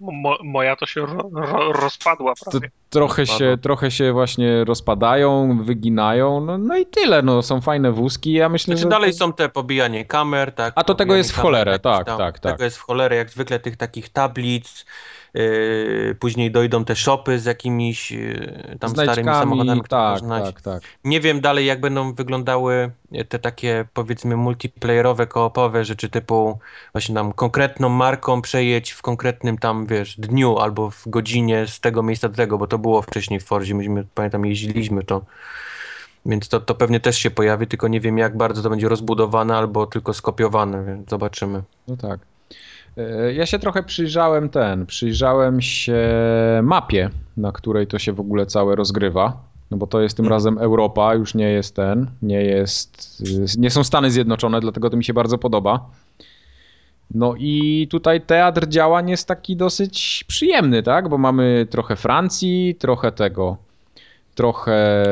Mo, moja to się ro, ro, rozpadła to prawie. trochę, się, trochę się właśnie rozpadają, wyginają, no, no i tyle, no, są fajne wózki. Ja myślę, Znaczy że. dalej są te pobijanie kamer, tak. A to tego jest w cholerę, tak, tam, tak, tak. Tego jest w cholerę, jak zwykle tych takich tablic, później dojdą te shopy z jakimiś yy, tam starymi samochodami, tak, tak, tak. Nie wiem dalej, jak będą wyglądały te takie, powiedzmy, multiplayerowe, koopowe rzeczy typu właśnie tam konkretną marką przejedź w konkretnym tam, wiesz, dniu albo w godzinie z tego miejsca do tego, bo to było wcześniej w Forzie, myśmy, pamiętam, jeździliśmy to. Więc to, to pewnie też się pojawi, tylko nie wiem, jak bardzo to będzie rozbudowane albo tylko skopiowane, więc zobaczymy. No tak. E, Ja się trochę przyjrzałem ten, przyjrzałem się mapie, na której to się w ogóle całe rozgrywa. No bo to jest tym razem Europa, już nie jest ten, nie jest, nie są Stany Zjednoczone, dlatego to mi się bardzo podoba. No i tutaj teatr działań jest taki dosyć przyjemny, tak? Bo mamy trochę Francji, trochę tego, trochę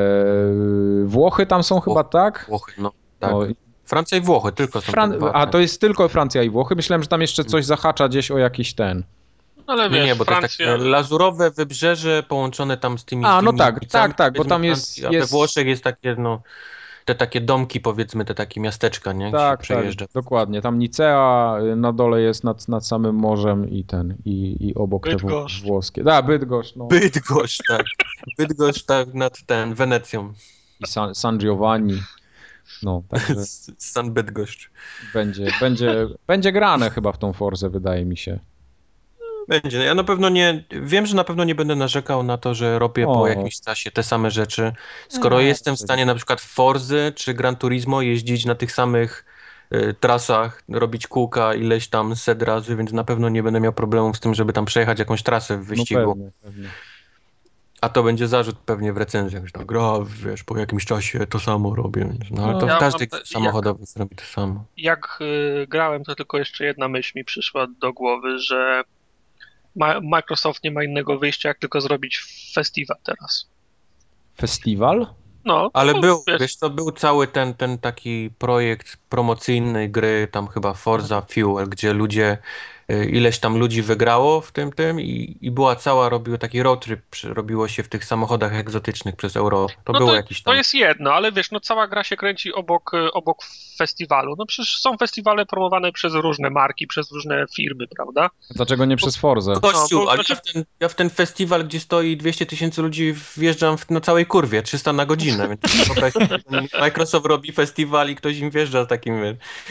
Włochy tam są chyba, tak? Włochy, no. Tak. No, Francja i Włochy, tylko są Fran- te a tak. to jest tylko Francja i Włochy? Myślałem, że tam jeszcze coś zahacza gdzieś o jakiś ten. Ale wiesz, Nie, nie, bo to jest Francja, takie lazurowe wybrzeże połączone tam z tymi A, no tymi tak, tak, tak, bo tam jest- Francji, A jest- we Włoszech jest takie, no, te takie domki, powiedzmy, te takie miasteczka, nie? Gdzie Tak, się przejeżdża. tak, dokładnie. Tam Nicea y, na dole jest nad, nad samym morzem i ten, i, i obok te Bydgoszcz. wł- włoskie. Da, Bydgoszcz, no. Bydgoszcz, tak. *laughs* Bydgoszcz, tak, nad ten, Wenecją. I San, San Giovanni. No, także *laughs* San Bydgoszcz. będzie, będzie, będzie grane chyba w tą Forzę, wydaje mi się. Będzie. Ja na pewno nie, wiem, że na pewno nie będę narzekał na to, że robię O. po jakimś czasie te same rzeczy. Skoro jestem w stanie na przykład Forzy czy Gran Turismo jeździć na tych samych y, trasach, robić kółka ileś tam set razy, więc na pewno nie będę miał problemów z tym, żeby tam przejechać jakąś trasę w wyścigu. No pewnie, pewnie. A to będzie zarzut pewnie w recenzjach, że tak, gra, wiesz, po jakimś czasie to samo robię. No ale No. to Ja w każdej mam te- samochodowej robi to samo. jak y, grałem, to tylko jeszcze jedna myśl mi przyszła do głowy, że ma, Microsoft nie ma innego wyjścia, jak tylko zrobić festiwal teraz. Festiwal? No, Ale to, był, wiesz, wiesz, to był cały ten, ten taki projekt promocyjny gry, tam chyba Forza Fuel, gdzie ludzie, ileś tam ludzi wygrało w tym, tym i, i była cała, robiło taki road trip, robiło się w tych samochodach egzotycznych przez Europę. To no było to, jakiś tam... to jest jedno, ale wiesz, no cała gra się kręci obok, y, obok festiwalu. No przecież są festiwale promowane przez różne marki, przez różne firmy, prawda? Dlaczego nie przez Forzę? Kościół, No, ale znaczy- ja, w ten, ja w ten festiwal, gdzie stoi 200 tysięcy ludzi, wjeżdżam w, na całej kurwie, 300 na godzinę. Więc *laughs* Microsoft robi festiwal i ktoś im wjeżdża takim...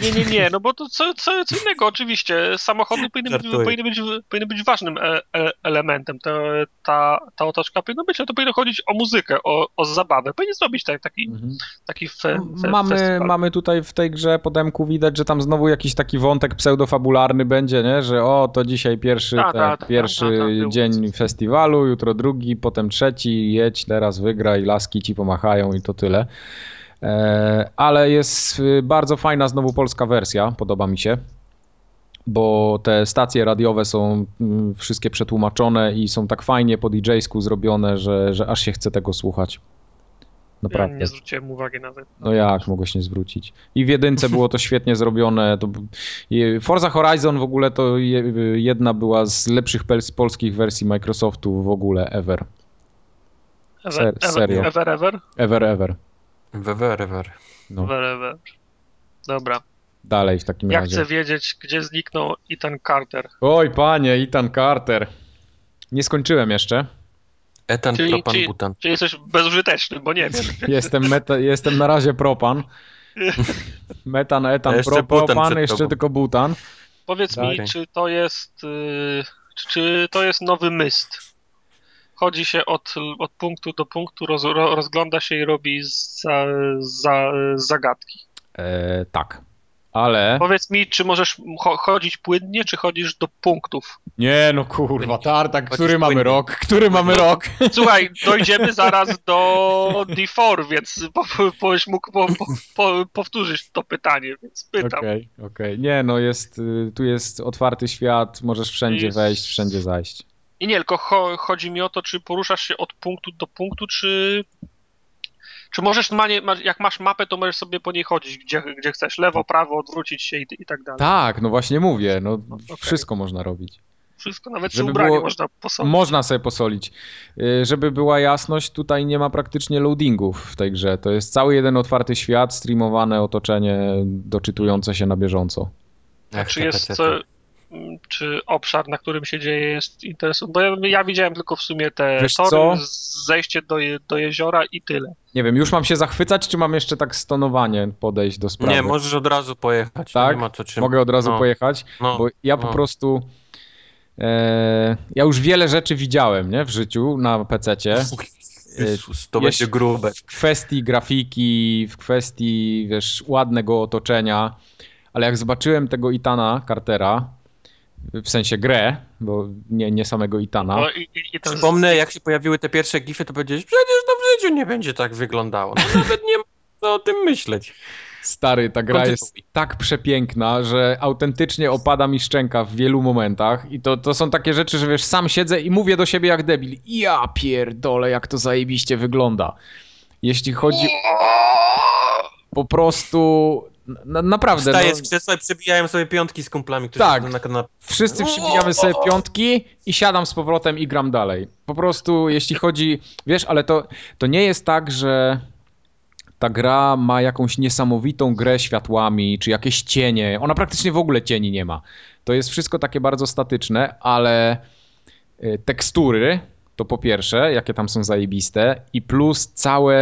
Nie, nie, nie, no bo to co, co, co innego, oczywiście. Samochody powinny, być- powinny, być, powinny być ważnym e, e, elementem. To, ta, ta otoczka powinna być, ale to powinno chodzić o muzykę, o, o zabawę. Powinien zrobić tak, taki, Mhm. taki fe, fe, Mamy, festiwal. mamy tutaj w tej grze po demku widać, że tam znowu jakiś taki wątek pseudofabularny będzie, nie? że o, to dzisiaj pierwszy, Ta, ta, ta, pierwszy ta, ta, był. dzień festiwalu, jutro drugi, potem trzeci, jedź, teraz wygraj, laski ci pomachają i to tyle. E, ale jest y, bardzo fajna znowu polska wersja, podoba mi się. Bo te stacje radiowe są mm, wszystkie przetłumaczone i są tak fajnie po DJ-sku zrobione, że, że aż się chce tego słuchać. Naprawdę. Ja nie zwróciłem uwagi nawet. No jak mogłeś nie zwrócić? I w jedynce było to świetnie *laughs* zrobione. To... Forza Horizon w ogóle to jedna była z lepszych polskich wersji Microsoftu w ogóle ever. Ever, Ser, ever, serio. Ever, ever? Ever, ever. Ever, ever. No. Ever, ever. Dobra. Dalej w takim ja razie. Ja chcę wiedzieć, gdzie zniknął Ethan Carter. Oj, panie, Ethan Carter. Nie skończyłem jeszcze. Etan, czyli, propan, czyli, butan. Czyli jesteś bezużyteczny, bo nie wiem. *laughs* Jestem, meta, jestem na razie propan. *laughs* Metan, etan, pro, propan, jeszcze tobą. tylko butan. Powiedz tak. mi, czy to jest yy, czy to jest nowy myst? Chodzi się od, od punktu do punktu, roz, rozgląda się i robi za, za, zagadki. E, tak ale... Powiedz mi, czy możesz chodzić płynnie, czy chodzisz do punktów? Nie, no kurwa, tartak, który mamy rok? Który mamy no, rok? *laughs* Słuchaj, dojdziemy zaraz do D4, więc powiesz mógł po, po, po, powtórzyć to pytanie, więc pytam. Okej, okay, okej. Okay. Nie, no jest, y, tu jest otwarty świat, możesz wszędzie jest... wejść, wszędzie zajść. I nie, tylko cho chodzi mi o to, czy poruszasz się od punktu do punktu, czy czy możesz, jak masz mapę, to możesz sobie po niej chodzić, gdzie, gdzie chcesz, lewo, prawo, odwrócić się i, i tak dalej. Tak, no właśnie mówię, no, no okay. wszystko można robić. Wszystko, nawet żeby ubranie było, można posolić. Można sobie posolić. Y, żeby była jasność, tutaj nie ma praktycznie loadingów w tej grze. To jest cały jeden otwarty świat, streamowane otoczenie, doczytujące się na bieżąco. A czy jest, co, czy obszar, na którym się dzieje jest interesujący? Bo ja, ja, widziałem tylko w sumie te Wiesz tory, co? zejście do, do jeziora i tyle. Nie wiem, już mam się zachwycać, czy mam jeszcze tak stonowanie podejść do sprawy? Nie, możesz od razu pojechać. Tak? Czym... Mogę od razu no. pojechać, no. bo ja po no. prostu... E, ja już wiele rzeczy widziałem nie, w życiu na PC-cie. Jezus, to będzie grube. W kwestii grafiki, w kwestii, wiesz, ładnego otoczenia, ale jak zobaczyłem tego Itana Cartera, w sensie grę, bo nie, nie samego Itana. No, i, i Przypomnę, jak się pojawiły te pierwsze gify, to powiedziałeś, przecież to w życiu nie będzie tak wyglądało. No, nawet nie ma co o tym myśleć. Stary, ta gra jest tak przepiękna, że autentycznie opada mi szczęka w wielu momentach i to, to są takie rzeczy, że wiesz, sam siedzę i mówię do siebie jak debil. Ja pierdolę, jak to zajebiście wygląda. Jeśli chodzi... Po prostu na, naprawdę. Wstaję no... z krzesła i sobie piątki z kumplami, którzy tak, na kanapie. Wszyscy przebijamy sobie piątki i siadam z powrotem i gram dalej. Po prostu jeśli chodzi, wiesz, ale to, to nie jest tak, że ta gra ma jakąś niesamowitą grę światłami, czy jakieś cienie. Ona praktycznie w ogóle cieni nie ma. To jest wszystko takie bardzo statyczne, ale y, tekstury to po pierwsze, jakie tam są zajebiste i plus całe...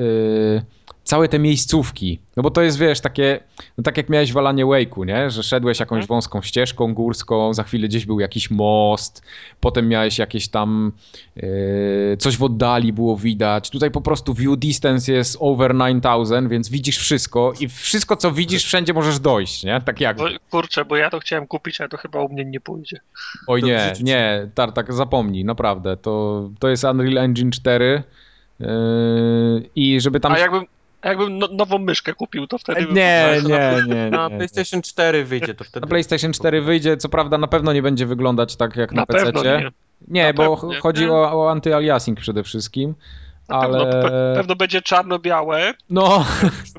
Yy, całe te miejscówki, no bo to jest, wiesz, takie, no tak jak miałeś w Alanie Wake'u, nie? Że szedłeś jakąś mhm. wąską ścieżką górską, za chwilę gdzieś był jakiś most, potem miałeś jakieś tam yy, coś w oddali było widać. Tutaj po prostu view distance jest over 9000, więc widzisz wszystko i wszystko, co widzisz, wszędzie możesz dojść, nie? Tak jak... Kurczę, bo ja to chciałem kupić, ale to chyba u mnie nie pójdzie. Oj nie, nie, Tartak, zapomnij, naprawdę. To, to jest Unreal Engine 4 yy, i żeby tam... A jakbym, a jakbym no, nową myszkę kupił, to wtedy... Nie, nie, nie, nie. Na PlayStation 4 wyjdzie to wtedy. Na PlayStation 4 wyjdzie, co prawda na pewno nie będzie wyglądać tak jak na, na PC. Nie, nie bo chodzi nie. o, o anty-aliasing przede wszystkim. Na ale... pewno, pe pewno będzie czarno-białe. No.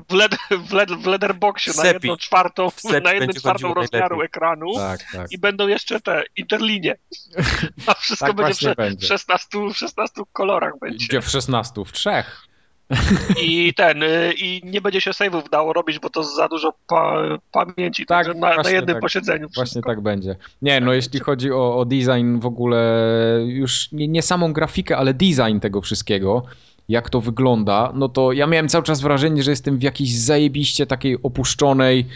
W, led, w, led, w letterboxie na jedną czwartą, na jedną czwartą rozmiaru najlepiej. ekranu. Tak, tak. I będą jeszcze te interlinie. *laughs* A wszystko tak będzie, w 16, w 16 kolorach będzie. Gdzie w 16? W trzech. I ten, y, i nie będzie się save'ów dało robić, bo to za dużo pa, pamięci tak, na, na, jednym tak, posiedzeniu. Wszystko. Właśnie tak będzie. Nie, no jeśli chodzi o, o design w ogóle, już nie, nie samą grafikę, ale design tego wszystkiego, jak to wygląda, no to ja miałem cały czas wrażenie, że jestem w jakiejś zajebiście takiej opuszczonej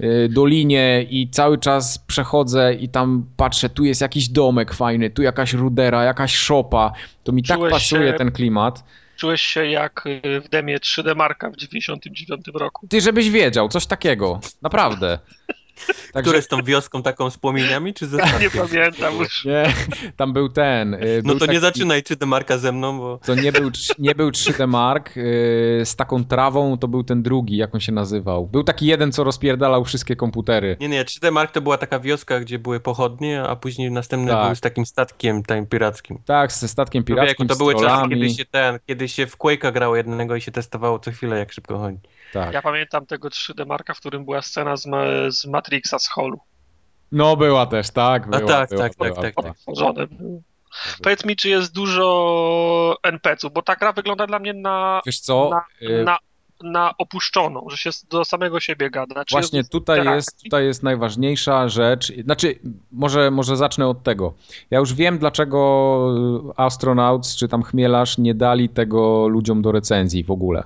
y, dolinie i cały czas przechodzę i tam patrzę, tu jest jakiś domek fajny, tu jakaś rudera, jakaś szopa. To mi tak Czułeś tak pasuje ten klimat czułeś się jak y, w demie 3D Marka w 99 roku. Ty, żebyś wiedział, coś takiego. Naprawdę. *laughs* *laughs* Także... Które z tą wioską taką z płomieniami, czy ze Nie pamiętam już. Nie, tam był ten. Y, był no to taki... nie zaczynaj 3D Marka ze mną, bo... To nie był, nie był 3D Mark yy, z taką trawą, to był ten drugi, jak on się nazywał. Był taki jeden, co rozpierdalał wszystkie komputery. Nie, nie, 3D Mark to była taka wioska, gdzie były pochodnie, a później następny tak. był z takim statkiem tam pirackim. Tak, ze statkiem pirackim, no, To były czasy, kiedy się, ten, kiedy się w Quake'a grało jednego i się testowało co chwilę, jak szybko chodzi. Tak. Ja pamiętam tego 3D Marka, w którym była scena z, z Matrixa z Hallu. No była też, tak. Była, A tak, była, tak, była, tak, była, tak, tak. Powiedz mi, czy jest dużo NPC-ów, bo ta gra wygląda dla mnie na, Wiesz co? na, y- na, na opuszczoną, że się do samego siebie gada. Czy Właśnie jest tutaj jest, tutaj jest najważniejsza rzecz. Znaczy, może, może zacznę od tego. Ja już wiem, dlaczego Astronauts czy tam Chmielarz nie dali tego ludziom do recenzji w ogóle.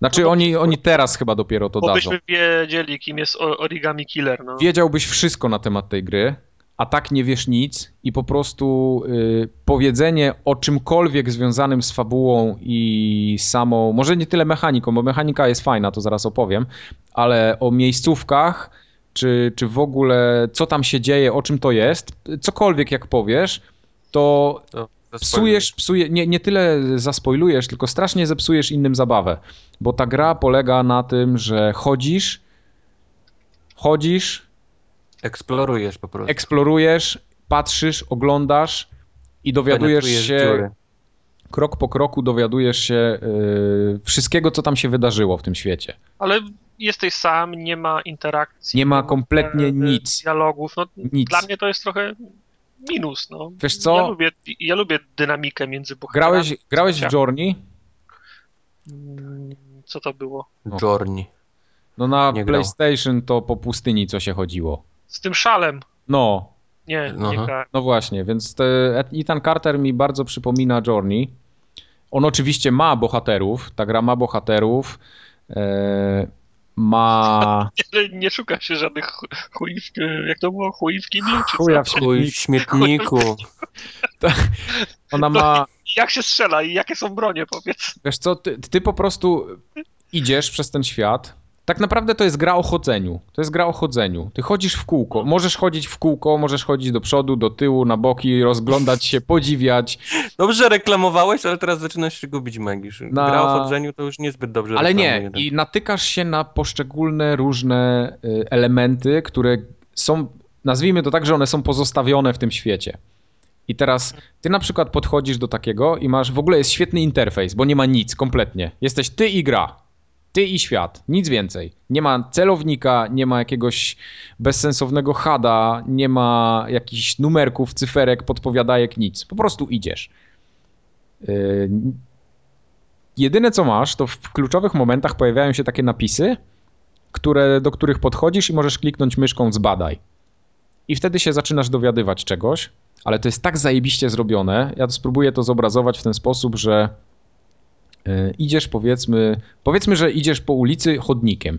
Znaczy no oni, oni teraz chyba dopiero to bo dadzą. byśmy wiedzieli, kim jest Origami Killer. No. Wiedziałbyś wszystko na temat tej gry, a tak nie wiesz nic i po prostu y, powiedzenie o czymkolwiek związanym z fabułą i samą, może nie tyle mechaniką, bo mechanika jest fajna, to zaraz opowiem, ale o miejscówkach, czy, czy w ogóle co tam się dzieje, o czym to jest, cokolwiek jak powiesz, to... psujesz, psuje, nie, nie tyle zaspoilujesz, tylko strasznie zepsujesz innym zabawę. Bo ta gra polega na tym, że chodzisz, chodzisz. Eksplorujesz po prostu. Eksplorujesz, patrzysz, oglądasz i dowiadujesz się. Dziury. Krok po kroku dowiadujesz się yy, wszystkiego, co tam się wydarzyło w tym świecie. Ale jesteś sam, nie ma interakcji. Nie ma kompletnie e, nic. Dialogów. No, nic. Dla mnie to jest trochę minus. No. Wiesz co? Ja lubię, ja lubię dynamikę między bohaterami. Grałeś, grałeś w Journey? Mm, co to było? Journey. No na nie PlayStation grał. to po pustyni co się chodziło. Z tym szalem. No. Nie, nie No właśnie, więc te, Ethan Carter mi bardzo przypomina Journey. On oczywiście ma bohaterów, ta gra ma bohaterów. E, ma... Nie, nie szuka się żadnych chuj, jak to było, chuj w kiblu? Chuja w chuj w śmietniku. Ona ma... Jak się strzela i jakie są bronie, powiedz. Wiesz co, ty, ty po prostu idziesz przez ten świat, tak naprawdę to jest gra o chodzeniu. To jest gra o chodzeniu. Ty chodzisz w kółko. Możesz chodzić w kółko, możesz chodzić do przodu, do tyłu, na boki, rozglądać się, podziwiać. Dobrze reklamowałeś, ale teraz zaczynasz się gubić magisz. Na... Gra o chodzeniu to już niezbyt dobrze Ale nie, i natykasz się na poszczególne różne y, elementy, które są, nazwijmy to tak, że one są pozostawione w tym świecie. I teraz ty na przykład podchodzisz do takiego i masz, w ogóle jest świetny interfejs, bo nie ma nic kompletnie. Jesteś ty i gra. Ty i świat, nic więcej. Nie ma celownika, nie ma jakiegoś bezsensownego hada, nie ma jakichś numerków, cyferek, podpowiadajek, nic. Po prostu idziesz. Yy... Jedyne co masz, to w kluczowych momentach pojawiają się takie napisy, które, do których podchodzisz i możesz kliknąć myszką zbadaj. I wtedy się zaczynasz dowiadywać czegoś, ale to jest tak zajebiście zrobione. Ja spróbuję to zobrazować w ten sposób, że idziesz powiedzmy, powiedzmy, że idziesz po ulicy chodnikiem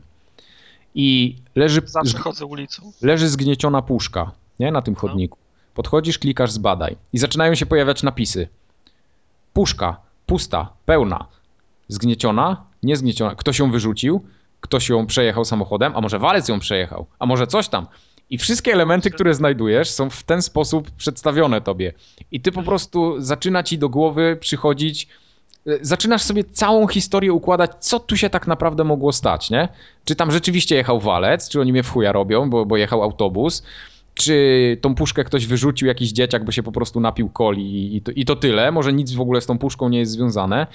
i leży, Zawsze chodzę ulicą. leży zgnieciona puszka nie, na tym no. chodniku. Podchodzisz, klikasz zbadaj i zaczynają się pojawiać napisy. Puszka, pusta, pełna, zgnieciona, niezgnieciona. Ktoś ją wyrzucił, ktoś ją przejechał samochodem, a może walec ją przejechał, a może coś tam. I wszystkie elementy, które znajdujesz, są w ten sposób przedstawione tobie. I ty po prostu zaczyna ci do głowy przychodzić E, zaczynasz sobie całą historię układać, co tu się tak naprawdę mogło stać, nie? Czy tam rzeczywiście jechał walec, czy oni mnie w chuja robią, bo, bo jechał autobus, czy tą puszkę ktoś wyrzucił, jakiś dzieciak, bo się po prostu napił coli i to, i to tyle, może nic w ogóle z tą puszką nie jest związane.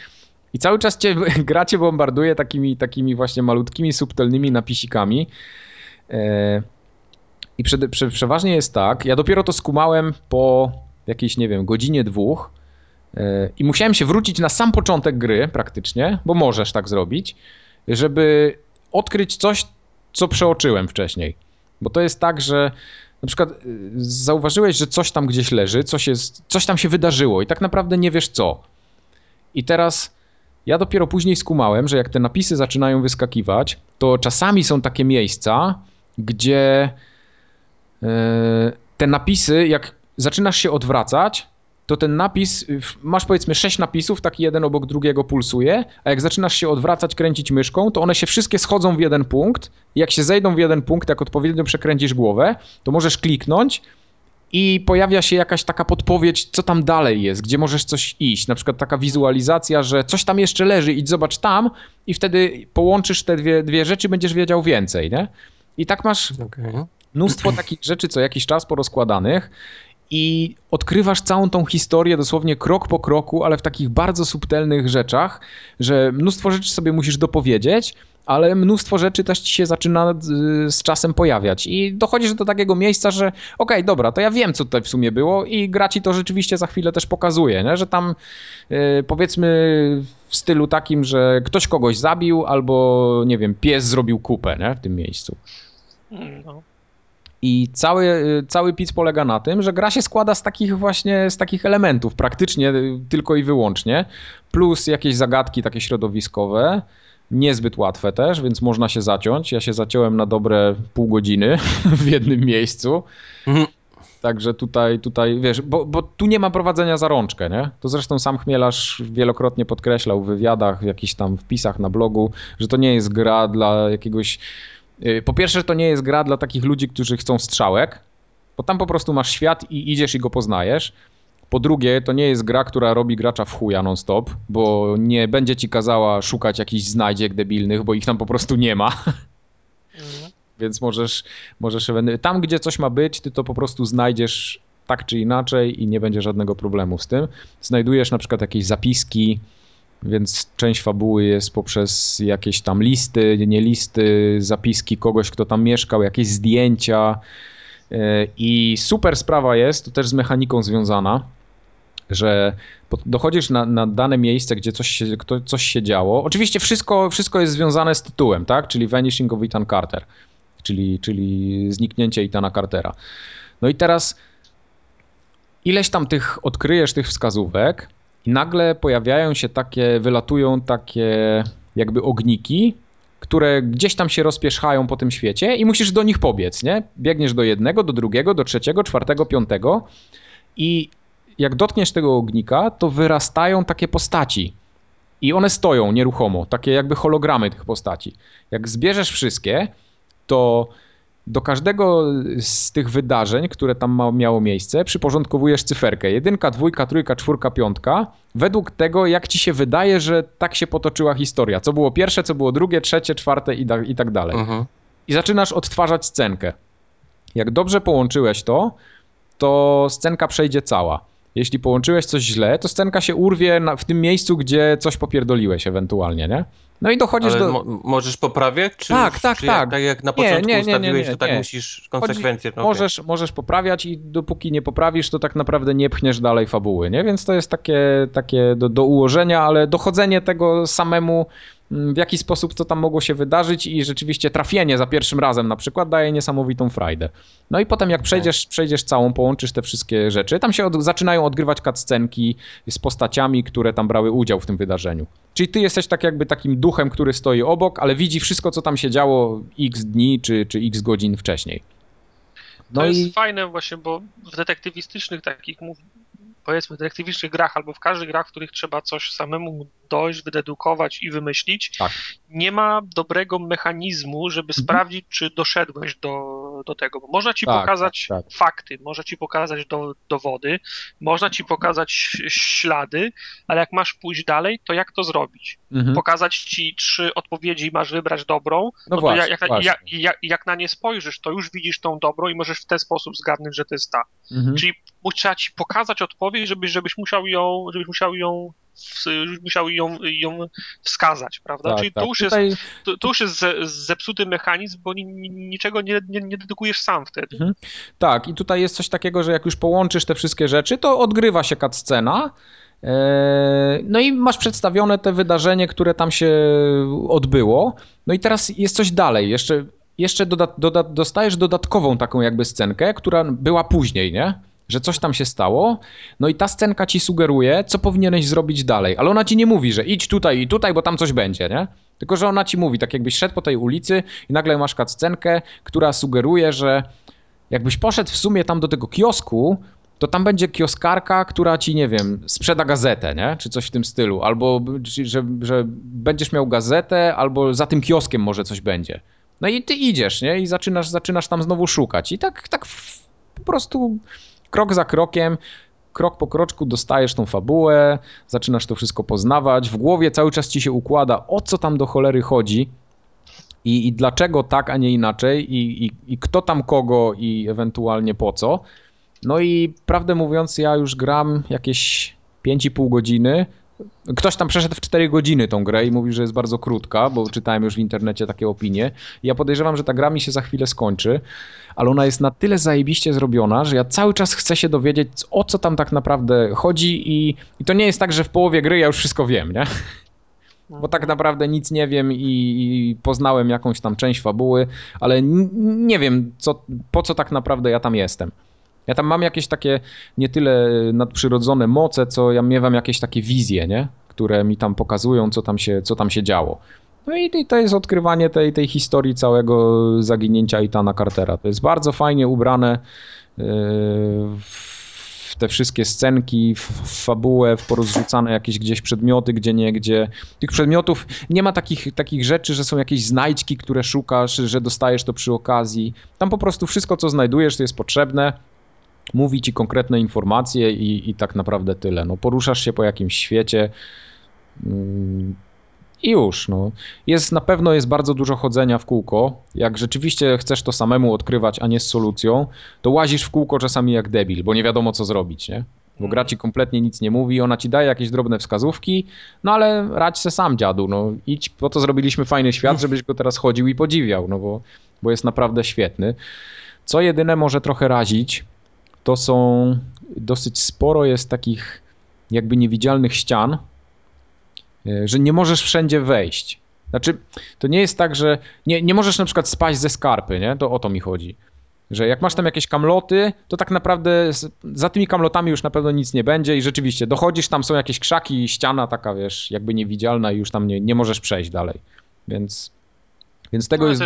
I cały czas cię, *laughs* gra cię bombarduje takimi, takimi właśnie malutkimi, subtelnymi napisikami. E, I prze, prze, przeważnie jest tak, ja dopiero to skumałem po jakiejś, nie wiem, godzinie, dwóch, i musiałem się wrócić na sam początek gry praktycznie, bo możesz tak zrobić, żeby odkryć coś, co przeoczyłem wcześniej. Bo to jest tak, że na przykład y, zauważyłeś, że coś tam gdzieś leży, coś, jest, coś tam się wydarzyło i tak naprawdę nie wiesz co. I teraz ja dopiero później skumałem, że jak te napisy zaczynają wyskakiwać, to czasami są takie miejsca, gdzie y, te napisy, jak zaczynasz się odwracać, to ten napis, masz powiedzmy sześć napisów, taki jeden obok drugiego pulsuje, a jak zaczynasz się odwracać, kręcić myszką, to one się wszystkie schodzą w jeden punkt. Jak się zejdą w jeden punkt, jak odpowiednio przekręcisz głowę, to możesz kliknąć i pojawia się jakaś taka podpowiedź, co tam dalej jest, gdzie możesz coś iść. Na przykład taka wizualizacja, że coś tam jeszcze leży, idź zobacz tam i wtedy połączysz te dwie, dwie rzeczy, będziesz wiedział więcej, nie? I tak masz okay. mnóstwo takich rzeczy co jakiś czas porozkładanych i odkrywasz całą tą historię dosłownie krok po kroku, ale w takich bardzo subtelnych rzeczach, że mnóstwo rzeczy sobie musisz dopowiedzieć, ale mnóstwo rzeczy też ci się zaczyna z czasem pojawiać i dochodzisz do takiego miejsca, że okej, okay, dobra, to ja wiem, co tutaj w sumie było i gra ci to rzeczywiście za chwilę też pokazuje, nie? że tam yy, powiedzmy w stylu takim, że ktoś kogoś zabił albo, nie wiem, pies zrobił kupę nie? w tym miejscu. No. I cały, cały pic polega na tym, że gra się składa z takich właśnie, z takich elementów, praktycznie tylko i wyłącznie, plus jakieś zagadki takie środowiskowe, niezbyt łatwe też, więc można się zaciąć. Ja się zaciąłem na dobre pół godziny *laughs* w jednym miejscu. Mhm. Także tutaj, tutaj wiesz, bo, bo tu nie ma prowadzenia za rączkę, nie? To zresztą sam Chmielarz wielokrotnie podkreślał w wywiadach, w jakichś tam wpisach na blogu, że to nie jest gra dla jakiegoś Y, po pierwsze, to nie jest gra dla takich ludzi, którzy chcą strzałek, bo tam po prostu masz świat i idziesz i go poznajesz. Po drugie, to nie jest gra, która robi gracza w chuja non-stop, bo nie będzie ci kazała szukać jakichś znajdziek debilnych, bo ich tam po prostu nie ma. Mhm. *laughs* Więc możesz, możesz tam, gdzie coś ma być, ty to po prostu znajdziesz tak czy inaczej i nie będzie żadnego problemu z tym. Znajdujesz na przykład jakieś zapiski, więc część fabuły jest poprzez jakieś tam listy, nie listy, zapiski kogoś, kto tam mieszkał, jakieś zdjęcia. E, I super sprawa jest, to też z mechaniką związana, że dochodzisz na, na dane miejsce, gdzie coś się, coś się działo. Oczywiście wszystko, wszystko jest związane z tytułem, tak? Czyli Vanishing of Ethan Carter, czyli, czyli zniknięcie Ethana Cartera. No i teraz ileś tam tych odkryjesz tych wskazówek, i nagle pojawiają się takie, wylatują takie jakby ogniki, które gdzieś tam się rozpierzchają po tym świecie i musisz do nich pobiec, nie? Biegniesz do jednego, do drugiego, do trzeciego, czwartego, piątego i jak dotkniesz tego ognika, to wyrastają takie postaci. I one stoją nieruchomo, takie jakby hologramy tych postaci. Jak zbierzesz wszystkie, to do każdego z tych wydarzeń, które tam miało miejsce, przyporządkowujesz cyferkę. Jedynka, dwójka, trójka, czwórka, piątka. Według tego, jak ci się wydaje, że tak się potoczyła historia. Co było pierwsze, co było drugie, trzecie, czwarte i, da, i tak dalej. Uh-huh. I zaczynasz odtwarzać scenkę. Jak dobrze połączyłeś to, to scenka przejdzie cała. Jeśli połączyłeś coś źle, to scenka się urwie na, w tym miejscu, gdzie coś popierdoliłeś ewentualnie, nie? No i dochodzisz Ale do... Mo możesz poprawiać? Czy tak, tak, czy tak. Jak, tak jak na początku nie, nie, nie, ustawiłeś, to tak musisz konsekwencje. No, możesz, okay. możesz poprawiać i dopóki nie poprawisz, to tak naprawdę nie pchniesz dalej fabuły, nie? Więc to jest takie, takie do, do ułożenia, ale dochodzenie tego samemu w jaki sposób to tam mogło się wydarzyć i rzeczywiście trafienie za pierwszym razem na przykład daje niesamowitą frajdę. No i potem jak przejdziesz, przejdziesz całą, połączysz te wszystkie rzeczy, tam się od, zaczynają odgrywać cutscenki z postaciami, które tam brały udział w tym wydarzeniu. Czyli ty jesteś tak jakby takim duchem, który stoi obok, ale widzi wszystko, co tam się działo x dni czy, czy x godzin wcześniej. No to i... jest fajne właśnie, bo w detektywistycznych takich powiedzmy detektywistycznych grach albo w każdych grach, w których trzeba coś samemu dojść, wydedukować i wymyślić, tak. nie ma dobrego mechanizmu, żeby mhm. sprawdzić, czy doszedłeś do, do tego. Bo można ci tak, pokazać tak, tak. fakty, można ci pokazać do, dowody, można ci pokazać ślady, ale jak masz pójść dalej, to jak to zrobić? Mhm. Pokazać ci trzy odpowiedzi, masz wybrać dobrą, no, no właśnie, jak, jak, jak, jak, na nie spojrzysz, to już widzisz tą dobrą i możesz w ten sposób zgadnąć, że to jest ta. Mhm. Czyli trzeba ci pokazać odpowiedź, żebyś, żebyś musiał ją, żebyś musiał ją musiał ją, ją wskazać, prawda? Tak, Czyli tak. tu, już Tutaj... jest, tu, tu już jest zepsuty mechanizm, bo niczego nie, nie, nie dedykujesz sam wtedy. Mhm. Tak, i tutaj jest coś takiego, że jak już połączysz te wszystkie rzeczy, to odgrywa się cutscena, e, no i masz przedstawione te wydarzenie, które tam się odbyło. No i teraz jest coś dalej. Jeszcze, jeszcze doda, doda, dostajesz dodatkową taką jakby scenkę, która była później, nie? Że coś tam się stało, no i ta scenka ci sugeruje, co powinieneś zrobić dalej, ale ona ci nie mówi, że idź tutaj i tutaj, bo tam coś będzie, nie? Tylko, że ona ci mówi, tak jakbyś szedł po tej ulicy i nagle masz scenkę, która sugeruje, że jakbyś poszedł w sumie tam do tego kiosku, to tam będzie kioskarka, która ci, nie wiem, sprzeda gazetę, nie? Czy coś w tym stylu. Albo, że, że będziesz miał gazetę, albo za tym kioskiem może coś będzie. No i ty idziesz, nie? I zaczynasz, zaczynasz tam znowu szukać. I tak, tak po prostu krok za krokiem, krok po kroczku dostajesz tą fabułę, zaczynasz to wszystko poznawać. W głowie cały czas ci się układa, o co tam do cholery chodzi. I, i dlaczego tak, a nie inaczej, i, i, i kto tam kogo, i ewentualnie po co. No i prawdę mówiąc, ja już gram jakieś 5,5 godziny. Ktoś tam przeszedł w 4 godziny tą grę i mówi, że jest bardzo krótka, bo czytałem już w internecie takie opinie. Ja podejrzewam, że ta gra mi się za chwilę skończy, ale ona jest na tyle zajebiście zrobiona, że ja cały czas chcę się dowiedzieć, o co tam tak naprawdę chodzi i, i to nie jest tak, że w połowie gry ja już wszystko wiem, nie? Bo tak naprawdę nic nie wiem i, i poznałem jakąś tam część fabuły, ale nie wiem, co, po co tak naprawdę ja tam jestem. Ja tam mam jakieś takie nie tyle nadprzyrodzone moce, co ja miewam jakieś takie wizje, nie? które mi tam pokazują, co tam się, co tam się działo. No i to jest odkrywanie tej, tej historii całego zaginięcia Itana Cartera. To jest bardzo fajnie ubrane yy, w te wszystkie scenki, w fabułę, w porozrzucane jakieś gdzieś przedmioty, gdzie nie, gdzie. Tych przedmiotów nie ma takich, takich rzeczy, że są jakieś znajdźki, które szukasz, że dostajesz to przy okazji. Tam po prostu wszystko, co znajdujesz, to jest potrzebne mówi ci konkretne informacje i, i tak naprawdę tyle. No, poruszasz się po jakimś świecie mm, i już. No. Jest, na pewno jest bardzo dużo chodzenia w kółko. Jak rzeczywiście chcesz to samemu odkrywać, a nie z solucją, to łazisz w kółko czasami jak debil, bo nie wiadomo co zrobić, nie? Bo gra ci kompletnie nic nie mówi, ona ci daje jakieś drobne wskazówki, no ale radź se sam, dziadu, no idź, po to zrobiliśmy fajny świat, żebyś go teraz chodził i podziwiał, no bo, bo jest naprawdę świetny. Co jedyne może trochę razić, to są dosyć sporo jest takich jakby niewidzialnych ścian, e, że nie możesz wszędzie wejść. Znaczy, to nie jest tak, że nie, nie możesz na przykład spaść ze skarpy, nie? To o to mi chodzi. Że jak masz tam jakieś kamloty, to tak naprawdę za tymi kamlotami już na pewno nic nie będzie i rzeczywiście dochodzisz, tam są jakieś krzaki, ściana taka, wiesz, jakby niewidzialna i już tam nie, nie możesz przejść dalej. Więc, więc tego no, jest...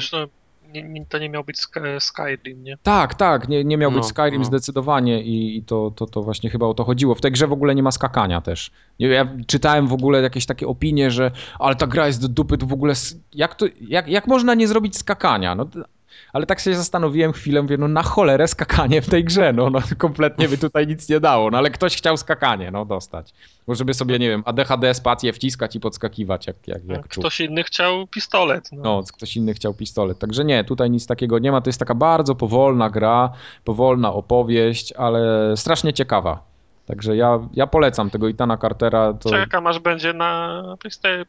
nie, to nie miał być Skyrim, nie? Tak, tak, nie, nie miał no, być Skyrim no. zdecydowanie i, i to, to, to właśnie chyba o to chodziło. W tej grze w ogóle nie ma skakania też. Ja czytałem w ogóle jakieś takie opinie, że ale ta gra jest do dupy, to w ogóle jak, to, jak, jak można nie zrobić skakania? No, ale tak się zastanowiłem chwilę, mówię, no na cholerę skakanie w tej grze, no, no kompletnie by tutaj nic nie dało, no ale ktoś chciał skakanie, no dostać. Bo żeby sobie, nie wiem, ADHD spację wciskać i podskakiwać jak, jak, jak Ktoś inny chciał pistolet. No. no, ktoś inny chciał pistolet, także nie, tutaj nic takiego nie ma, to jest taka bardzo powolna gra, powolna opowieść, ale strasznie ciekawa. Także ja, ja polecam tego Itana Cartera. To... Czekam aż będzie na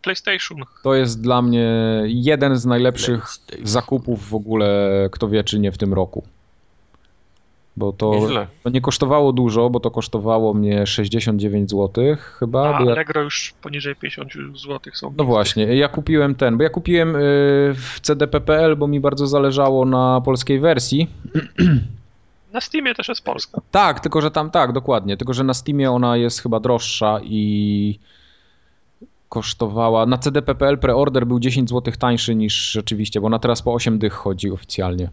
PlayStation. To jest dla mnie jeden z najlepszych zakupów w ogóle, kto wie czy nie w tym roku. Bo to, to nie kosztowało dużo, bo to kosztowało mnie 69 zł chyba. A Allegro ja... już poniżej 50 zł są. No właśnie, ja kupiłem ten, bo ja kupiłem y, w CDP.pl, bo mi bardzo zależało na polskiej wersji. *clears throat* Na Steamie też jest polska. Tak, tylko że tam, tak, dokładnie. Tylko, że na Steamie ona jest chyba droższa i kosztowała. Na CDP.pl preorder był 10 zł tańszy niż rzeczywiście, bo na teraz po 8 dych chodzi oficjalnie.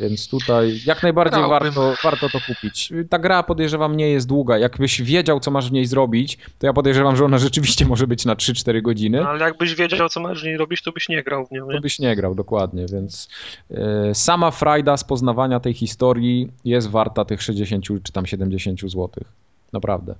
Więc tutaj jak najbardziej warto, warto to kupić. Ta gra podejrzewam nie jest długa. Jakbyś wiedział, co masz w niej zrobić, to ja podejrzewam, że ona rzeczywiście może być na 3-4 godziny. No, ale jakbyś wiedział, co masz w niej robić, to byś nie grał w nią. Nie? To byś nie grał, dokładnie. Więc e, sama frajda z poznawania tej historii jest warta tych 60 czy tam 70 złotych. Naprawdę.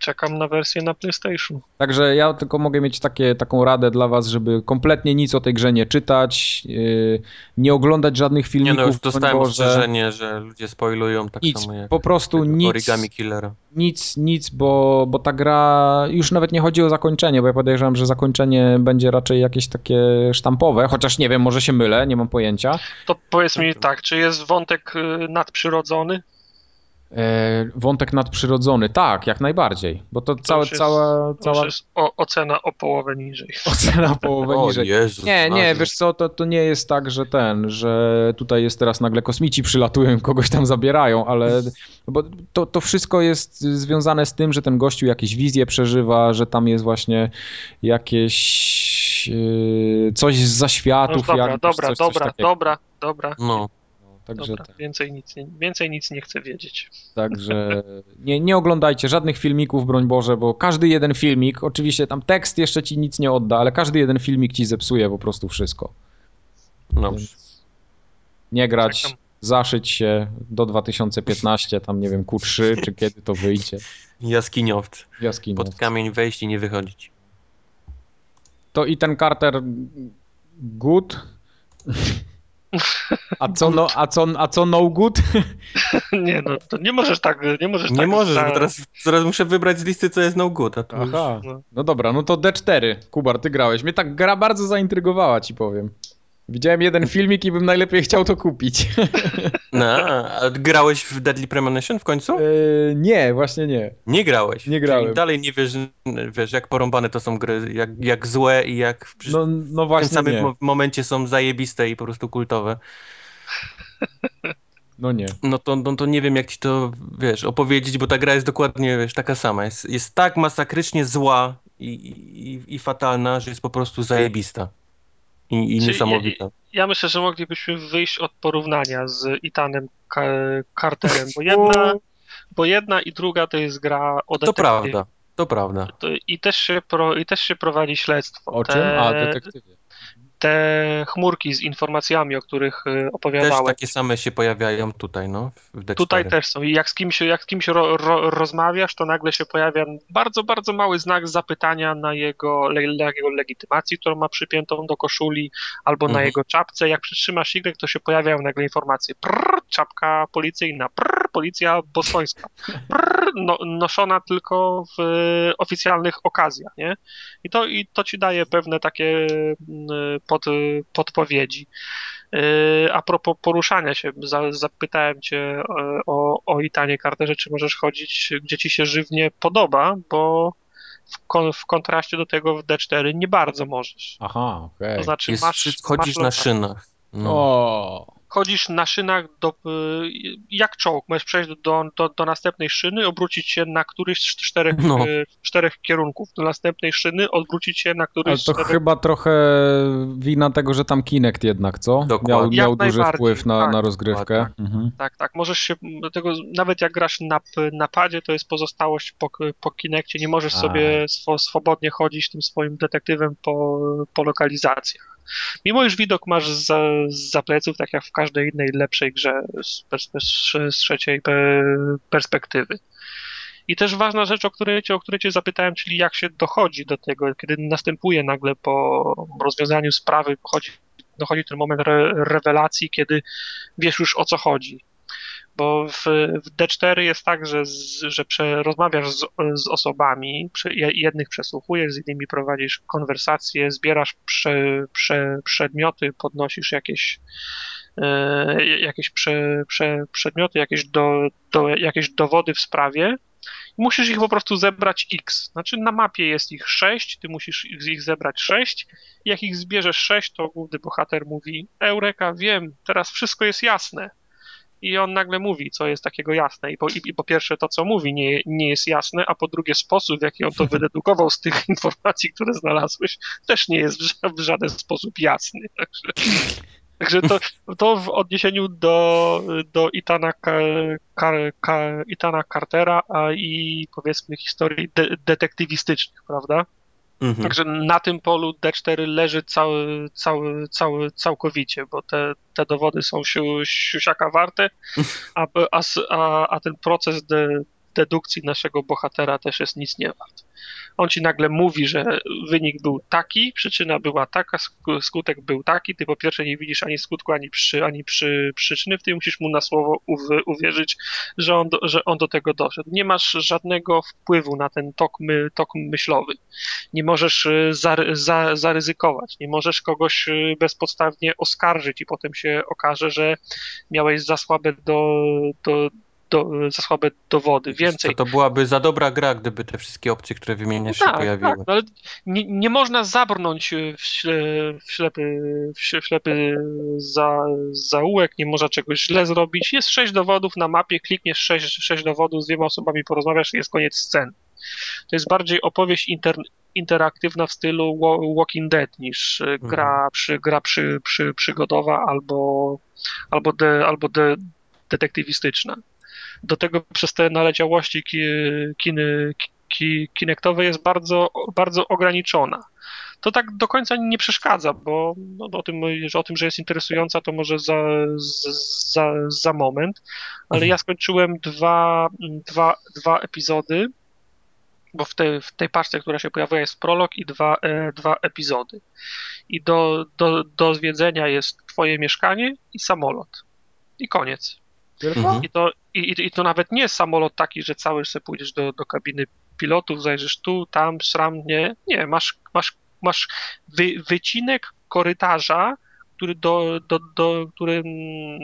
Czekam na wersję na PlayStation. Także ja tylko mogę mieć takie, taką radę dla was, żeby kompletnie nic o tej grze nie czytać, yy, nie oglądać żadnych filmików. Nie no, już dostałem ostrzeżenie, że ludzie spoilują tak nic, samo jak po prostu nic, Origami Killera. Nic, nic, bo, bo ta gra już nawet nie chodzi o zakończenie, bo ja podejrzewam, że zakończenie będzie raczej jakieś takie sztampowe, chociaż nie wiem, może się mylę, nie mam pojęcia. To powiedz mi tak, czy jest wątek y, nadprzyrodzony? E, wątek nadprzyrodzony, tak, jak najbardziej, bo to, to całe, jest, cała... cała... jest o, ocena o połowę niżej. *laughs* Ocena o połowę o, niżej. Jezus, nie, nie, wiesz co, to, to nie jest tak, że ten, że tutaj jest teraz nagle kosmici przylatują i *laughs* kogoś tam zabierają, ale bo to, to wszystko jest związane z tym, że ten gościu jakieś wizje przeżywa, że tam jest właśnie jakieś yy, coś z zaświatów. No dobra, dobra, coś, dobra, coś dobra, dobra. No. Także, Dobra, tak. więcej, nic, nie- więcej nic nie chcę wiedzieć. także nie, nie oglądajcie żadnych filmików, broń Boże, bo każdy jeden filmik, oczywiście tam tekst jeszcze ci nic nie odda, ale każdy jeden filmik ci zepsuje po prostu wszystko. Więc nie grać, Czekam. zaszyć się do 2015, tam nie wiem, Q3, czy kiedy to wyjdzie. Jaskiniowcy. Jaskini. Pod kamień wejść i nie wychodzić. To i ten Carter good? A co no, a co, a co no good? *laughs* Nie no, to nie możesz tak, nie możesz Nie tak możesz, bo teraz, teraz muszę wybrać z listy, co jest no good. A tu już... Aha, no. no dobra, no to D4. Kubar, ty grałeś. Mnie tak gra bardzo zaintrygowała, ci powiem. Widziałem jeden filmik i bym najlepiej chciał to kupić. *laughs* No, a grałeś w Deadly Premonition w końcu? Eee, nie, właśnie nie. Nie grałeś. Nie grałem. Czyli dalej nie wiesz, wiesz, jak porąbane to są gry, jak, jak złe i jak w, No, no w tym właśnie samym nie. mo- momencie są zajebiste i po prostu kultowe. No nie. No to, no to nie wiem, jak ci to, wiesz, opowiedzieć, bo ta gra jest dokładnie, wiesz, taka sama. Jest, jest tak masakrycznie zła i, i, i fatalna, że jest po prostu zajebista. I, i Czyli- niesamowita. Ja myślę, że moglibyśmy wyjść od porównania z Itanem Carterem, bo jedna, bo jedna i druga to jest gra o To detektywie. prawda, to prawda. To, i, też się pro, I też się prowadzi śledztwo. O te, czym? A, detektywie. Te chmurki z informacjami, o których y, Też opowiadałem. takie same się pojawiają tutaj, no, w D4. Tutaj też są. I jak z kimś, jak z kimś ro, ro, rozmawiasz, to nagle się pojawia bardzo, bardzo mały znak zapytania na jego, na jego legitymacji, którą ma przypiętą do koszuli, albo na Mhm. jego czapce. Jak przytrzymasz Y, to się pojawiają nagle informacje. Prrr, czapka policyjna, prrr, policja bostońska. Prrr, no, noszona tylko w e, oficjalnych okazjach, nie? I to, I to ci daje pewne takie mm, pod, podpowiedzi. Yy, A propos poruszania się, za, zapytałem cię e, o, o Itanie Carterze, czy możesz chodzić, gdzie ci się żywnie podoba, bo w, kon, w kontraście do tego w D4 nie bardzo możesz. Aha, okej. To znaczy Jest, masz, chodzisz masz na szynach. No. O, Chodzisz na szynach do, y, jak czołg, możesz przejść do, do, do następnej szyny, obrócić się na któryś z czterech, No. y, czterech kierunków, do następnej szyny, odwrócić się na któryś ale z to czterech chyba trochę wina tego, że tam Kinect jednak, co? Miał, Dokładnie. miał Jak duży wpływ na, tak. na rozgrywkę. Mhm. Tak, tak. Możesz się do tego, nawet jak grasz na, na padzie, to jest pozostałość po, po Kinectie. Nie możesz A. sobie swo, swobodnie chodzić tym swoim detektywem po, po lokalizacjach. Mimo iż widok masz za, za pleców, tak jak w każdej innej lepszej grze z, z, z trzeciej pe- perspektywy. I też ważna rzecz, o której, cię, o której cię zapytałem, czyli jak się dochodzi do tego, kiedy następuje nagle po rozwiązaniu sprawy, dochodzi, dochodzi ten moment re, rewelacji, kiedy wiesz już o co chodzi. Bo w, w D4 jest tak, że, z, że rozmawiasz z, z osobami, jednych przesłuchujesz, z innymi prowadzisz konwersacje, zbierasz prze, prze, przedmioty, podnosisz jakieś, e, jakieś prze, prze, przedmioty, jakieś, do, do, jakieś dowody w sprawie. Musisz ich po prostu zebrać X. Znaczy na mapie jest ich 6, ty musisz ich, ich zebrać 6. Jak ich zbierzesz 6, to główny bohater mówi: Eureka, wiem, teraz wszystko jest jasne. I on nagle mówi, co jest takiego jasne. I po, i, i po pierwsze, to co mówi, nie, nie jest jasne, a po drugie, sposób, w jaki on to *laughs* wydedukował z tych informacji, które znalazłeś, też nie jest w, ża- w żaden sposób jasny. Także, także to, to w odniesieniu do, do Itana, Ka, Ka, Itana Cartera a i powiedzmy historii de, detektywistycznych, prawda? Mhm. Także na tym polu D4 leży cały, cały, cały, całkowicie, bo te, te dowody są siu, siusiaka warte, *laughs* a, a, a ten proces de, dedukcji naszego bohatera też jest nic nie wart. On ci nagle mówi, że wynik był taki, przyczyna była taka, sk- skutek był taki, ty po pierwsze nie widzisz ani skutku, ani, przy, ani przy, przyczyny, ty musisz mu na słowo uw- uwierzyć, że on, do, że on do tego doszedł. Nie masz żadnego wpływu na ten tok, my, tok myślowy nie możesz y, za, zaryzykować, nie możesz kogoś y, bezpodstawnie oskarżyć i potem się okaże, że miałeś za słabe do, do, do, za słabe dowody. Więcej. To, to byłaby za dobra gra, gdyby te wszystkie opcje, które wymieniasz, się pojawiły. tak, no ale nie, nie można zabrnąć y, w, śle, w ślepy, w śle- w ślepy za, zaułek, nie można czegoś źle zrobić. Jest sześć dowodów na mapie, klikniesz sześć, sześć dowodów, z dwiema osobami porozmawiasz i jest koniec sceny. To jest bardziej opowieść intern, interaktywna w stylu Walking Dead niż mhm. gra, przy, gra przy, przy, przygodowa albo, albo, de, albo de, detektywistyczna. Do tego przez te naleciałości kiny, ki, kinektowe jest bardzo, bardzo ograniczona. To tak do końca nie przeszkadza, bo no, o, tym, że o tym, że jest interesująca, to może za, za, za moment, ale ja skończyłem dwa, dwa, dwa epizody, bo w tej, w tej paczce, która się pojawiła, jest prolog i dwa, e, dwa epizody. I do, do, do zwiedzenia jest twoje mieszkanie i samolot. I koniec. Mhm. I, to, i, I to nawet nie jest samolot taki, że cały sobie pójdziesz do, do kabiny pilotów, zajrzysz tu, tam, sram, nie. Nie, masz, masz, masz wy, wycinek korytarza, który do, do, do który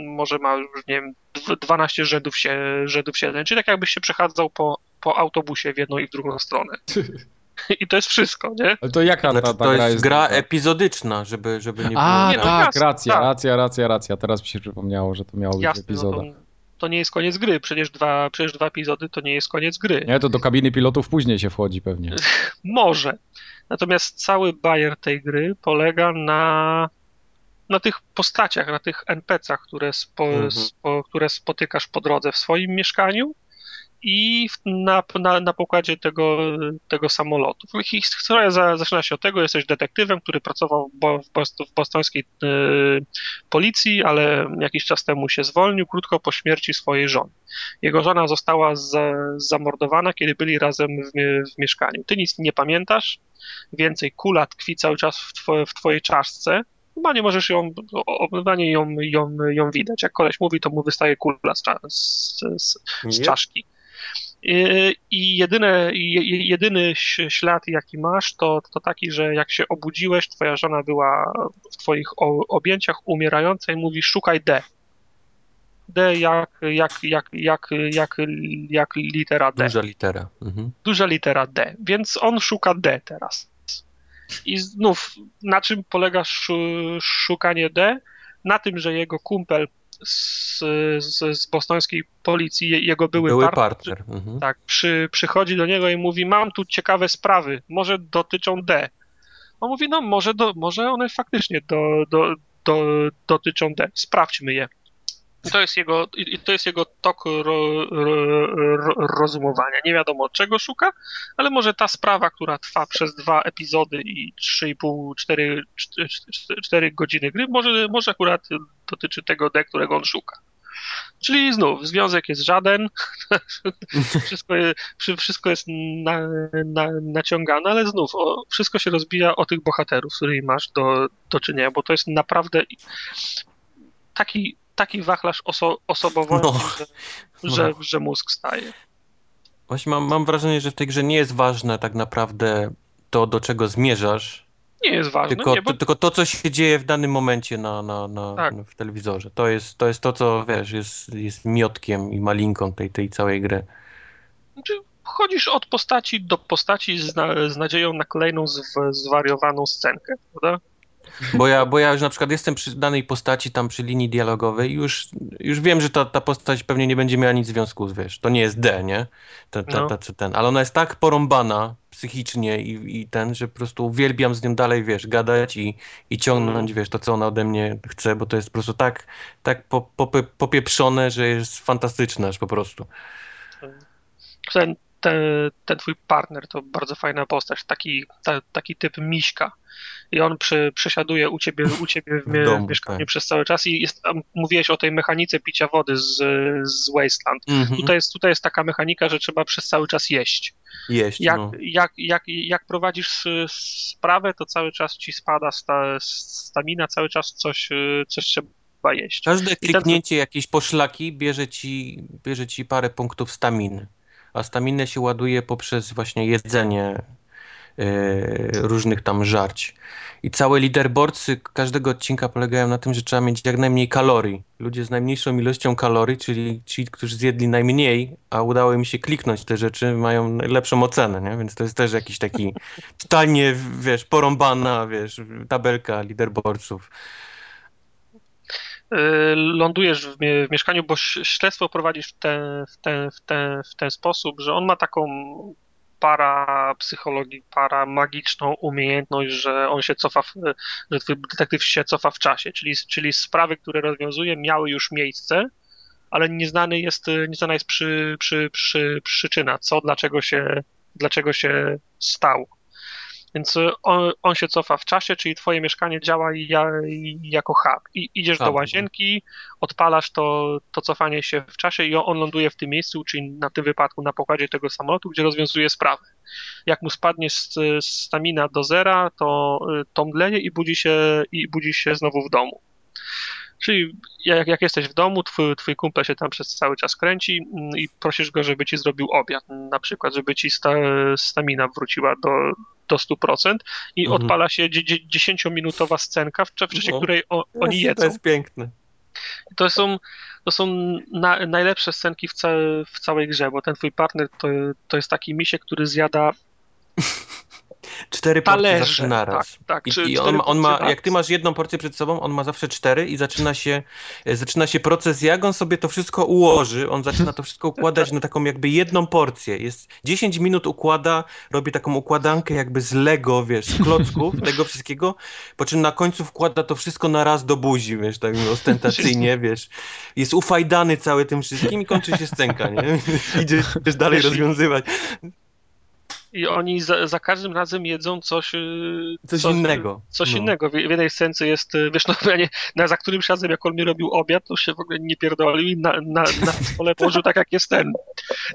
może ma już, nie wiem, 12 rzędów, się, rzędów siedzeń, czyli tak jakbyś się przechadzał po, po autobusie w jedną i w drugą stronę. *laughs* I to jest wszystko, nie? Ale to jaka znaczy, ta, ta to gra jest? gra epizodyczna, żeby, żeby nie było... A, nie, no, tak, jasne, racja, tak. racja, racja, racja. Teraz mi się przypomniało, że to miało być jasne, epizoda. No to, nie jest koniec gry. Przecież dwa, przecież dwa epizody to nie jest koniec gry. Nie, to do kabiny pilotów później się wchodzi pewnie. *laughs* Może. Natomiast cały bajer tej gry polega na na tych postaciach, na tych NPC-ach, które, spo, mhm. spo, które spotykasz po drodze w swoim mieszkaniu i na, na, na pokładzie tego, tego samolotu. Historia zaczyna się od tego, jesteś detektywem, który pracował w, w bostońskiej y, policji, ale jakiś czas temu się zwolnił, krótko po śmierci swojej żony. Jego żona została za, zamordowana, kiedy byli razem w, w, mieszkaniu. Ty nic nie pamiętasz, więcej kula tkwi cały czas w, twoje, w twojej czaszce, chyba nie możesz ją, chyba nie ją, ją, ją widać. Jak koleś mówi, to mu wystaje kula z, z, z, z czaszki. I jedyne, jedyny ślad, jaki masz, to, to taki, że jak się obudziłeś, twoja żona była w twoich objęciach umierająca i mówi szukaj D. D jak, jak, jak, jak, jak, jak litera D. Duża litera. Mhm. Duża litera D, więc on szuka D teraz. I znów, na czym polega szukanie D? Na tym, że jego kumpel z, z, z bostońskiej policji, jego były, były partner, partner. Mhm. tak, przy, przychodzi do niego i mówi, mam tu ciekawe sprawy, może dotyczą D. On mówi, no może, do, może one faktycznie do, do, do, dotyczą D, sprawdźmy je. To jest jego, i to jest jego tok ro, ro, ro, rozumowania. Nie wiadomo czego szuka, ale może ta sprawa, która trwa przez dwa epizody i 3,5-4 4 godziny gry, może, może akurat dotyczy tego D, którego on szuka. Czyli znów, związek jest żaden, *laughs* wszystko, jest, wszystko jest na, na, naciągane, ale znów o, wszystko się rozbija o tych bohaterów, z którymi masz do, do czynienia, bo to jest naprawdę taki taki wachlarz oso osobowości, no. że, że, no. że mózg staje. Właśnie mam, mam wrażenie, że w tej grze nie jest ważne tak naprawdę to, do czego zmierzasz. Nie jest ważne. Tylko, nie, bo... to, tylko to, co się dzieje w danym momencie na, na, na, tak. w telewizorze. To jest, to jest to, co wiesz, jest, jest miotkiem i malinką tej, tej całej gry. Znaczy, chodzisz od postaci do postaci z, na, z nadzieją na kolejną zwariowaną scenkę, prawda? Bo ja, bo ja już na przykład jestem przy danej postaci, tam przy linii dialogowej i już, już wiem, że ta, ta postać pewnie nie będzie miała nic związku z, wiesz, to nie jest D, nie? Ta, ta, no. ta, czy ten, ale ona jest tak porąbana psychicznie i, i ten, że po prostu uwielbiam z nią dalej, wiesz, gadać i, i ciągnąć, wiesz, to, co ona ode mnie chce, bo to jest po prostu tak, tak po, po, popieprzone, że jest fantastyczne aż po prostu. Ten, ten, ten twój partner to bardzo fajna postać, taki, ta, taki typ miśka i on przy, przesiaduje u ciebie, u ciebie w, domu, w mieszkaniu tak. przez cały czas i jest, mówiłeś o tej mechanice picia wody z, z Wasteland. Mhm. Tutaj, jest, tutaj jest taka mechanika, że trzeba przez cały czas jeść. Jeść, jak, no. jak, jak, jak prowadzisz sprawę, to cały czas ci spada sta, stamina, cały czas coś, coś trzeba jeść. Każde kliknięcie ten... jakiejś poszlaki bierze ci, bierze ci parę punktów staminy, a staminę się ładuje poprzez właśnie jedzenie E, różnych tam żarć. I całe leaderboardsy każdego odcinka polegają na tym, że trzeba mieć jak najmniej kalorii. Ludzie z najmniejszą ilością kalorii, czyli ci, którzy zjedli najmniej, a udało im się kliknąć te rzeczy, mają lepszą ocenę, nie? Więc to jest też jakiś taki totalnie, wiesz, porąbana, wiesz, tabelka leaderboardsów e, lądujesz w, w, mieszkaniu, bo śledztwo prowadzisz w ten, w, ten, w, ten, w ten sposób, że on ma taką para psychologii, para magiczną umiejętność, że on się cofa, w, że twój detektyw się cofa w czasie, czyli, czyli sprawy, które rozwiązuje, miały już miejsce, ale nieznany jest, nieznana jest przy, przy, przy, przyczyna, co, dlaczego się, dlaczego się stało. Więc on, on, się cofa w czasie, czyli twoje mieszkanie działa ja, jako hub. I idziesz do łazienki, odpalasz to, to cofanie się w czasie i on, on ląduje w tym miejscu, czyli na tym wypadku na pokładzie tego samolotu, gdzie rozwiązuje sprawę. Jak mu spadnie stamina do zera, to, to mdleje i budzi się, i budzi się znowu w domu. Czyli jak, jak jesteś w domu, twój, twój kumpel się tam przez cały czas kręci mm, i prosisz go, żeby ci zrobił obiad, na przykład, żeby ci sta, stamina wróciła do, do 100% i mhm. odpala się 10-minutowa scenka, w, w czasie no, której o, oni jedzą. To jest piękne. To są, to są na, najlepsze scenki w, ca, w całej grze, bo ten twój partner to, to jest taki misie, który zjada Cztery porcje zawsze naraz. Tak, tak. I, czy, i on, on ma, jak ty masz jedną porcję przed sobą, on ma zawsze cztery i zaczyna się, e, zaczyna się proces, jak on sobie to wszystko ułoży. On zaczyna to wszystko układać na taką jakby jedną porcję. Jest 10 minut układa, robi taką układankę jakby z Lego, wiesz, z klocków, tego wszystkiego, po czym na końcu wkłada to wszystko na raz do buzi, wiesz, tak ostentacyjnie, wiesz. Jest ufajdany cały tym wszystkim i kończy się scenka, nie? *laughs* Idziesz dalej rozwiązywać i oni za, za, każdym razem jedzą coś... Y, coś, coś innego. Coś no. innego. W, w jednej scence jest, y, wiesz, no, ja *laughs* nie, na, za którymś razem, jak on mi robił obiad, to się w ogóle nie pierdolił i na, na, na stole *laughs* położył tak, jak jest ten.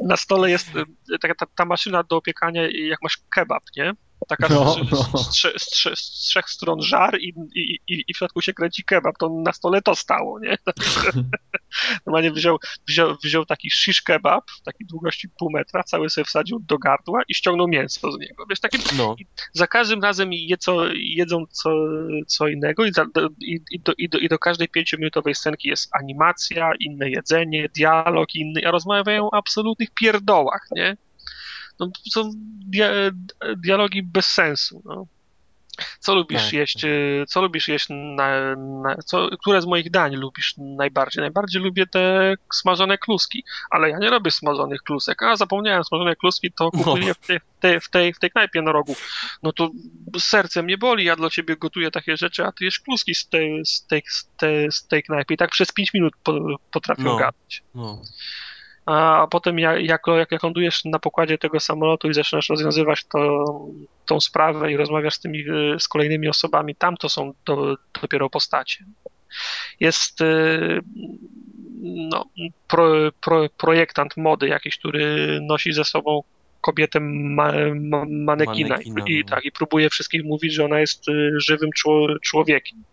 Na stole jest y, ta, ta, ta maszyna do opiekania, jak masz kebab, nie? Taka no, z, no. Z, z, z, trzech stron żar i, i, i, i w środku się kręci kebab, to na stole to stało, nie? *laughs* Normalnie wziął, wziął, wziął taki shish kebab, takiej długości pół metra, cały sobie wsadził do gardła i ściągnął mięso z niego. Wiesz, takim, no. za każdym razem je co, jedzą co, co innego i, za, i, i, do, i, do, i do każdej pięciominutowej scenki jest animacja, inne jedzenie, dialog inny, a rozmawiają o absolutnych pierdołach, nie? No, są dia dialogi bez sensu. No. Co lubisz tak. jeść? Y, co lubisz jeść? Na, na, co, które z moich dań lubisz najbardziej? Najbardziej lubię te smażone kluski, ale ja nie robię smażonych klusek. A zapomniałem, smażone kluski to no. kupuję w, tej, tej, w, tej, w tej knajpie na rogu. No to serce mnie boli, ja dla ciebie gotuję takie rzeczy, a ty jesz kluski z tej, z tej, z tej, z tej knajpy i tak przez 5 minut po, potrafią no. gadać. No a potem jak, jak, jak lądujesz na pokładzie tego samolotu i zaczynasz rozwiązywać to, tą sprawę i rozmawiasz z tymi, z kolejnymi osobami, tam to są do, dopiero postacie. Jest y, no, pro, pro, projektant mody jakiś, który nosi ze sobą kobietę ma, ma, manekina, manekina i, no. tak, i próbuje wszystkich mówić, że ona jest y, żywym człowiekiem.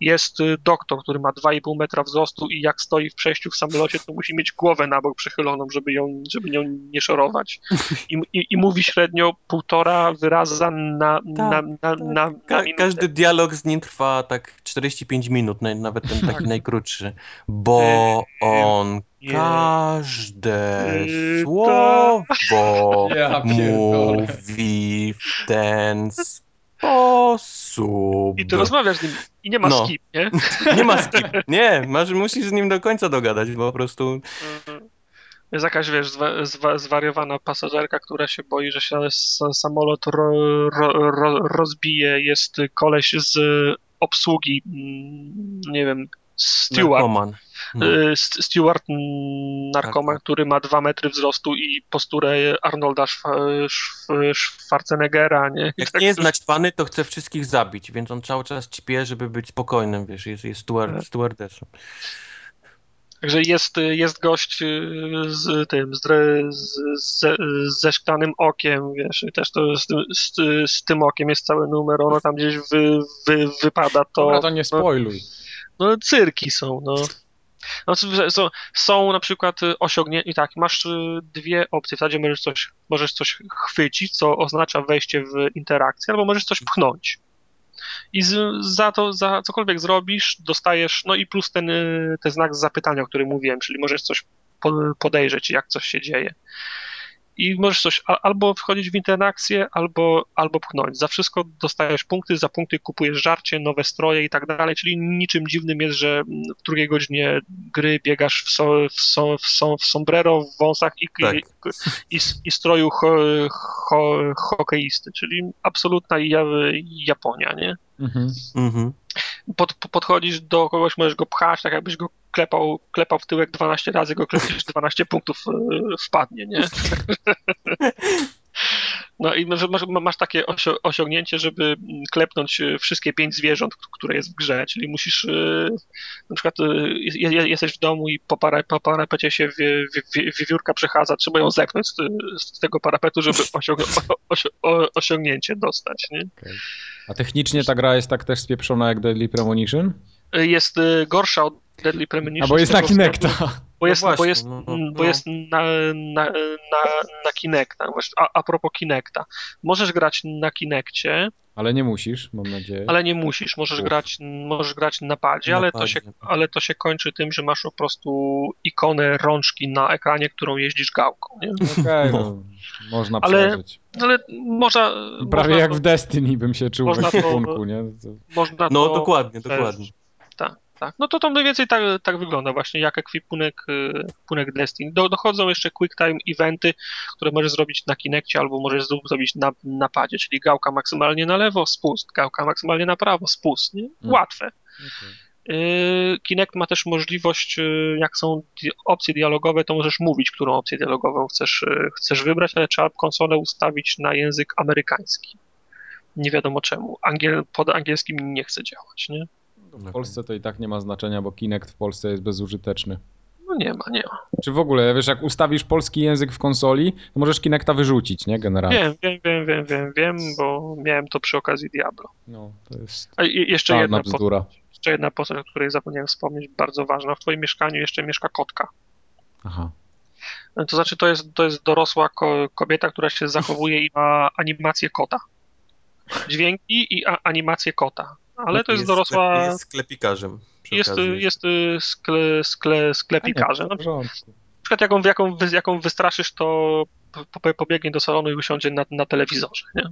Jest y, doktor, który ma 2,5 metra wzrostu i jak stoi w przejściu w samolocie, to musi mieć głowę na bok przychyloną, żeby ją, żeby nią nie szorować. *laughs* I, i, i mówi średnio półtora wyraza na, tak, na, na, tak. na, na Ka Każdy dialog z nim trwa tak 45 minut, nawet ten taki tak. najkrótszy, bo e, on Każde słowo ja mówi w ten sposób. I ty rozmawiasz z nim i nie ma no. skip, nie? *laughs* Nie ma skip. Nie, masz, musisz z nim do końca dogadać, bo po prostu... Jest jakaś, wiesz, zwa, zwa, zwariowana pasażerka, która się boi, że się samolot ro, ro, ro, rozbije. Jest koleś z obsługi, mm, nie wiem, steward. Narkoman. No. Y, Stewart narkoman, tak. który ma dwa metry wzrostu i posturę Arnolda Schwarzeneggera, nie? Jak tak nie jest naćpany, to chce wszystkich zabić, więc on cały czas ćpie, żeby być spokojnym, wiesz, jest, jest steward, tak. stewardessą. Także jest, jest gość y, z tym, z, z, ze szklanym okiem, wiesz, i też to z, z, z, tym okiem jest cały numer, ono tam gdzieś wy, wy, wypada, to... Dobra, to nie no, spoiluj. No, no cyrki są, no. No, są, są na przykład y, osiągnięcia, i tak, masz y, dwie opcje. W zasadzie możesz coś, możesz coś chwycić, co oznacza wejście w interakcję, albo możesz coś pchnąć. I z, za to, za cokolwiek zrobisz, dostajesz, no i plus ten, y, ten znak zapytania, o którym mówiłem, czyli możesz coś podejrzeć, jak coś się dzieje. I możesz coś albo wchodzić w interakcję, albo, albo pchnąć. Za wszystko dostajesz punkty, za punkty kupujesz żarcie, nowe stroje i tak dalej, czyli niczym dziwnym jest, że w drugiej godzinie gry biegasz w, so, w, so, w, so, w sombrero, w wąsach i, Tak. i, i, i stroju ho, ho, hokeisty, czyli absolutna ja, Japonia, nie? Mhm. Mhm. Pod, podchodzisz do kogoś, możesz go pchać, tak jakbyś go klepał, klepał w tyłek 12 razy, go klepiesz 12 punktów e, wpadnie, nie? *laughs* No i że masz, masz takie osiągnięcie, żeby klepnąć e, wszystkie pięć zwierząt, które jest w grze, czyli musisz e, na przykład e, je- je- jesteś w domu i po, para, po parapecie się wie, wie, wiewiórka przechadza, trzeba ją zepchnąć z, z tego parapetu, żeby *laughs* osiąg, osiągnięcie dostać, nie? A technicznie ta gra jest tak też spieprzona jak Deadly Premonition? Jest gorsza od Deadly Premonition. A bo jest na Kinecta. Bo jest, No bo jest, no, mm, bo no. jest na, na, na, na Kinecta. A, a propos Kinecta. Możesz grać na Kineccie, Ale nie musisz, mam nadzieję. ale nie musisz. Możesz Uf. grać, możesz grać na padzie, Na ale, To padzie. się, ale to się kończy tym, że masz po prostu ikonę rączki na ekranie, którą jeździsz gałką. Nie? Okej, No. *laughs* no. można Ale- przeżyć. Ale można. Prawie można jak to, w Destiny bym się czuł w można to- ekwipunku, nie? To- Można No to dokładnie, dokładnie. Tak. No to to mniej więcej tak, tak wygląda właśnie, jak ekwipunek, y, ekwipunek Destiny. Do, dochodzą jeszcze quick time eventy, które możesz zrobić na Kinectie albo możesz zro- zrobić na, na padzie, czyli gałka maksymalnie na lewo, spust, gałka maksymalnie na prawo, spust, nie? Łatwe. Y, Kinect ma też możliwość, y, jak są opcje dialogowe, to możesz mówić, którą opcję dialogową chcesz, y, chcesz wybrać, ale trzeba konsolę ustawić na język amerykański. Nie wiadomo czemu. Angiel, pod angielskim nie chce działać, nie? W Polsce to i tak nie ma znaczenia, bo Kinect w Polsce jest bezużyteczny. No nie ma, nie ma. Czy w ogóle, wiesz, jak ustawisz polski język w konsoli, to możesz Kinecta wyrzucić, nie, generalnie? Wiem, wiem, wiem, wiem, wiem, wiem, bo miałem to przy okazji Diablo. No, to jest A i- jeszcze jedna, bzdura. jeszcze jedna postać, o której zapomniałem wspomnieć, bardzo ważna. W twoim mieszkaniu jeszcze mieszka kotka. Aha. To znaczy, to jest, to jest dorosła ko, kobieta, która się zachowuje i ma animację kota. Dźwięki i animację kota. Ale to jest, dorosła. Sklep, jest sklepikarzem. Jest, okazji jest y, skle, skle, sklepikarzem. Nie, Na w przykład, jaką, jaką, jaką wystraszysz, to po- po- pobiegnie do salonu i usiądzie na, na telewizorze. Nie?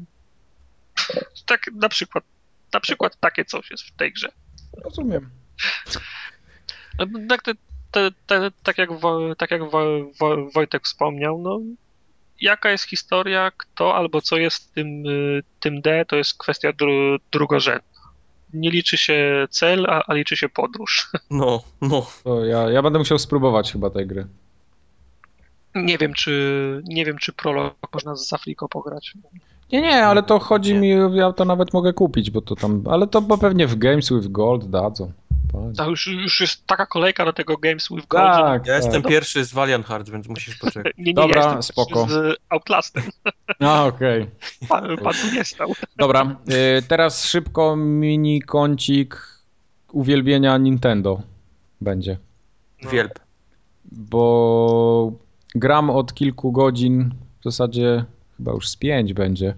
Tak, na przykład, na przykład takie coś jest w tej grze. Rozumiem. Tak, te, te, te, tak jak, Wo, tak jak Wo, Wo, Wojtek wspomniał, no, jaka jest historia, kto albo co jest tym, y, tym D, to jest kwestia dru, drugorzędna. Nie liczy się cel, a, a liczy się podróż. *laughs* No, no. To ja, ja będę musiał spróbować chyba tej gry. Nie wiem, czy nie wiem, czy prolog można z Afriko pograć. Nie, nie, ale to chodzi mi, ja to nawet mogę kupić, bo to tam, ale to bo pewnie w Games with Gold dadzą. Panie. To już, już jest taka kolejka do tego Games with Gold, że Tak, Ja tak. jestem pierwszy z Valiant Hearts, więc musisz poczekać. *laughs* nie, nie Dobra, jestem spoko. z Outlastem. *laughs* A, okej. *laughs* Pan, pan tu nie stał. Dobra, y, teraz szybko mini kącik uwielbienia Nintendo będzie. No. Wielb. Bo gram od kilku godzin, w zasadzie chyba już z pięć będzie.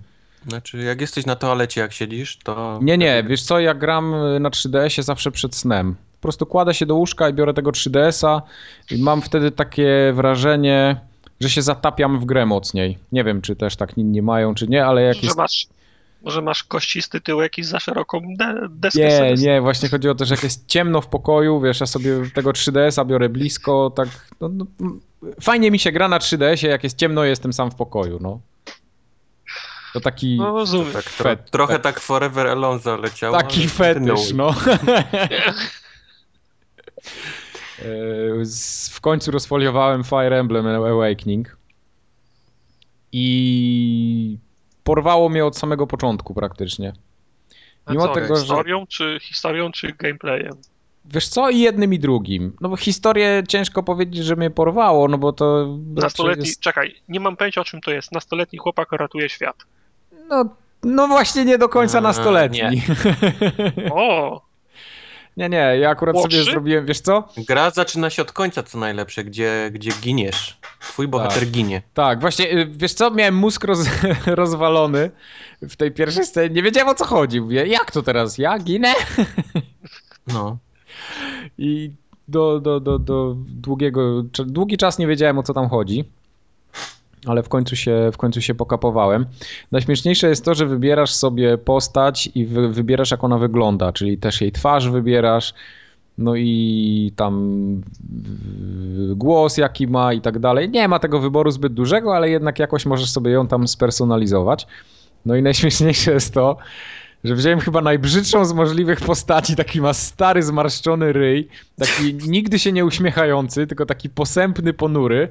Znaczy, jak jesteś na toalecie, jak siedzisz, to... Nie, nie, wiesz co, ja gram y, na 3DS-ie zawsze przed snem. Po prostu kładę się do łóżka i biorę tego 3DS-a i mam wtedy takie wrażenie, że się zatapiam w grę mocniej. Nie wiem, czy też tak inni mają, czy nie, ale jak Że jest... masz, może masz kościsty tyłek i za szeroką de, deskę Nie, sobie nie, właśnie chodzi o to, że jak jest ciemno w pokoju, wiesz, ja sobie tego 3DS-a biorę blisko, tak, no, no, fajnie mi się gra na 3DS-ie, jak jest ciemno, jestem sam w pokoju, no. To taki, No rozumiem. Tak, tro, Fet- trochę tak Forever Alone zaleciało. taki ale fetysz, no. *laughs* E, W końcu rozfoliowałem Fire Emblem Awakening i porwało mnie od samego początku praktycznie. A Mimo co, tego, że historią, czy, historią, czy gameplayem? Wiesz co, i jednym i drugim. No bo historię ciężko powiedzieć, że mnie porwało, no bo to Nastoletni, jest... czekaj, nie mam pojęcia o czym to jest. Nastoletni chłopak ratuje świat. No, no właśnie nie do końca A, nastoletni. *laughs* O, Nie, nie, ja akurat Młodszy? sobie zrobiłem, wiesz co? Gra zaczyna się od końca, co najlepsze, gdzie, gdzie giniesz. Twój bohater Tak. ginie. Tak, właśnie, y, wiesz co, miałem mózg roz, *laughs* rozwalony w tej pierwszej scenie, nie wiedziałem o co chodzi. Mówię, jak to teraz, ja ginę? *laughs* No. I do, do, do, do długiego, długi czas nie wiedziałem o co tam chodzi. Ale w końcu się, w końcu się pokapowałem. Najśmieszniejsze jest to, że wybierasz sobie postać i wy, wybierasz jak ona wygląda, czyli też jej twarz wybierasz, no i tam głos jaki ma i tak dalej. Nie ma tego wyboru zbyt dużego, ale jednak jakoś możesz sobie ją tam spersonalizować. No i najśmieszniejsze jest to, że wziąłem chyba najbrzydszą z możliwych postaci, taki ma stary, zmarszczony ryj, taki nigdy się nie uśmiechający, tylko taki posępny, ponury.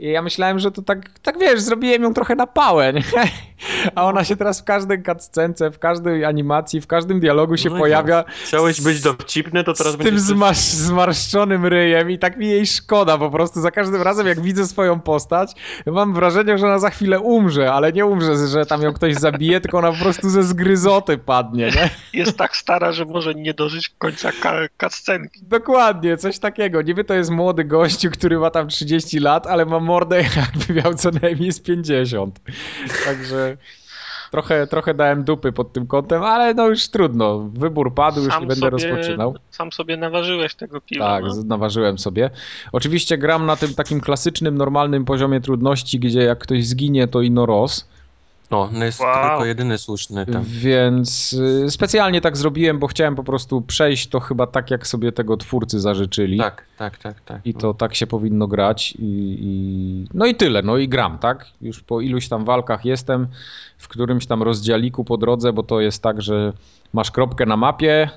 I ja myślałem, że to tak, tak wiesz, zrobiłem ją trochę na pałę, nie? *laughs* A ona się teraz w każdej cutscence, w każdej animacji, w każdym dialogu się no pojawia. Chciałeś być dowcipny, to teraz z tym zmarsz zmarszczonym ryjem i tak mi jej szkoda po prostu. Za każdym razem, jak widzę swoją postać, mam wrażenie, że ona za chwilę umrze, ale nie umrze, że tam ją ktoś zabije, tylko ona po prostu ze zgryzoty padnie, nie? *laughs* Jest tak stara, że może nie dożyć końca cutscenki. Dokładnie, coś takiego. Niby to jest młody gościu, który ma tam 30 lat, ale ma mordę *laughs* jakby miał co najmniej z 50. Także trochę, trochę dałem dupy pod tym kątem, ale no już trudno. Wybór padł, już sam nie będę sobie, rozpoczynał. Sam sobie naważyłeś tego piwa. Tak, no? naważyłem sobie. Oczywiście gram na tym takim klasycznym, normalnym poziomie trudności, gdzie jak ktoś zginie, to ino roz. No, no jest wow. tylko jedyny słuszny tam. Więc y, specjalnie tak zrobiłem, bo chciałem po prostu przejść to chyba tak, jak sobie tego twórcy zażyczyli. Tak, tak, tak. tak I to tak się powinno grać. I, i, No i tyle, no i gram, tak? Już po iluś tam walkach jestem w którymś tam rozdzialiku po drodze, bo to jest tak, że masz kropkę na mapie,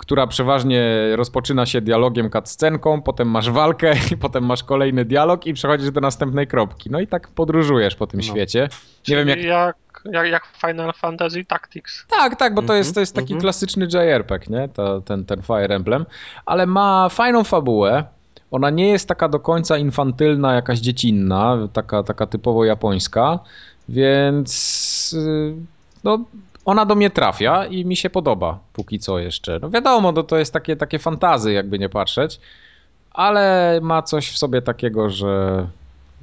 która przeważnie rozpoczyna się dialogiem cutscenką, potem masz walkę *laughs* i potem masz kolejny dialog i przechodzisz do następnej kropki. No i tak podróżujesz po tym no. świecie. Nie wiem jak... jak... Jak, jak Final Fantasy Tactics. Tak, tak, bo to jest, to jest taki mm -hmm. klasyczny JRPG, nie? To, ten, ten Fire Emblem, ale ma fajną fabułę. Ona nie jest taka do końca infantylna, jakaś dziecinna, taka, taka typowo japońska, więc y, no, ona do mnie trafia i mi się podoba póki co jeszcze. No wiadomo, no to jest takie, takie fantazy, jakby nie patrzeć, ale ma coś w sobie takiego, że,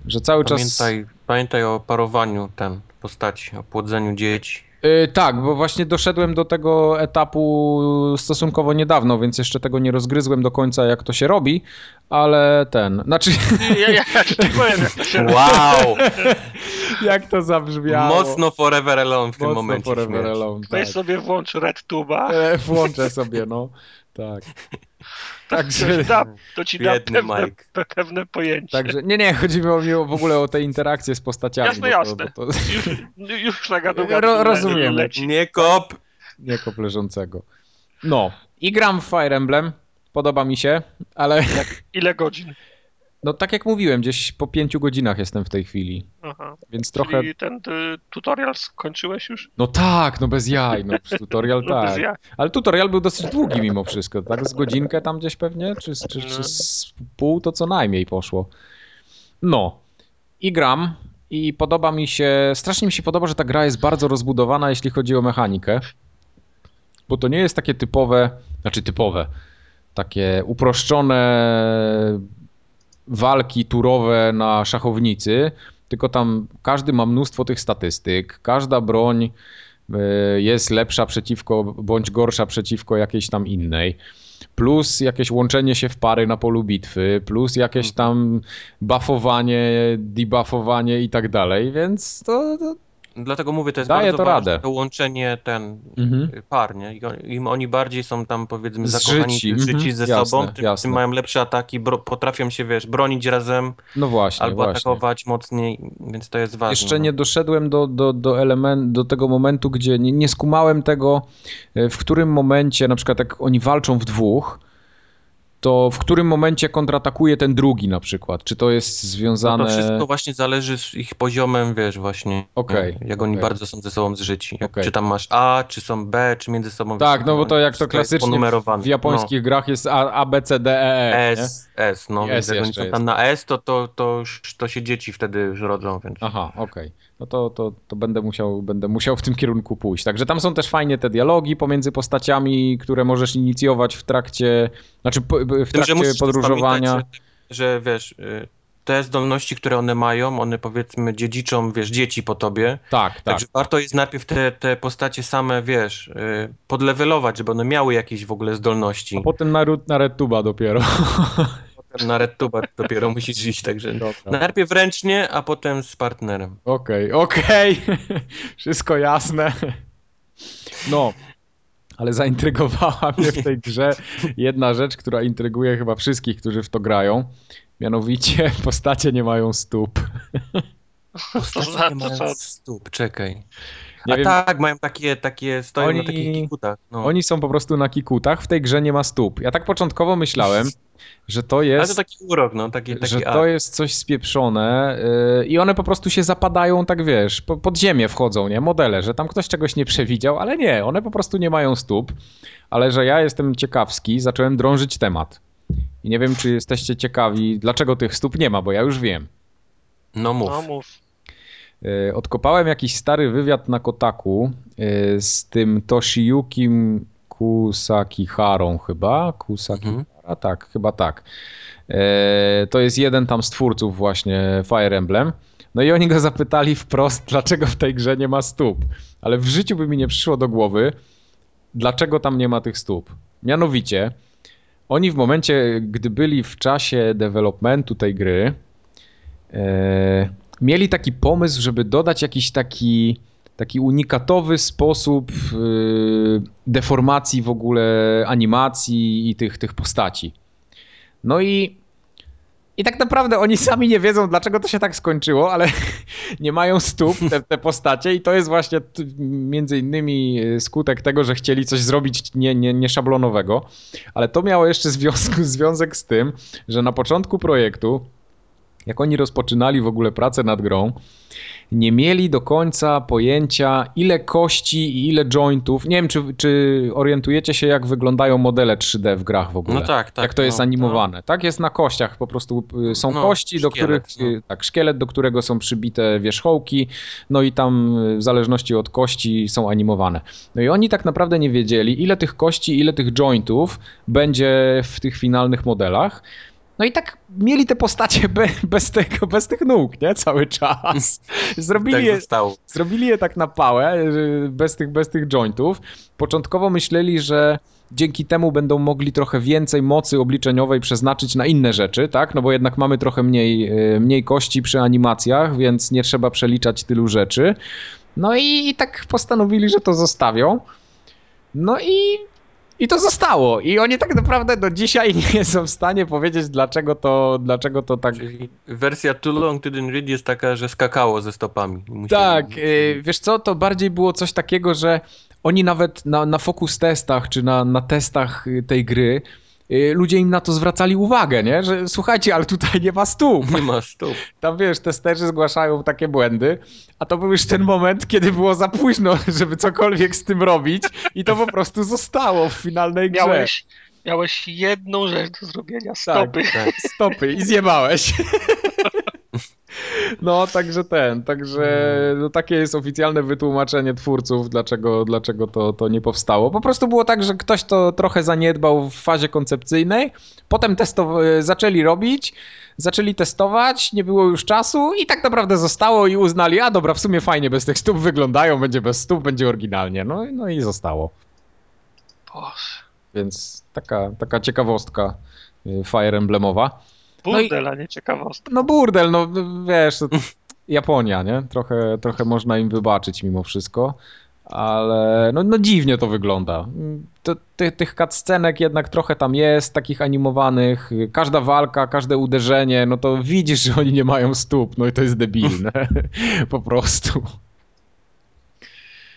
że cały pamiętaj, czas... Pamiętaj o parowaniu ten postaci, o płodzeniu dzieci. Yy, tak, bo właśnie doszedłem do tego etapu stosunkowo niedawno, więc jeszcze tego nie rozgryzłem do końca, jak to się robi, ale ten, znaczy... Ja, ja, ja ci powiem, Wow! *laughs* jak to zabrzmiało. Mocno Forever Alone w Mocno tym momencie. Forever śmierć. Alone, tak. Weź sobie włącz Red Tuba. E, włączę sobie, no. Tak. *laughs* Także, to ci da, to ci da pewne, pewne, pojęcie. Także, nie, nie, chodzi mi o, w ogóle o te interakcje z postaciami. Jasne, jasne. To, to... Już, już na Ro, Rozumiem. Nie kop. Nie kop leżącego. No, i gram w Fire Emblem. Podoba mi się, ale... Ile godzin? No tak jak mówiłem, gdzieś po pięciu godzinach jestem w tej chwili. Aha. Więc Czyli trochę. ten ty, tutorial skończyłeś już? No tak, no bez jaj, no *laughs* tutorial no tak. Jaj. Ale tutorial był dosyć długi mimo wszystko, tak? Z godzinkę tam gdzieś pewnie, czy, czy, czy z pół to co najmniej poszło. No. I gram. I podoba mi się, strasznie mi się podoba, że ta gra jest bardzo rozbudowana, jeśli chodzi o mechanikę. Bo to nie jest takie typowe, znaczy typowe, takie uproszczone walki turowe na szachownicy, tylko tam każdy ma mnóstwo tych statystyk, każda broń e, jest lepsza przeciwko, bądź gorsza przeciwko jakiejś tam innej. Plus jakieś łączenie się w pary na polu bitwy, plus jakieś tam buffowanie, debuffowanie i tak dalej, więc to, to Dlatego mówię, to jest Daje bardzo to ważne, radę. to łączenie ten mhm. par, nie? Im oni bardziej są tam powiedzmy zakochani, życi, życi ze jasne, sobą, tym, jasne. tym, mają lepsze ataki, bro, potrafią się, wiesz, bronić razem, no właśnie, albo właśnie. atakować mocniej, więc to jest ważne. Jeszcze no. nie doszedłem do, do, do, element, do tego momentu, gdzie nie, nie skumałem tego, e, w którym momencie, na przykład jak oni walczą w dwóch, to w którym momencie kontratakuje ten drugi na przykład? Czy to jest związane... No to wszystko właśnie zależy z ich poziomem, wiesz, właśnie. Okej. Okay, jak oni bardzo są ze sobą zżyci. Okay. Czy tam masz A, czy są B, czy między sobą... Tak, no bo to jak to klasycznie w japońskich no. grach jest A, A, B, C, D, E, E. S, nie? S, no. S jak oni są tam na S, to, to, to, to się dzieci wtedy już rodzą, więc... Aha, okej. No to, to, to będę, musiał, będę musiał w tym kierunku pójść. Także tam są też fajnie te dialogi pomiędzy postaciami, które możesz inicjować w trakcie, znaczy w trakcie podróżowania. Że, że wiesz, y, te zdolności, które one mają, one powiedzmy dziedziczą, wiesz, dzieci po tobie. Tak, tak. Także warto jest najpierw te, te postacie same, wiesz, y, podlewelować, żeby one miały jakieś w ogóle zdolności. A potem na, na RedTube'a dopiero. *laughs* potem na RedTuber dopiero musisz iść, także Dobra. najpierw ręcznie, a potem z partnerem. Okej, okej. *laughs* Wszystko jasne. No, ale zaintrygowała mnie w tej grze jedna rzecz, która intryguje chyba wszystkich, którzy w to grają. Mianowicie *laughs* postacie nie mają stóp. Postacie nie mają stóp, czekaj. Nie a wiem- tak, mają takie, takie stoją Oni- na takich kikutach. No. Oni są po prostu na kikutach, w tej grze nie ma stóp. Ja tak początkowo myślałem, że to Ale jest... to taki urok, no, taki, taki że to jest coś spieprzone yy, i one po prostu się zapadają, tak wiesz, po, pod ziemię wchodzą, nie? Modele, że tam ktoś czegoś nie przewidział, ale nie, one po prostu nie mają stóp, ale że ja jestem ciekawski, zacząłem drążyć temat. I nie wiem, czy jesteście ciekawi, dlaczego tych stóp nie ma, bo ja już wiem. No mów. No mów. Yy, Odkopałem jakiś stary wywiad na Kotaku yy, z tym Toshiyukim Kusakiharą chyba, Kusakihara, Mhm. tak, chyba tak. E, To jest jeden tam z twórców właśnie Fire Emblem. No i oni go zapytali wprost, *laughs* dlaczego w tej grze nie ma stóp. Ale w życiu by mi nie przyszło do głowy, dlaczego tam nie ma tych stóp. Mianowicie, oni w momencie, gdy byli w czasie developmentu tej gry, e, mieli taki pomysł, żeby dodać jakiś taki, taki unikatowy sposób y, deformacji w ogóle animacji i tych, tych postaci. No i, i tak naprawdę oni *laughs* sami nie wiedzą, dlaczego to się tak skończyło, ale *laughs* nie mają stóp te, te postacie i to jest właśnie między innymi y, skutek tego, że chcieli coś zrobić nie, nie, nie szablonowego, ale to miało jeszcze związku, *laughs* związek z tym, że na początku projektu jak oni rozpoczynali w ogóle pracę nad grą, nie mieli do końca pojęcia, ile kości i ile jointów. Nie wiem, czy, czy orientujecie się, jak wyglądają modele 3D w grach w ogóle. No tak, tak. jak to jest no. animowane. Tak jest na kościach, po prostu y, są No, kości, do szkielet, których, no. y, tak, szkielet, do którego są przybite wierzchołki, no i tam y, w zależności od kości są animowane. No i oni tak naprawdę nie wiedzieli, ile tych kości, ile tych jointów będzie w tych finalnych modelach. No i tak mieli te postacie be, bez, tego, bez tych nóg, nie? Cały czas. Zrobili Tak je. Zrobili je tak na pałę, bez tych, bez tych jointów. Początkowo myśleli, że dzięki temu będą mogli trochę więcej mocy obliczeniowej przeznaczyć na inne rzeczy, tak? No bo jednak mamy trochę mniej, e, mniej kości przy animacjach, więc nie trzeba przeliczać tylu rzeczy. No i, i tak postanowili, że to zostawią. No i, i to zostało. I oni tak naprawdę do dzisiaj *laughs* nie są w stanie powiedzieć, dlaczego to, dlaczego to tak Czyli wersja Too Long Didn't Read jest taka, że skakało ze stopami. Musieli- Tak, y, wiesz co, to bardziej było coś takiego, że oni nawet na, na focus testach, czy na, na testach tej gry, ludzie im na to zwracali uwagę, nie? Że słuchajcie, ale tutaj nie ma stóp. Nie ma stóp. *laughs* Tam wiesz, testerzy zgłaszają takie błędy, a to był już ten moment, kiedy było za późno, *laughs* żeby cokolwiek z tym robić i to po prostu zostało w finalnej grze. Miałeś, miałeś jedną rzecz do zrobienia, stopy. Tak. Stopy i zjebałeś. *laughs* No, także ten, także no, takie jest oficjalne wytłumaczenie twórców, dlaczego, dlaczego to, to nie powstało. Po prostu było tak, że ktoś to trochę zaniedbał w fazie koncepcyjnej, potem testow- zaczęli robić, zaczęli testować, nie było już czasu i tak naprawdę zostało i uznali, a dobra, w sumie fajnie bez tych stóp wyglądają, będzie bez stóp, będzie oryginalnie. No, i- no i zostało. Boże. Więc taka, taka ciekawostka y, Fire Emblemowa. No i- Burdel, a nie ciekawostka. No burdel, no wiesz, Japonia, nie? Trochę, trochę można im wybaczyć mimo wszystko, ale no, no dziwnie to wygląda. To, ty, tych cutscenek jednak trochę tam jest, takich animowanych. Każda walka, każde uderzenie, no to widzisz, że oni nie mają stóp, no i to jest debilne. *laughs* po prostu.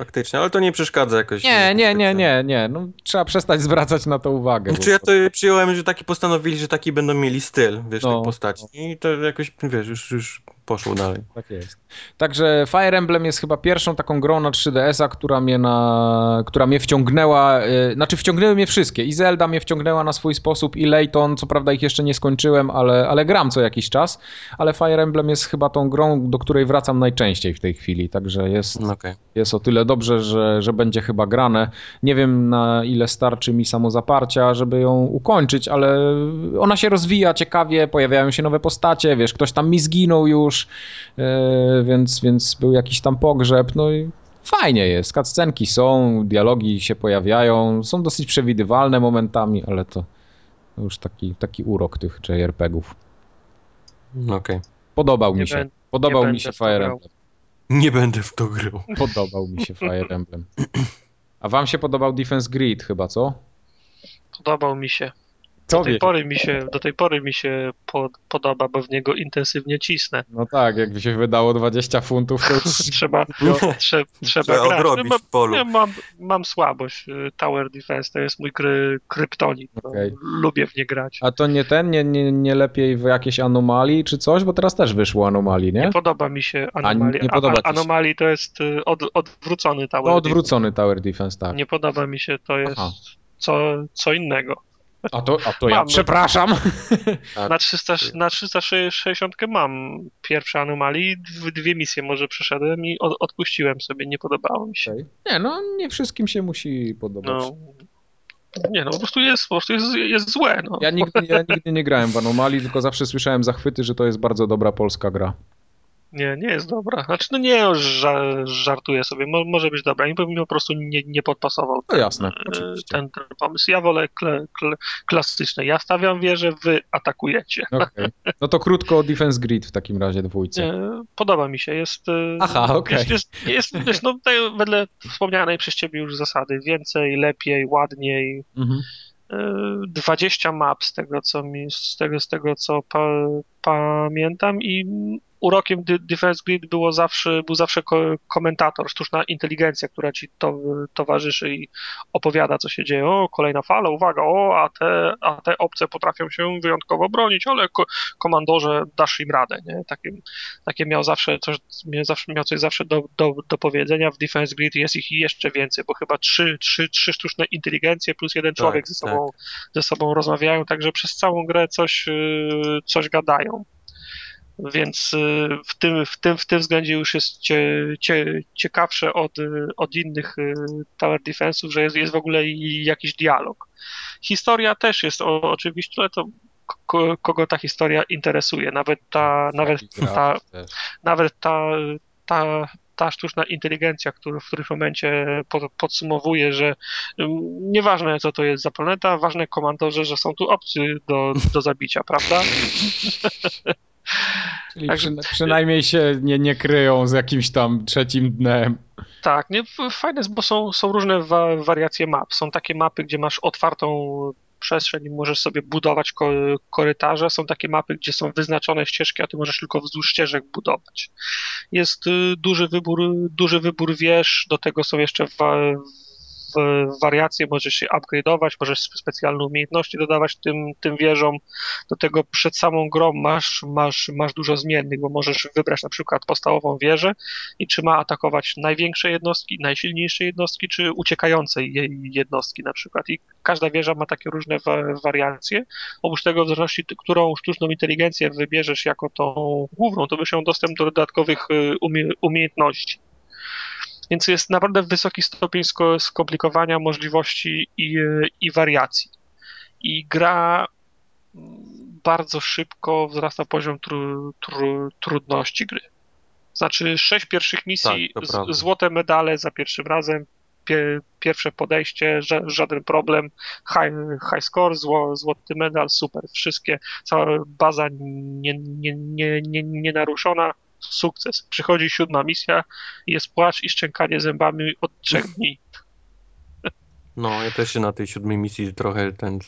Faktycznie, ale to nie przeszkadza jakoś. Nie, nie, nie, nie, nie. No, trzeba przestać zwracać na to uwagę. Znaczy ja to przyjąłem, że taki postanowili, że taki będą mieli styl, wiesz, No. tych postaci. I to jakoś, wiesz, już, już poszło dalej. Tak jest. Także Fire Emblem jest chyba pierwszą taką grą na 3DS-a, która mnie, na, która mnie wciągnęła, yy, znaczy wciągnęły mnie wszystkie. I Zelda mnie wciągnęła na swój sposób, i Layton, co prawda ich jeszcze nie skończyłem, ale, ale gram co jakiś czas. Ale Fire Emblem jest chyba tą grą, do której wracam najczęściej w tej chwili, także jest, No okej. jest o tyle dobrze, że, że będzie chyba grane. Nie wiem na ile starczy mi samozaparcia, żeby ją ukończyć, ale ona się rozwija ciekawie, pojawiają się nowe postacie, wiesz, ktoś tam mi zginął już, e, więc, więc był jakiś tam pogrzeb, no i fajnie jest, cutscenki są, dialogi się pojawiają, są dosyć przewidywalne momentami, ale to Już taki, taki urok tych JRPG-ów. Okej. Podobał Nie mi się. Podobał mi się Fire. Emblem. Nie będę w to grał. Podobał mi się Fire Emblem. A wam się podobał Defense Grid chyba, co? Podobał mi się. Do tej pory mi się, do tej pory mi się pod, podoba, bo w niego intensywnie cisnę. No tak, jakby się wydało 20 funtów, to już... *laughs* Trzeba, *laughs* trze, trzeba Trzeba grać. odrobić No, w polu. ja mam, mam słabość. y, Tower Defense to jest mój kry, kryptonit. No, Okej. Lubię w nie grać. A to nie ten, nie, nie, nie lepiej w jakiejś anomalii czy coś? Bo teraz też wyszło anomalii, nie? Nie podoba mi się nie podoba się. anomalii to jest y, od, odwrócony Tower No Defense. odwrócony Tower Defense, tak. Nie podoba mi się, to jest Aha. co, co innego. A to, a to ja Mam. przepraszam. Na, 300, na 360 mam pierwsze anomalii, dw- dwie misje może przeszedłem i od, odpuściłem sobie, nie podobało mi się. Okej. Nie, no nie wszystkim się musi podobać. No, nie no, po prostu jest, po prostu jest, jest złe. No. Ja nigdy, ja nigdy nie grałem w Anomalii, tylko zawsze słyszałem zachwyty, że to jest bardzo dobra polska gra. Nie, nie jest dobra. Znaczy, no nie, ża- żartuję sobie, Mo, może być dobra, mi po prostu nie, nie podpasował No jasne, e, ten, ten pomysł. Ja wolę kle, kle, klasyczne. Ja stawiam wieżę, wy atakujecie. Okej. *laughs* No to krótko o Defense Grid w takim razie dwójce. E, Podoba mi się. Jest, e, Aha, okej. jest, jest, jest, jest no, tutaj wedle wspomnianej przez ciebie już zasady. Więcej, lepiej, ładniej. Mhm. E, 20 map z tego, co mi, z tego, z tego, co pa, pamiętam i urokiem Defense Grid było zawsze, był zawsze ko- komentator, sztuczna inteligencja, która ci to, towarzyszy i opowiada, co się dzieje. O, kolejna fala, uwaga, o, a te, a te obce potrafią się wyjątkowo bronić, ale ko- komandorze dasz im radę, nie? Takie, takie miał zawsze coś, miał zawsze, miał coś zawsze do, do, do powiedzenia. W Defense Grid jest ich jeszcze więcej, bo chyba trzy, trzy, trzy sztuczne inteligencje plus jeden Tak, człowiek ze sobą, ze sobą rozmawiają, także przez całą grę coś, yy, coś gadają. Więc yy, w tym, w tym, w tym względzie już jest cie, cie, ciekawsze od, od innych yy, Tower Defense'ów, że jest, jest w ogóle jakiś dialog. Historia też jest o, oczywiście, ale to ko, kogo ta historia interesuje. Nawet ta, nawet ta, nawet ta, ta, ta sztuczna inteligencja, która w którymś momencie pod, podsumowuje, że ym, nieważne co to jest za planeta, ważne komandorze, że są tu obcy do, do zabicia, prawda? *laughs* Czyli Także- przy, przynajmniej się nie, nie kryją z jakimś tam trzecim dnem. Tak, nie, fajne jest, bo są, są różne wa wariacje map. Są takie mapy, gdzie masz otwartą przestrzeń i możesz sobie budować ko korytarze. Są takie mapy, gdzie są wyznaczone ścieżki, a ty możesz tylko wzdłuż ścieżek budować. Jest y, duży wybór, duży wybór wież, do tego są jeszcze wa w wariacje, możesz się upgrade'ować, możesz specjalne umiejętności dodawać tym, tym wieżom. Do tego przed samą grą masz, masz, masz dużo zmiennych, bo możesz wybrać na przykład podstawową wieżę i czy ma atakować największe jednostki, najsilniejsze jednostki, czy uciekające je- jednostki na przykład. I każda wieża ma takie różne wa wariacje. Oprócz tego, w zależności, którą sztuczną inteligencję wybierzesz jako tą główną, to byś miał dostęp do dodatkowych y, umie umiejętności. Więc jest naprawdę wysoki stopień sko- skomplikowania możliwości i, y, i wariacji. I gra mm, bardzo szybko wzrasta poziom tru, tru, trudności gry. Znaczy, sześć pierwszych misji, Tak, z, złote medale za pierwszym razem, pie, pierwsze podejście, ża, żaden problem, high, high score, zło, złoty medal, super, wszystkie, cała baza nie, nie, nie, nie, nie naruszona, sukces. Przychodzi siódma misja, jest płacz i szczękanie zębami od trzech *laughs* dni. No, ja też się na tej siódmej misji trochę ten...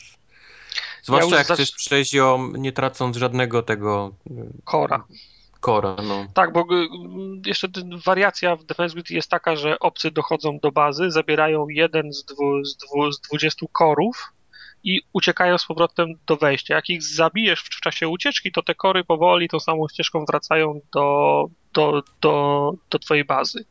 Zwłaszcza już jak chcesz przejść ją nie tracąc żadnego tego y, Kora. kora, no. Tak, bo y, jeszcze ten- wariacja w Defense Grid jest taka, że obcy dochodzą do bazy, zabierają jeden z, dwu, z, dwu, z 20 korów i uciekają z powrotem do wejścia. Jak ich zabijesz w, czasie ucieczki, to te kory powoli tą samą ścieżką wracają do, do, do, do twojej bazy.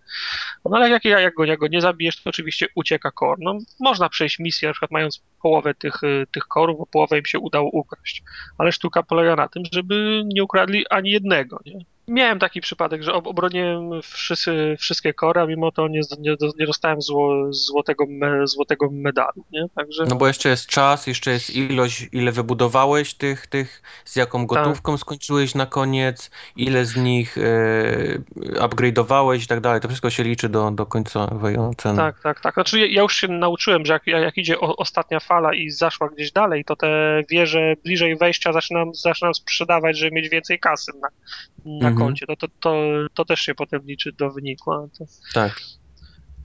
No ale jak, jak, go, jak go nie zabijesz, to oczywiście ucieka kor. No, można przejść misję, na przykład mając połowę tych, y, tych korów, bo połowę im się udało ukraść. Ale sztuka polega na tym, żeby nie ukradli ani jednego, nie? Miałem taki przypadek, że obroniłem wszyscy, wszystkie kory, a mimo to nie, nie, nie dostałem zło, złotego, me, złotego medalu, nie? Także... No bo jeszcze jest czas, jeszcze jest ilość, ile wybudowałeś tych, tych z jaką tak. gotówką tak. skończyłeś na koniec, ile z nich e, upgrade'owałeś i tak dalej. To wszystko się liczy do, do końcowej oceny. Tak, tak, tak. Znaczy ja już się nauczyłem, że jak, jak idzie o, ostatnia fala i zaszła gdzieś dalej, to te wieże bliżej wejścia zaczynam, zaczynam sprzedawać, żeby mieć więcej kasy na, na mhm. Koncie. To, to, to, to też się potem liczy do wyniku. To... Tak.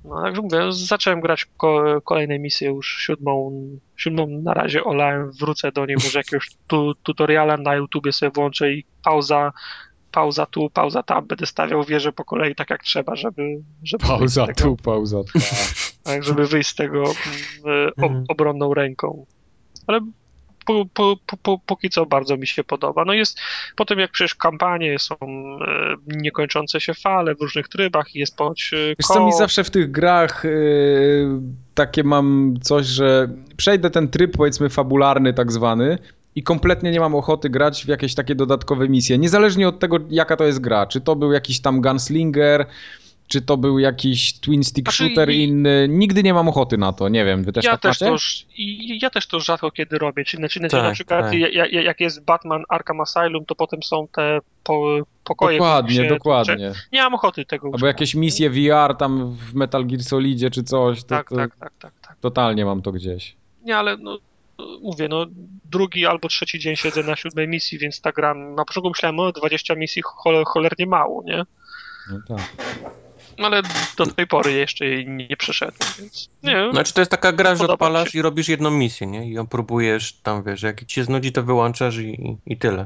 No, jak mówię, zacząłem grać ko kolejne misje już siódmą, siódmą na razie olałem, wrócę do niej, może jakiegoś tu, tutoriala na YouTubie sobie włączę i pauza, pauza tu, pauza tam, będę stawiał wieże po kolei tak jak trzeba, żeby... żeby pauza tego, tu, pauza tam. Tak, żeby wyjść z tego mm, o, mhm. obronną ręką. Ale po, po, po, póki co bardzo mi się podoba. No jest, potem jak przecież kampanie są e, niekończące się fale w różnych trybach, jest poć e, Wiesz co, mi zawsze w tych grach e, takie mam coś, że przejdę ten tryb powiedzmy fabularny tak zwany i kompletnie nie mam ochoty grać w jakieś takie dodatkowe misje, niezależnie od tego jaka to jest gra, czy to był jakiś tam gunslinger, czy to był jakiś twin stick znaczy, shooter i... inny. Nigdy nie mam ochoty na to, nie wiem, wy też ja tak też to już, i, Ja też to rzadko kiedy robię, czyli, znaczy, tak, na przykład tak. jak, jak jest Batman Arkham Asylum, to potem są te po, pokoje. Dokładnie, się, dokładnie. Nie mam ochoty tego Albo jakieś misje VR tam w Metal Gear Solidzie czy coś. To, tak, to tak, tak, tak, tak. Totalnie mam to gdzieś. Nie, ale no, mówię, no drugi albo trzeci dzień siedzę na siódmej misji, więc ta gra, na początku myślałem, o 20 misji cholernie mało, nie? No tak ale do tej pory jeszcze jej nie przeszedłem, więc nie Znaczy to jest taka gra, że odpalasz i robisz jedną misję, nie? I ją próbujesz tam, wiesz, jak ci się znudzi, to wyłączasz i, i tyle.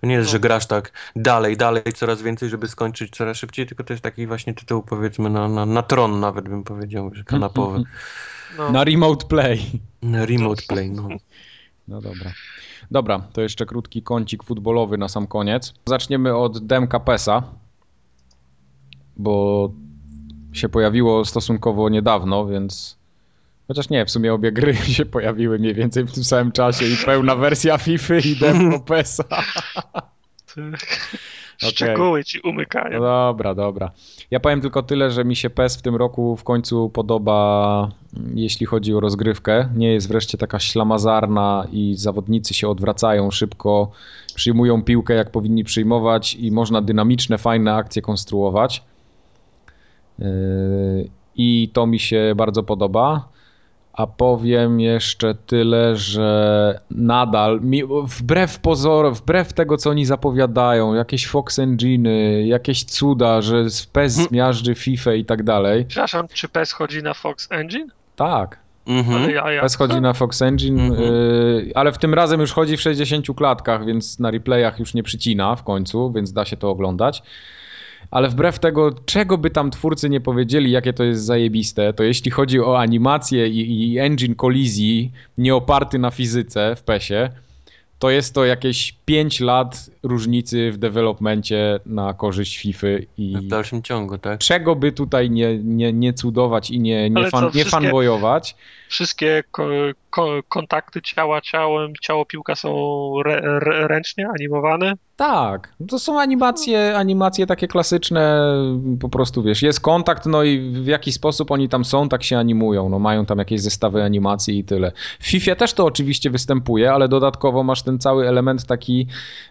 To nie jest, no. że grasz tak dalej, dalej, coraz więcej, żeby skończyć coraz szybciej, tylko to jest taki właśnie tytuł, powiedzmy, na, na, na tron nawet bym powiedział, że kanapowy. No. Na remote play. Na remote play, no. *laughs* No dobra. Dobra, to jeszcze krótki kącik futbolowy na sam koniec. Zaczniemy od Demka Pesa, bo się pojawiło stosunkowo niedawno, więc. Chociaż nie, w sumie obie gry *laughs* się pojawiły mniej więcej w tym samym czasie i pełna wersja FIFA i demo *laughs* PESa. Szczegóły ci umykają. Dobra, dobra. Ja powiem tylko tyle, że mi się PES w tym roku w końcu podoba, jeśli chodzi o rozgrywkę. Nie jest wreszcie taka ślamazarna i zawodnicy się odwracają szybko, przyjmują piłkę jak powinni przyjmować i można dynamiczne, fajne akcje konstruować. Yy, I to mi się bardzo podoba. A powiem jeszcze tyle, że nadal, wbrew pozorom, wbrew tego, co oni zapowiadają, jakieś Fox Engine, jakieś cuda, że PES hmm. zmiażdży FIFA i tak dalej. Przepraszam, czy PES chodzi na Fox Engine? Tak. Mhm. Ja, ja. PES chodzi na Fox Engine, mhm. y, ale w tym razem już chodzi w 60 klatkach, więc na replayach już nie przycina w końcu, więc da się to oglądać ale wbrew tego, czego by tam twórcy nie powiedzieli, jakie to jest zajebiste, to jeśli chodzi o animację i, i engine kolizji nie oparty na fizyce w PESie, to jest to jakieś 5 lat różnicy w developmencie na korzyść FIFA i w dalszym ciągu, tak? Czego by tutaj nie, nie, nie cudować i nie, nie, fan, nie fanboyować? Wszystkie kontakty ciała ciałem, ciało piłka są re, re, ręcznie animowane? Tak, to są animacje, animacje takie klasyczne, po prostu wiesz, jest kontakt, no i w jaki sposób oni tam są, tak się animują, no mają tam jakieś zestawy animacji i tyle. W FIFA też to oczywiście występuje, ale dodatkowo masz ten cały element taki,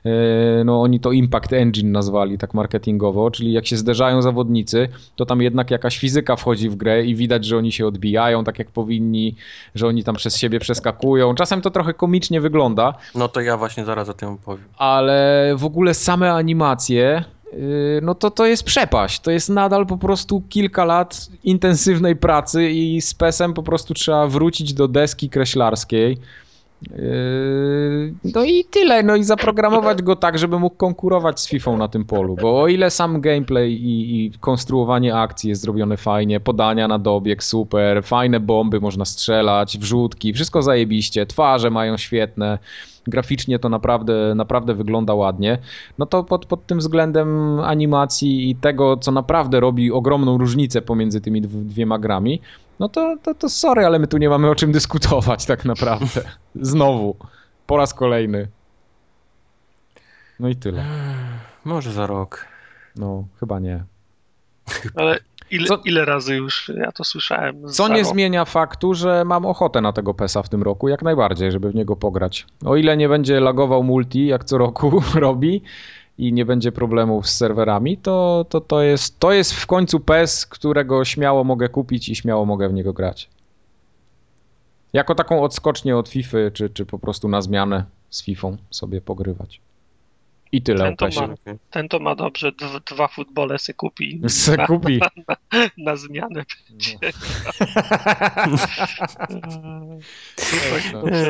e, no oni to Impact Engine nazwali tak marketingowo, czyli jak się zderzają zawodnicy, to tam jednak jakaś fizyka wchodzi w grę i widać, że oni się odbijają tak jak powinni, że oni tam przez siebie przeskakują. Czasem to trochę komicznie wygląda. No to ja właśnie zaraz o tym powiem. Ale w ogóle same animacje, y, no to to jest przepaść. To jest nadal po prostu kilka lat intensywnej pracy i z PESem po prostu trzeba wrócić do deski kreślarskiej. Yy, no i tyle, no i zaprogramować go tak, żeby mógł konkurować z FIFA na tym polu, bo o ile sam gameplay i, i, konstruowanie akcji jest zrobione fajnie, podania na dobieg super, fajne bomby można strzelać, wrzutki, wszystko zajebiście, twarze mają świetne, graficznie to naprawdę, naprawdę wygląda ładnie, no to pod, pod tym względem animacji i tego, co naprawdę robi ogromną różnicę pomiędzy tymi dwiema grami, no to, to, to sorry, ale my tu nie mamy o czym dyskutować tak naprawdę. *laughs* Znowu. Po raz kolejny. No i tyle. *sighs* Może za rok. No, chyba nie. Ale ile, Co... ile razy już ja to słyszałem? Co nie zmienia faktu, że mam ochotę na tego PESa w tym roku, jak najbardziej, żeby w niego pograć. O ile nie będzie lagował multi, jak co roku *laughs* robi, i nie będzie problemów z serwerami, to, to, to, jest, to jest w końcu PES, którego śmiało mogę kupić i śmiało mogę w niego grać. Jako taką odskocznię od FIFA, czy, czy po prostu na zmianę z FIFA sobie pogrywać. I tyle ten to, ma, ten to ma dobrze, dwa futbole se kupi. *laughs* Se na, kupi. Na, na, na zmianę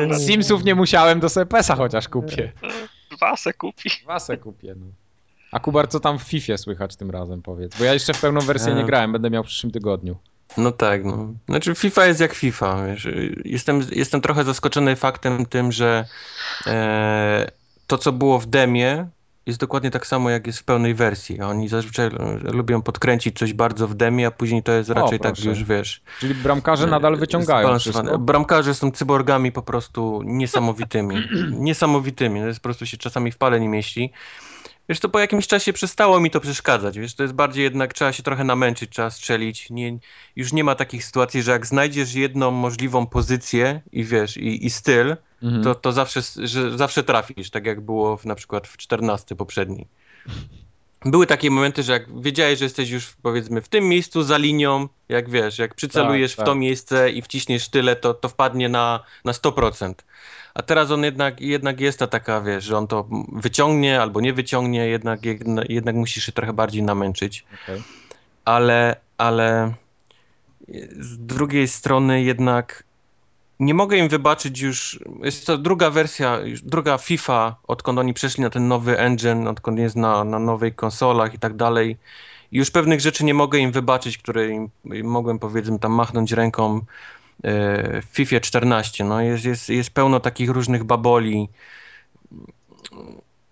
no. *laughs* *laughs* Simsów nie musiałem, do Sepesa chociaż kupię. Dwa se kupi. Dwa se kupię, no. A Kubar, co tam w FIFA słychać tym razem, powiedz? Bo ja jeszcze w pełną wersję nie e. grałem, będę miał w przyszłym tygodniu. No tak, no. Znaczy FIFA jest jak FIFA, wiesz. Jestem, jestem trochę zaskoczony faktem tym, że e, to, co było w demie, jest dokładnie tak samo, jak jest w pełnej wersji. Oni zazwyczaj lubią podkręcić coś bardzo w demie, a później to jest raczej o, tak, już wiesz. Czyli bramkarze nadal wyciągają. Bramkarze są cyborgami po prostu niesamowitymi. *clears throat* niesamowitymi. To jest po prostu się czasami w pale nie mieści. Wiesz, to po jakimś czasie przestało mi to przeszkadzać. Wiesz, to jest bardziej jednak, trzeba się trochę namęczyć, trzeba strzelić. Nie, już nie ma takich sytuacji, że jak znajdziesz jedną możliwą pozycję i wiesz, i, i styl, mhm. to, to zawsze, że zawsze trafisz, tak jak było w, na przykład w 14 poprzedniej. Były takie momenty, że jak wiedziałeś, że jesteś już powiedzmy w tym miejscu za linią, jak wiesz, jak przycelujesz tak, tak. w to tak. miejsce i wciśniesz tyle, to, to wpadnie na, na 100%. A teraz on jednak, jednak jest ta taka, wiesz, że on to wyciągnie albo nie wyciągnie, jednak, jednak musisz się trochę bardziej namęczyć. Okay. Ale, ale z drugiej strony jednak nie mogę im wybaczyć już, jest to druga wersja, druga FIFA, odkąd oni przeszli na ten nowy engine, odkąd jest na, na nowej konsolach i tak dalej. Już pewnych rzeczy nie mogę im wybaczyć, które im mogłem powiedzmy tam machnąć ręką w FIFA 14. No jest, jest, jest pełno takich różnych baboli.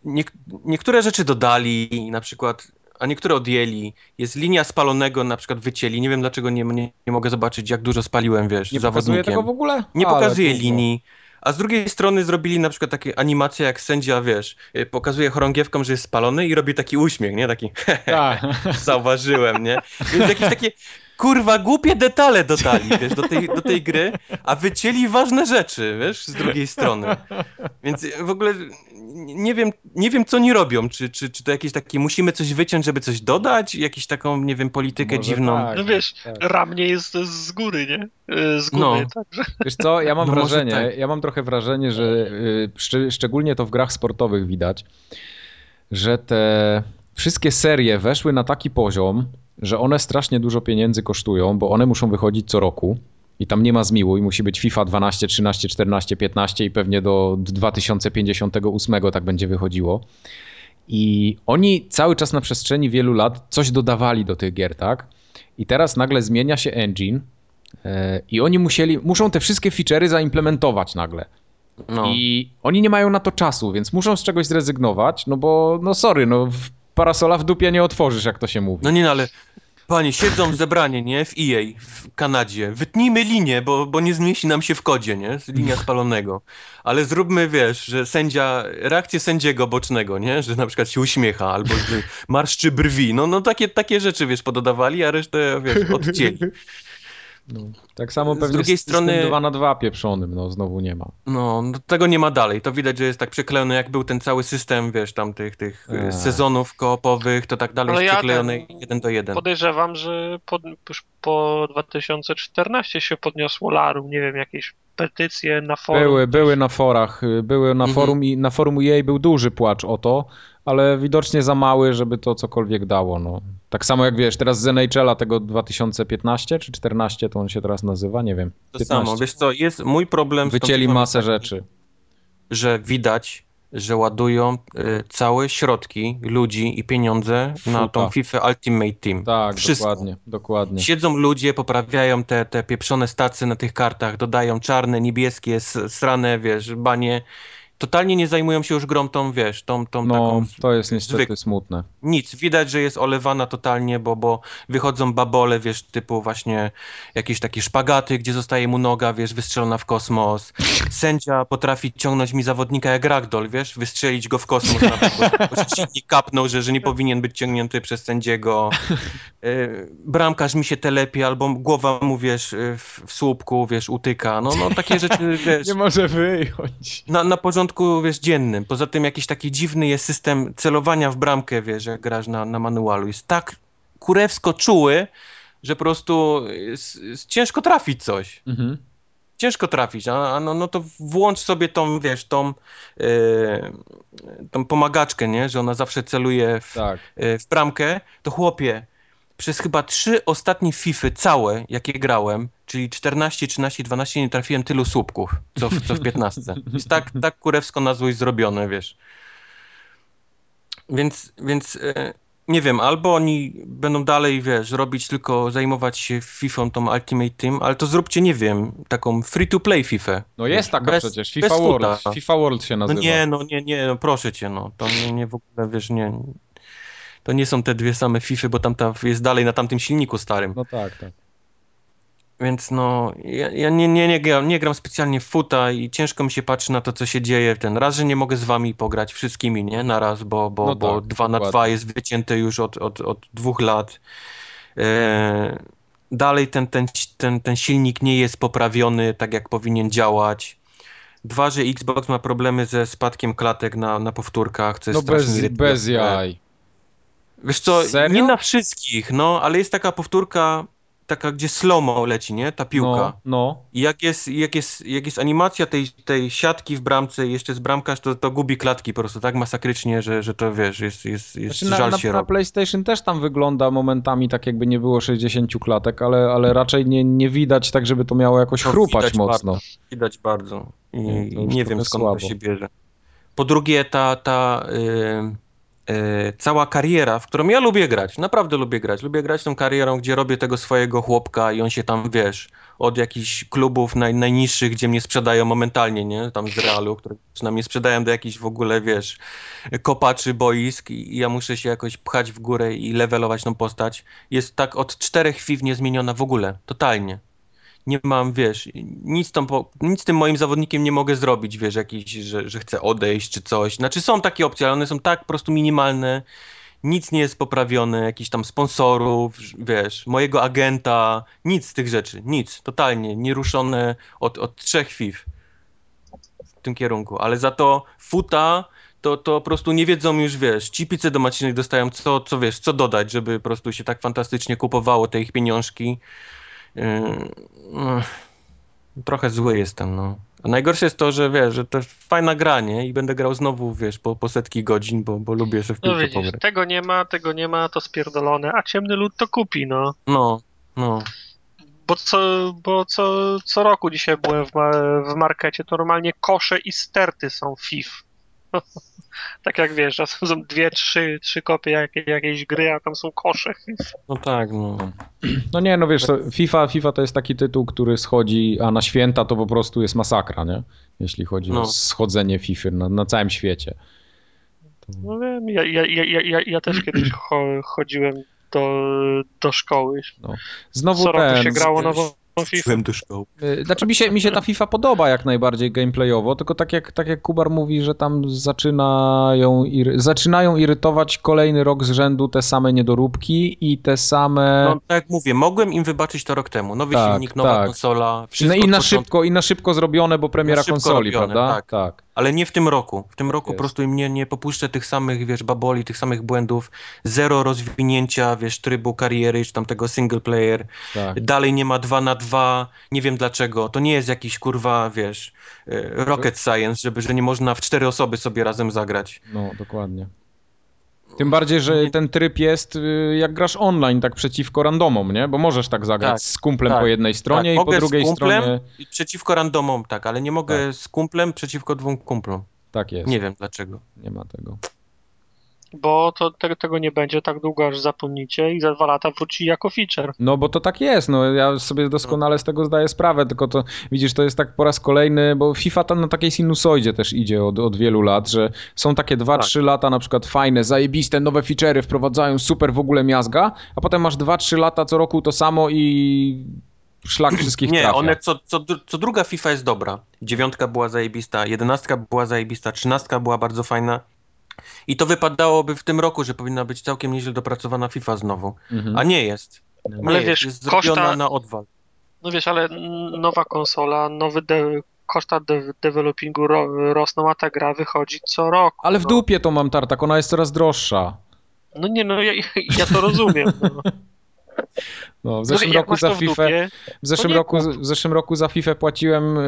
Nie, niektóre rzeczy dodali, na przykład, a niektóre odjęli. Jest linia spalonego, na przykład wycięli. Nie wiem dlaczego nie, nie, nie mogę zobaczyć, jak dużo spaliłem, wiesz, nie zawodnikiem. Nie tego w ogóle? Nie pokazuje linii. A z drugiej strony zrobili na przykład takie animacje, jak sędzia, wiesz, y, pokazuje chorągiewką, że jest spalony i robi taki uśmiech, nie? Taki *laughs* tak. *laughs* zauważyłem, nie? Więc jakieś takie kurwa, głupie detale dodali, wiesz, do tej, do tej gry, a wycięli ważne rzeczy, wiesz, z drugiej strony. Więc w ogóle nie wiem, nie wiem co nie robią, czy, czy, czy to jakieś takie, musimy coś wyciąć, żeby coś dodać, jakąś taką, nie wiem, politykę Może dziwną. Tak, no wiesz, tak. ram nie jest z góry, nie? Z góry, no. także. Wiesz co, ja mam no wrażenie, tak. ja mam trochę wrażenie, że y, szcz szczególnie to w grach sportowych widać, że te wszystkie serie weszły na taki poziom, że one strasznie dużo pieniędzy kosztują, bo one muszą wychodzić co roku. I tam nie ma zmiłuj, musi być FIFA 12, 13, 14, 15 i pewnie do 2058 tak będzie wychodziło. I oni cały czas na przestrzeni wielu lat coś dodawali do tych gier, tak? I teraz nagle zmienia się engine e, i oni musieli, muszą te wszystkie feature'y zaimplementować nagle. No. I oni nie mają na to czasu, więc muszą z czegoś zrezygnować, no bo, no sorry, no parasola w dupie nie otworzysz, jak to się mówi. No nie, no ale Panie, siedzą zebranie, nie? W EA, w Kanadzie. Wytnijmy linię, bo, bo nie zmieści nam się w kodzie, nie? Linia spalonego. Ale zróbmy, wiesz, że sędzia, reakcję sędziego bocznego, nie? Że na przykład się uśmiecha, albo marszczy brwi. No, no takie, takie rzeczy, wiesz, pododawali, a resztę, wiesz, odcięli. No, tak samo pewnie z drugiej z, strony 2 na 2 pieprzonym, no znowu nie ma. No, no, tego nie ma dalej. To widać, że jest tak przyklejony, jak był ten cały system, wiesz, tam tych, tych eee. sezonów koopowych, to tak dalej Ale jest ja przyklejony jeden do jeden. Podejrzewam, że pod, już po 2014 się podniosło larum, nie wiem, jakieś petycje na forum. Były, były na forach, były na mhm. forum i na forum jej był duży płacz o to, ale widocznie za mały, żeby to cokolwiek dało. No. Tak samo jak wiesz, teraz z NHL-a tego 2015 czy 14 to on się teraz nazywa, nie wiem. To 15. samo, wiesz co, jest mój problem. Wycięli masę rzeczy. Że widać, że ładują y, całe środki ludzi i pieniądze na tą FIFA Ultimate Team. Tak, Wszystko. dokładnie, dokładnie. Siedzą ludzie, poprawiają te, te pieprzone stacje na tych kartach, dodają czarne, niebieskie, srane, wiesz, banie totalnie nie zajmują się już grą tą, wiesz, tą, tą No, taką... to jest niestety zwyk- smutne. Nic, widać, że jest olewana totalnie, bo, bo wychodzą babole, wiesz, typu właśnie jakieś takie szpagaty, gdzie zostaje mu noga, wiesz, wystrzelona w kosmos. Sędzia potrafi ciągnąć mi zawodnika jak ragdoll, wiesz, wystrzelić go w kosmos, nawet, bo, bo kapnął, że, że nie powinien być ciągnięty przez sędziego. Yy, bramkarz mi się telepie, albo głowa mu, wiesz, yy, w, w słupku, wiesz, utyka. No, no takie *laughs* rzeczy, wiesz... Nie może wyjąć. Na, na porządku, wiesz, dziennym. Poza tym jakiś taki dziwny jest system celowania w bramkę, wiesz, jak grasz na, na manualu. Jest tak kurewsko czuły, że po prostu jest, jest ciężko trafić coś. Mhm. Ciężko trafić, a, a no, no to włącz sobie tą, wiesz, tą, yy, tą pomagaczkę, nie? Że ona zawsze celuje w, Tak. yy, w bramkę. To chłopie, przez chyba trzy ostatnie Fify całe, jakie grałem, czyli 14, 13, 12, nie trafiłem tylu słupków, co w, co w 15. Jest tak, tak kurewsko na złość zrobione, wiesz. Więc, więc e, nie wiem, albo oni będą dalej, wiesz, robić tylko, zajmować się FIFA tą Ultimate Team, ale to zróbcie, nie wiem, taką free-to-play FIFA. No jest taka Bez- przecież, FIFA. World. FIFA World się No nazywa. nie, no nie, nie, no proszę cię, no. To nie, nie w ogóle, wiesz, nie... To nie są te dwie same FIFA, bo tamta jest dalej na tamtym silniku starym. No tak, tak. Więc no, ja, ja nie, nie, nie, gram, nie gram specjalnie w futa i ciężko mi się patrzy na to, co się dzieje. Ten raz, że nie mogę z wami pograć wszystkimi, nie? Na raz, bo, bo, No bo tak, 2 na dokładnie. 2 jest wycięte już od, od, od dwóch lat. E, dalej ten, ten, ten, ten silnik nie jest poprawiony tak, jak powinien działać. Dwa, że Xbox ma problemy ze spadkiem klatek na, na powtórkach, co jest No strasznie bez, bez jaj. Wiesz co, Serio? nie na wszystkich, no, ale jest taka powtórka, taka, gdzie slow leci, nie? Ta piłka. No, no. I jak jest, jak jest, jak jest animacja tej, tej siatki w bramce i jeszcze z bramkarz, to, to gubi klatki po prostu tak masakrycznie, że, że to wiesz, jest, jest, jest Znaczy na, żal na, się na robi. PlayStation też tam wygląda momentami tak jakby nie było 60 klatek, ale, ale raczej nie, nie widać tak, żeby to miało jakoś No, chrupać mocno. Bardzo, widać bardzo. I Nie, nie wiem skąd słabo. to się bierze. Po drugie, ta, ta y, y, cała kariera, w którą ja lubię grać, naprawdę lubię grać. Lubię grać tą karierą, gdzie robię tego swojego chłopka i on się tam, wiesz, od jakichś klubów naj, najniższych, gdzie mnie sprzedają momentalnie, nie? Tam z Realu, które na mnie sprzedają do jakichś w ogóle, wiesz, kopaczy boisk i ja muszę się jakoś pchać w górę i levelować tą postać. Jest tak od czterech chwil niezmieniona w ogóle, totalnie nie mam, wiesz, nic, po- nic tym moim zawodnikiem nie mogę zrobić, wiesz, jakiś, że, że chcę odejść czy coś. Znaczy są takie opcje, ale one są tak po prostu minimalne, nic nie jest poprawione, jakichś tam sponsorów, wiesz, mojego agenta, nic z tych rzeczy, nic, totalnie, nieruszone od, od trzech FIF w tym kierunku, ale za to futa to, to po prostu nie wiedzą już, wiesz, ci pice do macinek dostają co, co, wiesz, co dodać, żeby po prostu się tak fantastycznie kupowało te ich pieniążki. Yy, no, trochę zły jestem, no. A najgorsze jest to, że wiesz, że to jest fajna gra, nie? I będę grał znowu, wiesz, po, po setki godzin, bo, bo lubię sobie w No piłkę widzisz, pograć. tego nie ma, tego nie ma, to spierdolone, a ciemny lud to kupi, no. No, no. Bo co, bo co, co roku dzisiaj byłem w, ma, w markecie, to normalnie kosze i sterty są FIF. *laughs* tak jak wiesz, że są dwie, trzy, trzy kopie jakiej, jakiejś gry, a tam są kosze. No tak, no. No nie, no wiesz, FIFA, FIFA to jest taki tytuł, który schodzi, a na święta to po prostu jest masakra, nie? Jeśli chodzi No. o schodzenie FIFA na, na całym świecie. To... No wiem, ja, ja, ja, ja, ja, też kiedyś cho, chodziłem do, do szkoły. Znowu Co roku ten... się grało nową FIFA. Byłem do szkoły. Y, Znaczy mi się, mi się ta FIFA podoba jak najbardziej gameplayowo, tylko tak jak, tak jak Kubar mówi, że tam zaczynają, zaczynają irytować kolejny rok z rzędu te same niedoróbki i te same... No tak jak mówię, mogłem im wybaczyć to rok temu. Nowy Tak, silnik, nowa tak. konsola, no wszystko i na szybko, i na szybko zrobione, bo premiera szybko konsoli, robione, prawda? tak. tak. Ale nie w tym roku. W tym roku po prostu im nie, nie popuszczę tych samych, wiesz, baboli, tych samych błędów. Zero rozwinięcia, wiesz, trybu kariery, czy tam tego single player. tak. Dalej nie ma 2 na 2 nie wiem dlaczego. To nie jest jakiś, kurwa, wiesz, e, rocket science, żeby, że nie można w cztery osoby sobie razem zagrać. No, dokładnie. Tym bardziej, że ten tryb jest y, jak grasz online, tak przeciwko randomom, nie? Bo możesz tak zagrać Tak, z kumplem tak, po jednej stronie tak, i po drugiej kumplem stronie. i Przeciwko randomom, tak, ale nie mogę z kumplem przeciwko dwóm kumplom. Tak jest. Nie Nie, wiem dlaczego. ma tego. Bo to te, tego nie będzie tak długo, aż zapomnicie i za dwa lata wróci jako feature. No bo to tak jest, no ja sobie doskonale z tego zdaję sprawę, tylko to widzisz, to jest tak po raz kolejny, bo FIFA tam na takiej sinusoidzie też idzie od, od wielu lat, że są takie 2-3 tak. lata na przykład fajne, zajebiste, nowe feature'y wprowadzają, super w ogóle miazga, a potem masz 2-3 lata co roku to samo i szlak wszystkich Nie, trafia. one co, co, co druga FIFA jest dobra. Dziewiątka była zajebista, jedenastka była zajebista, trzynastka była bardzo fajna. I to wypadałoby w tym roku, że powinna być całkiem nieźle dopracowana FIFA znowu. Mhm. A nie jest. Nie ale wiesz, jest koszta... na odwal. No wiesz, ale nowa konsola, nowy de... koszta de developingu ro rosną, a ta gra wychodzi co roku. Ale w no. dupie to mam tartak, ona jest coraz droższa. No nie, no ja, ja to rozumiem. No. *laughs* *laughs* No, w zeszłym roku za FIFA w zeszłym roku, w zeszłym roku za FIFA płaciłem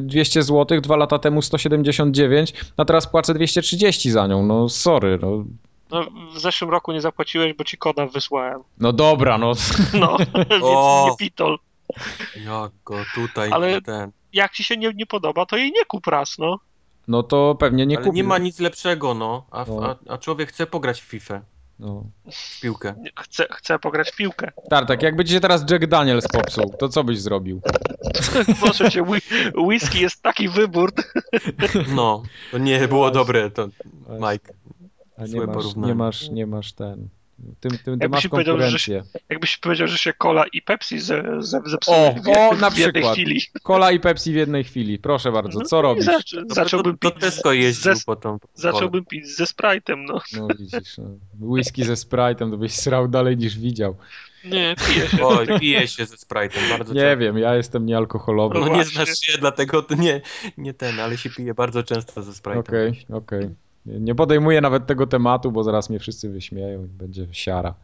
200 zł, dwa lata temu 179, a teraz płacę 230 za nią. No sorry, no. No, w zeszłym roku nie zapłaciłeś, bo ci koda wysłałem. No dobra, no. *laughs* No, więc o, nie pitol. Jak go tutaj Ale ten. jak ci się nie, nie podoba, to jej nie kup raz, no. No to pewnie nie kupi. nie ma nic lepszego, no. A, no. a, a człowiek chce pograć w FIFA. No. W piłkę. Chcę, chcę pograć w piłkę. tak, jakby ci się teraz Jack Daniels popsuł, to co byś zrobił? *laughs* Proszę cię, whisky jest taki wybór. *laughs* No, to nie było dobre, to Mike. A nie masz, nie masz, nie masz ten. Tym, tym, ty masz konkurencję. Się, jakbyś powiedział, że się cola i Pepsi ze, ze, zepsuły o, w, o, na w przykład. chwili. Cola i Pepsi w jednej chwili. Proszę bardzo, co no, robisz? Zac zacząłbym to, to pić jeździł ze, potem. Zacząłbym pić ze Sprite'em, no. No widzisz, no. whisky ze Sprite'em, to byś srał dalej niż widział. Nie, pije się. Oj, pije się ze Sprite'em, bardzo Nie często. wiem, ja jestem niealkoholowy. No, no nie znasz się, dlatego to nie, nie ten, ale się pije bardzo często ze Sprite'em. Okej, okay, okej. Okay. Nie podejmuję nawet tego tematu, bo zaraz mnie wszyscy wyśmieją i będzie siara.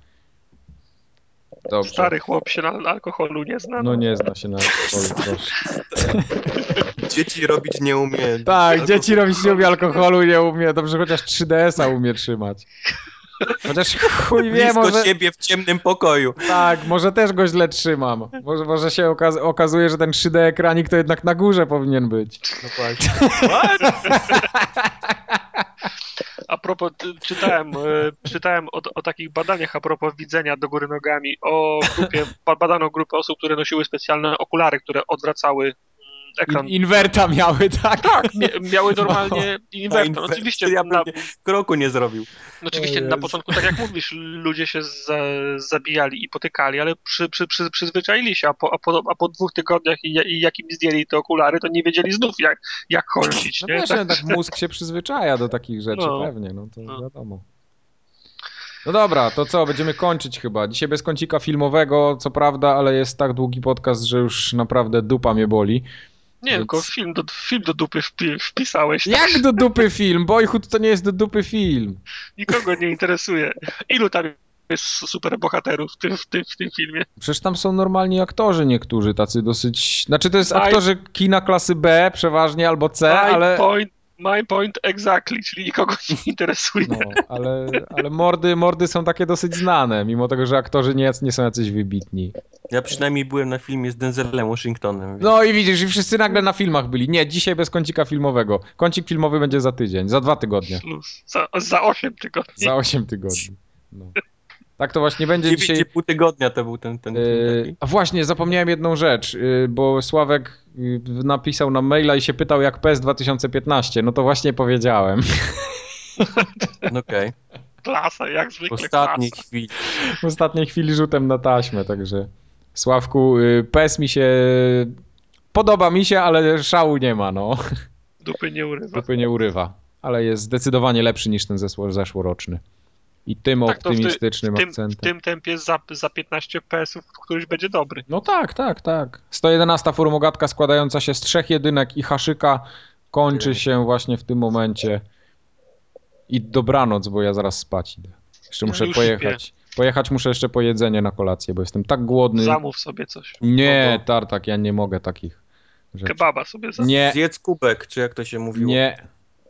Dobrze. Stary chłop się na alkoholu nie zna. No nie zna się na alkoholu, proszę. Dzieci robić nie umie. Tak, alkoholu. dzieci robić nie umie alkoholu nie umie. Dobrze, chociaż 3DS-a umie trzymać. Chociaż chuj wie, Blisko może... siebie w ciemnym pokoju. Tak, może też go źle trzymam. Może, może się okaz okazuje, że ten 3D ekranik to jednak na górze powinien być. No właśnie. *laughs* A propos, czytałem, e, czytałem o, o, takich badaniach a propos widzenia do góry nogami, o grupie, badano grupę osób, które nosiły specjalne okulary, które odwracały ekran. inwerta miały, *laughs* tak? Tak, miały normalnie no, inwerta. No, oczywiście ja na... kroku nie zrobił. No, oczywiście na początku, tak jak mówisz, ludzie się za, zabijali i potykali, ale przy, przy, przy, przyzwyczaili się, a po, a po, a po dwóch tygodniach i, i jak im zdjęli te okulary, to nie wiedzieli znów jak, jak chodzić. No nie? Wiesz, tak. tak mózg się przyzwyczaja do takich rzeczy no. pewnie, no to no. wiadomo. No dobra, to co, będziemy kończyć chyba. Dzisiaj bez kącika filmowego, co prawda, ale jest tak długi podcast, że już naprawdę dupa mnie boli. Nie, Więc... tylko film do, film do dupy wpi wpisałeś. Tak? Jak do dupy film? Boyhood to nie jest do dupy film. Nikogo nie interesuje. Ilu tam jest super bohaterów w tym, w tym, w tym filmie? Przecież tam są normalni aktorzy niektórzy, tacy dosyć... Znaczy to jest aktorzy kina klasy B przeważnie albo C, ale... Point My point exactly, czyli nikogo nie *laughs* interesuje. No, ale, ale mordy, mordy są takie dosyć znane, mimo tego, że aktorzy nie, nie są jacyś wybitni. Ja przynajmniej byłem na filmie z Denzelem Washingtonem. Więc... No i widzisz, i wszyscy nagle na filmach byli. Nie, dzisiaj bez kącika filmowego. Kącik filmowy będzie za tydzień, za dwa tygodnie. Za, za osiem tygodni. Za osiem tygodni. No. Tak to właśnie będzie 9, dzisiaj. pół tygodnia to był ten, ten yy, A właśnie, zapomniałem jedną rzecz, yy, bo Sławek yy, napisał nam maila i się pytał jak PES 2015. No to właśnie powiedziałem. *laughs* Okej. Okay. Klasa, jak zwykle. W ostatniej klasa. chwili. W ostatniej chwili rzutem na taśmę, także. Sławku, PES mi się. Podoba mi się, ale szału nie ma, no. Dupy nie urywa. Dupy nie urywa. Ale jest zdecydowanie lepszy niż ten zeszłoroczny. I tym tak, optymistycznym w tym, akcentem. W tym tempie za, za 15 PS-ów któryś będzie dobry. No tak, tak, tak. 111 formogatka składająca się z trzech jedynek i haszyka kończy się właśnie w tym momencie. I dobranoc, bo ja zaraz spać idę. Jeszcze muszę pojechać. Pojechać muszę jeszcze po jedzenie na kolację, bo jestem tak głodny. Zamów sobie coś. Nie, tartak, ja nie mogę takich rzeczy. Kebaba sobie zamów. Nie. Zjedz kubek, czy jak to się mówiło. Nie.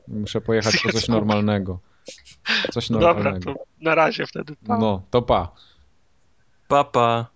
Muszę pojechać Zjedz po coś kubek. normalnego. Coś normalnego. Dobra, to na razie wtedy. Pa. No, to pa. Papa. Pa.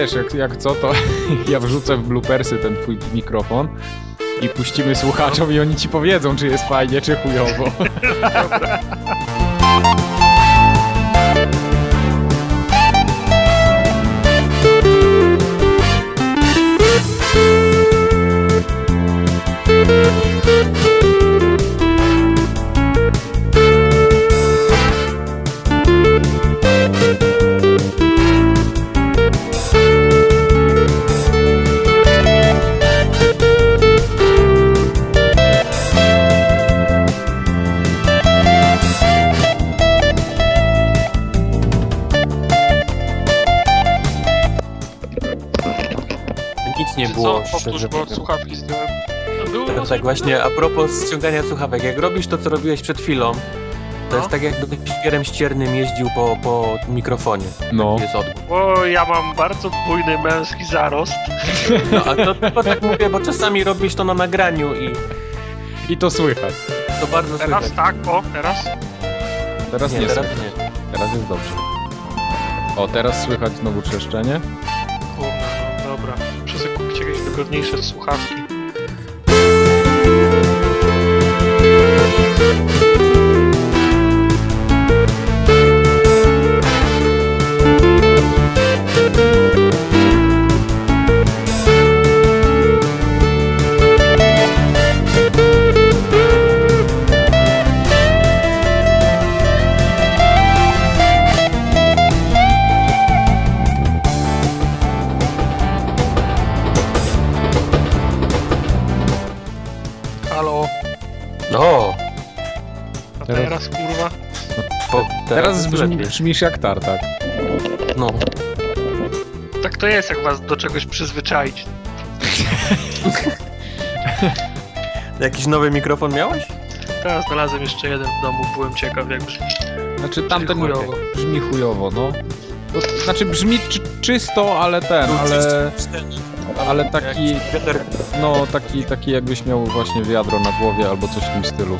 Wiesz, jak, jak co, to *laughs* ja wrzucę w bloopersy ten twój mikrofon i puścimy słuchaczom i oni ci powiedzą, czy jest fajnie, czy chujowo. *laughs* Nic Powtórz, bo słuchawki zdjąłem. No, było Teraz tak właśnie, a propos ściągania słuchawek, jak robisz to, co robiłeś przed chwilą, to No. jest tak jakby świerem ściernym jeździł po, po mikrofonie. No. Jest odgłos. Bo ja mam bardzo bujny męski zarost. *laughs* No, a to tylko tak mówię, bo czasami robisz to na nagraniu i I to słychać. to bardzo Teraz słychać. tak, o, teraz. Teraz nie, Nie, teraz słychać. nie. Teraz jest dobrze. O, teraz słychać znowu trzeszczenie. Kupić jakieś wygodniejsze słuchawki. Brzmi, brzmisz jak tartak. No. Tak to jest, jak was do czegoś przyzwyczaić. *laughs* Jakiś nowy mikrofon miałeś? Teraz znalazłem jeszcze jeden w domu, byłem ciekaw jak brzmi. Znaczy tamten chujowo. brzmi chujowo, no. To, znaczy brzmi czy, czysto, ale ten, ale, ale taki, no taki, taki jakbyś miał właśnie wiadro na głowie albo coś w tym stylu.